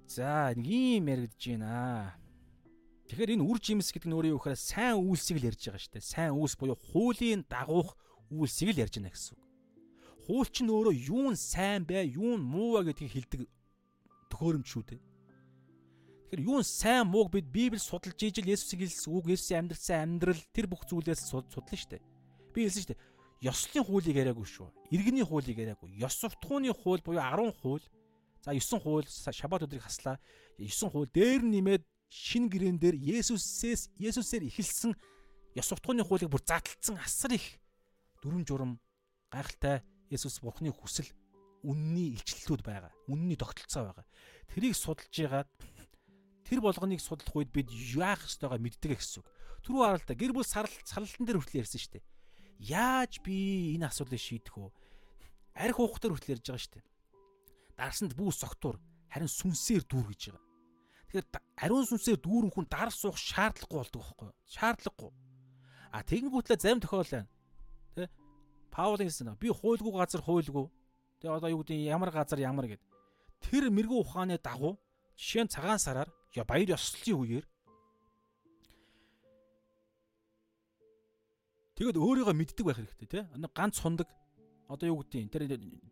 A: За нэг юм яригдж байна. Тэгэхээр энэ үр жимс гэдэг нь өөрөө юу гэхээр сайн үйлсийг л ярьж байгаа шүү дээ. Сайн үйлс буюу хуулийн дагуух үйлсийг л ярьж байна гэсэн үг. Хууль чинь өөрөө юу нь сайн бай, юу нь муу вэ гэдгийг хэлдэг төхөөрөмж шүү дээ. Тэгэхээр юу нь сайн мууг бид Библи судалж ижил Есүсийг хэлсэн үг, Есүсийн амьдрсан амьдрал тэр бүх зүйлээс судлаа шүү дээ. Би хэлсэн шүү дээ. Ёслолын хуулийг яриаггүй шүү. Иргэний хуулийг яриаггүй. Ёс суртахууны хууль буюу 10 хууль. За 9 хууль шабат өдрийг хаслаа. 9 хууль дээр нэмээд шин гэрэн дээр Есүсээс Есүсээр эхэлсэн ёс суртахууны хуулийг бүр задлцсан асар их дүрм журам гайхалтай Есүс Бурхны хүсэл үнний илчлэлүүд байгаа. Үнний тогтолцоо байгаа. Тэрийг судалж ягаад тэр болгоныг судлах үед бид яах ёстойгоо мэддэг гэсэн үг. Түрүү харалтаа гэр бүл сарлалтан дээр хүртэл ярьсан шүү дээ. Яаж би энэ асуудлыг шийдэх вэ? Арх уух дээр хүртэл ярьж байгаа шүү дээ. Дарсанд бүү согтуур харин сүнсээр дүүр гэж байгаа. Тэгэхээр ариун сүнсээр дүүрэн хүн дар суух шаардлагагүй болдог байхгүй юу? Шаардлагагүй. А тэгэнгүүтлээ зарим тохиол байна. Тэ? Паулын хэлсэн би хуйлгүй газар хуйлгүй. Тэгээ одоо юу гэдэг ямар газар ямар гэд. Тэр мэрэгүү ухааны дагуу жишээ нь цагаан сараар баяр ёслолын үеэр Тэгэд өөрийгөө мэддэг байх хэрэгтэй тий. Нэг ганц сундаг одоо юу гэдэг юм тэр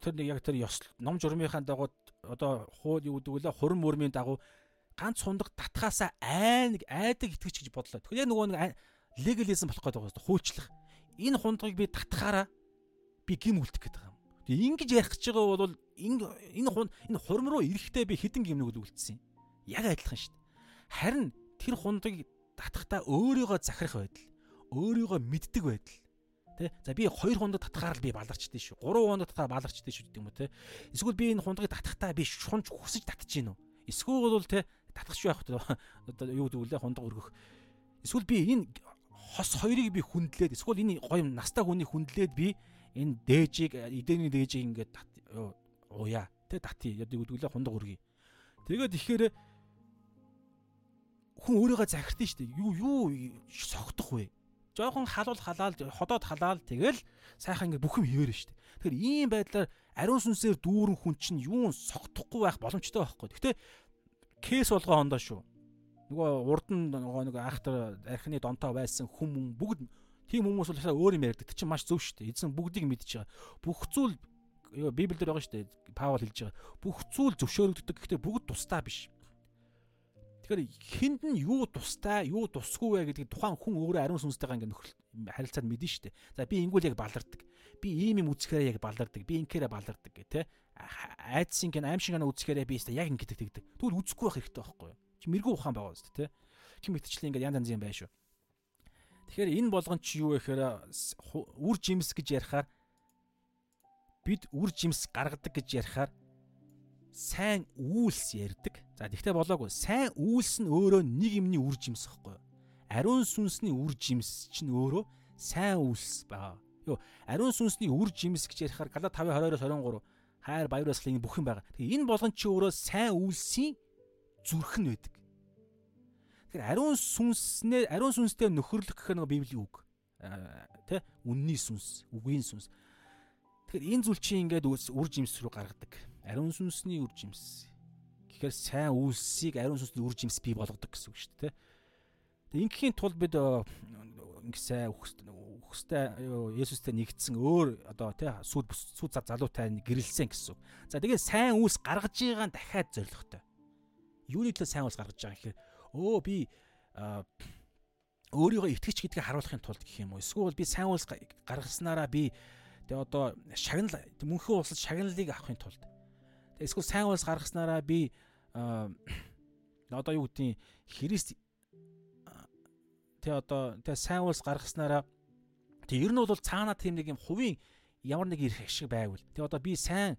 A: тэр нэг яг тэр ёсл ном журмынхаа дагуу одоо хууль юу гэдэг вэ хурим мөрмийн дагуу ганц сундаг татхаасаа айн нэг айдаг итгэж гэж бодлоо. Тэгэхээр нөгөө нэг легализм болох гэдэг байна. Хуульчлах. Энэ хундгийг би татхаараа би гим үлдэх гэдэг юм Тэгээ ингэж ярих гэж байгаа бол энэ хун энэ хурим руу ирэхдээ би хідэн гимнүүд үлдсэн. Яг адилхан шүү дээ. Харин тэр хундагыг татахтаа өөрийгөө захирах байдал, өөрийгөө мэддэг байдал Тэ? За би хоёр хундаг татхаар л би баларчдээ шүү. Гурван хундаг татхаар баларчдээ шүү гэдэг юм уу те. Эсвэл би энэ хундагыг татахтаа би шунж хүсэж татж гин үү? Эсвэл бол те татах шүү явах одоо юу гэдэг вэ хундаг өргөх. Эсвэл би энэ хос хоёрыг би хүндлээд эсвэл энэ гоё настай хүний хүндлээд би энэ дээжийг эдэний дээжийг ингээд ууя тэ тати яд гэдэг вэ хундаг өргөе. Тэгээд ихээр хүн өөрийгөө захирдсан шүү дээ. Юу юу согдох вэ? жоохон халуул халаал ходоод халаал тэгэл сайхан ингэ бүх юм хിവэрэн штэ. Тэгэхээр ийм байдлаар ариун сүнсээр дүүрэн хүн чинь юун согтохгүй байх боломжтой байхгүй. Гэтэ кейс болгоо хондоо шүү. Нөгөө урд нь нөгөө нэг айхтар архины донтоо байсан хүм бүгд тийм хүмүүс бол өөр юм ярьдаг. Тэг чинь маш зөв штэ. Эзэн бүгдийг мэдж байгаа. Бүх зүйл Библиэлд байгаа штэ. Паул хэлж байгаа. Бүх зүйл зөвшөөрөгддөг. Гэхдээ бүгд тусдаа биш. Тэгэхээр хүнд нь юу тустай, юу тусгүй вэ гэдгийг тухайн хүн өөрөө ариун сүнстэйгээ ингээд нөхрөл харилцаад мэдэн штэ. За би ингүүл яг балардаг. Би ийм юм үзэхээрээ яг балардаг. Би инкээрээ балардаг гэх тэ. Айдсын гэн аимшиг ана үзэхээрээ би яг ингээд тэгдэг. Тэгвэл үзэхгүй байх хэрэгтэй байхгүй юу? Чи мэрэгүү ухаан байгаа үст тэ. Хим мэтчлэн ингээд янз янзын байш шүү. Тэгэхээр энэ болгон чи юу вэ гэхээр үр жимс гэж ярихаар бид үр жимс гаргадаг гэж ярихаар сайн үйлс ярьдаг. За тэгтээ болоогүй. Сайн үйлс нь өөрөө нэг юмний үр жимс хэвгүй. Ариун сүнсний үр жимс чинь өөрөө сайн үйлс байгаа. Йоо, ариун сүнсний үр жимс гэж ярихаар Галат 5:22-оос 23 хайр баяр баясгалын бүх юм байгаа. Тэгээ энэ болгон чи өөрөө сайн үйлсийн зүрх нь байдаг. Тэгэхээр ариун сүнснээ ариун сүнстэй нөхөрлөх гэх нэг библийн үг. Тэ? Үнний сүнс, үгийн сүнс. Тэгэхээр энэ зүйл чи ингээд үр жимс рүү гаргадаг ариун сүнсний үр жимс. Гэхдээ сайн үйлсийг ариун сүнсний үр жимс бий болгодог гэсэн үг шүү дээ. Тэгээ ингээхийн тулд бид ингэсээ үхстэй Есүстэй нэгдсэн өөр одоо тий сүд сүд залуутай гэрэлсэн гэсэн. За тэгээ сайн үйлс гаргаж байгаа нь дахиад зоригтой. Юуны төлөө сайн үйлс гаргаж байгаа гэхээр өө би өөрийгөө итгэж гэдгийг харуулахын тулд гэх юм уу? Эсвэл би сайн үйлс гаргаснараа би тэгээ одоо шагнал мөнхөө улсад шагналыг авахын тулд. Эсвэл сайн улс гаргаснараа би одоо юу гэдгийг Христ тэ одоо тэ сайн улс гаргаснараа тэг ер нь бол цаанаа тийм нэг юм хувийн ямар нэг ирэх шиг байвал тэг одоо би сайн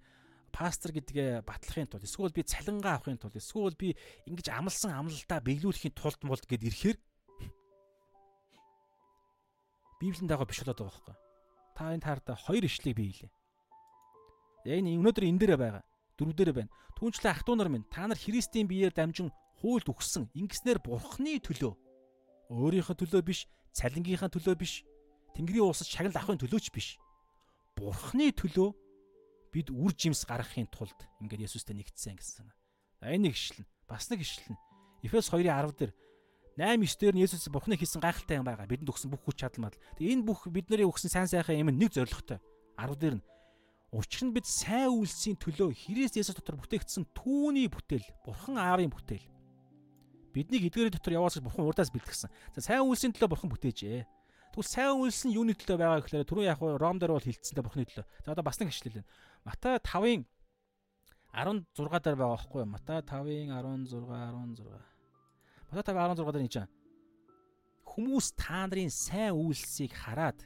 A: пастор гэдгээ батлахын тулд эсвэл би цалингаа авахын тулд эсвэл би ингэж амлсан амлалтаа биелүүлэхийн тулд мулд гэд ирэхээр Библийн дагаа биш болоод байгаа байхгүй. Та энэ таарда хоёр ишлийг биелээ. Яг энэ өнөөдөр энэ дээр байгаа дөрвдөр байна. Түүнчлэн ах トゥ нар минь та нар Христийн биеэр дамжин хуульд өгсөн ингэснээр бурхны төлөө өөрийнхөө төлөө биш, цалингийнхаа төлөө биш, Тэнгэрийн уусад шагнал авахын төлөөч биш. Бурхны төлөө бид үр жимс гаргахын тулд ингээд Есүстэй нэгдсэн гэсэн санаа. За энэ нэг ишлэн, бас нэг ишлэн. Эфес 2:10 дээр 8 9 дээр нь Есүс Бурхны хийсэн гайхалтай юм байгаа. Бидэнд өгсөн бүх хүч чадал мадал. Тэгээ энэ бүх бидний өгсөн сайн сайхан юм нэг зоригтой. 10 дээр нь Учир нь бид сайн үйлсийн төлөө Христ Есүс дотор бүтээгдсэн түүний бүтээл, Бурхан Аавын бүтээл. Биднийг эдгээрийн дотор яваасаж Бурхан урдаас бэлтгэсэн. За сайн үйлсийн төлөө Бурхан бүтээжээ. Тэгвэл сайн үйлс нь юуны төлөө байгаа гэхээр түрүү яг Ром дээр бол хилцсэнтэй Бурханы төлөө. За одоо бас нэг хэвчлэл байна. Матай 5-ын 16 дээр байгаа байхгүй юу? Матай 5-ын 16 16. Матай 5 16 дээр энэ чинь хүмүүс та нарын сайн үйлсийг хараад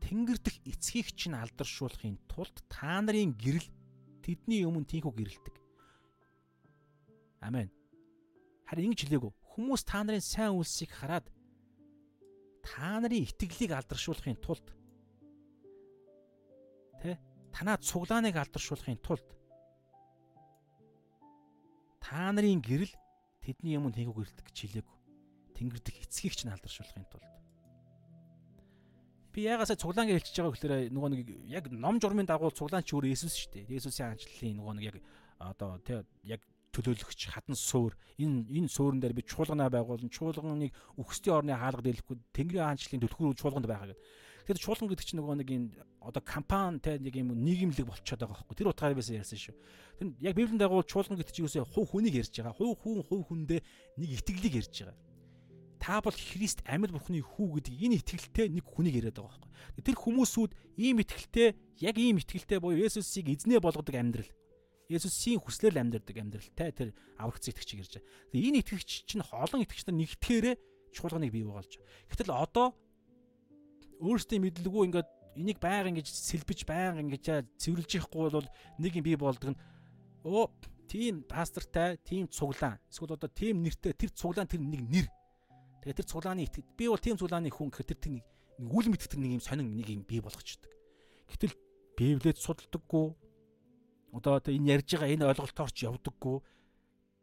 A: Тэнгэр дэх эцгийг чинь алдаршуулахын тулд та нарын гэрэл тэдний өмнө тийхүү гэрэлдэг. Амен. Харин ингэж хэлээгүү. Хүмүүс та нарын сайн үлсийг хараад та нарын итгэлийг алдаршуулахын тулд тэ танаа цуглааныг алдаршуулахын тулд та нарын гэрэл тэдний өмнө тийхүү гэрэлдэг гэж хэлээгүү. Тэнгэр дэх эцгийг чинь алдаршуулахын тулд Би ягаасаа цуглаан хэлчихэж байгаа гэхээр нөгөө нэг яг ном журмын дагуу цуглаан ч өөр Есүс шүү дээ. Есүсийн анчлалын нөгөө нэг яг одоо тий яг төлөөлөгч хатан суур энэ энэ суурин дээр би чуулганаа байгуулна чуулганыг үхсдийн орны хаалга дэлэхгүй тэнгэрийн хаанчлалын төлхөр чуулганд байгаа гэдэг. Тэгэхээр чуулган гэдэг чинь нөгөө нэг энэ одоо компанитай нэг юм нийгэмлэг болчиход байгаа байхгүй. Тэр утгаараа бисаа ярьсан шүү. Тэр яг библийн дагуу чуулган гэдэг чинь юусаа хувь хүнийг ярьж байгаа. Хувь хүн хувь хүндээ нэг итгэлийг ярьж байгаа. Та бол Христ амьд бурхны хүү гэдэг энэ итгэлтэй нэг хүнийг яриад байгаа байхгүй. Тэр хүмүүсүүд ийм итгэлтэй яг ийм итгэлтэй буюу Есүсийг эзнээ болгодог амьдрал Есүсийн хүслээр амьдрдаг амьдралтай тэр аврагц итгэгч ярьж байгаа. Энэ итгэгч чинь олон итгэгч нар нэгтгэхээрээ чуулганыг бий болгож. Гэтэл одоо өөрсдийн мэдлэггүй ингээд энийг байнга ингэж сэлбэж байнга ингэж цэвэрлж явахгүй бол нэг юм бий болдог нь оо тийм пастортай, тийм цуглаан. Эсвэл одоо тийм нэртэй тэр цуглаан тэр нэг нэр. Тэгээ тэр цуглааны итгэж би бол тийм цуглааны хүн гэхээр тэр нэг үл мэддэг нэг юм сонин нэг юм бий болгочдөг. Гэтэл Библиэд судалдаггүй одоо энэ ярьж байгаа энэ ойлголтоор ч явдаггүй.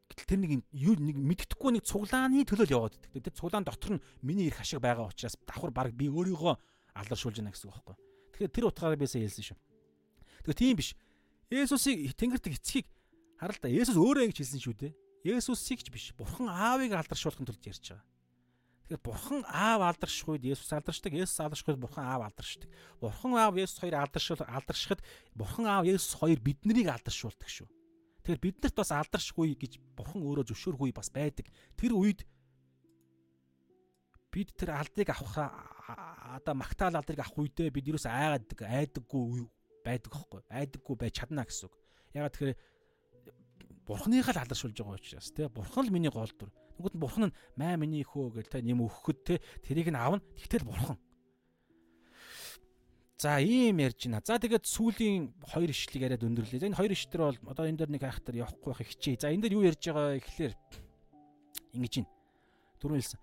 A: Гэтэл тэр нэг юу нэг мэддэхгүй нэг цуглааны төлөөл яваад байдаг. Тэр цуглаан дотор нь миний ирэх ашиг байгаа учраас давхар баг би өөрийгөө алдаршуулж байна гэсэн үг байхгүй. Тэгэхээр тэр утгаараа бисаа хэлсэн шүү. Тэгэхээр тийм биш. Есүсийг тэнгэрт эцгийг хараа л да. Есүс өөрөө ингэж хэлсэн шүү дээ. Есүсийг ч биш. Бурхан аавыг алдаршуулахын тулд ярьж байгаа. Тэгэхээр бурхан аав алдарших үед Есүс алдаршдаг, Есүс алдарших үед бурхан аав алдаршдаг. Бурхан аав Есүс хоёр алдаршуул алдаршихад бурхан аав Есүс хоёр биднийг алдаршуулдаг шүү. Тэгэхээр биднэрт бас алдаршихгүй гэж бурхан өөрөө зөвшөөргүй бас байдаг. Тэр үед бид тэр алдыг авах одоо магтаал алдрыг авах үедээ бид юус айгадаг, айдаггүй байдаг хөөхгүй. Айдаггүй байж чадна гэсэн үг. Ягаад тэгэхээр бурханыхаа л алдаршуулж байгаа учраас тий бурхан л миний гол дүр. Тэгвэл бурхан нь маа миний хөө гэж та нэм өгөхөд те тэрийг нь авна. Тэгтэл бурхан. За ийм ярьж байна. За тэгээд сүүлийн хоёр ишлэг яриад өндөрлөө. Энэ хоёр ишлэр бол одоо энэ дээр нэг хайхтар явахгүй байх хичээ. За энэ дээр юу ярьж байгаа ихлээр ингэж байна. Түрүүн хэлсэн.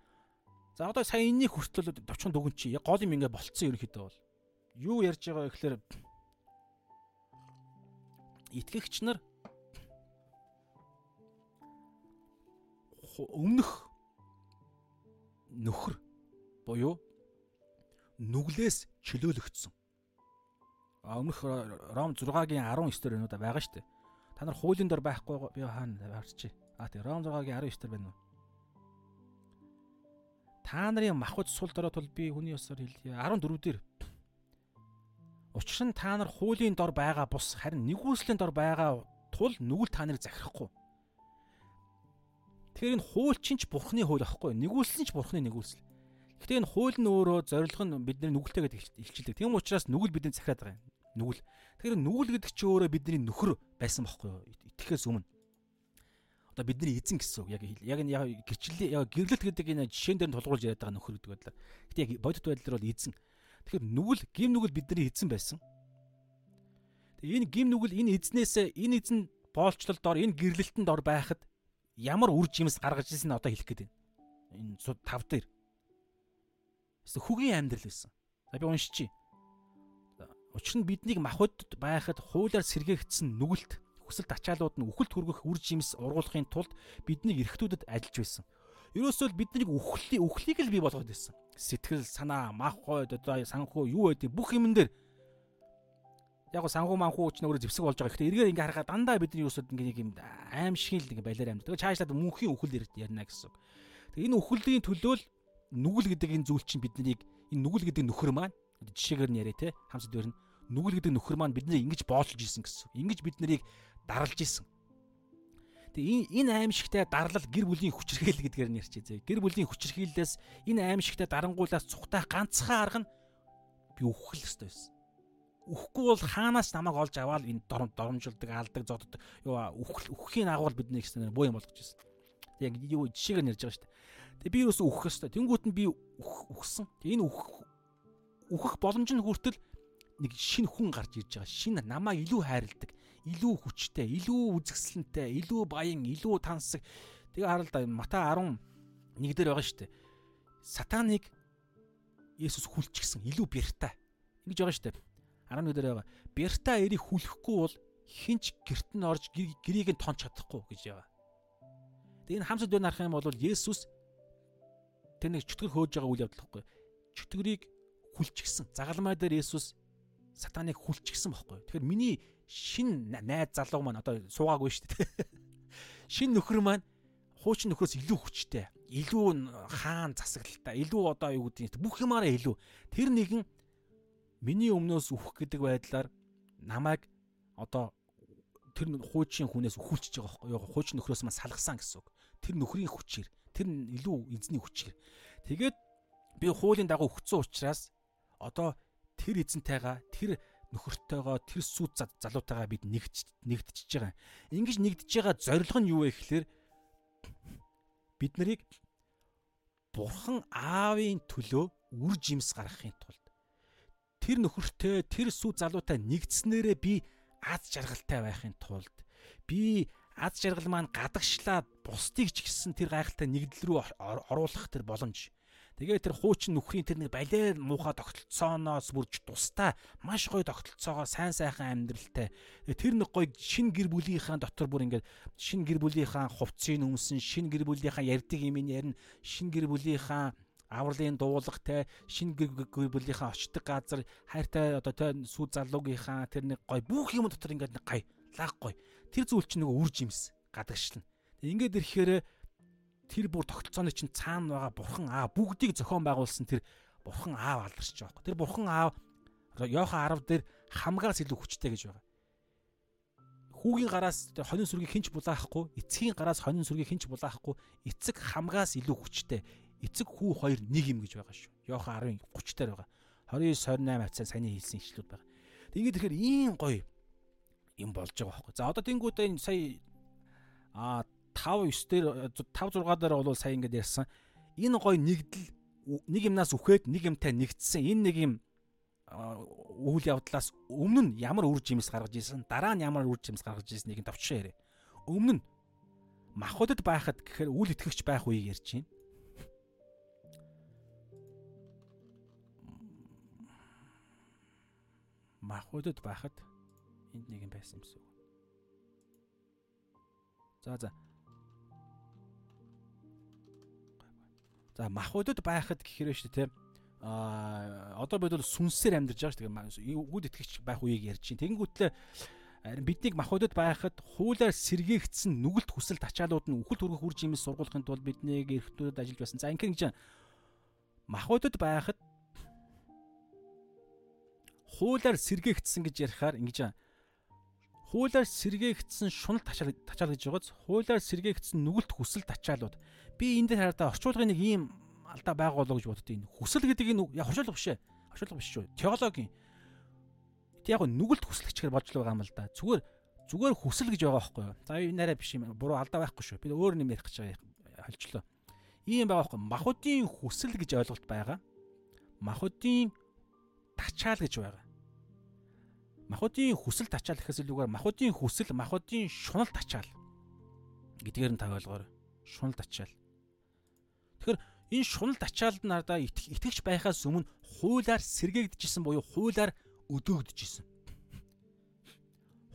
A: За одоо сая энэний хүртэл товчхон дүгэн чи. Яг гол юм ингээ болцсон ерөнхийдөө бол. Юу ярьж байгаа ихлээр итгэгч нар өмнөх нөхөр буюу нүглээс чөлөөлөгдсөн. Өмнөх Ром 6-гийн 19 дээр энэ удаа байгаа шүү дээ. Та нар хуулийн дор байхгүй би хаана харчих. А тий Ром 6-гийн 19 дээр байна уу? Та нарын махбод сул дорой тул би хүний ёсоор хэлье. 14 дээр Учир нь та нар хуулийн дор байгаа бус харин нэгүслийн дор байгаа тул нүгэл та нарыг захирахгүй. Тэгэхээр энэ хууль чинь ч бурхны хууль аахгүй. Нэгүүлсэн ч бурхны нэгүүлсэл. Гэхдээ энэ хууль нь өөрөө зорилго нь бидний нүгэлтэй гэдэг илчилдэг. Тийм учраас нүгэл бидний захиад байгаа юм. Нүгэл. Тэгэхээр нүгэл гэдэг чинь өөрөө бидний нөхөр байсан байхгүй юу? Итгэхээс өмнө. Одоо бидний эзэн гэсэн үг. Яг яг яг гэрчлэл яг гэрлэлт гэдэг энэ жишээн дээр нь тулгуурлаж яриад байгаа нөхөр гэдэг байлаа. Гэтэ яг бодит байдлаар бол эзэн. Тэгэхээр нүгэл гим нүгэл бидний эзэн байсан. Тэгээ энэ гим нүгэл энэ эзнээс энэ эзэн боолчлолд ор энэ гэрлэлтэнд ор байхад ямар үр жимс гаргаж ирсэн нь одоо хэлэх гээд байна. Энэ тав дээр. Эсвэл хүгийн амьдрал байсан. За би уншчихъя. Учир нь биднийг махбод байхад хуулиар сэргээгдсэн нүгэлт хүсэлт ачаалууд нь үхэлд хүргэх үр жимс ургуулахын тулд биднийг эргэтүүдэд ажиллаж байсан. Ерөөсөө биднийг үхлийн үхлийг л бий болгоод байсан. Сэтгэл, санаа, мах хойд одоо санхүү юу байдгийг бүх юмн дээр яг санхүү манхүү ч нөөрэ зэвсэг болж байгаа. Гэхдээ эргээр ингээ харахад дандаа бидний юусод ингээ нэг юм аим шиг л ингээ балиар амьд. Тэгээ чаашлаад мөнхийн үхэл ярина гэсэн. Тэгээ энэ үхэлдийн төлөө л нүгэл гэдэг энэ зүйл чинь биднийг энэ нүгэл гэдэг нөхөр маань жишээгээр нь яриа те хамсад дээр нь нүгэл гэдэг нөхөр маань биднийг ингэж боолж исэн гэсэн. Ингэж бид нарыг дарлж исэн. Тэгээ энэ аимшигтай дарлал гэр бүлийн хүчрхийлэл гэдгээр нь ярьчих зэ. Гэр бүлийн хүчрхийллээс энэ аимшигтай дарангуулаас цухтах ганцхан арга нь би үхэх л ёстой байсан үхэхгүй бол хаанаас намайг олж аваад энэ дором доромжилдаг алдаг зоддог юу үхэх үхэхийн агуул бидний гэсэн боо юм болгож байсан. Яг юу жишээг нь ярьж байгаа шүү дээ. Тэгээ би юус үхэх ёстой. Тэнгүүт нь би үхсэн. Энэ үхэх үхэх боломж нь хүртэл нэг шинэ хүн гарч ирж байгаа. Шинэ намайг илүү хайрладаг, илүү хүчтэй, илүү үзэсгэлэнтэй, илүү баян, илүү тансаг. Тэгээ харал да Матай 11 дээр байгаа шүү дээ. Сатаныг Есүс хүлчихсэн илүү бэртай. Ингэж байгаа шүү дээ 11 дээр байгаа. Бярта эрийг хүлэхгүй бол хинч герт нь орж гэрийг нь тонч чадахгүй гэж байгаа. Тэгээ энэ хамсад байна харах юм бол Есүс тэр нэг чөтгөр хөөж байгаа үйл явдал гэхгүй. Чөтгөрийг хүлчихсэн. Загалмай дээр Есүс сатаныг хүлчихсэн байхгүй. Тэгэхээр миний шин найз залуу маань одоо суугаагүй шүү дээ. Шин нөхөр маань хуучин нөхрөөс илүү хүчтэй. Илүү хаан засаглалтай. Илүү одоо юу гэдэг бүх юмараа илүү. Тэр нэгэн миний өмнөөс үхэх гэдэг байдлаар намайг одоо тэр хуучин хүнээс өхүүлчихэж байгаа байхгүй юу? Хуучин нөхрөөс маань салгасан гэсэн үг. Тэр нөхрийн хүчээр, тэр илүү эзний хүчээр. Тэгээд би хуулийн дагуу өгцөн учраас одоо тэр эзэнтэйгаа тэр нөхөртөөгөө тэр сүд залуутайгаа бид нэгж нэгдчихэж байгаа. Ингиж нэгдэж байгаа зорилго нь юу вэ гэхээр бид нарыг бурхан аавын төлөө үр жимс гаргахын тулд тэр нөхөртэй тэр сүд залуутай нэгдснээрээ би аз жаргалтай байхын тулд би аз жаргал маань гадагшлаад бусдыг ч гэсэн тэр гайхалтай нэгдэл рүү оруулах тэр боломж Тэгээ тэр хуучин нүхрийн тэр нэг балер муухай тогтолцооноос бүрж тустай маш гоё тогтолцоогоо сайн сайхан амьдралтай. Тэр нэг гоё шин гэр бүлийнхаа дотор бүр ингээд шин гэр бүлийнхаа хувцсыг өмсөн, шин гэр бүлийнхаа ярьдаг юм ярина, шин гэр бүлийнхаа авралын дуулахтай шин гэр бүлийнхаа очдог газар хайртай одоо тэ сүү залуугийнхаа тэр нэг гой бүх юм дотор ингээд нэг гай лаг гой тэр зүйл чинь нөгөө үр жимс гадагшлна. Ингээд ирэхээр тэр бүр тогтолцооны чинь цаана байгаа бурхан аа бүгдийг зохион байгуулсан тэр бурхан аав алдарч байгаа байхгүй. Тэр бурхан аав Йохан 10 дээр хамгаас илүү хүчтэй гэж байгаа. Хүүгийн гараас хонин сүргийг хинч булаахгүй, эцгийн гараас хонин сүргийг хинч булаахгүй, эцэг хамгаас илүү хүчтэй. Эцэг хүү хоёр нэг юм гэж байгаа шүү. Йохан 10-ын 30 дээр байгаа. 29 28 хавцаа саяны хэлсэн ишлүүд байгаа. Ингээд тэгэхээр ийм гоё юм болж байгаа байхгүй. За одоо тэнгуүдээ сая а 5 9 дээр 5 6 дээр бол сая ингэж ярьсан. Энэ гой нэгдэл нэг юмнаас үхээд нэг юмтай нэгдсэн. Энэ нэг юм үйл явдлаас өмнө нь ямар үр жимс гаргаж ийсэн, дараа нь ямар үр жимс гаргаж ийснийг нь товчшоо яриа. Өмнө нь махбодод байхад гэхээр үл итгэгч байх үеийг ярьж байна. Махбодод байхад энд нэг юм байсан юмсан. За за За махбодод байхад гэхээр шүү дээ тийм а одоо бид бол сүнсээр амьдарч байгаа шүү дээ. Үгүүд итгэгч байх үеийг ярьж чинь тэгэнгүүтлээ харин биднийг махбодод байхад хуулиар сэргээгдсэн нүгэлт хүсэл тачаалууд нь үхэл төрөх үр жимс сургуулахын тулд биднийг эрхтнүүдэд ажиллаж байсан. За ингэн гэж махбодод байхад хуулиар сэргээгдсэн гэж ярихаар ингэж хуулиар сэргээгдсэн шунал тачаал тачаал гэж байгааз хуулиар сэргээгдсэн нүгэлт хүсэл тачаалууд би энэ дээр хараад орчуулгын нэг ийм алдаа байгуулах гэж боддоо энэ хүсэл гэдэг энэ яг орчуулга биш ээ. Орчуулга биш шүү. Теологийн. Яг нүгэлт хүсэлчгээр болж л байгаа юм л да. Зүгээр зүгээр хүсэл гэж байгаа байхгүй юу? За энэ арай биш юм. Буруу алдаа байхгүй шүү. Би өөр юм ярих гэж холчлоо. Ийм байгаа байхгүй. Махуудын хүсэл гэж ойлголт байгаа. Махуудын тачаал гэж байгаа. Махуудын хүсэл тачаал гэхээс илүүгээр махуудын хүсэл, махуудын шунал тачаал гэдгээр нь та ойлгоорой. Шунал тачаал. Тэгэхээр энэ шунал ачаалд надаа итгэгч байхаас өмнө хуулаар сэргээгдэжсэн буюу хуулаар өдөөгдөжсэн.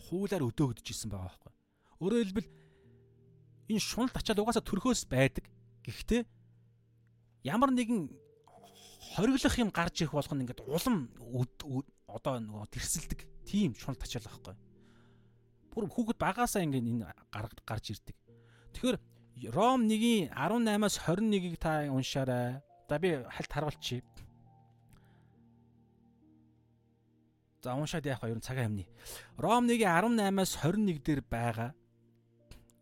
A: Хуулаар өдөөгдөжсэн байгаа байхгүй. Өөрөөр хэлбэл энэ шунал ачаал угаасаа төрхөөс байдаг. Гэхдээ ямар нэгэн хориглох юм гарч ирэх болгоно ингээд улам одоо нөгөө тэрсэлдэг тийм шунал ачаал байхгүй. Бүр хүүхэд багаасаа ингээд энэ гарч ирдэг. Тэгэхээр Ром 1-ийн 18-аас 21-ийг та уншаарай. За би хальт харуулчих. За уншаад яах вэ? Ер нь цагаан хэмнээ. Ром 1-ийн 18-аас 21 дээр байгаа.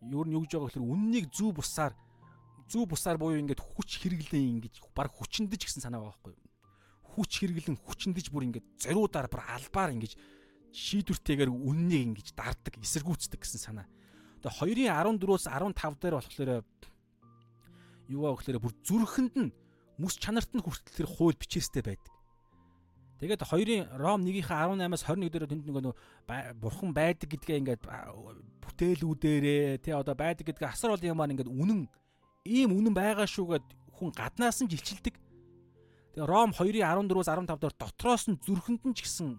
A: Юу нь юу гэж байгаа гэхээр үннийг зүү бусаар зүү бусаар буюу ингээд хүч хэрэглэн ингэж баг хүчнэдэж гэсэн санаа байгаа байхгүй юу? Хүч хэрэглэн хүчнэдэж бүр ингээд зориудаар бүр албаар ингэж шийдвэртэйгээр үннийг ингэж дарддаг, эсэргүүцдэг гэсэн санаа. Тэгээ 2-ын 14-өөс 15 дээр болохоор юу аа гэхээр бүр зүрхэнд нь мэс чанарт нь хүртэл тэр хууль бичээстэй байдаг. Тэгээд 2-ын Ром 1-ийнхээ 18-аас 21 дээр тэнд нөгөө бурхан байдаг гэдгээ ингээд бүтээлүүдээрээ тий одоо байдаг гэдгээ асар олон юмар ингээд үнэн ийм үнэн байгаа шүүгээд хүн гаднаас нь жилчилдэг. Тэгээ Ром 2-ын 14-өөс 15 дээр дотроос нь зүрхэнд нь ч гэсэн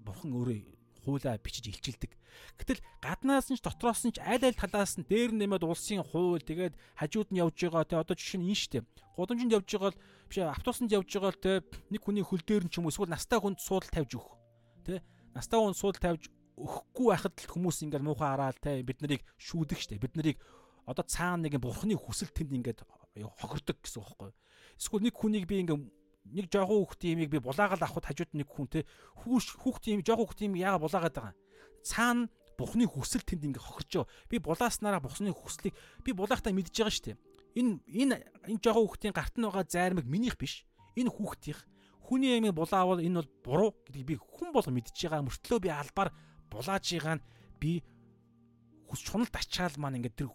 A: бурхан өөрөө хуулаа бичиж илчилдэг. Гэтэл гаднаас нь ч дотроос нь ч аль аль талаас нь дээр нэмээд улсын хууль тэгээд хажууд нь явж байгаа те одоо жишээ нь энэ штэ. Гудамжинд явж байгаа л биш автобусанд явж байгаа л те нэг хүний хөл дээр нь ч юм уу эсвэл настай хүнд суудал тавьж өгөх. Тэ настай хүнд суудал тавьж өгөхгүй байхад л хүмүүс ингээд муухай хараал те бид нарыг шүүдэг штэ. Бид нарыг одоо цаана нэг бурхны хүсэл тэнд ингээд хохирдог гэсэн үг байхгүй. Эсвэл нэг хүнийг би ингээд нэг жоохон хүүхдийн имийг би булаагаад авахд хажууд нэг хүн те хүүш хүүхдийн им жоохон хүүхдийн им яага булаагаад байгаа. Цаана бурхны хүсэл тэнд ингээ хохирч байгаа. Би булааснараа бурхны хүслийг би булаахтаа мэдж байгаа шүү дээ. Энэ энэ энэ жоохон хүүхдийн гарт нь байгаа зайрмаг минийх биш. Энэ хүүхдийнх хүний имийг булаавал энэ бол буруу гэдгийг би хүн болго мэдж байгаа мөртлөө би албаар булааж байгаа нь би хүс чуналд ачаал маань ингээд тэр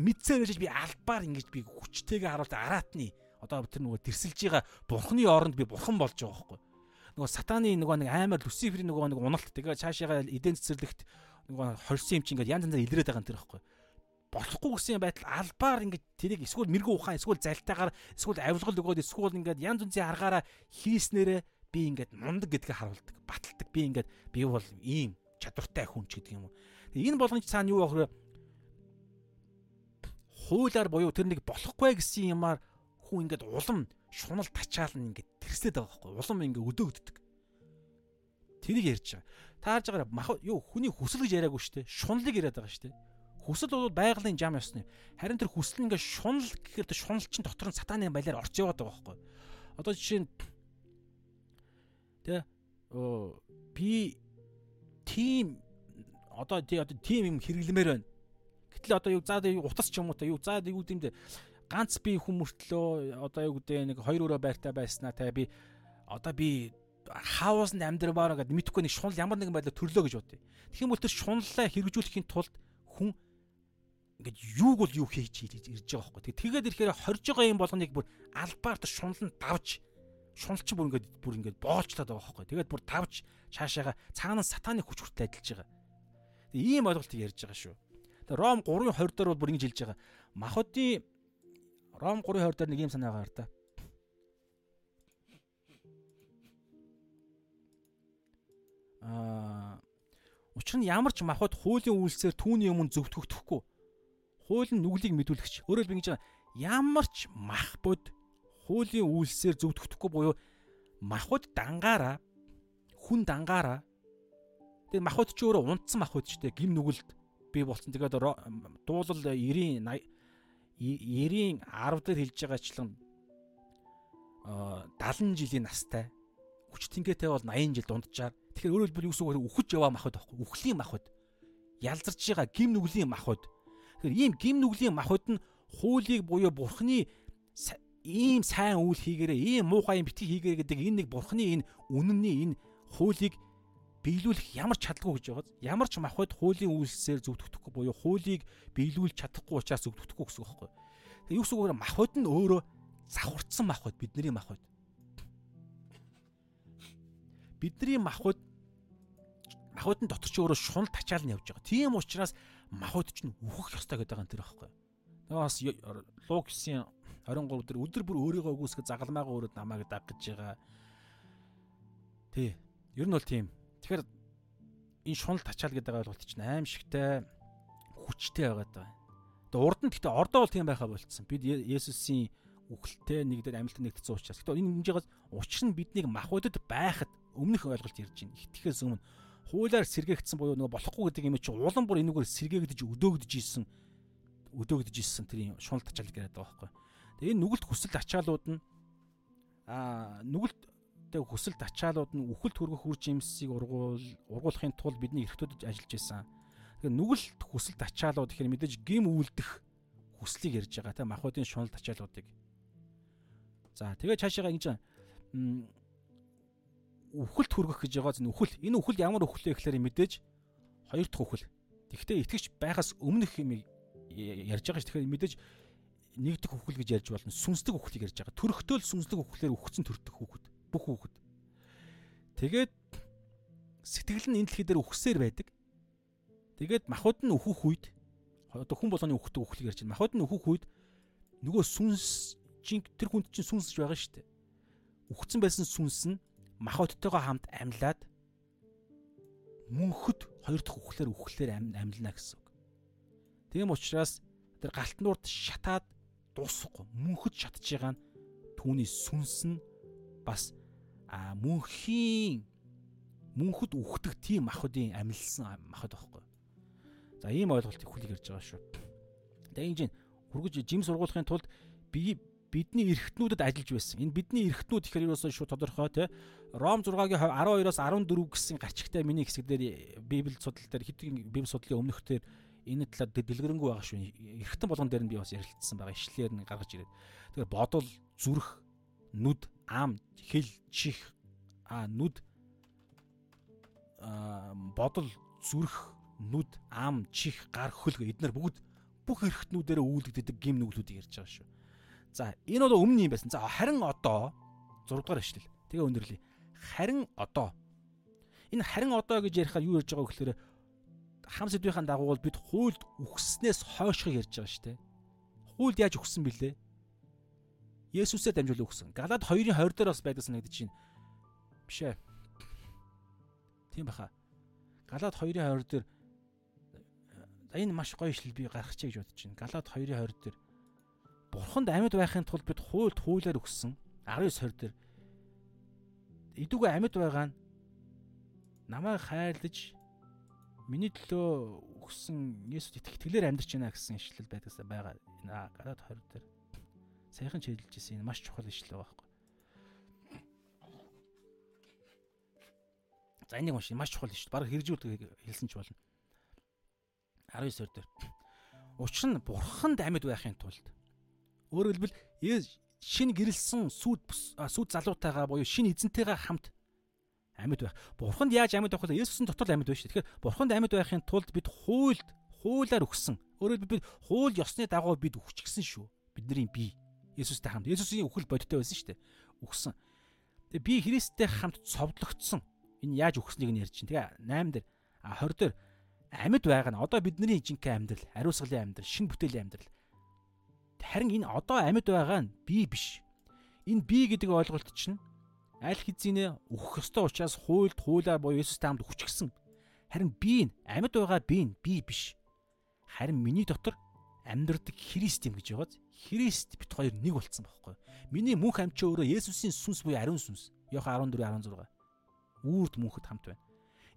A: мэдсээр байж би албаар ингэж би хүчтэйгээ харуулт араатны одоо тэр нөгөө тэрсэлж байгаа бурхны оронд би бурхан болж байгаа байхгүй. Нөгөө сатаны нөгөө нэг аймаар люциферийн нөгөө нэг уналт тэгээ цаашаага эдэн цэцэрлэгт нөгөө хорьсон юм чи ингээд янз янзаар илрээд байгаа тэр байхгүй болохгүй гэсэн байтал албаар ингээд тэрийг эсвэл мэрэгүү ухаан эсвэл залтайгаар эсвэл авилгал өгөөд эсвэл ингээд янз бүрийн аргаараа хийснээрээ би ингээд мундаг гэдгийг харуулдаг баталдаг. Би ингээд би бол ийм чадвартай хүн ч гэдэг юм уу. Энэ болгонд цаана юу вэ хуулиар буюу тэр нэг болохгүй гэсэн юмар хүн ингээд улам шунал тачаална ингээд тэрслээд байгаа байхгүй. Улам ингээд өдөөгддөг тэрийг ярьж байгаа. Та харж байгаараа мах юу хүний хүсэл гэж яриаггүй шүү дээ. Шуналыг яриад байгаа шүү дээ. Хүсэл бол байгалийн жам ёсны. Харин тэр хүсэл ингээд шунал гэхээр тэр шунал чинь дотор нь сатааны баялаар орж яваад байгаа байхгүй. Одоо жишээ нь тэ оо би тим одоо тий одоо тим юм хэрэглэмээр байна. Гэтэл одоо юу заа утас ч юм уу та юу заа юу гэмдэ ганц би хүмүүртлөө одоо юу гэдэг нэг хоёр өрөө байртай байснаа те би одоо би хаусанд амьдрмаар гэдэг мэдхгүй нэг шунал ямар нэгэн байдлаар төрлөө гэж бодъё. Тэгэх юм бол тэр шуналлаа хэрэгжүүлэхийн тулд хүн ингээд юуг бол юу хийж ирж байгаа байхгүй. Тэгээд ирэхээр хорж байгаа юм болгоныг бүр албаар тэр шунал нь давж шунал чи бүр ингээд бүр ингээд боолчлаад байгаа байхгүй. Тэгээд бүр давж цаашаага цаана сатаны хүч хүртэл ажиллаж байгаа. Тэг ийм ойлголтыг ярьж байгаа шүү. Тэг Ром 3:20 дээр бол бүр ингэж хэлж байгаа. Махуудын Ром 3:20 дээр нэг юм санаа гараа та. Аа Учир нь ямар ч махбод хуулийн үйлсээр түүний өмнө зөвтгөгдөхгүй. Хууль нь нүглийг мэдүүлэгч. Өөрөөр би ингэж ямар ч махбод хуулийн үйлсээр зөвтгөгдөхгүй буюу махбод дангаараа хүн дангаараа Тэгээ махбод ч өөрөө унтсан махбод ч тийм гим нүгэлд би болсон. Тэгээд дуулал 90 80 90-ийн 10 дээр хэлж байгаачлан а 70 жилийн настай. Хүч тэнгээтэй бол 80 жил дунджаар. Тэгэхээр өөрөөр хэлбэл юу гэсэн үг үхэж яваа махад байхгүй. Үхлийн махад ялзарч байгаа гим нүглийн махад тэгэхээр ийм гим нүглийн махад нь хуулийг буюу бурхны ийм сайн үйл хийгээрээ ийм муухай юм битгий хийгээрээ гэдэг энэ нэг бурхны энэ үнэнний энэ хуулийг биелүүлэх ямар чадлагүй гэж байгааз ямар ч махбод хуулийн үйлсээр зөвтгөхгүй буюу хуулийг биелүүлж чадахгүй учраас зөвтгөхгүй гэсэн үг байхгүй. Тэгээ юу гэсэн үг вэ? Махбод нь өөрөө завхурцсан махбод бидний махбод. Бидний махбод махбод нь дотор ч өөрөө шунал тачаал нь явж байгаа. Тийм учраас махбод ч үхэх ёстой гэдэг юм тэр байхгүй. Тэгээ бас луг 9 23 дээр өдөр бүр өөрийгөө өгөөсгө загалмаагаа өөрөө намайг даггаж байгаа. Тий. Ер нь бол тийм Тэгэхээр энэ шунал тачаал гэдэг ойлголт чинь аимшигтай хүчтэй байгаад байгаа. Тэгээ урд нь гэхдээ ордоо бол тийм байхаа болцсон. Бид Есүсийн үхэлтэй нэг дээр амьлтад нэгдсэн учраас. Гэхдээ энэ хэмжээгээс учир нь биднийг махбодод байхад өмнөх ойлголт ярьж байна. Итгэхээс өмнө хуулиар сэргээгдсэн буюу нөгөө болохгүй гэдэг юм чи улам бүр энэгээр сэргээгдэж өдөөгдөж исэн өдөөгдөж исэн тэр шунал тачаал гэдэг байгаа байхгүй. Тэгээ энэ нүгэлт хүсэл ачаалууд нь аа нүгэлт Тэг хүсэлт ачаалууд нь үхэлд хүргэх үр жимсийг ургуул ургуулахын тулд бидний эрхтүүд ажиллаж байсан. Тэгэхээр нүгэлт хүсэлт ачаалууд гэхээр мэдээж гим үйлдэх хүслийг ярьж байгаа те махбодын шунал ачаалуудыг. За тэгээ цаашаа ингэж үхэлд хүргэх гэж байгаа зэн үхэл. Энэ үхэл ямар үхэл вэ гэхээр мэдээж хоёр дахь үхэл. Тэгвэл итгэж байхаас өмнөх юм ярьж байгаа ш. Тэгэхээр мэдээж нэг дэх үхэл гэж ярьж болно. Сүнслэг үхлийг ярьж байгаа. Төрөхтөөл сүнслэг үхлээр үхсэн төртөх хүүхэд бүх хүүхэд. Тэгээд сэтгэл нь энэ дэлхий дээр үхсээр байдаг. Тэгээд махуд нь өөхөх үед одоо хүн болгоны өөхдөг өөхлийг ярьж байна. Махуд нь өөхөх үед нөгөө сүнс чинь тэр хүнд чинь сүнсж байгаа шүү дээ. Үхсэн байсан сүнс нь махуудтайгаа хамт амьлаад мөнхөд хоёр дахь үхлээр үхлээр амьлна гэсэн үг. Тийм учраас тэр галтнуурд шатаад дуусахгүй мөнхөд шатж байгаа нь түүний сүнс нь бас а мөнхийн мөнхөд үхдэг тийм махуудын амилсан махад байхгүй. За ийм ойлголтыг хүлээж ирж байгаа шүү. Тэгж хүргэж жим сургуулахын тулд би бидний эргэтнүүдэд ажиллаж байсан. Энэ бидний эргэтнүүд ихээр юусоо шууд тодорхой те. Ром 6-гийн 12-оос 14 гэсэн гарчигтай миний хэсэг дээр Библи судал дээр хэдийн Библи судлалын өмнөх дээр энэ талаар дэлгэрэнгүй байгаа шүү. Эргэтэн болгон дээр нь би бас ярилцсан байгаа. Ишлэлээр нь гаргаж ирээд. Тэгэхээр бодол, зүрх, нүд, ам, хэл, чих, а нүд а бодол, зүрх, нүд, ам, чих, гар, хөл эднэр бүгд бүх эргэтнүүдээр үүлэгддэг гим нүглүүдийг ярьж байгаа шүү. За энэ бол өмнө юм байсан. За харин одоо 6 дугаар эшлэл. Тэгээ өндөрлөе. Харин одоо энэ харин одоо гэж ярихаар юу ярьж байгаа вэ гэхээр хам сэдвийн дагуу бол бид хуульд үхснээс хойшхыг ярьж байгаа шүү дээ. Хуульд яаж үхсэн бэлээ? Есүсээр дамжуулан үхсэн. Галаад 2-ын 20 дээр бас байдаг санагдаж байна. Биш ээ. Тийм баха. Галаад 2-ын 20 дээр энэ маш гоё ишлэл би гаргачих гэж бодож байна. Галаад 2-ын 20 дээр Бурханд амьд байхын тулд бид хуульд хуулиар өгсөн 19 20 дээр идүүгээ амьд байгаа нь намайг хайрлаж миний төлөө өгсөн Есүс итгэлээр амьдарч байна гэсэн ишлэл байдагсаа байгаа. Галаад 20 дээр саяхан чийлж ирсэн энэ маш чухал ишлэл байгаа байхгүй. За энийг уншия маш чухал ишлэл. Бараг хэрэгжүүлдэг хэлсэн ч болно. 19 дээр. Учир нь бурханд амьд байхын тулд Өөрөөр хэлбэл шин гэрэлсэн сүд сүд залуутайгаа буюу шин эзэнтэйгээ хамт амьд байх. Бурханд яаж амьд байх вэ? Есүсийн дотор амьд байна шүү. Тэгэхээр бурханд амьд байхын тулд бид хуульд хуулаар өгсөн. Өөрөөр хэлбэл бид хууль ёсны дагуу бид өгчихсэн шүү. Бидний бие Есүстэй хамт. Есүсийн үхэл бодиттой байсан шүү дээ. Үхсэн. Тэгээ би Христтэй хамт цовдлогдсон. Энэ яаж үхснийг нь ярьж чинь. Тэгээ 8 дээр а 20 дээр амьд байгаа нь одоо бидний жинхэнэ амьдрал, ариусгалын амьдрал, шин бүтээлийн амьдрал Харин энэ одоо амьд байгаа нь би биш. Энэ би гэдэг ойлголт чинь аль хэзээ өөхөх ёстой учраас хуульд хуулаар буюу Есүстэй хамт өчгсөн. Харин би нь амьд байгаа би нь би биш. Харин миний дотор амьдрдаг Христ юм гэж байгааз Христ бит хоёр нэг болцсон байхгүй. Миний мөнх амч өөрөө Есүсийн сүнс буюу ариун сүнс. Йохан 14 16. Үрд мөнхөд хамт байна.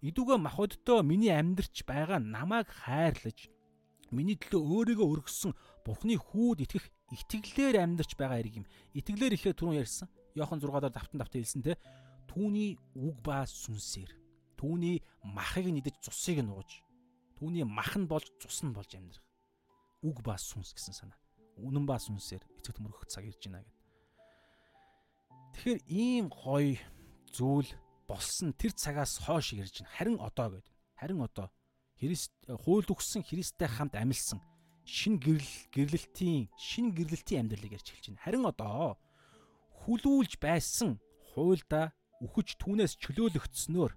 A: Идүгэ махбодтой миний амьдрч байгаа намайг хайрлаж миний төлөө өөрийгөө өргөссөн Бурхны хүүд итгэх итгэлээр амьдарч байгаа хэрэг юм. Итгэлээр ихээр түрүүн ярьсан. Йохан 6-аар давтан давтан хэлсэн те. Түүний үг ба сүнсээр. Түүний махыг нэгдэж цусыг нууж. Түүний мах нь болж цус нь болж амьдрах. Үг ба сүнс гэсэн санаа. Үнэн ба сүнсээр эцэг төмөрөх цаг ирж байна гэд. Тэгэхээр ийм гоё зүйл болсон тэр цагаас хойш ирж байна. Харин одоо гэд. Харин одоо Христ хуйлд өгсөн Христтэй хамт амилсан шин гэрэл гэрлэлтийн шин гэрлэлтийн амьдралыг ярьж эхэлж байна. Харин одоо хүлүүлж байсан хуйлда үхэж түүнээс чөлөөлөгдснөөр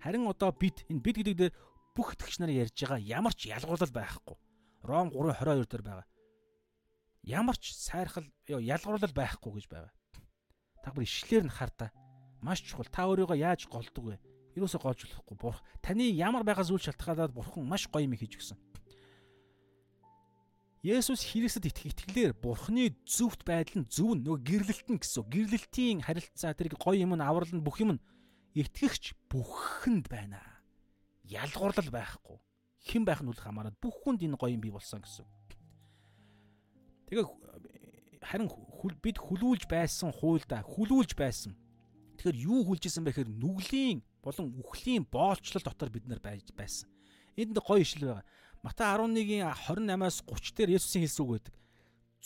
A: харин одоо бид энэ бид гэдэг дээр бүх итгэгч нарыг ярьж байгаа ямар ч ялгуурлал байхгүй. Ром 3:22 дээр байгаа. Ямар ч сайрхал ялгуурлал байхгүй гэж байгаа. Та бүр ишлэлээр нь хар та. Маш чухал. Та өөрийгөө яаж голдог вэ? Юусоо гоож болохгүй. Бурх таны ямар байгаа зүйл шалтгаалаад бурхан маш гоё юм хийж өгсөн. Есүс Христэд итгэх итгэлээр Бурхны зөвхт байдал нь зөв нөгөө гэрлэлт нь гэсэн. Гэрлэлтийн харилцаа тэр гоё юм нь аврал нь бүх юм нь итгэгч бүхэнд байна. Ялгуурлал байхгүй. Хэн байх нь үл хамааран бүх хүнд энэ гоё юм бий болсон гэсэн. Тэгээ харин бид хүлүүлж байсан хуйлда хүлүүлж байсан. Тэгэхээр юу хүлжсэн бэ гэхээр нүглийн болон үхлийн боолчлол дотор бид нар байж байсан. Энд гоё ишл байгаа. Матай 11-ийн 28-аас 30 дээр Есүсийн хэлсэн үг байдаг.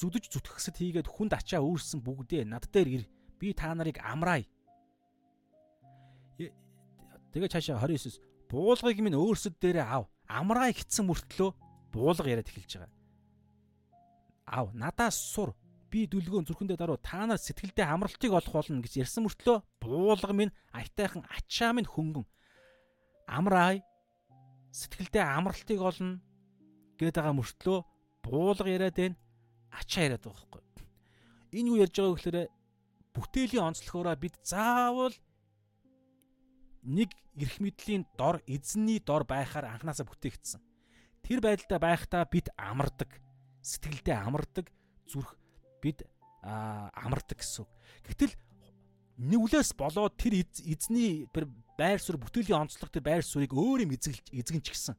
A: Зүдэж зүтгэхсэд хийгээд хүнд ачаа өөрсөн бүгдээ над дээр ир. Би та нарыг амраая. Тэгээ цаашаа 29-с буулгыг минь өөрсөд дээрээ ав. Амраая гитсэн мөртлөө буулга яриад эхэлж байгаа. Ав надаас сур. Би дүлгөөн зүрхэндээ даруу та нар сэтгэлдээ амралтыг олох болно гэж ярьсан мөртлөө буулга минь аятайхан ачаа минь хөнгөн. Амраай сэтгэлдээ амралтыг олно гээд байгаа мөртлөө буулга яриад байна ачаа яриад байгаа байхгүй энэ юу ярьж байгаа гэхээр бүтээлийн онцлогоороо бид заавал нэг эрх мэдлийн дор эзэнний дор байхаар анханасаа бүтээгдсэн. Тэр байдлаа байхдаа бид амардаг сэтгэлдээ амардаг зүрх бид амардаг гэсэн. Гэтэл нүглээс болоод тэр эзний байр суурь бүтээлийн онцлог тэр байр суурийг өөр юм эзэглэж эзэгэн ч гэсэн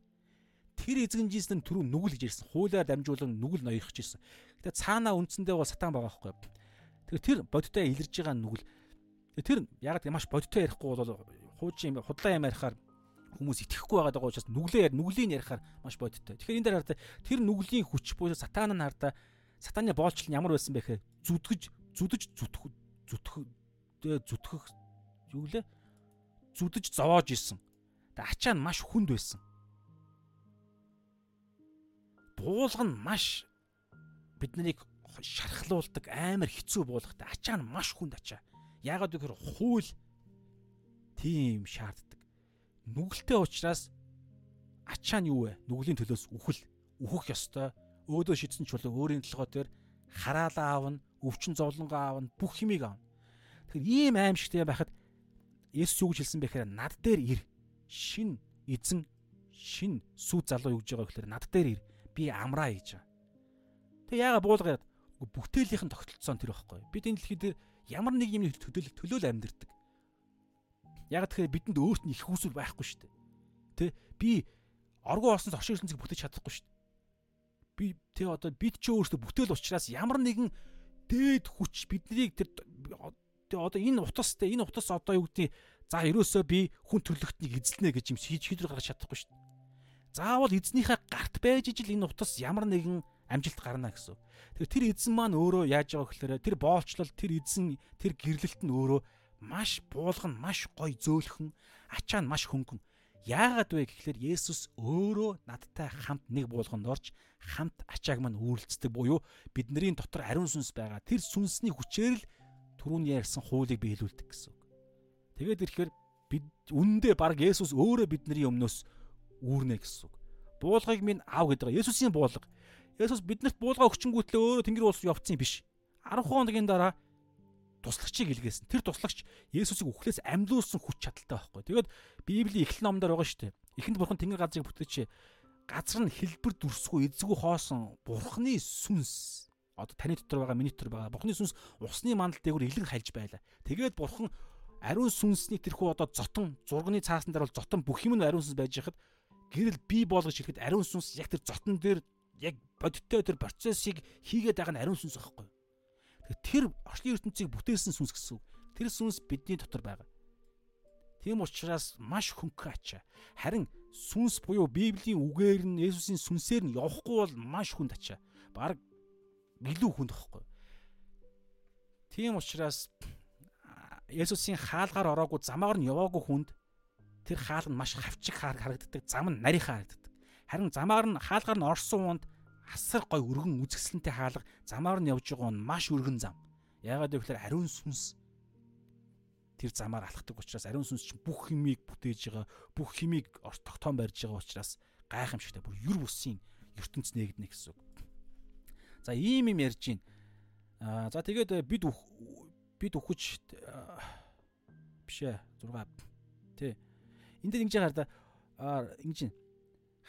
A: тэр Jesus нь түрүү нүгэл гэж ирсэн. Хуулиар дамжуулан нүгэл ноёрхож ирсэн. Гэтэ цаанаа үндсэндээ бол сатан байгаа байхгүй. Тэгэхээр тэр бодиттой илэрж байгаа нүгэл. Тэр яг маш бодиттой ярихгүй бол хуучин худлаа юм ярихаар хүмүүс итгэхгүй байгаа учраас нүглээ яар нүглийн ярихаар маш бодиттой. Тэгэхээр энэ дээр хараа тэр нүглийн хүч буюу сатан нь хараа сатаны боолчлол нь ямар байсан бэ гэхээр зүтгэж зүдэж зүтх зүтх зүтгэх юу лээ зүдэж зовоож исэн. Тэгээ ачаа нь маш хүнд байсан. Буулга нь маш биднийг шархлуулдаг амар хэцүү буулгатай. Ачаа нь маш хүнд ачаа. Яагаад гэхээр хууль тийм шаарддаг. Нүгэлтэй учраас ачаа нь юу вэ? Нүглийн төлөөс үхэл, үхэх ёстой. Өөдөө шийдсэн чулуу өөрийн толгой дээр хараалаа аавна, өвчин зовлонгоо аавна, бүх химийг аавна. Тэгэхээр ийм аимшигтэй байхад Есүс юу гэж хэлсэн бэ гэхээр над дээр ир. Шин эзэн шин сүү залуу юу гэж байгаа гэхээр над дээр ир. Би амраа гэж. Тэг яага буулгаад бүтээлийнхэн тогтолцоон тэр байхгүй. Бид энэ дэлхий дээр ямар нэг юмны төлөөлөл төлөөл амьдэрдэг. Яг тэгэхээр бидэнд өөрт нь их хүсэл байхгүй шүү дээ. Тэ би оргуу олсноос оршин ертөнцийг бүтээж чадахгүй шүү дээ. Би тэ одоо бид ч өөртөө бүтээл учраас ямар нэгэн дээд хүч биднийг тэр одоо энэ утастай энэ утас одоо юу гэдэг за ерөөсөө би хүн төрлөختнийг эзэлнэ гэж юм шийдвэр гаргаж чадахгүй шүү дээ. Заавал эзнийхээ гарт байж ижил энэ утас ямар нэгэн амжилт гарна гэсэн. Тэгэхээр тэр эзэн маань өөрөө яаж байгаа гэхээр тэр боолчлол тэр эзэн тэр гэрлэлт нь өөрөө маш буулган маш гой зөөлхөн ачаа нь маш хөнгөн. Яагаад вэ гэхээр Есүс өөрөө надтай хамт нэг буулганд орж хамт ачааг маань үүрлцдэг буюу бидний дотор ариун сүнс байгаа. Тэр сүнсний хүчээр л түрүүний ярьсан хуулийг биелүүлдэг гэсэн үг. Тэгээд ирэхээр бид үнэндээ баг Есүс өөрөө бидний өмнөөс үүрнэ гэсэн үг. Буулгыг минь аав гэдэг. Есүсийн буулга. Есүс биднэрт буулга өгчөнгүүтлээ өөрөө Тэнгэр улс явцсан биш. 10 хоногийн дараа туслагчийг илгээсэн. Тэр туслагч Есүсийг үхлээс амьлуулсан хүч чадалтай байхгүй. Тэгээд Библийн эхлэл номдор байгаа шүү дээ. Эхэнд бурхан Тэнгэр газрыг бүтээч. Газар нь хэлбэр дүрсгүй эзэгүү хоосон бурханы сүнс одоо таны дотор байгаа миний дотор байгаа бурхны сүнс усны мандал дээгүүр илэн хальж байла. Тэгээд бурхан ариун сүнсний тэрхүү одоо зотон зурганы цаасан дээр бол зотон бүх юм нь ариун сүнс байж хахад гэрэл бий болгож ирэхэд ариун сүнс яг тэр зотон дээр яг бодиттой тэр процессыг хийгээд байгаа нь ариун сүнс байхгүй. Тэр орчны ертөнцийг бүтээсэн сүнс гэсэн үг. Тэр сүнс бидний дотор байгаа. Тийм учраас маш хөнгөн ачаа. Харин сүнс буюу Библийн үгээр нь Есүсийн сүнсээр нь явахгүй бол маш хүнд ачаа. Бараг илүү хүнд واخхой. Тийм учраас Есүсийн хаалгаар ороогүй замаар нь яваагүй хүнд тэр хаал нь маш хавчиг харагддаг, зам нь нарийн харагддаг. Харин замаар нь хаалгаар нь орсон хүнд асар гой өргөн үзэсгэлэнтэй хаалга замаар нь явж байгаа нь маш өргөн зам. Яагаад гэвэл ариун сүнс тэр замаар алхдаг учраас ариун сүнс чинь бүх химийг бүтээж байгаа, бүх химийг тогтоон барьж байгаа учраас гайхамшигтай бүр юр бусын ертөнц нэгднэ гэсэн үг. За ийм юм ярьж байна. Аа за тэгээд э, бид бид өгч биш ээ 6 тий. Энд дээр ингэж хараа да ингэж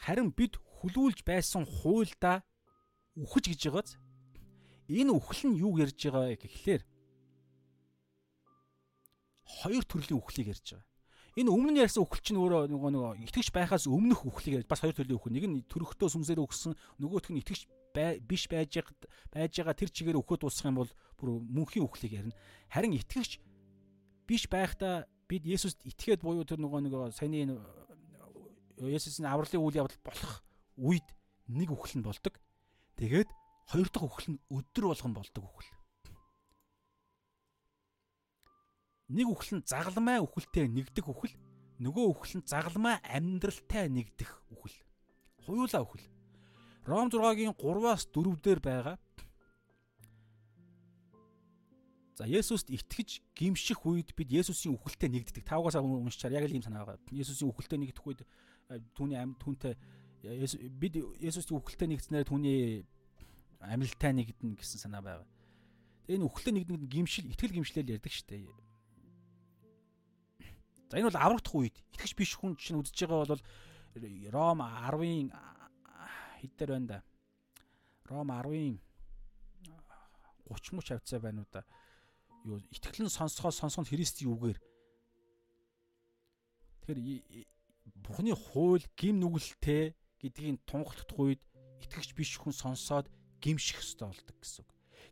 A: харин бид хүлүүлж байсан хуйлда үхэж гэж байгааз энэ үхэл нь юу ярьж байгаа гэхлээр хоёр төрлийн үхлийг ярьж байгаа. Энэ өмнө нь ярьсан үхэл чинь өөрөө нөгөө нөгөө итгэж байхаас өмнөх үхлийг ярьж бас хоёр төрлийн үхэл. Нэг нь төрөхтөө сүнсээр өгсөн, нөгөөх нь итгэж биш байж байж байгаа тэр чигээр өгөхөд дуусах юм бол бүр мөнхийн үхлийг ярина. Харин итгэгч биш байхдаа бид Есүст итгээд буюу тэр нөгөө нэг саяны Есүсийн авралын үйл явдал болох үед нэг үхэл нь болдог. Тэгээд хоёр дахь үхэл нь өдөр болгон болдог үхэл. Нэг үхэл нь загалмай үхэлтэй нэгдэх үхэл, нөгөө үхэл нь загалмай амьдралтай нэгдэх үхэл. Хуйлаа үхэл. Ром 6-гийн 3-аас 4 дээр байгаа. За Есүст итгэж гимших үед бид Есүсийн үхэлтэд нэгддэг. Тавгаас уншчаар яг л ийм санаа байгаа. Есүсийн үхэлтэд нэгдэх үед э, түүний амьд түүнтэй бид Есүсийн үхэлтэд нэгдснээр түүний амьлалтай нэгдэнэ гэсэн санаа байгаа. Тэгээ энэ үхэлтэд нэгдэх гимшил, итгэл гимшлэл ярьдаг шүү дээ. За энэ бол аврагдах үед итгэж биш хүн чинь үдсэж байгаа бол Ром 10-ын хэд дээр байна да. Ром 10-ын 30 мөч хавцаа байна уу да. Юу итгэлэн сонсгоо сонсгонд Христийн үгээр. Тэгэхээр Бурхны хууль гим нүгэлтэй гэдгийг тунхаглах үед итгэгч биш хүн сонсоод гимших ёстой болдог гэсэн үг.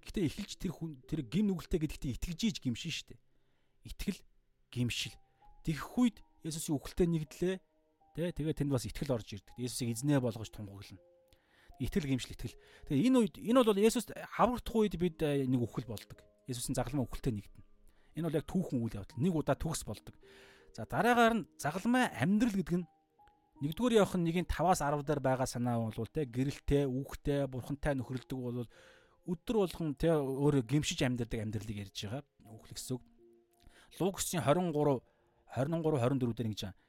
A: Гэтэ эхэлж тэр хүн тэр гим нүгэлтэй гэдэгт итгэж ийж гимшин штэ. Итгэл гимшил. Тэгэх үед Есүсийн үхэлтэд нэгдлээ. Тэ тэгээ тэнд бас итгэл орж ирдэг. Есүсийг эзнээ болгож тунхаглана. Итгэл гимшил итгэл. Тэгээ энэ үед энэ бол Есүс хаврагдах үед бид э, нэг үхэл болдог. Есүсийн загалмай үхэлтэд нэгдэнэ. Энэ бол яг түүхэн үйл явдал. Нэг удаа төгс болдог. За дараагаар нь загалмай амьдрал гэдэг нь нэгдүгээр явах нь нэгийн 5-аас 10 дээр байгаа санаа бол те гэрэлтэй, үхтэй, бурхантай нөхрөлдөг бол өдөр болгон те өөрөө гимшиж амьдардаг амьдралыг ярьж байгаа. Үхэл гэсэн үг. Лугсын 23 23 24 дээр ингэж байгаа.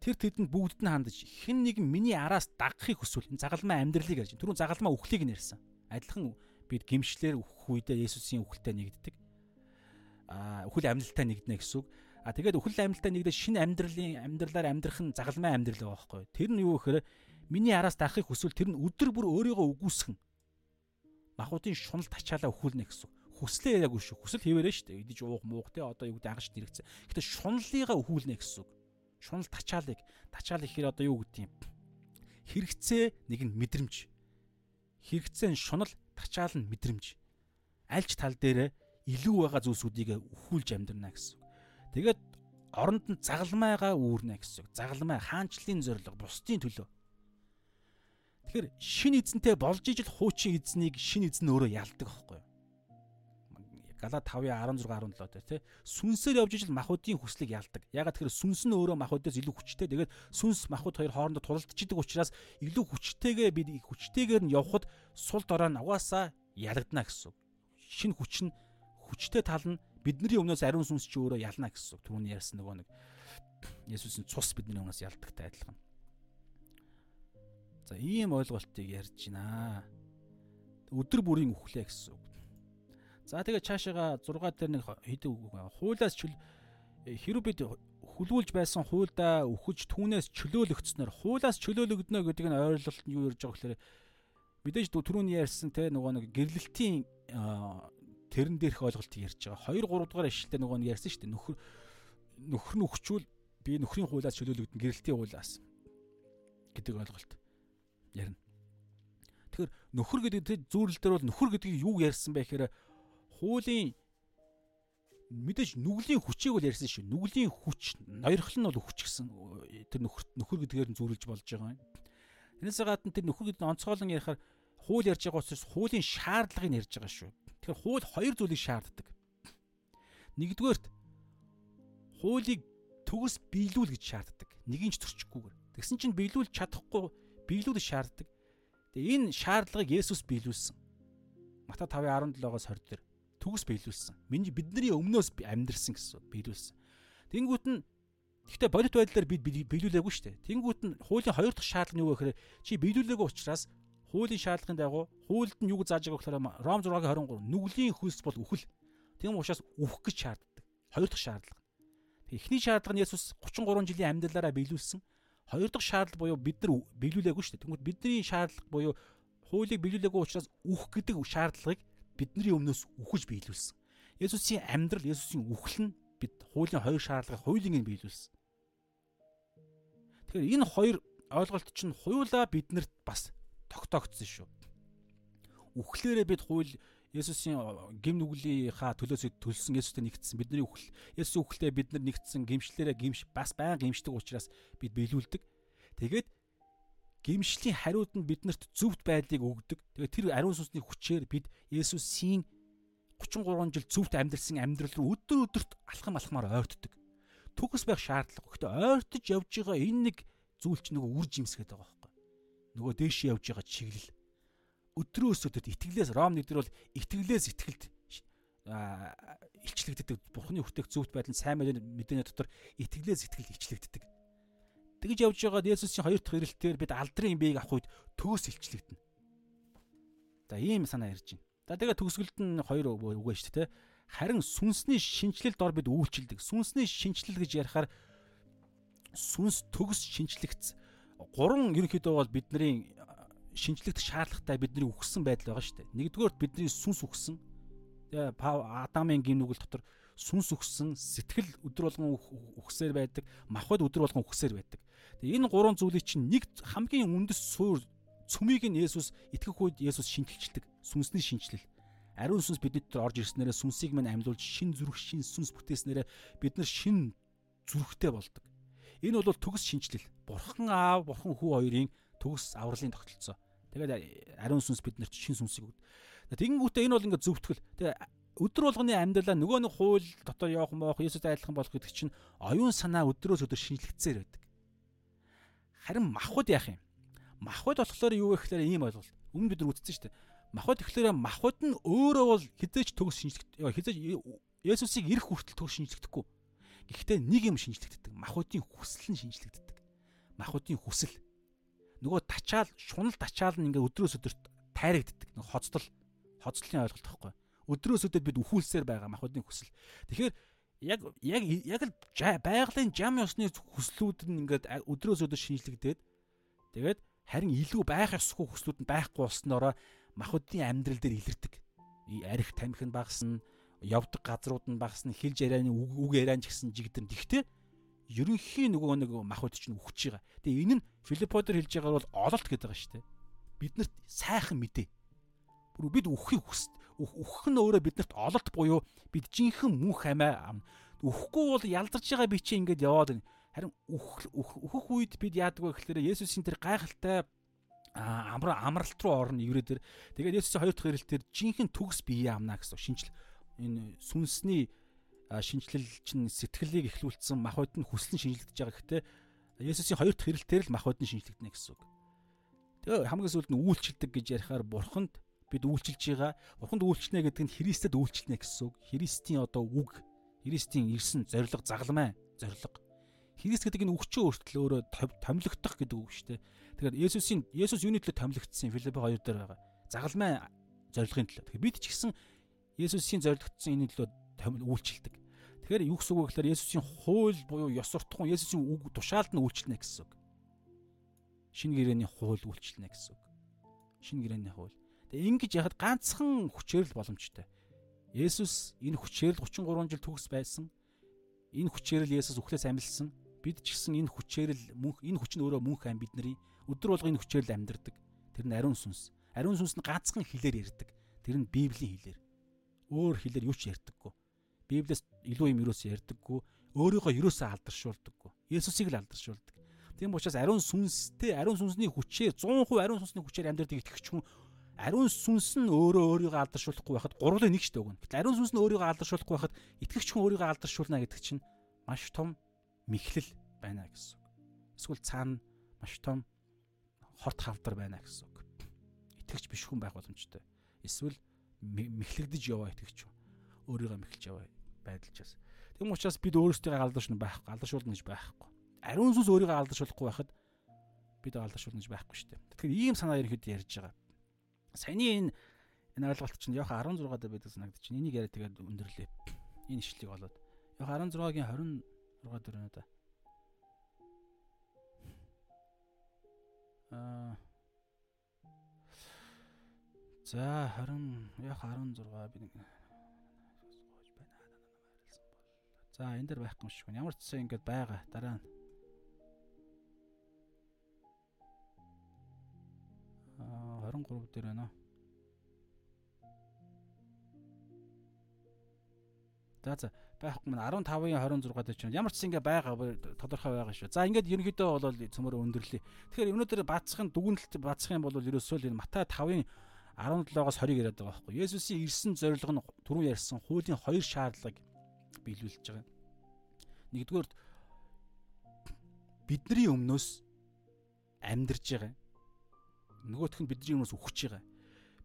A: Тэр тэдэнд бүгдд нь хандаж хэн нэгэн миний араас дагахыг хүсвэл энэ загалмай амьдралыг ярьж. Түрүүн загалмай үхлийг нь ярьсан. Адилхан бид гимшлэр үхэх үедээ Есүсийн үхэлтэй нэгддэг. Аа үхэл амьдлалтай нэгднэ гэсэн үг. А тэгээд үхэл амьдлалтай нэгдээ шинэ амьдралын амьдралаар амьдрах нь загалмай амьдрал байгаа байхгүй. Тэр нь юу гэхээр миний араас дахахыг хүсвэл тэр нь өдөр бүр өөрийгөө үгүйсгэн махуудын шунал тачаалаа өхүүлнэ гэсэн. Хүслээ яг шүү. Хүсэл хിവэрэ шүү дээ. Идэж уух муух те одоо юу гэдэг агаш дэрэгцэн. Гэтэ шунлыгаа өхүүлнэ гэсэн. Шунал тачаалыг тачаал ихээр одоо юу гэдэг юм. Хэрэгцээ нэг нь мэдрэмж. Хэрэгцээ нь шунал тачаал нь мэдрэмж. Альч тал дээр илүү байгаа зүйлсүүдийг өхүүлж амьдрна гэсэн. Тэгээд оронд нь загалмайгаа үүрнэ гэсэн. Загалмай хаанчлалын зориг, бусдын төлөө. Тэгэхээр шин эзэнтэй болж ижил хуучин эзнийг шин эзэн өөрөө ялдаг байхгүй юу? Галаа 5:16 17 дээр тий сүнсээр явж ижил махуудын хүслийг ялдаг. Ягаад тэгэхээр сүнс нь өөрөө махуудаас илүү хүчтэй. Тэгээд сүнс махууд хоёр хоорондоо тулалдчихдаг учраас илүү хүчтэйгээ бид хүчтэйгээр нь явхад сул дорой нь угаасаа ялагдана гэсэн. Шин хүч нь хүчтэй тал нь бидний өмнөөс ариун сүнс чи өөрөө ялна гэсэн үг. Түүний ярьсан нөгөө нэг Есүсийн цус бидний өмнөөс ялдагтай адилхан. За ийм ойлголтыг ярьж байна. Өдөр бүрийн үхлээ гэсэн үг. За тэгээ цаашаага 6 дээр нэг хэдэг үг байна. Хуулиас чөл хэрэг бид хүлүүлж байсан хуйлдаа үхэж түүнээс чөлөөлөгдснөр хуулиас чөлөөлөгднө гэдэг нь ойлголт нь юу ярьж байгаа гэхээр мэдээж түрүүний ярьсан те нөгөө нэг гэрлэлтийн тэрэн дээрх ойлголтыг ярьж байгаа. 2 3 дугаар ишлэлтэй нөгөө нэг ярьсан шүү дээ. Нөхөр нөхөр нь өгчүүл би нөхрийн хуулиас чөлөөлөгдөн гэрэлтийн хуулиас гэдэг ойлголт ярина. Тэгэхээр нөхөр гэдэг тэр зүйрэл дээр бол нөхөр гэдгийг юу ярьсан бэ гэхээр хуулийн мэдээж нүглийн хүчийг бол ярьсан шүү. Нүглийн хүч, ноёрхол нь бол хүч гэсэн тэр нөхөр нөхөр гэдгээр нь зүйрлж болж байгаа юм. Тэрнээс гадна тэр нөхөр гэдэг нь онцгойлон ярихаар хууль ярьж байгаа учраас хуулийн шаардлагыг ярьж байгаа шүү. Тэгэхээр хууль хоёр зүйлийг шаарддаг. Нэгдүгээрт хуулийг төгс биелүүл гэж шаарддаг. Нэгийн ч төрчихгүйгээр. Тэгсэн чинь биелүүлж чадахгүй биелүүлэх шаарддаг. Тэгээ энэ шаардлагыг Есүс биелүүлсэн. Мата 5:17-оос 20 дээр төгс биелүүлсэн. Миний бидний өмнөөс амьдрсан гэсэн биелүүлсэн. Тэнгүүт нь Гэхдээ бодит байдлаар бид биелүүлээгүй шүү дээ. Тэнгүүт нь хуулийн хоёр дахь шаардлага нь юу вэ гэхээр чи биелүүлээгүй учраас хуулийн шаардлагын дагуу хуульд нь юу зааж байгаа гэхээр Ром 6-гийн 23 нүглийн хөлс бол үхэл. Тийм учраас үхэх гэж шаарддаг. Хоёр дахь шаардлага. Эхний шаардлага нь Есүс 33 жилийн амьдралаараа биелүүлсэн. Хоёр дахь шаардлага буюу бид нар биелүүлээгүй шүү дээ. Тэгмэд бидний шаардлага буюу хуулийг биелүүлээгүй учраас үхэх гэдэг шаардлагыг бидний өмнөөс үхэж биелүүлсэн. Есүсийн амьдрал, Есүсийн үхэл нь бид хуулийн хоёр шаардлагыг хуулийн нь биелүүлсэн. Тэгэхээр энэ хоёр ойлголт чинь хуйлаа биднэрт бас тогтоогдсон шүү. Үхлээрээ бид хууль Есүсийн гим нүглийнхаа төлөөс төлсөн Есүстэй нэгдсэн бидний үхэл Есүс үхэлтэй бид нар нэгдсэн гимшлэрээ гимш бас баян гимшдэг учраас бид биелүүлдэг. Тэгээд гимшлийн хариуд нь биднэрт зөвхт байдлыг өгдөг. Тэгээд тэр ариун сүнсний хүчээр бид Есүсийн 33 жил зөвхт амьдрсан амьдрал руу өдөр өдөрт алхам алхмаар ойртдог. Төгс байх шаардлага. Гэхдээ ойртож явж байгаа энэ нэг зүйл чинь нөгөө үр жимсгээд байгаа нөгөө дээш явж байгаа чиглэл өдрөөс өдөрт итгэлээс ром нэгдэр бол итгэлээс итгэлд илчлэгддэг бурхны хүртэх зөвхт байдал сайн мэдээний дотор итгэлээс итгэл илчлэгддэг. Тэгж явж байгаа Есүсийн хоёр дахь ирэлтээр бид алдрын биеийг авах үед төгс илчлэгдэнэ. За ийм санаа ярьж байна. За тэгээ төгсгөлд нь хоёр үгээ шүү дээ. Харин сүнсний шинчлэл дор бид үйлчилдэг. Сүнсний шинчлэл гэж ярихаар сүнс төгс шинчлэгдсэн гурван ерөнхийдөө бол бидний шинжлэхт шаардлагатай бидний үхсэн байдал байгаа шүү дээ. Нэгдүгээр бидний сүнс үхсэн. Тэгээ Адамын гин нүгэл дотор сүнс өгсөн, сэтгэл өдөр болгон өгсээр байдаг, махбод өдөр болгон өгсээр байдаг. Тэгээ энэ гурван зүйлийг чинь нэг хамгийн үндэс суур цөмийг нь Есүс итгэх үед Есүс шинжилдэг. Сүнсний шинжилэл. Ариун сүнс бидний дотор орж ирснээрээ сүнсийг мань амьлуулж шин зүрх шин сүнс бүтээснээрээ бид нар шин зүрхтэй болдог. Энэ бол төгс шинжилэл. Бурхан аав, бурхан хүү хоёрын төгс авралын тогтолцоо. Тэгээд ариун сүнс биднэрт шин сүнсийг өгд. Тэгэнгүүтээ энэ бол ингээд зөвтгөл. Тэгээ өдөр болгоны амьдралаа нөгөө нэг хууль дотор явах моох Есүс айлхан болох гэдэг чинь оюун санаа өдрөөс өдөр шинжлэгдсээр байдаг. Харин махбод яах юм? Махбод болохоор юу вэ гэхээр ийм ойлголт. Өмнө бид нар үзсэн шүү дээ. Махбод тэгэхээр махбод нь өөрөө бол хизээч төгс шинжлэгдэх. Хизээч Есүсийг ирэх хүртэл төгс шинжлэгдэхгүй. Гэхдээ нэг юм шинжлэгддэг. Махбодын хүсэл нь шинжлэгддэг. Махбодын хүсэл. Нөгөө тачаал, шунал тачаал нь ингээ өдрөөс өдөрт тайрагддаг. Нэг хоцтол хоцлын ойлголт тахгүй. Өдрөөс өдөрт бид үхүүлсээр байгаа махбодын хүсэл. Тэгэхээр яг яг яг л байгалийн жам ёсны хүслүүд нь ингээд өдрөөс өдөр шинжлэгдээд тэгээд харин илүү байх ёсгүй хүслүүд нь байхгүй болсноороо махбодын амьдрал дээр илэрдэг. Арих тамхи нь багасна, явдаг газрууд нь багасна, хилж ярианы үг яриан ч гэсэн жигдэн. Тэгтээ ерөнхий нөгөө нэг махбод чинь үхэж байгаа. Тэгээ энэ нь Филипподор хэлж байгаагаар бол ололт гэдэг байгаа шүү дээ. Биднэрт сайхан мэдээ. Бүр бид үххийг хүс үхэх нь өөрөө биднэрт ололт буюу бид жинхэнэ мөнх амиа үхэхгүй бол ялдарч байгаа би чи ингээд яваад харин үхэх үед бид яадаг вэ гэхээр Есүсийн тэр гайхалтай амралт руу орно еврей дээр тэгээд Есүсийн хоёр дахь ирэлтээр жинхэнэ төгс бие амнаа гэсэн шинжил энэ сүнсний шинжилэл чинь сэтгэлийг эхлүүлсэн махбод нь хүслэн шинжилэгдэж байгаа гэхдээ Есүсийн хоёр дахь ирэлтээр л махбод нь шинжилэгдэнэ гэсэн үг. Тэгээ хамгийн сүүлд нь үйлчлдэг гэж ярихаар бурханд бид үйлчилж байгаа. Бурханд үйлчлэнэ гэдэг нь Христэд үйлчлэнэ гэсэн үг. Христийн одоо үг, Христийн ирсэн зориг загламай зориг. Христ гэдэг энэ үгчээ өөртөл өөрөө томилогдох гэдэг үг шүү дээ. Тэгэхээр Есүсийн Есүс юуны төлөө томилогдсон Филипп 2 дээр байгаа. Загалмай зорилгын төлөө. Тэгэхээр бид ч гэсэн Есүсийн зорилгдсон энэ төлөө үйлчилдэг. Тэгэхээр юу гэсэн үг вэ гэхээр Есүсийн хууль буюу ёс суртахуун Есүсийн үг тушаалд нь үйлчлэнэ гэсэн үг. Шинэ гэрээний хууль үйлчлэнэ гэсэн үг. Шинэ гэрээний хууль. Тэгээ ингэж яхад ганцхан хүчээр л боломжтой. Есүс энэ хүчээр л 33 жил төгс байсан. Энэ хүчээр л Есүс үхлээс амьдсан. Бид ч гэсэн энэ хүчээр л мөнх энэ хүч нь өөрөө мөнх ам бидний өдөр болго энэ хүчээр л амьдардаг. Тэр нь ариун сүнс. Ариун сүнс нь ганцхан хэлээр ярьдаг. Тэр нь Библийн хэлээр. Өөр хэлээр юу ч ярьдаггүй. Библиэс илүү юм юусоо ярьдаггүй. Өөрийгөө юусоо алдаршуулдаггүй. Есүсийг л алдаршуулдаг. Тийм учраас ариун сүнстэй ариун сүнсний хүчээр 100% ариун сүнсний хүчээр амьдардаг итгэгч хүн ариун сүнс нь өөрөө өөрийгөө алдаршуулахгүй байхад гурван нэг шүү дээ. Гэтэл ариун сүнс нь өөрийгөө алдаршуулахгүй байхад итгэгч хүн өөрийгөө алдаршуулна гэдэг чинь маш том мэхлэл байна гэсэн үг. Эсвэл цаана маш том хорт хавдар байна гэсэн үг. Итгэгч биш хүн байх боломжтой. Эсвэл мэхлэгдэж яваа хүн өөрийгөө мэхэлж яваа байдалчаас. Тэм учраас бид өөрсдөө алдаршуулна байхгүй, алдаршуулна гэж байхгүй. Ариун сүнс өөрийгөө алдаршуулахгүй байхад бид алдаршуулна гэж байхгүй шүү дээ. Тэгэхээр ийм санаа ерөнхийдөө ярьж байгаа саяны энэ энэ ойлголт чинь яг 16 дээр байдаг санагдаж чинь энийг яриа тэгээд өндөрлөө. Энэ ишлийг болоод яг 16-гийн 26 дээр байна За 20 яг 16 би нэг гоож байна. За энэ дэр байхгүй байна. Ямар ч гэсэн ингэж байгаа. Дараа нь Аа 23 дээр байна. За за байхгүй мань 15-ын 26 дээр чинь ямар ч ингэ байгаа тодорхой байгаа шүү. За ингээд ерөнхийдөө бол цөмөр өндөрлөе. Тэгэхээр өнөөдөр бацхын дүгнэлт бацх юм бол ерөөсөө л энэ Матай 5-ын 17-оос 20-ыг яриад байгаа байхгүй. Есүсийн ирсэн зорилго нь түрүү ярьсан хуулийн хоёр шаардлагыг биелүүлж байгаа. Нэгдүгээр бидний өмнөөс амьдарж байгаа нөгөөх нь бидний өмнөөс үхэж байгаа.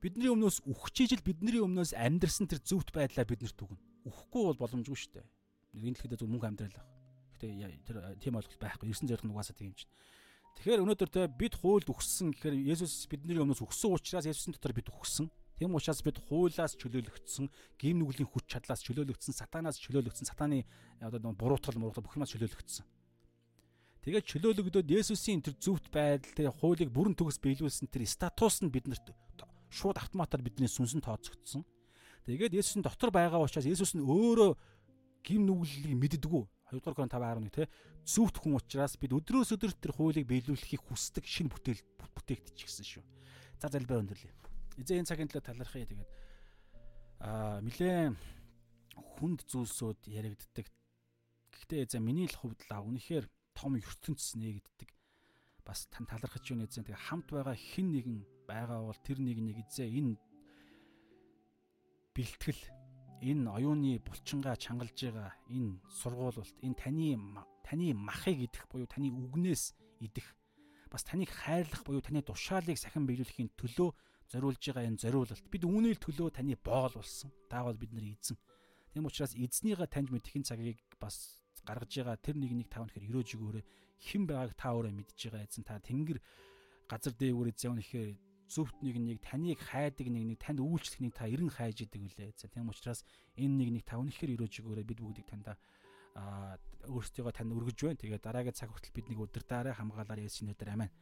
A: Бидний өмнөөс үхчихэж л бидний өмнөөс амьдрсан тэр зөвхт байдлаа бид нарт түгнэ. Үхэхгүй бол боломжгүй шүү дээ. Энэ дэлхийд зөв мөнгө амьдрал байх. Гэтэ тэр тийм ойлголт байхгүй. Ирсэн зорилго нь угаасаа тийм чинь. Тэгэхээр өнөөдөр те бид хуульд үхсэн гэхээр Есүс бидний өмнөөс үхсэн учраас Есүсийн дотор бид үхсэн. Тийм учраас бид хуулаас чөлөөлөгдсөн, гим нүглийн хүч чадлаас чөлөөлөгдсөн, сатанаас чөлөөлөгдсөн, сатаны одоо буруутгал муруутгал бүх юмас чөлөөлөгдсөн. Тэгээд чөлөөлөгдөөд Есүсийн тэр зөвхт байдал тэр хуулийг бүрэн төгс биелүүлсэн тэр статус нь биднэрт шууд автоматар бидний сүнсэн тооцогдсон. Тэгээд Есүсийн дотор байгаа учраас Есүс нь өөрөө гим нүглэлийг мэддэггүй. 2 дугаар Коринт 5:11 те зүвт хүн учраас бид өдрөөс өдөрт тэр хуулийг биелүүлэхийг хүсдэг шинэ бүтээл бүтээгдчих гэсэн шүү. За залбираа өндөрлөе. Эзэн энэ цагийн төлөө талархъя тэгээд аа нилээн хүнд зүйлсүүд яригддаг. Гэхдээ эзэн миний л хувьд л үнэхээр том ертөнц нээгддэг. Бас тань талархаж байна эзэн. Тэгээ хамт байгаа хэн нэгэн байгаа бол тэр нэг нэг эзэн энэ бэлтгэл энэ оюуны булчингаа чангалж байгаа энэ сургуулалт энэ таны таны махыг идэх буюу таны үгнээс идэх бас таныг хайрлах буюу таны тушаалыг сахин биелүүлэхийн төлөө зориулж байгаа энэ зориулалт бид үүний төлөө таны боол болсон. Таавал бид нар эзэн. Тийм учраас эзнийгээ таньж мэдхийн цагийг бас гаргаж байгаа тэр нэг нэг тав нэхэр өрөөж өгөөрэй. Хэн байгааг та өөрөө мэдж байгаа эзэн та тэнгэр газар дээгүүр эзэн нэхэр зөвхт нэг нэг таныг хайдаг нэг нэг танд үйлчлэх нэг та эрен хайж идэг үлээ. За тийм учраас энэ нэг нэг та үнэхээр өрөөж өгөөрэй бид бүгдийг танда а өөрсдийгөө танд өргөж байна. Тэгээ дараагийн цаг хүртэл биднийг өдөртөөрэ хамгаалаар Есүсийн нэрээр амин.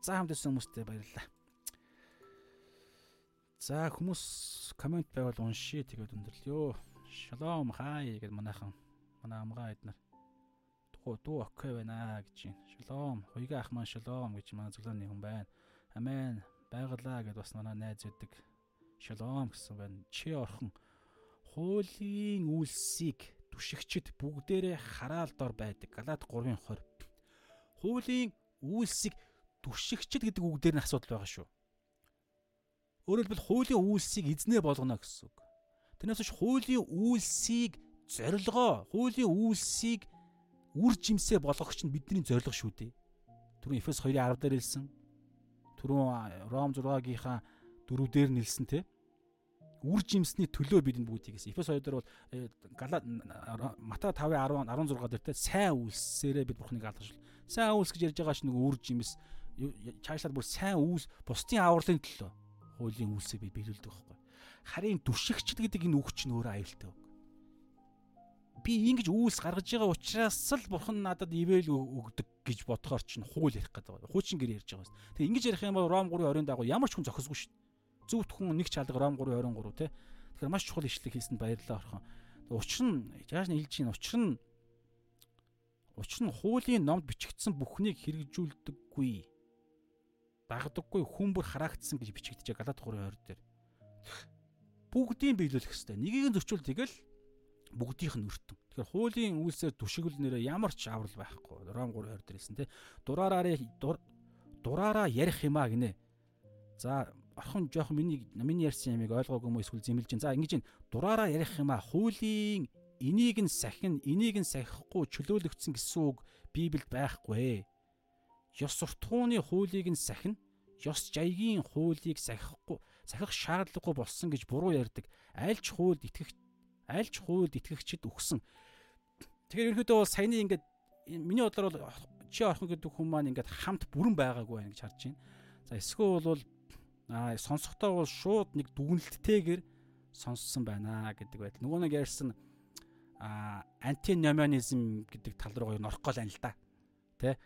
A: За хамт ирсэн хүмүүстээ баярлалаа. За хүмүүс комент байвал уншия тэгээд өндөрлөё. Шалом хай гэд манайхан манай амгаа эднэр дуу дуу окей байна гэж байна. Шалом. Хуйга ах маань шалом гэж манай зөвлөний хүн байна. Амен байгалаа гэд бас манай найз өгдөг шалом гэсэн байна. Чи орхон хуулийн үйлсийг түшигчд бүгдээрээ хараал дор байдаг. Галаад 3:20. Хуулийн үйлсийг түшигчд гэдэг үг дээр нь асуудал байгаа шүү. Өөрөөр хэлбэл хуулийн үйлсийг эзнээ болгоно гэсэн үг. Тэрнээс биш хуулийн үйлсийг зорилгоо, хуулийн үйлсийг үр жимсээ болгогч нь бидний зорилго шүү дээ. Түрүүн Эфес 2:10 дээр хэлсэн түрүүн Ром 6-гийнхаа дөрөв дээр нэлсэн те үр жимсний төлөө бидэнд бүгдийг гэсэн. Эфес 2 дээр бол Мата 5:10 16 дээр те сайн үйлсээрээ бид Бурхныг алгаж. Сайн үйлс гэж ярьж байгаа ш нэг үр жимс чаашлаад бүр сайн үйлс бусдын авралын төлөө хуулийн үйлсээ би биелүүлдэг байхгүй. Харин дүшигчд гэдэг энэ үг чинь өөрөө аюултай би ингэж үйлс гаргаж байгаа учраас л бурхан надад ивэл өгдөг гэж бодохоор чинь хууль ярих гэдэг байна. Хуучин гэр ярьж байгаа юм. Тэгээ ингэж ярих юм бол Ром 3:20 дагуу ямар ч хүн зохисгүй шүү дээ. Зөвхт хүн нэг чалга Ром 3:23 те. Тэгэхээр маш чухал ишлэг хийсэнд баярлалаа орхон. Учир нь яаж нь хэлж чинь учир нь учир нь хуулийн номд бичигдсэн бүхнийг хэрэгжүүлдэггүй. Дагдаггүй хүмүүр хараагдсан гэж бичигдэж байгаа Галат 3:20 дээр. Бүгдийг биелүүлэх хэрэгтэй. Нэгийг нь зөрчүүл тэгэл бүгдийнх нь өртөн. Тэгэхээр хуулийн үйлсээр түшигвэл нэрээ ямар ч аврал байхгүй. Ром 3:20 дээрсэн тий. Дураараа дураараа ярих юмаа гинэ. За орхон жоохон миний миний ярьсан ямиг ойлгоогүй юм эсвэл зэмлэж чинь. За ингэж ин дураараа ярих юмаа хуулийн энийг нь сахин энийг нь сахихгүй чөлөөлөгдсөн гэсэн үг Библиэд байхгүй. Ёс суртахууны хуулийг нь сахин, ёс жаягийн хуулийг сахихгүй, сахих шаардлагагүй болсон гэж буруу ярьдаг. Аль ч хуульд итгэх аль ч хуульд итгэгчид өгсөн. Тэгэхээр ерөнхийдөө бол саяны ингээд миний бодлоор бол чи орхон гэдэг хүн маань ингээд хамт бүрэн байгаагүй байх гэж харж байна. За эсвэл бол аа сонсохдоо бол шууд нэг дүгнэлттэйгээр сонссон байна гэдэг байдал. Нөгөө нэг ярьсан аа антиномианизм гэдэг тал руу норох гол байна л да. Тэ?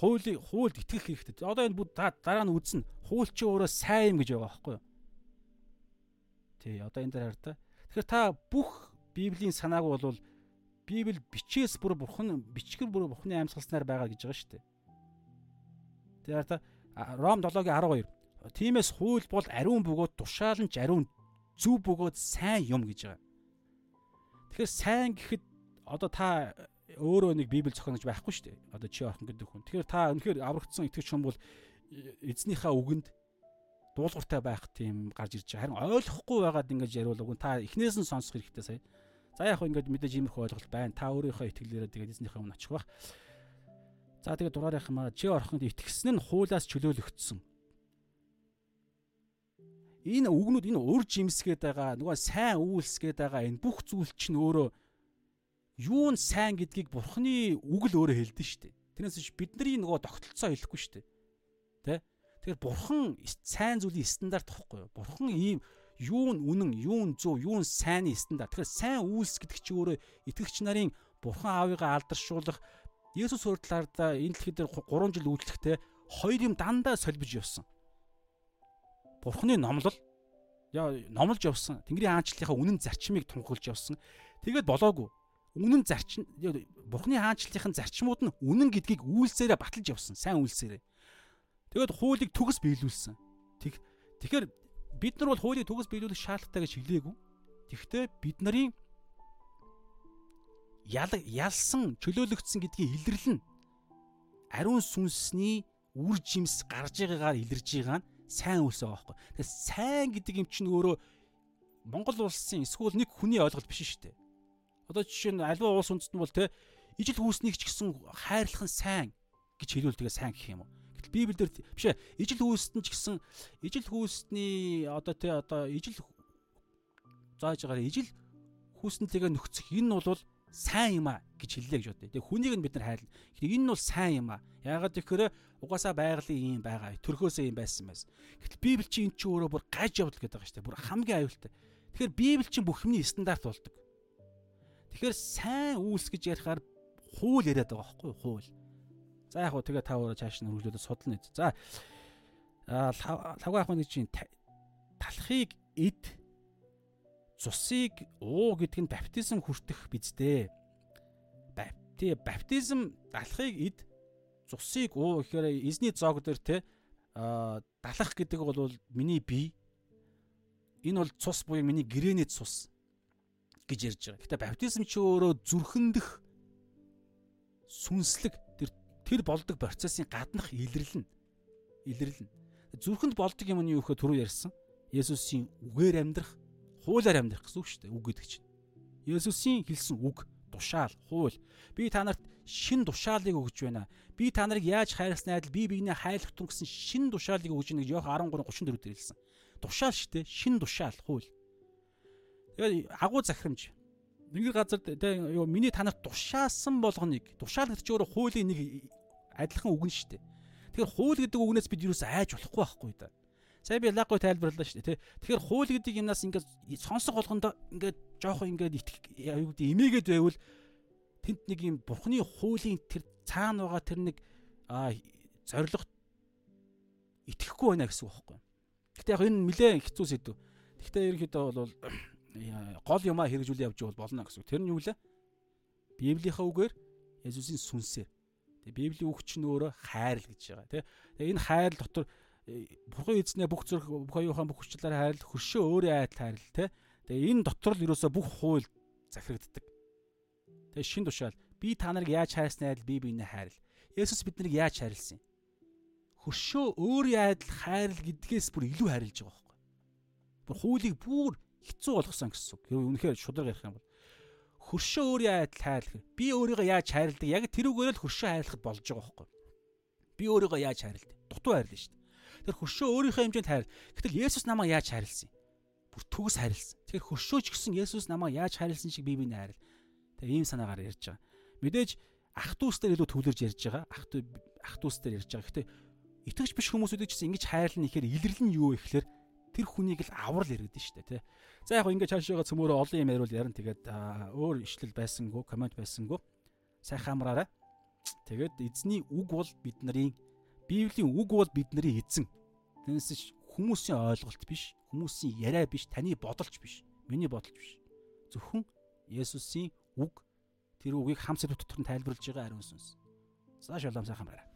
A: Хуулийн хуульд итгэх хэрэгтэй. Одоо энэ бүгд дараа нь үзнэ. Хууль чи өөрөө сайн юм гэж байгаа байхгүй юу? Тий, одоо энэ дээр хар та. Тэгэхээр та бүх Библийн санааг бол Библи бичээс бүр бурхан бичгэр бүр бурханы амьсгалснаар байгаа гэж байгаа шүү дээ. Тэгэхээр та Ром 7-гийн 12. Тиймээс хууль бол ариун бөгөөд тушаал нь ч ариун зөв бөгөөд сайн юм гэж байгаа. Тэгэхээр сайн гэхэд одоо та өөрөө нэг Библи зохино гэж байхгүй шүү дээ. Одоо чи орхон гэдэг хүн. Тэгэхээр та үнэхээр аврагдсан итгэж хүн бол эзнийхээ үгэнд дуулууртай байх тийм гарч ирж байгаа. Харин ойлгохгүй байгаад ингэж яриул уг та эхнээс нь сонсох хэрэгтэй сая. За яг хөө ингэж мэдээж иймэрхүү ойлголт байна. Та өөрийнхөө итгэлээрээ тэгээд эзнийхээ өмнө очих бах. За тэгээд дураарах юм аа чи орхонд итгэсэн нь хуулаас чөлөөлөгдсөн. Энэ үгнүүд энэ өр жимсгээд байгаа нөгөө сайн үйлсгээд байгаа энэ бүх зүйл чинь өөрөө юу нь сайн гэдгийг бурхны үг л өөрөө хэлдэг шүү дээ. Тэрнээс бидний нөгөө тогтолцоо хэлэхгүй шүү дээ. Тэ? Тэгэхээр бурхан сайн зүйлийн стандарт тохгүй юу? Бурхан ийм юу нь үнэн, юу нь зөв, юу нь сайнны стандарт. Тэгэхээр сайн үйлс гэдэг чи өөрөө итгэгч нарын бурхан аавыгаа алдаршуулах Есүс урдлаарда энэ дэлхий дээр 3 жил үйлчлэхдээ хоёр юм дандаа сольбиж явсан. Бурханы номлол яа номлож явсан. Тэнгэрийн хаанчлалынхаа үнэн зарчмыг тунхаглаж явсан. Тэгээд болоогүй. Үнэн зарчим Бурханы хаанчлалынхын зарчмууд нь үнэн гэдгийг үйлсээрээ баталж явсан. Сайн үйлсээрээ. Тэгээд хуулийг төгс биелүүлсэн. Тэг тэгэхээр бид нар бол хуулийг төгс биелүүлэх шаардлагатай гэж хэлээгүй. Тэгэхдээ бид нарын ял ялсан чөлөөлөгдсөн гэдгийг илэрлэн ариун сүнсний үр жимс гарч байгаагаар илэрж байгаа нь сайн үйлс байгаа байхгүй. Тэгэхээр сайн гэдэг юм чинь өөрөө Монгол улсын эсвэл нэг хүний ойлголт биш шүү дээ. Одоо жишээ нь альва улс үндэстэн бол те ижил хүүснийг ч гэсэн хайрлах нь сайн гэж хэлвэл тэгээ сайн гэх юм уу. Гэтэл Библиэлд биш ээ ижил хүүст нь ч гэсэн ижил хүүстний одоо те одоо ижил зааж байгаараа ижил хүүснэлтэйгээ нөхцөх энэ бол сайн юм а гэж хэллээ гэж бодъё. Тэгээ хүнийг нь бид нар хайрлаа. Тэгэхээр энэ нь бол сайн юм а. Яагаад гэхээр угаасаа байгалийн юм байгаа. Төрхөөсөө юм байсан байсан. Гэтэл Библи чи эн чи өөрөө бүр гаж явдал гэдэг байгаа шүү дээ. Бүр хамгийн аюултай. Тэгэхээр Библи чи бүх юмний стандарт болдог. Тэгэхээр сайн үйлс гэж ярихаар хууль яриад байгаа байхгүй хууль. За яг хөө тэгээ та өөрөө цааш нь хөргөлөөд судлана. За лавга ах нэг чинь талхыг эд цусыг уу гэдэг нь баптизм хүртэх биздээ. Бапти баптизм далахыг эд цусыг уу гэхээр эзний зоог дээр те далах гэдэг бол миний бие энэ бол цус буюу миний гэрээний цус гэж ярьж байгаа. Гэтэ баптизм чи өөрөө зүрхэндх сүнслэг тэр болдог процессын гаднах илэрлэн илэрлэн. Зүрхэнд болдог юм нь юу гэхээр түрүү ярьсан. Есүсийн үгээр амьдрах, хуулиар амьдрах гэсэн үг шүү дээ. Үг гэдэг чинь. Есүсийн хэлсэн үг, тушаал, хууль. Би та нарт шин тушаалыг өгж байна. Би та нарыг яаж хайрласнаа адил би биенээ хайрлах тун гэсэн шин тушаалыг өгж байна гэж Йох 13:34 дээр хэлсэн. Тушаал шүү дээ. Шин тушаал, хууль. Тэгээд агуу захирамж. Нэг газар тэгээ юу миний танарт тушаасан болгоныг тушаал чинь өөрөө хуулийн нэг адилхан үг нь шүү дээ. Тэгэхээр хууль гэдэг үгнээс бид юус айж болохгүй байхгүй да. Сая би лаггүй тайлбарлаа шүү дээ. Тэгэхээр хууль гэдэг юмнаас ингээд сонсох болгондоо ингээд жоохон ингээд итгэх юу гэдэг имээгээд байвал тэнд нэг юм бурхны хуулийн тэр цаана байгаа тэр нэг зориг итгэхгүй байна гэсэн үг байхгүй. Гэтэ яг энэ нэлээд хэцүү сэдв. Гэхдээ ерөнхийдөө бол гол юмаа хэрэгжүүлээ явж бол болно гэсэн. Тэр нь юу лээ? Библийнхаа үгээр Есүсийн сүнсээр. Тэгээ Библийн үг чинь өөрөө хайр л гэж байгаа тий. Тэгээ энэ хайр дотор э, Бурхан эзнээ бүх зүрх бүх оюухан бүх хүчлээр хайрлах хөршөө өөрийн айдал хайрлал тий. Тэгээ энэ дотор л ерөөсө бүх хууль захирагддаг. Тэгээ шин тушаал би та нарыг яаж хайрснаа адил би биенээ хайрл. Есүс биднийг яаж хайрлсан юм? Хөршөө өөрийн айдал хайрл гэдгээс бүр илүү хайрлаж байгаа байхгүй. Бүр хуулийг бүр хэцүү болгосон гэсэн үг. Үнэхээр шудраг ярих юм бол хөршөө өөрийн айдал хайрлах. Би өөрийгөө яаж хайрладаг? Яг тэрүүгээр л хөршөө хайрлахад болж байгаа байхгүй. Би өөрийгөө яаж хайрладаг? Дутуу хайрлаа шүү дээ. Тэр хөршөө өөрийнхөө хэмжээнд хайр. Гэтэл Есүс намайг яаж хайрлсан юм? Бүр төгс хайрлсан. Тэгэхээр хөршөөч гэсэн Есүс намайг яаж хайрлсан шиг би биний хайрл. Тэгээ ийм санаагаар ярьж байгаа. Мэдээж ах дүүсээр илүү төвлөрж ярьж байгаа. Ах дүү ах дүүсээр ярьж байгаа. Гэтэ итгэж биш хүмүүсүүд ч гэсэн ингэж хайрлна ихээр илэрлэл нь юу вэ гэхээр тэр хүнийг л аврал иргэдэн шүү дээ тий. За яг ингээд цаашаага цөмөрөө олон юм яриул ярина тэгээд өөр ишлэл байсангүй комент байсангүй сайхан амраарай. Тэгээд эзний үг бол бид нарын Библийн үг бол бидний эзэн. Тэрнээс хүмүүсийн ойлголт биш, хүмүүсийн яриа биш, таны бодолч биш, миний бодолч биш. Зөвхөн Есүсийн үг тэр үгийг хам сэдв дотор нь тайлбарлаж байгаа ариун сүнс. За шалом сайхан байна.